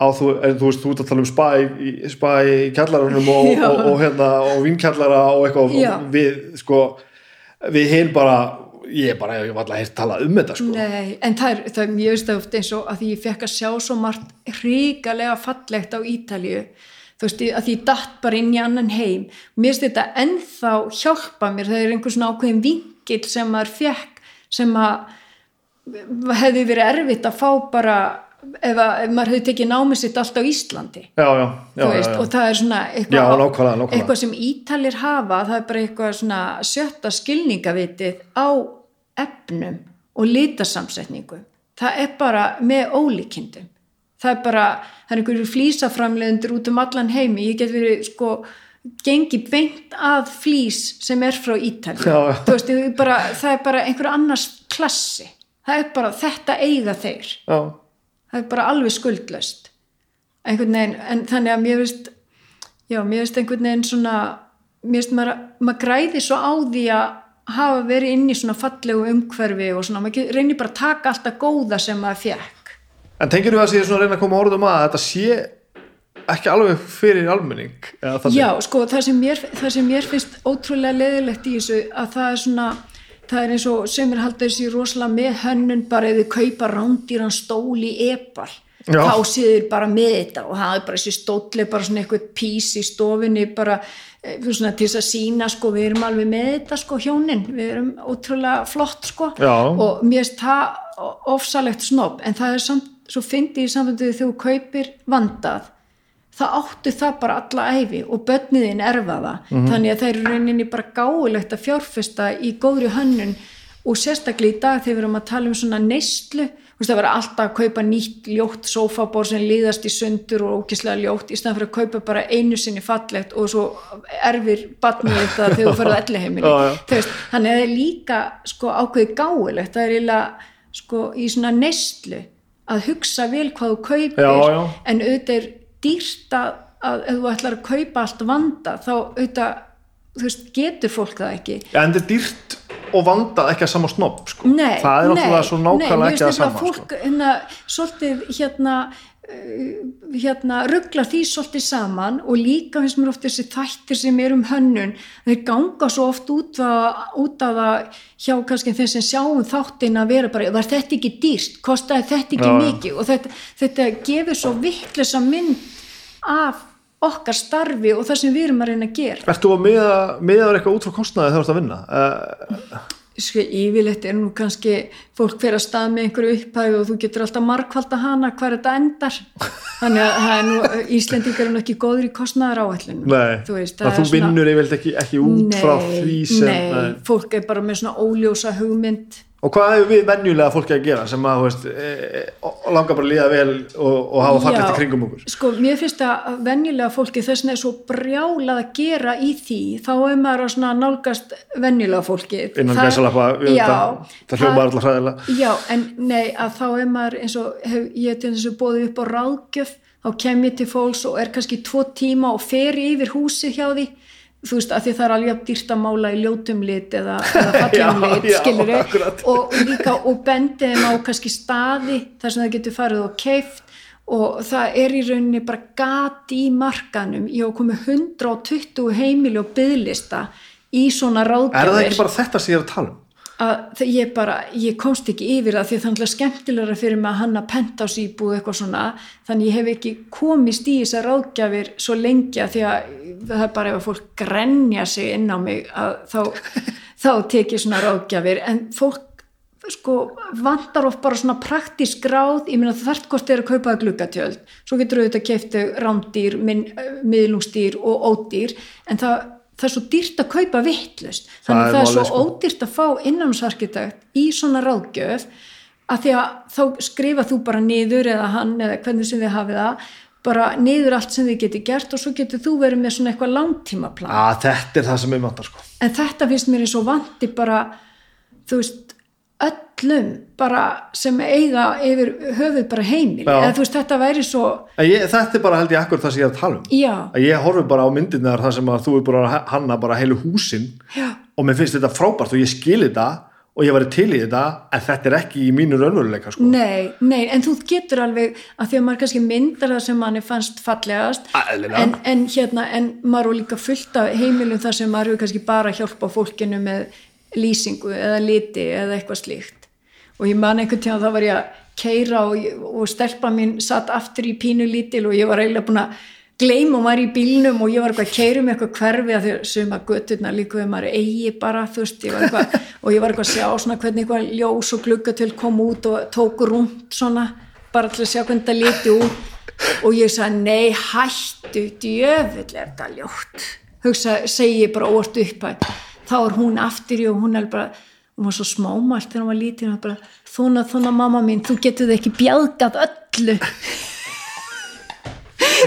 A: á þú, en, þú veist, þú ert að tala um spa í kjallarunum og, *laughs* og, og, hérna, og vinkjallara og eitthvað
C: Já.
A: við sko við hinn bara ég bara, ég var alltaf að tala um þetta sko.
C: nei, en það er, það er mjög stöft eins og að því ég fekk að sjá svo margt hrikalega fallegt á Ítalíu þú veist, að því ég datt bara inn í annan heim mér finnst þetta ennþá hjálpa mér, það er einhver svona ákveðin vinkil sem maður fekk sem að hefði verið erfitt að fá bara ef, að, ef maður hefði tekið námið sitt allt á Íslandi.
A: Já, já, já,
C: veist, og það er svona eitthvað,
A: nákvæmlega, nákvæmlega.
C: eitthvað sem ítalir hafa, það er bara eitthvað svona sjötta skilningavitið á efnum og litasamsetningu. Það er bara með ólíkindum. Það er bara, það er einhverju flýsaframlegundur út um allan heimi, ég get verið sko gengi beint að flýs sem er frá bara, það er bara einhver annars klassi. Það er bara þetta eiga þeir.
A: Já,
C: það er bara alveg skuldlaust einhvern veginn, en þannig að mér veist já, mér veist einhvern veginn svona mér veist maður, maður græði svo á því að hafa verið inn í svona fallegu umhverfi og svona, maður reynir bara að taka alltaf góða sem maður fekk
A: en tengir þú að sé svona að reyna að koma orðum að þetta sé ekki alveg fyrir almenning?
C: Já, sko, það sem, mér, það sem mér finnst ótrúlega leðilegt í þessu að það er svona, það er eins og sömur halda þessi rosalega með hönnun bara eða kaupa rándýran stól í epal,
A: Já.
C: þá séður bara með þetta og það er bara þessi stóli bara svona eitthvað pís í stofinni bara eh, svona til þess að sína sko við erum alveg með þetta sko hjónin við erum ótrúlega flott sko
A: Já.
C: og mér finnst það ofsalegt snobb en það er samt, svo fyndi í sambandið þegar þú kaupir vandað það áttu það bara alla æfi og börniðin erfa það. Þannig að það er í rauninni bara gáulegt að fjárfesta í góðri hönnun og sérstaklega í dag þegar við erum að tala um svona neyslu. Það verður alltaf að kaupa nýtt ljótt sófabor sem líðast í sundur og ókislega ljótt í staðan fyrir að kaupa bara einu sinni fallegt og svo erfir batnið þetta þegar þú ferð að elli heimili þannig að það er líka sko, ákveði gáulegt það er eiginlega sko, í svona neyslu að hugsa vel hvað þú kaupir
A: Já, já.
C: en auðvitað er dýrt að, að ef þú ætlar að kaupa allt vanda þá auðvitað þú veist, getur fólk það ekki
A: Já, en þetta er dýrt og vandað ekki að sama snobb sko. Það er náttúrulega svo nákvæmlega ekki að sama
C: fólk, hérna, svolítið hérna hérna ruggla því svolítið saman og líka finnst mér oft þessi þættir sem er um hönnun þeir ganga svo oft út, að, út það hjá kannski þeir sem sjáum þáttin að vera bara, var þetta ekki dýrst kostaði þetta ekki
A: Já,
C: mikið? Og þetta, þetta gefur svo vittlösa mynd af okkar starfi og það sem við erum að reyna að gera.
A: Ertu að miða, miðaður eitthvað út frá kostnaði þegar þú ert að vinna? Uh,
C: yfirleitt er nú kannski fólk hver að stað með einhverju upphæfi og þú getur alltaf markvalda hana hver þetta endar. Þannig að það er nú, Íslendingar er nú ekki góður í kostnaðar áætlunum
A: nei,
C: þú veist,
A: þú vinnur yfirleitt ekki, ekki út frá því sem
C: nei,
A: nei.
C: fólk er bara með svona óljósa hugmynd
A: Og hvað hefur við venjulega fólki að gera sem að veist, e, e, langar bara að líða vel og, og hafa fallegt í kringum okkur?
C: sko, mér finnst að venjulega fólki þess vegna er svo brjálað að gera í því, þá er maður að nálgast venjulega fólki
A: Innan
C: Það-
A: gæsalappa, það, það hljómar alltaf hræðilega.
C: Já, en nei, að þá er maður eins og hef, ég til þess að bóði upp á ráðgjöf þá kem ég til fólks og er kannski tvo tíma og fer yfir húsið hjá því þú veist, að því það er alveg dýrt að mála í ljótum lit eða, *laughs* eða fallegum
A: Já,
C: lit, skilur
A: akkurat.
C: og líka, og bendi þeim á kannski staði þar sem það getur farið og keift og það er í rauninni bara gati í markanum, ég hef komið 120 heimili og byðlista í svona ráðgjöfir
A: Er það ekki bara þetta sem ég er að tala um?
C: Að ég bara, ég komst ekki yfir það því að það er náttúrulega skemmtilegra fyrir mig að hanna pentás íbúð eitthvað svona. Þannig ég hef ekki komist í þessar ráðgjafir svo lengi að því að það er bara ef að fólk grenja sig inn á mig að þá, *laughs* þá tek ég svona ráðgjafir. En fólk sko vantar oft bara svona praktísk ráð, ég meina það þarf hvort er að kaupa gluggatjöld, svo getur auðvitað keiftu rándýr, minn, miðlungsdýr og ódýr, en það það er svo dýrt að kaupa vittlust þannig
A: Það er
C: að það er svo
A: sko.
C: ódýrt að fá innanhansarkitekt í svona ráðgjöf að því að þá skrifa þú bara niður eða hann eða hvernig sem þið hafið það bara niður allt sem þið geti gert og svo getur þú verið með svona eitthvað langtímaplan
A: að þetta er það sem ég vantar sko.
C: en þetta finnst mér eins og vanti bara þú veist öllum bara sem eiga yfir höfuð bara heimil eða þú veist þetta væri svo
A: ég, þetta er bara held ég akkur það sem ég er að tala um.
C: Já,
A: að ég horfi bara á myndirnar þar sem að þú er bara að hanna bara heilu húsin
C: já,
A: og mér finnst þetta frábært og ég skil þetta og ég væri til í þetta en þetta er ekki í mínu raunveruleika sko.
C: nei, nei en þú getur alveg að því að maður kannski myndar það sem manni fannst fallegast en, en hérna, en maður er líka fullt af heimilum þar sem maður hefur kannski bara hjálpa fólkinu með lýsingu eða liti eða eitthvað slíkt. Og ég man einhvern tíma þá var ég að keira og, og stelpa mín satt aftur í pínu lítil og ég var eiginlega búin að gleyma og maður í bílnum og ég var eitthvað að keira um eitthvað hverfi að að suma götturna líka við maður eigi bara þú veist ég var eitthvað *laughs* og ég var eitthvað að sjá svona hvernig eitthvað ljós og gluggatöl kom út og tók rúmt svona bara til að sjá hvernig það liti út. Og ég sagði nei hættu djöfull er þetta ljótt. Hugsa, segi ég bara óvart upp að þá er hún aftur í og hún er bara hún var svo smámalt þegar hún var lítið hún var bara, þóna, þóna mamma mín, þú getur þið ekki bjálgað öllu *laughs*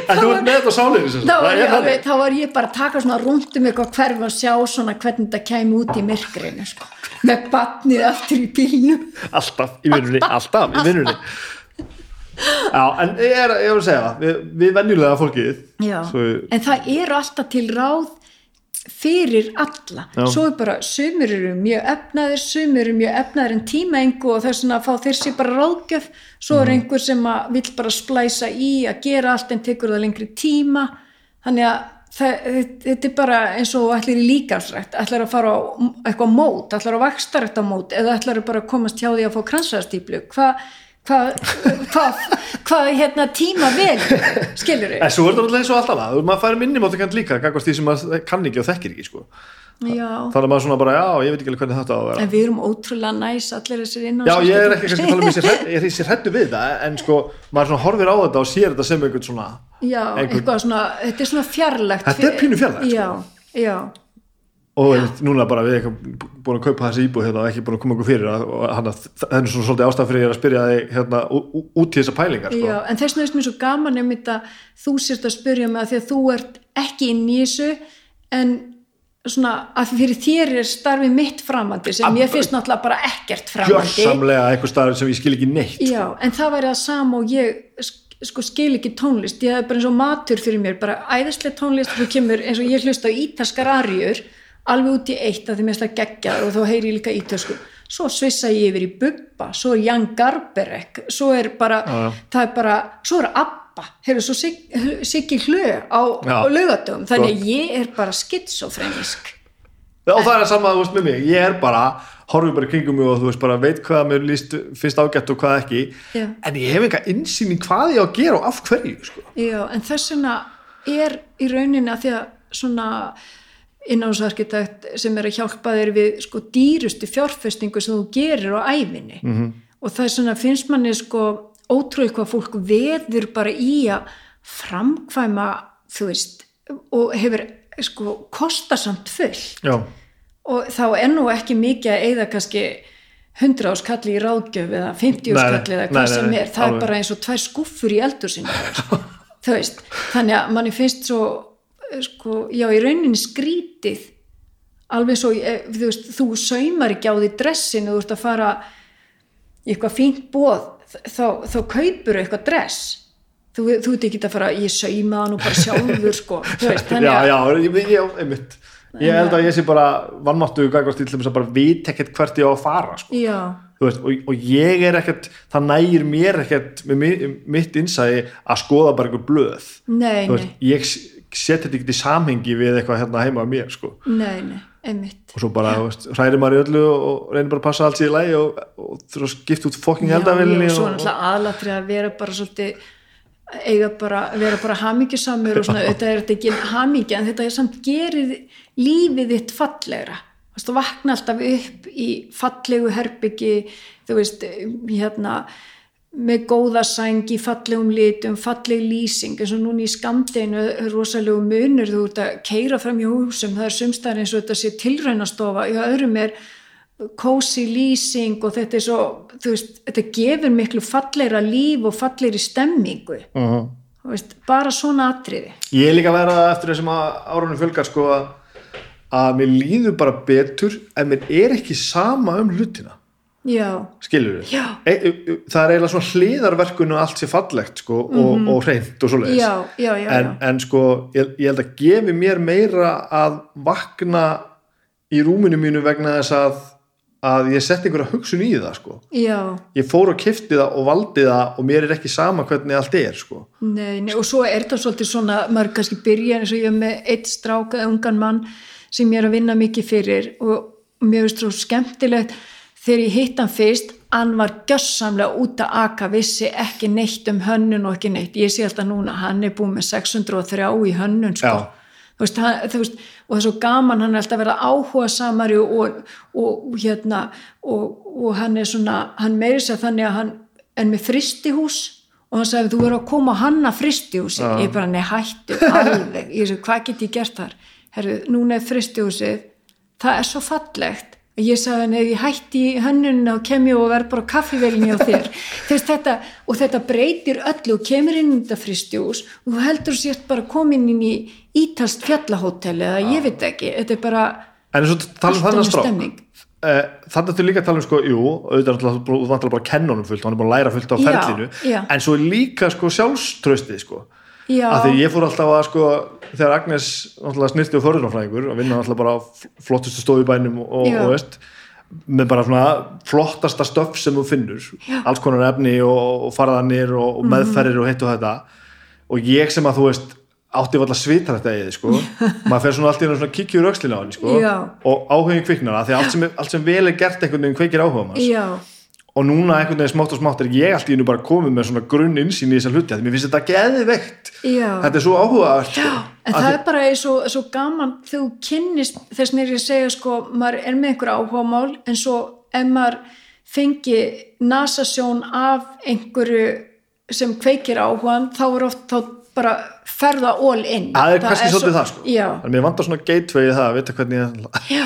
A: en þú ert með þetta sagt.
C: þá var, alveg,
A: þannig
C: þá var ég bara að taka svona rúndum eitthvað hverf og sjá svona hvernig þetta kæmi út í myrkrinu sko. með batnið aftur í bílnum
A: alltaf í vinnunni, alltaf í vinnunni já, en ég er, ég er að segja það við, við venjulega fólkið
C: Já,
A: svo,
C: en það eru alltaf til ráð fyrir alla.
A: Já.
C: svo er bara, sumir eru mjög efnaðir sumir eru mjög efnaðir en tímaengu og þess að fá þeir sér bara ráðgjöf. Svo er einhver sem að vill bara splæsa í að gera allt en tekur það lengri tíma. Þannig að það, þetta er bara eins og ætlir í líkansrætt ætlar að fara á eitthvað mót ætlar að vakstarrætt á mót eða að bara komast hjá því að fá kransæðastýplu hvað hvað hva, hva, hérna tíma vel skilur
A: en svo er þetta alltaf eins og alltaf að maður færi minni mátu kann líka gangast því sem maður kann ekki og þekkir ekki sko. þannig að maður svona bara, já, ég veit ekki alveg hvernig þetta á að vera.
C: En við erum ótrúlega næs allir þessir innan
A: já, ég er ekki kannski að tala um hrætt- ég er þessi hrættu við það en sko, maður svona horfir á þetta og sér þetta sem einhvern svona
C: Já,
A: einhvern-
C: eitthvað svona, þetta er svona fjarlægt
A: Þetta er pínu fjarlægt, sko.
C: Já, já,
A: og einmitt núna bara við eitthvað búin að kaupa þessi íbúð hérna og ekki búin að koma okkur fyrir að- og hann að það er svona svolítið ástæð fyrir að spyrja þig hérna út í þessa pælingar sko.
C: já En þess vegna er mér svo gaman einmitt að þú sért að spyrja mig að því að þú ert ekki inn í þessu en svona að fyrir þér er starfið mitt framandi sem ég finnst náttúrulega bara ekkert framandi
A: gjörsamlega einhver staður sem ég skil ekki neitt
C: Já, en það væri það sama og ég sk- sko skil ekki tónlist. Ég hef bara eins og matur fyrir mér, bara æðislega tónlist þú kemur eins og ég hlusta á ítaskar arjur alveg út í eitt að því mér það geggja og þá heyri ég líka ítasku svo svissa ég yfir í Bubba, svo er Jan Garberek, svo er bara
A: já.
C: það er bara, svo er Abba. Hefur svo Sig- Siggi Hlu á, á laugatum, þannig að ég er bara skitsofrenisk
A: og það er sama veist með mig, ég er bara horfið bara kringum mig og þú veist bara veit hvað mér líst fyrst ágætt og hvað ekki.
C: Já.
A: en ég hef enga innsýn í hvað ég á að gera og af hverju sko.
C: Já, en þess vegna er í rauninni að því að svona innásarkitekt sem er að hjálpa þér við sko dýrustu fjárfestingu sem þú gerir á æfinni -hmm. og það er svona finnst manni sko ótrúið hvað fólk veður bara í að framkvæma þú veist og hefur sko kostasamt full
A: já,
C: og þá er nú ekki mikið að eigða kannski 100 áskalli í ráðgjöf eða 50
A: Nei,
C: áskalli eða hvað sem er. Það
A: alveg.
C: er bara eins og tvær skúffur í eldursinu *laughs* þú veist, þannig að manni finnst svo sko, já í rauninni skrítið. Alveg svo eh, þú veist, þú saumar ekki á því dressin og þú ert að fara í eitthvað fínt bóð þá, þá kaupur eitthvað dress. Þú, þú ert ekki að fara, ég sauma það nú bara sjálfur sko, *laughs* veist,
A: já, já, ég, ég, einmitt. Ég held að ég sé bara vannmáttu til þess að bara vita ekkert hvert ég á að fara sko. veist, og, og ég er ekkert það nægir mér ekkert með mi- mitt innsæði að skoða bara einhver blöð.
C: Nei,
A: Þú
C: nei.
A: ég s- set þetta ekkert í samhengi við eitthvað hérna heima á mér sko.
C: Nei, nei, einmitt.
A: og svo bara þú veist, hræri maður í öllu og reynir bara að passa allt sér í lagi og, og þurfa að skipta út fokking eldavillinni
C: og svo náttúrulega aðlatrið að vera bara svolítið eiga bara, vera bara hamingjusamur og svona, auðvitað er þetta ekki hamingja en þetta er samt gerir lífið þitt fallegra þú veist, þú vakna alltaf upp í fallegu herbyggi þú veist, hérna með góða sæng í fallegum litum, falleg lýsing eins og núna í skamdeginu er rosalegu munur, þú ert að keira fram í húsum, það er sumstæðar eins og þetta sé tilraunastofa, í öðrum er kósi lýsing og þetta er svo, veist, þetta gefur miklu falleira líf og falleiri stemmingu,
A: uh
C: þú veist, bara svona atriði.
A: ég er líka að vera eftir þessum að árunum fjölgar sko að, að mér líður bara betur en mér er ekki sama um hlutina skilur við e, það er eiginlega svona hliðarverkun og allt sé fallegt sko og, og hreint og
C: Mhm. já, já, já,
A: en, en sko ég, ég held að gefi mér meira að vakna í rúminu mínu vegna þess að að ég setti einhverja hugsun í það sko.
C: Já,
A: ég fór og kifti það og valdi það og mér er ekki sama hvernig allt er sko.
C: Nei, nei, og svo er þetta svolítið svona, maður kannski byrja eins og ég er með eitt stráka, ungan mann sem ég er að vinna mikið fyrir og mér finnst svo skemmtilegt þegar ég hitt hann fyrst, hann var gjössamlega út að aka, vissi ekki neitt um hönnun og ekki neitt, ég sé alltaf núna hann er búið með 603 í hönnun sko, veist, hann, veist og það er svo gaman, hann er alltaf að vera áhuga samari og, og, og hérna og, og hann er svona hann meiri sér þannig að hann er með fristihús og hann sagði þú verður að koma á hanna fristihúsi
A: Já.
C: ég bara nei hættu alveg. Ég sagði hvað get ég gert þar? Herru, núna er fristihúsið það er svo fallegt
D: ég sagði hann ef ég hætti í hönnun og kem ég og verð bara kaffivelinni á þér. *laughs* Þess, þetta, og þetta breytir öllu og kemur inn í þetta fristjús og heldur sért bara komin inn í ítast fjallahótel eða ég veit ekki, þetta er bara
A: en eins og tala um þannig strák uh, þannig að þú líka tala um sko, jú, auðvitað er þú vantar bara að kenna honum fullt, hann er bara að læra fullt á
D: Já,
A: ferlinu,
D: já.
A: en svo líka sko sjálfströstið sko.
D: Já,
A: að því ég fór alltaf að sko þegar Agnes snirti og förðunarfræðingur að vinna náttúrulega bara flottustu stofu í bænum og, og veist með bara svona flottasta stöf sem þú finnur
D: Já.
A: alls konar efni og, og farðanir og, og meðferðir og hitt og þetta. Og ég sem að þú veist átti valla svita þetta eða sko. *laughs* Maður fer svona allt í einu svona kikki úr öxlina á henni sko.
D: Já.
A: og áhugin kviknar að því allt sem, allt sem vel er gert einhvern veginn kveikir áhuga
D: já,
A: og núna einhvern veginn smátt og smátt er ég allt í einu bara komið með svona grunn insýn í þessar hluti að mér finnst þetta geðveikt.
D: Já.
A: Þetta er svo áhugavert sko.
D: En það er bara svo, svo gaman þegar þú kynnist þess nýr ég að segja sko, maður er með einhver áhugamál en svo ef maður fengi nasasjón af einhverju sem kveikir áhugan þá er oft þá bara ferða all in.
A: það er kannski svolítið það sko.
D: Já,
A: en mér vantar svona gateway í það að vita hvernig ég...
D: já,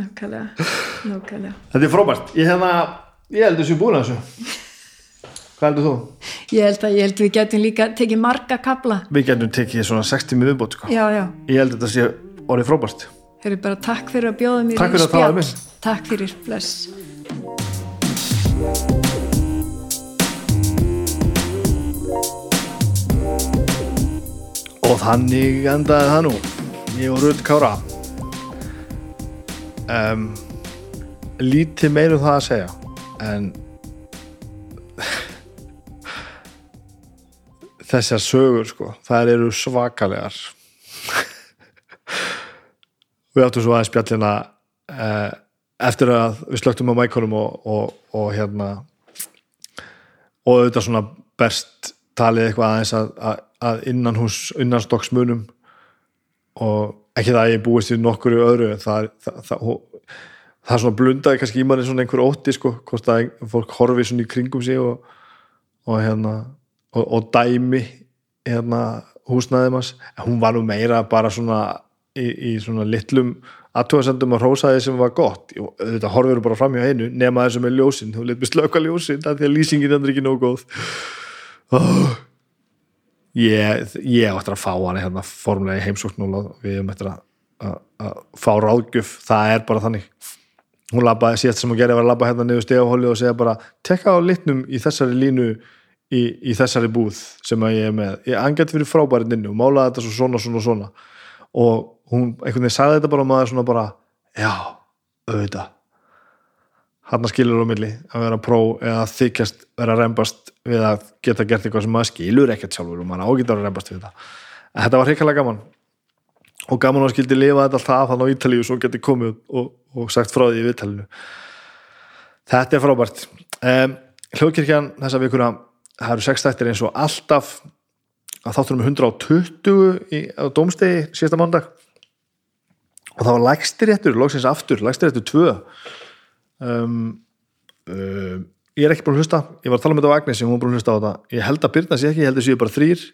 D: nákvæmlega,
A: þetta er frábært. Ég, hérna, ég heldur þessu búin að þessu hvað heldur þú?
D: Ég held að, ég held að við getum líka tekið marga kabla.
A: við getum tekið svona 60 með viðbót sko.
D: Já, já.
A: ég held að þetta sé orðið frábært
D: Þeir eru bara takk fyrir að bjóða mér
A: Takk
D: í
A: fyrir að við
D: spjall. Takk fyrir, bless.
A: og þannig endaði það nú ég og Rödd Kára um, lítið meirum það að segja en þessar sögur sko, þær eru svakalegar. Við áttum svo aðeins spjallina uh, eftir að við slögtum á mækonum og, og, og hérna og auðvitað svona berst talið eitthvað aðeins að, að, að innan hús, innan stokksmunum og ekki það að ég búist við nokkuru öðru það, það, það, það er svona blundaði kannski í manni svona einhver ótti sko, hvort að fólk horfi svona í kringum sig og, og hérna og, og dæmi hérna hans, en hún var nú meira bara svona í, í svona litlum aðtóðasendum að rósa því sem var gott. Þetta horfir bara fram hjá einu nema þessu með ljósin, þú með slöka ljósin af því að lýsingin er ekki nóg góð. Oh. ég, ég áttur að fá hana hérna formlega í heimsókn núna. Við um eftir að fá ráðgjöf. Það er bara þannig hún labbaði síðast sem hún gerði var að labba hérna niður stegahóli og segja bara tekka á litnum í þessari línu í, í þessari búð sem ég er með. Ég angætti fyrir frábærið inni og málaði þetta svo svona svona svona. Og hún einhvern veginn sagði þetta bara og maður svona bara já, auðvitað. Hann skilur á milli að vera pró eða þykjast vera að rembast við að geta gert eitthvað sem maður skilur ekkert sjálfur og maður ágætar að rembast við þetta en þetta var hrikalega gaman og gaman að skildi lifa þetta alltaf þannig á Ítalíu svo geti komið og, og sagt frá því í viðtalinu. Þetta er frábært. Um, hljóðkirkjan þessa vikuna það eru sex þættir eins og alltaf að þáttur um 120 í, á dómstegi síðasta mándag og það var lægstiréttur, loksins aftur lægstiréttur 2 um, um, ég er ekki búin að hlusta. Ég var að tala með þetta á Agnes, hún var búin að hlusta á þetta. Ég held að Byrna sé ekki, ég held að séu bara þrýr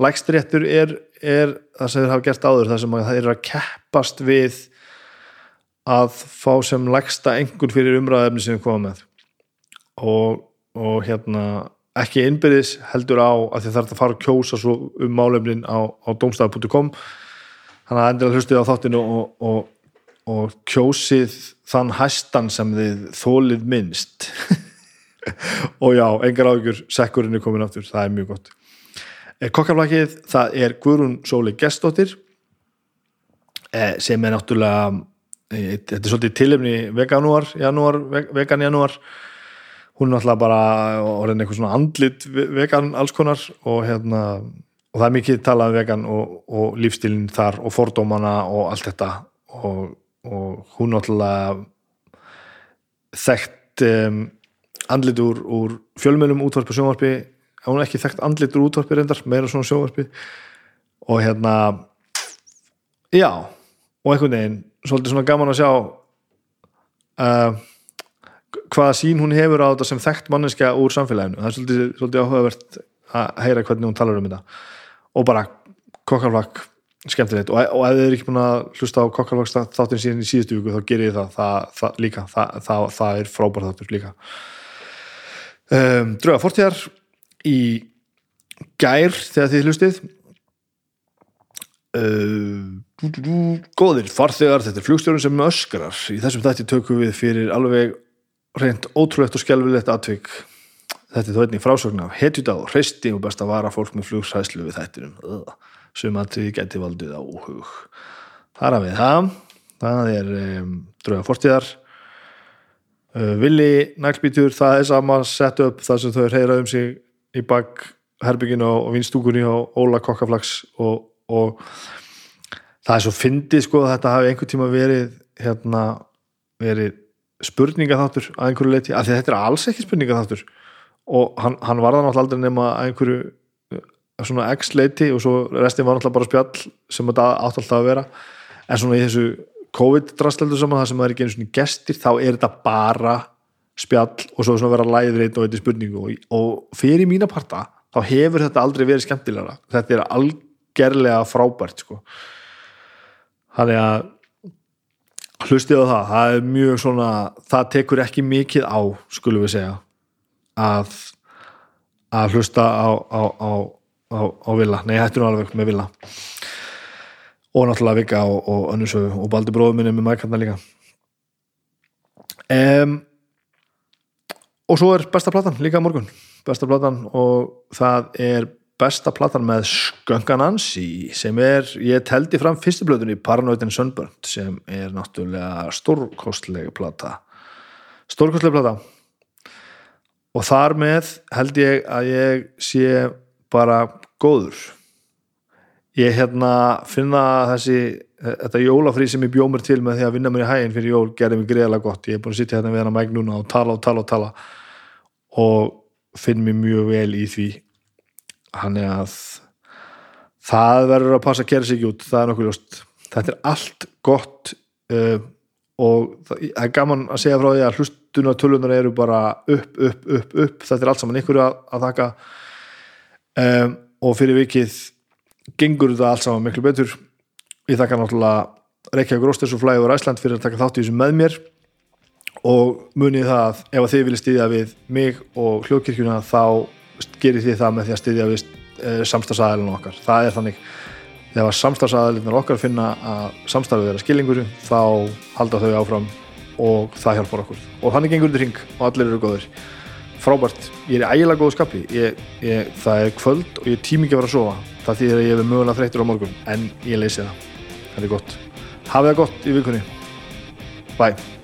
A: lægstiréttur er, er það sem þeir hafa gert áður, það sem að það er að keppast við að fá sem lægsta engun fyrir umræðefni sem við komum með. Og, og hérna ekki innbyrðis heldur á að þið þarf að fara að kjósa svo um málefnin á, á domstaf.com þannig að endilega hlustið á þáttinu og, og, og kjósið þann hæstan sem þið þólið minnst. *laughs* Og já, engar áhugur sekkurinn er komin aftur, það er mjög gott kokkaflakið, það er Guðrún Sóli Gestóttir eh, sem er náttúrulega eh, þetta er svolítið tilefni veganúar, janúar, vegan janúar. Hún er náttúrulega bara orðin eitthvað svona andlit vegan alls konar og hérna og það er mikið talað um vegan og, og lífstílinn þar og fordómana og allt þetta. Og, og hún náttúrulega þekkt um, andlit úr, úr fjölmjölum útvarpi og sjónvarpi hún er ekki þekkt andlit úr útvarpi reyndar meira svona sjónvarpi og hérna já og einhvern veginn, svolítið svona gaman að sjá uh, hvaða sín hún hefur á þetta sem þekkt manneskja úr samfélaginu. Það er svolítið, svolítið áhugavert að heyra hvernig hún talar um þetta. Og bara kokkarflakk skemmtilegt. Og, og ef þið er ekki búin að hlusta á kokkalvags þáttin síðan í síðustu viku þá gerir það, það, það líka það, það, er frábær þáttur líka. Um, Drauga fortíðar í gær þegar þið hlustið. Uh, góðir farþegar þetta er flugstjórun sem öskrar. Í þessum þætti tökum við fyrir alveg reynd ótrúlegt og skelfilegt atvik. Þetta er þó einnig frásögn af hetjudag og hreisti og best að vara fólk með flugsæslu við þættinum. Sem að þið geti valdið á hug þar að við það það er um, drauga fortíðar. Uh, Vili naglbítur það er sama sett upp þar sem þau reyra um sig í bak herbygginu og vinstúkunni og Óla Kokkaflags og, og það er svo fyndið sko að þetta hafi einhver tíma verið hérna verið spurningaþáttur að einhverju leiti, af því þetta er alls ekki spurningaþáttur. Og hann, hann var það náttúrulega aldrei nema að einhverju svona x leiti og svo restin var náttúrulega bara spjall sem þetta átt alltaf að vera. En svona í þessu COVID-drastleldu saman það sem það er ekki einu svona gestir þá er þetta bara spjall og svo svona vera læðreit og er spurningu. Og, og fyrir mína parta þá hefur þetta aldrei verið skemmtilegra. Þetta er algerlega frábært sko. Þannig að hlustið á það, það er mjög svona það tekur ekki mikið á skulum við segja að, að hlusta á, á, á, á Villa, nei hættu nú alveg með Villa. Og náttúrulega Vika og, og Önnusöfu og Baldur bróðum minni með mækarna líka. Um, og svo er besta platan líka morgun, besta platan og það er besta platan með Sköngan Ansi sem er, ég teldi fram fyrstu blöðunni Paranoidin Sunburnt sem er náttúrulega stórkostlega plata. Stórkostlega plata. Og þar með held ég að ég sé bara góður. Ég hérna finna þessi þetta jólafrí sem ég bjóð mér til með því að vinna mér í hæginn fyrir jól gerði mig greiðlega gott, ég er búin að sitja hérna við hann að mæk núna og tala og tala og tala og finn mér mjög vel í því. Hann er að það verður að passa að gera sig út það er nokkuð ljóst, þetta er allt gott uh, og það er gaman að segja frá því að hlustuna tölunar eru bara upp, upp, upp, upp. Þetta er allt saman ykkur að, að þakka. Um, og fyrir vikið gengur þetta allt saman miklu betur. Ég þakka náttúrulega Reykjavík Rósters og Flægur Æsland fyrir að taka þátt í þessu með mér og munið það að ef að þið viljið stýðja við mig og hljóðkirkjuna þá gerir því það með því að stýðja við uh, samstagsæðalinn okkar. Það er þannig þegar samstagsæðalinn okkar finna að samstarfið er að skilningur þá halda þau áfram og það hjálpar okkur. Og þannig gengur þetta ring og allir eru góður frábært, ég er ægilega góðu skapi. Ég, ég, það er kvöld og ég er tími ekki að vera að sofa. Það þýðir að ég hefur mögulega þreytur á morgun en ég leysi það, það er gott. Hafið það gott í vikunni. Bye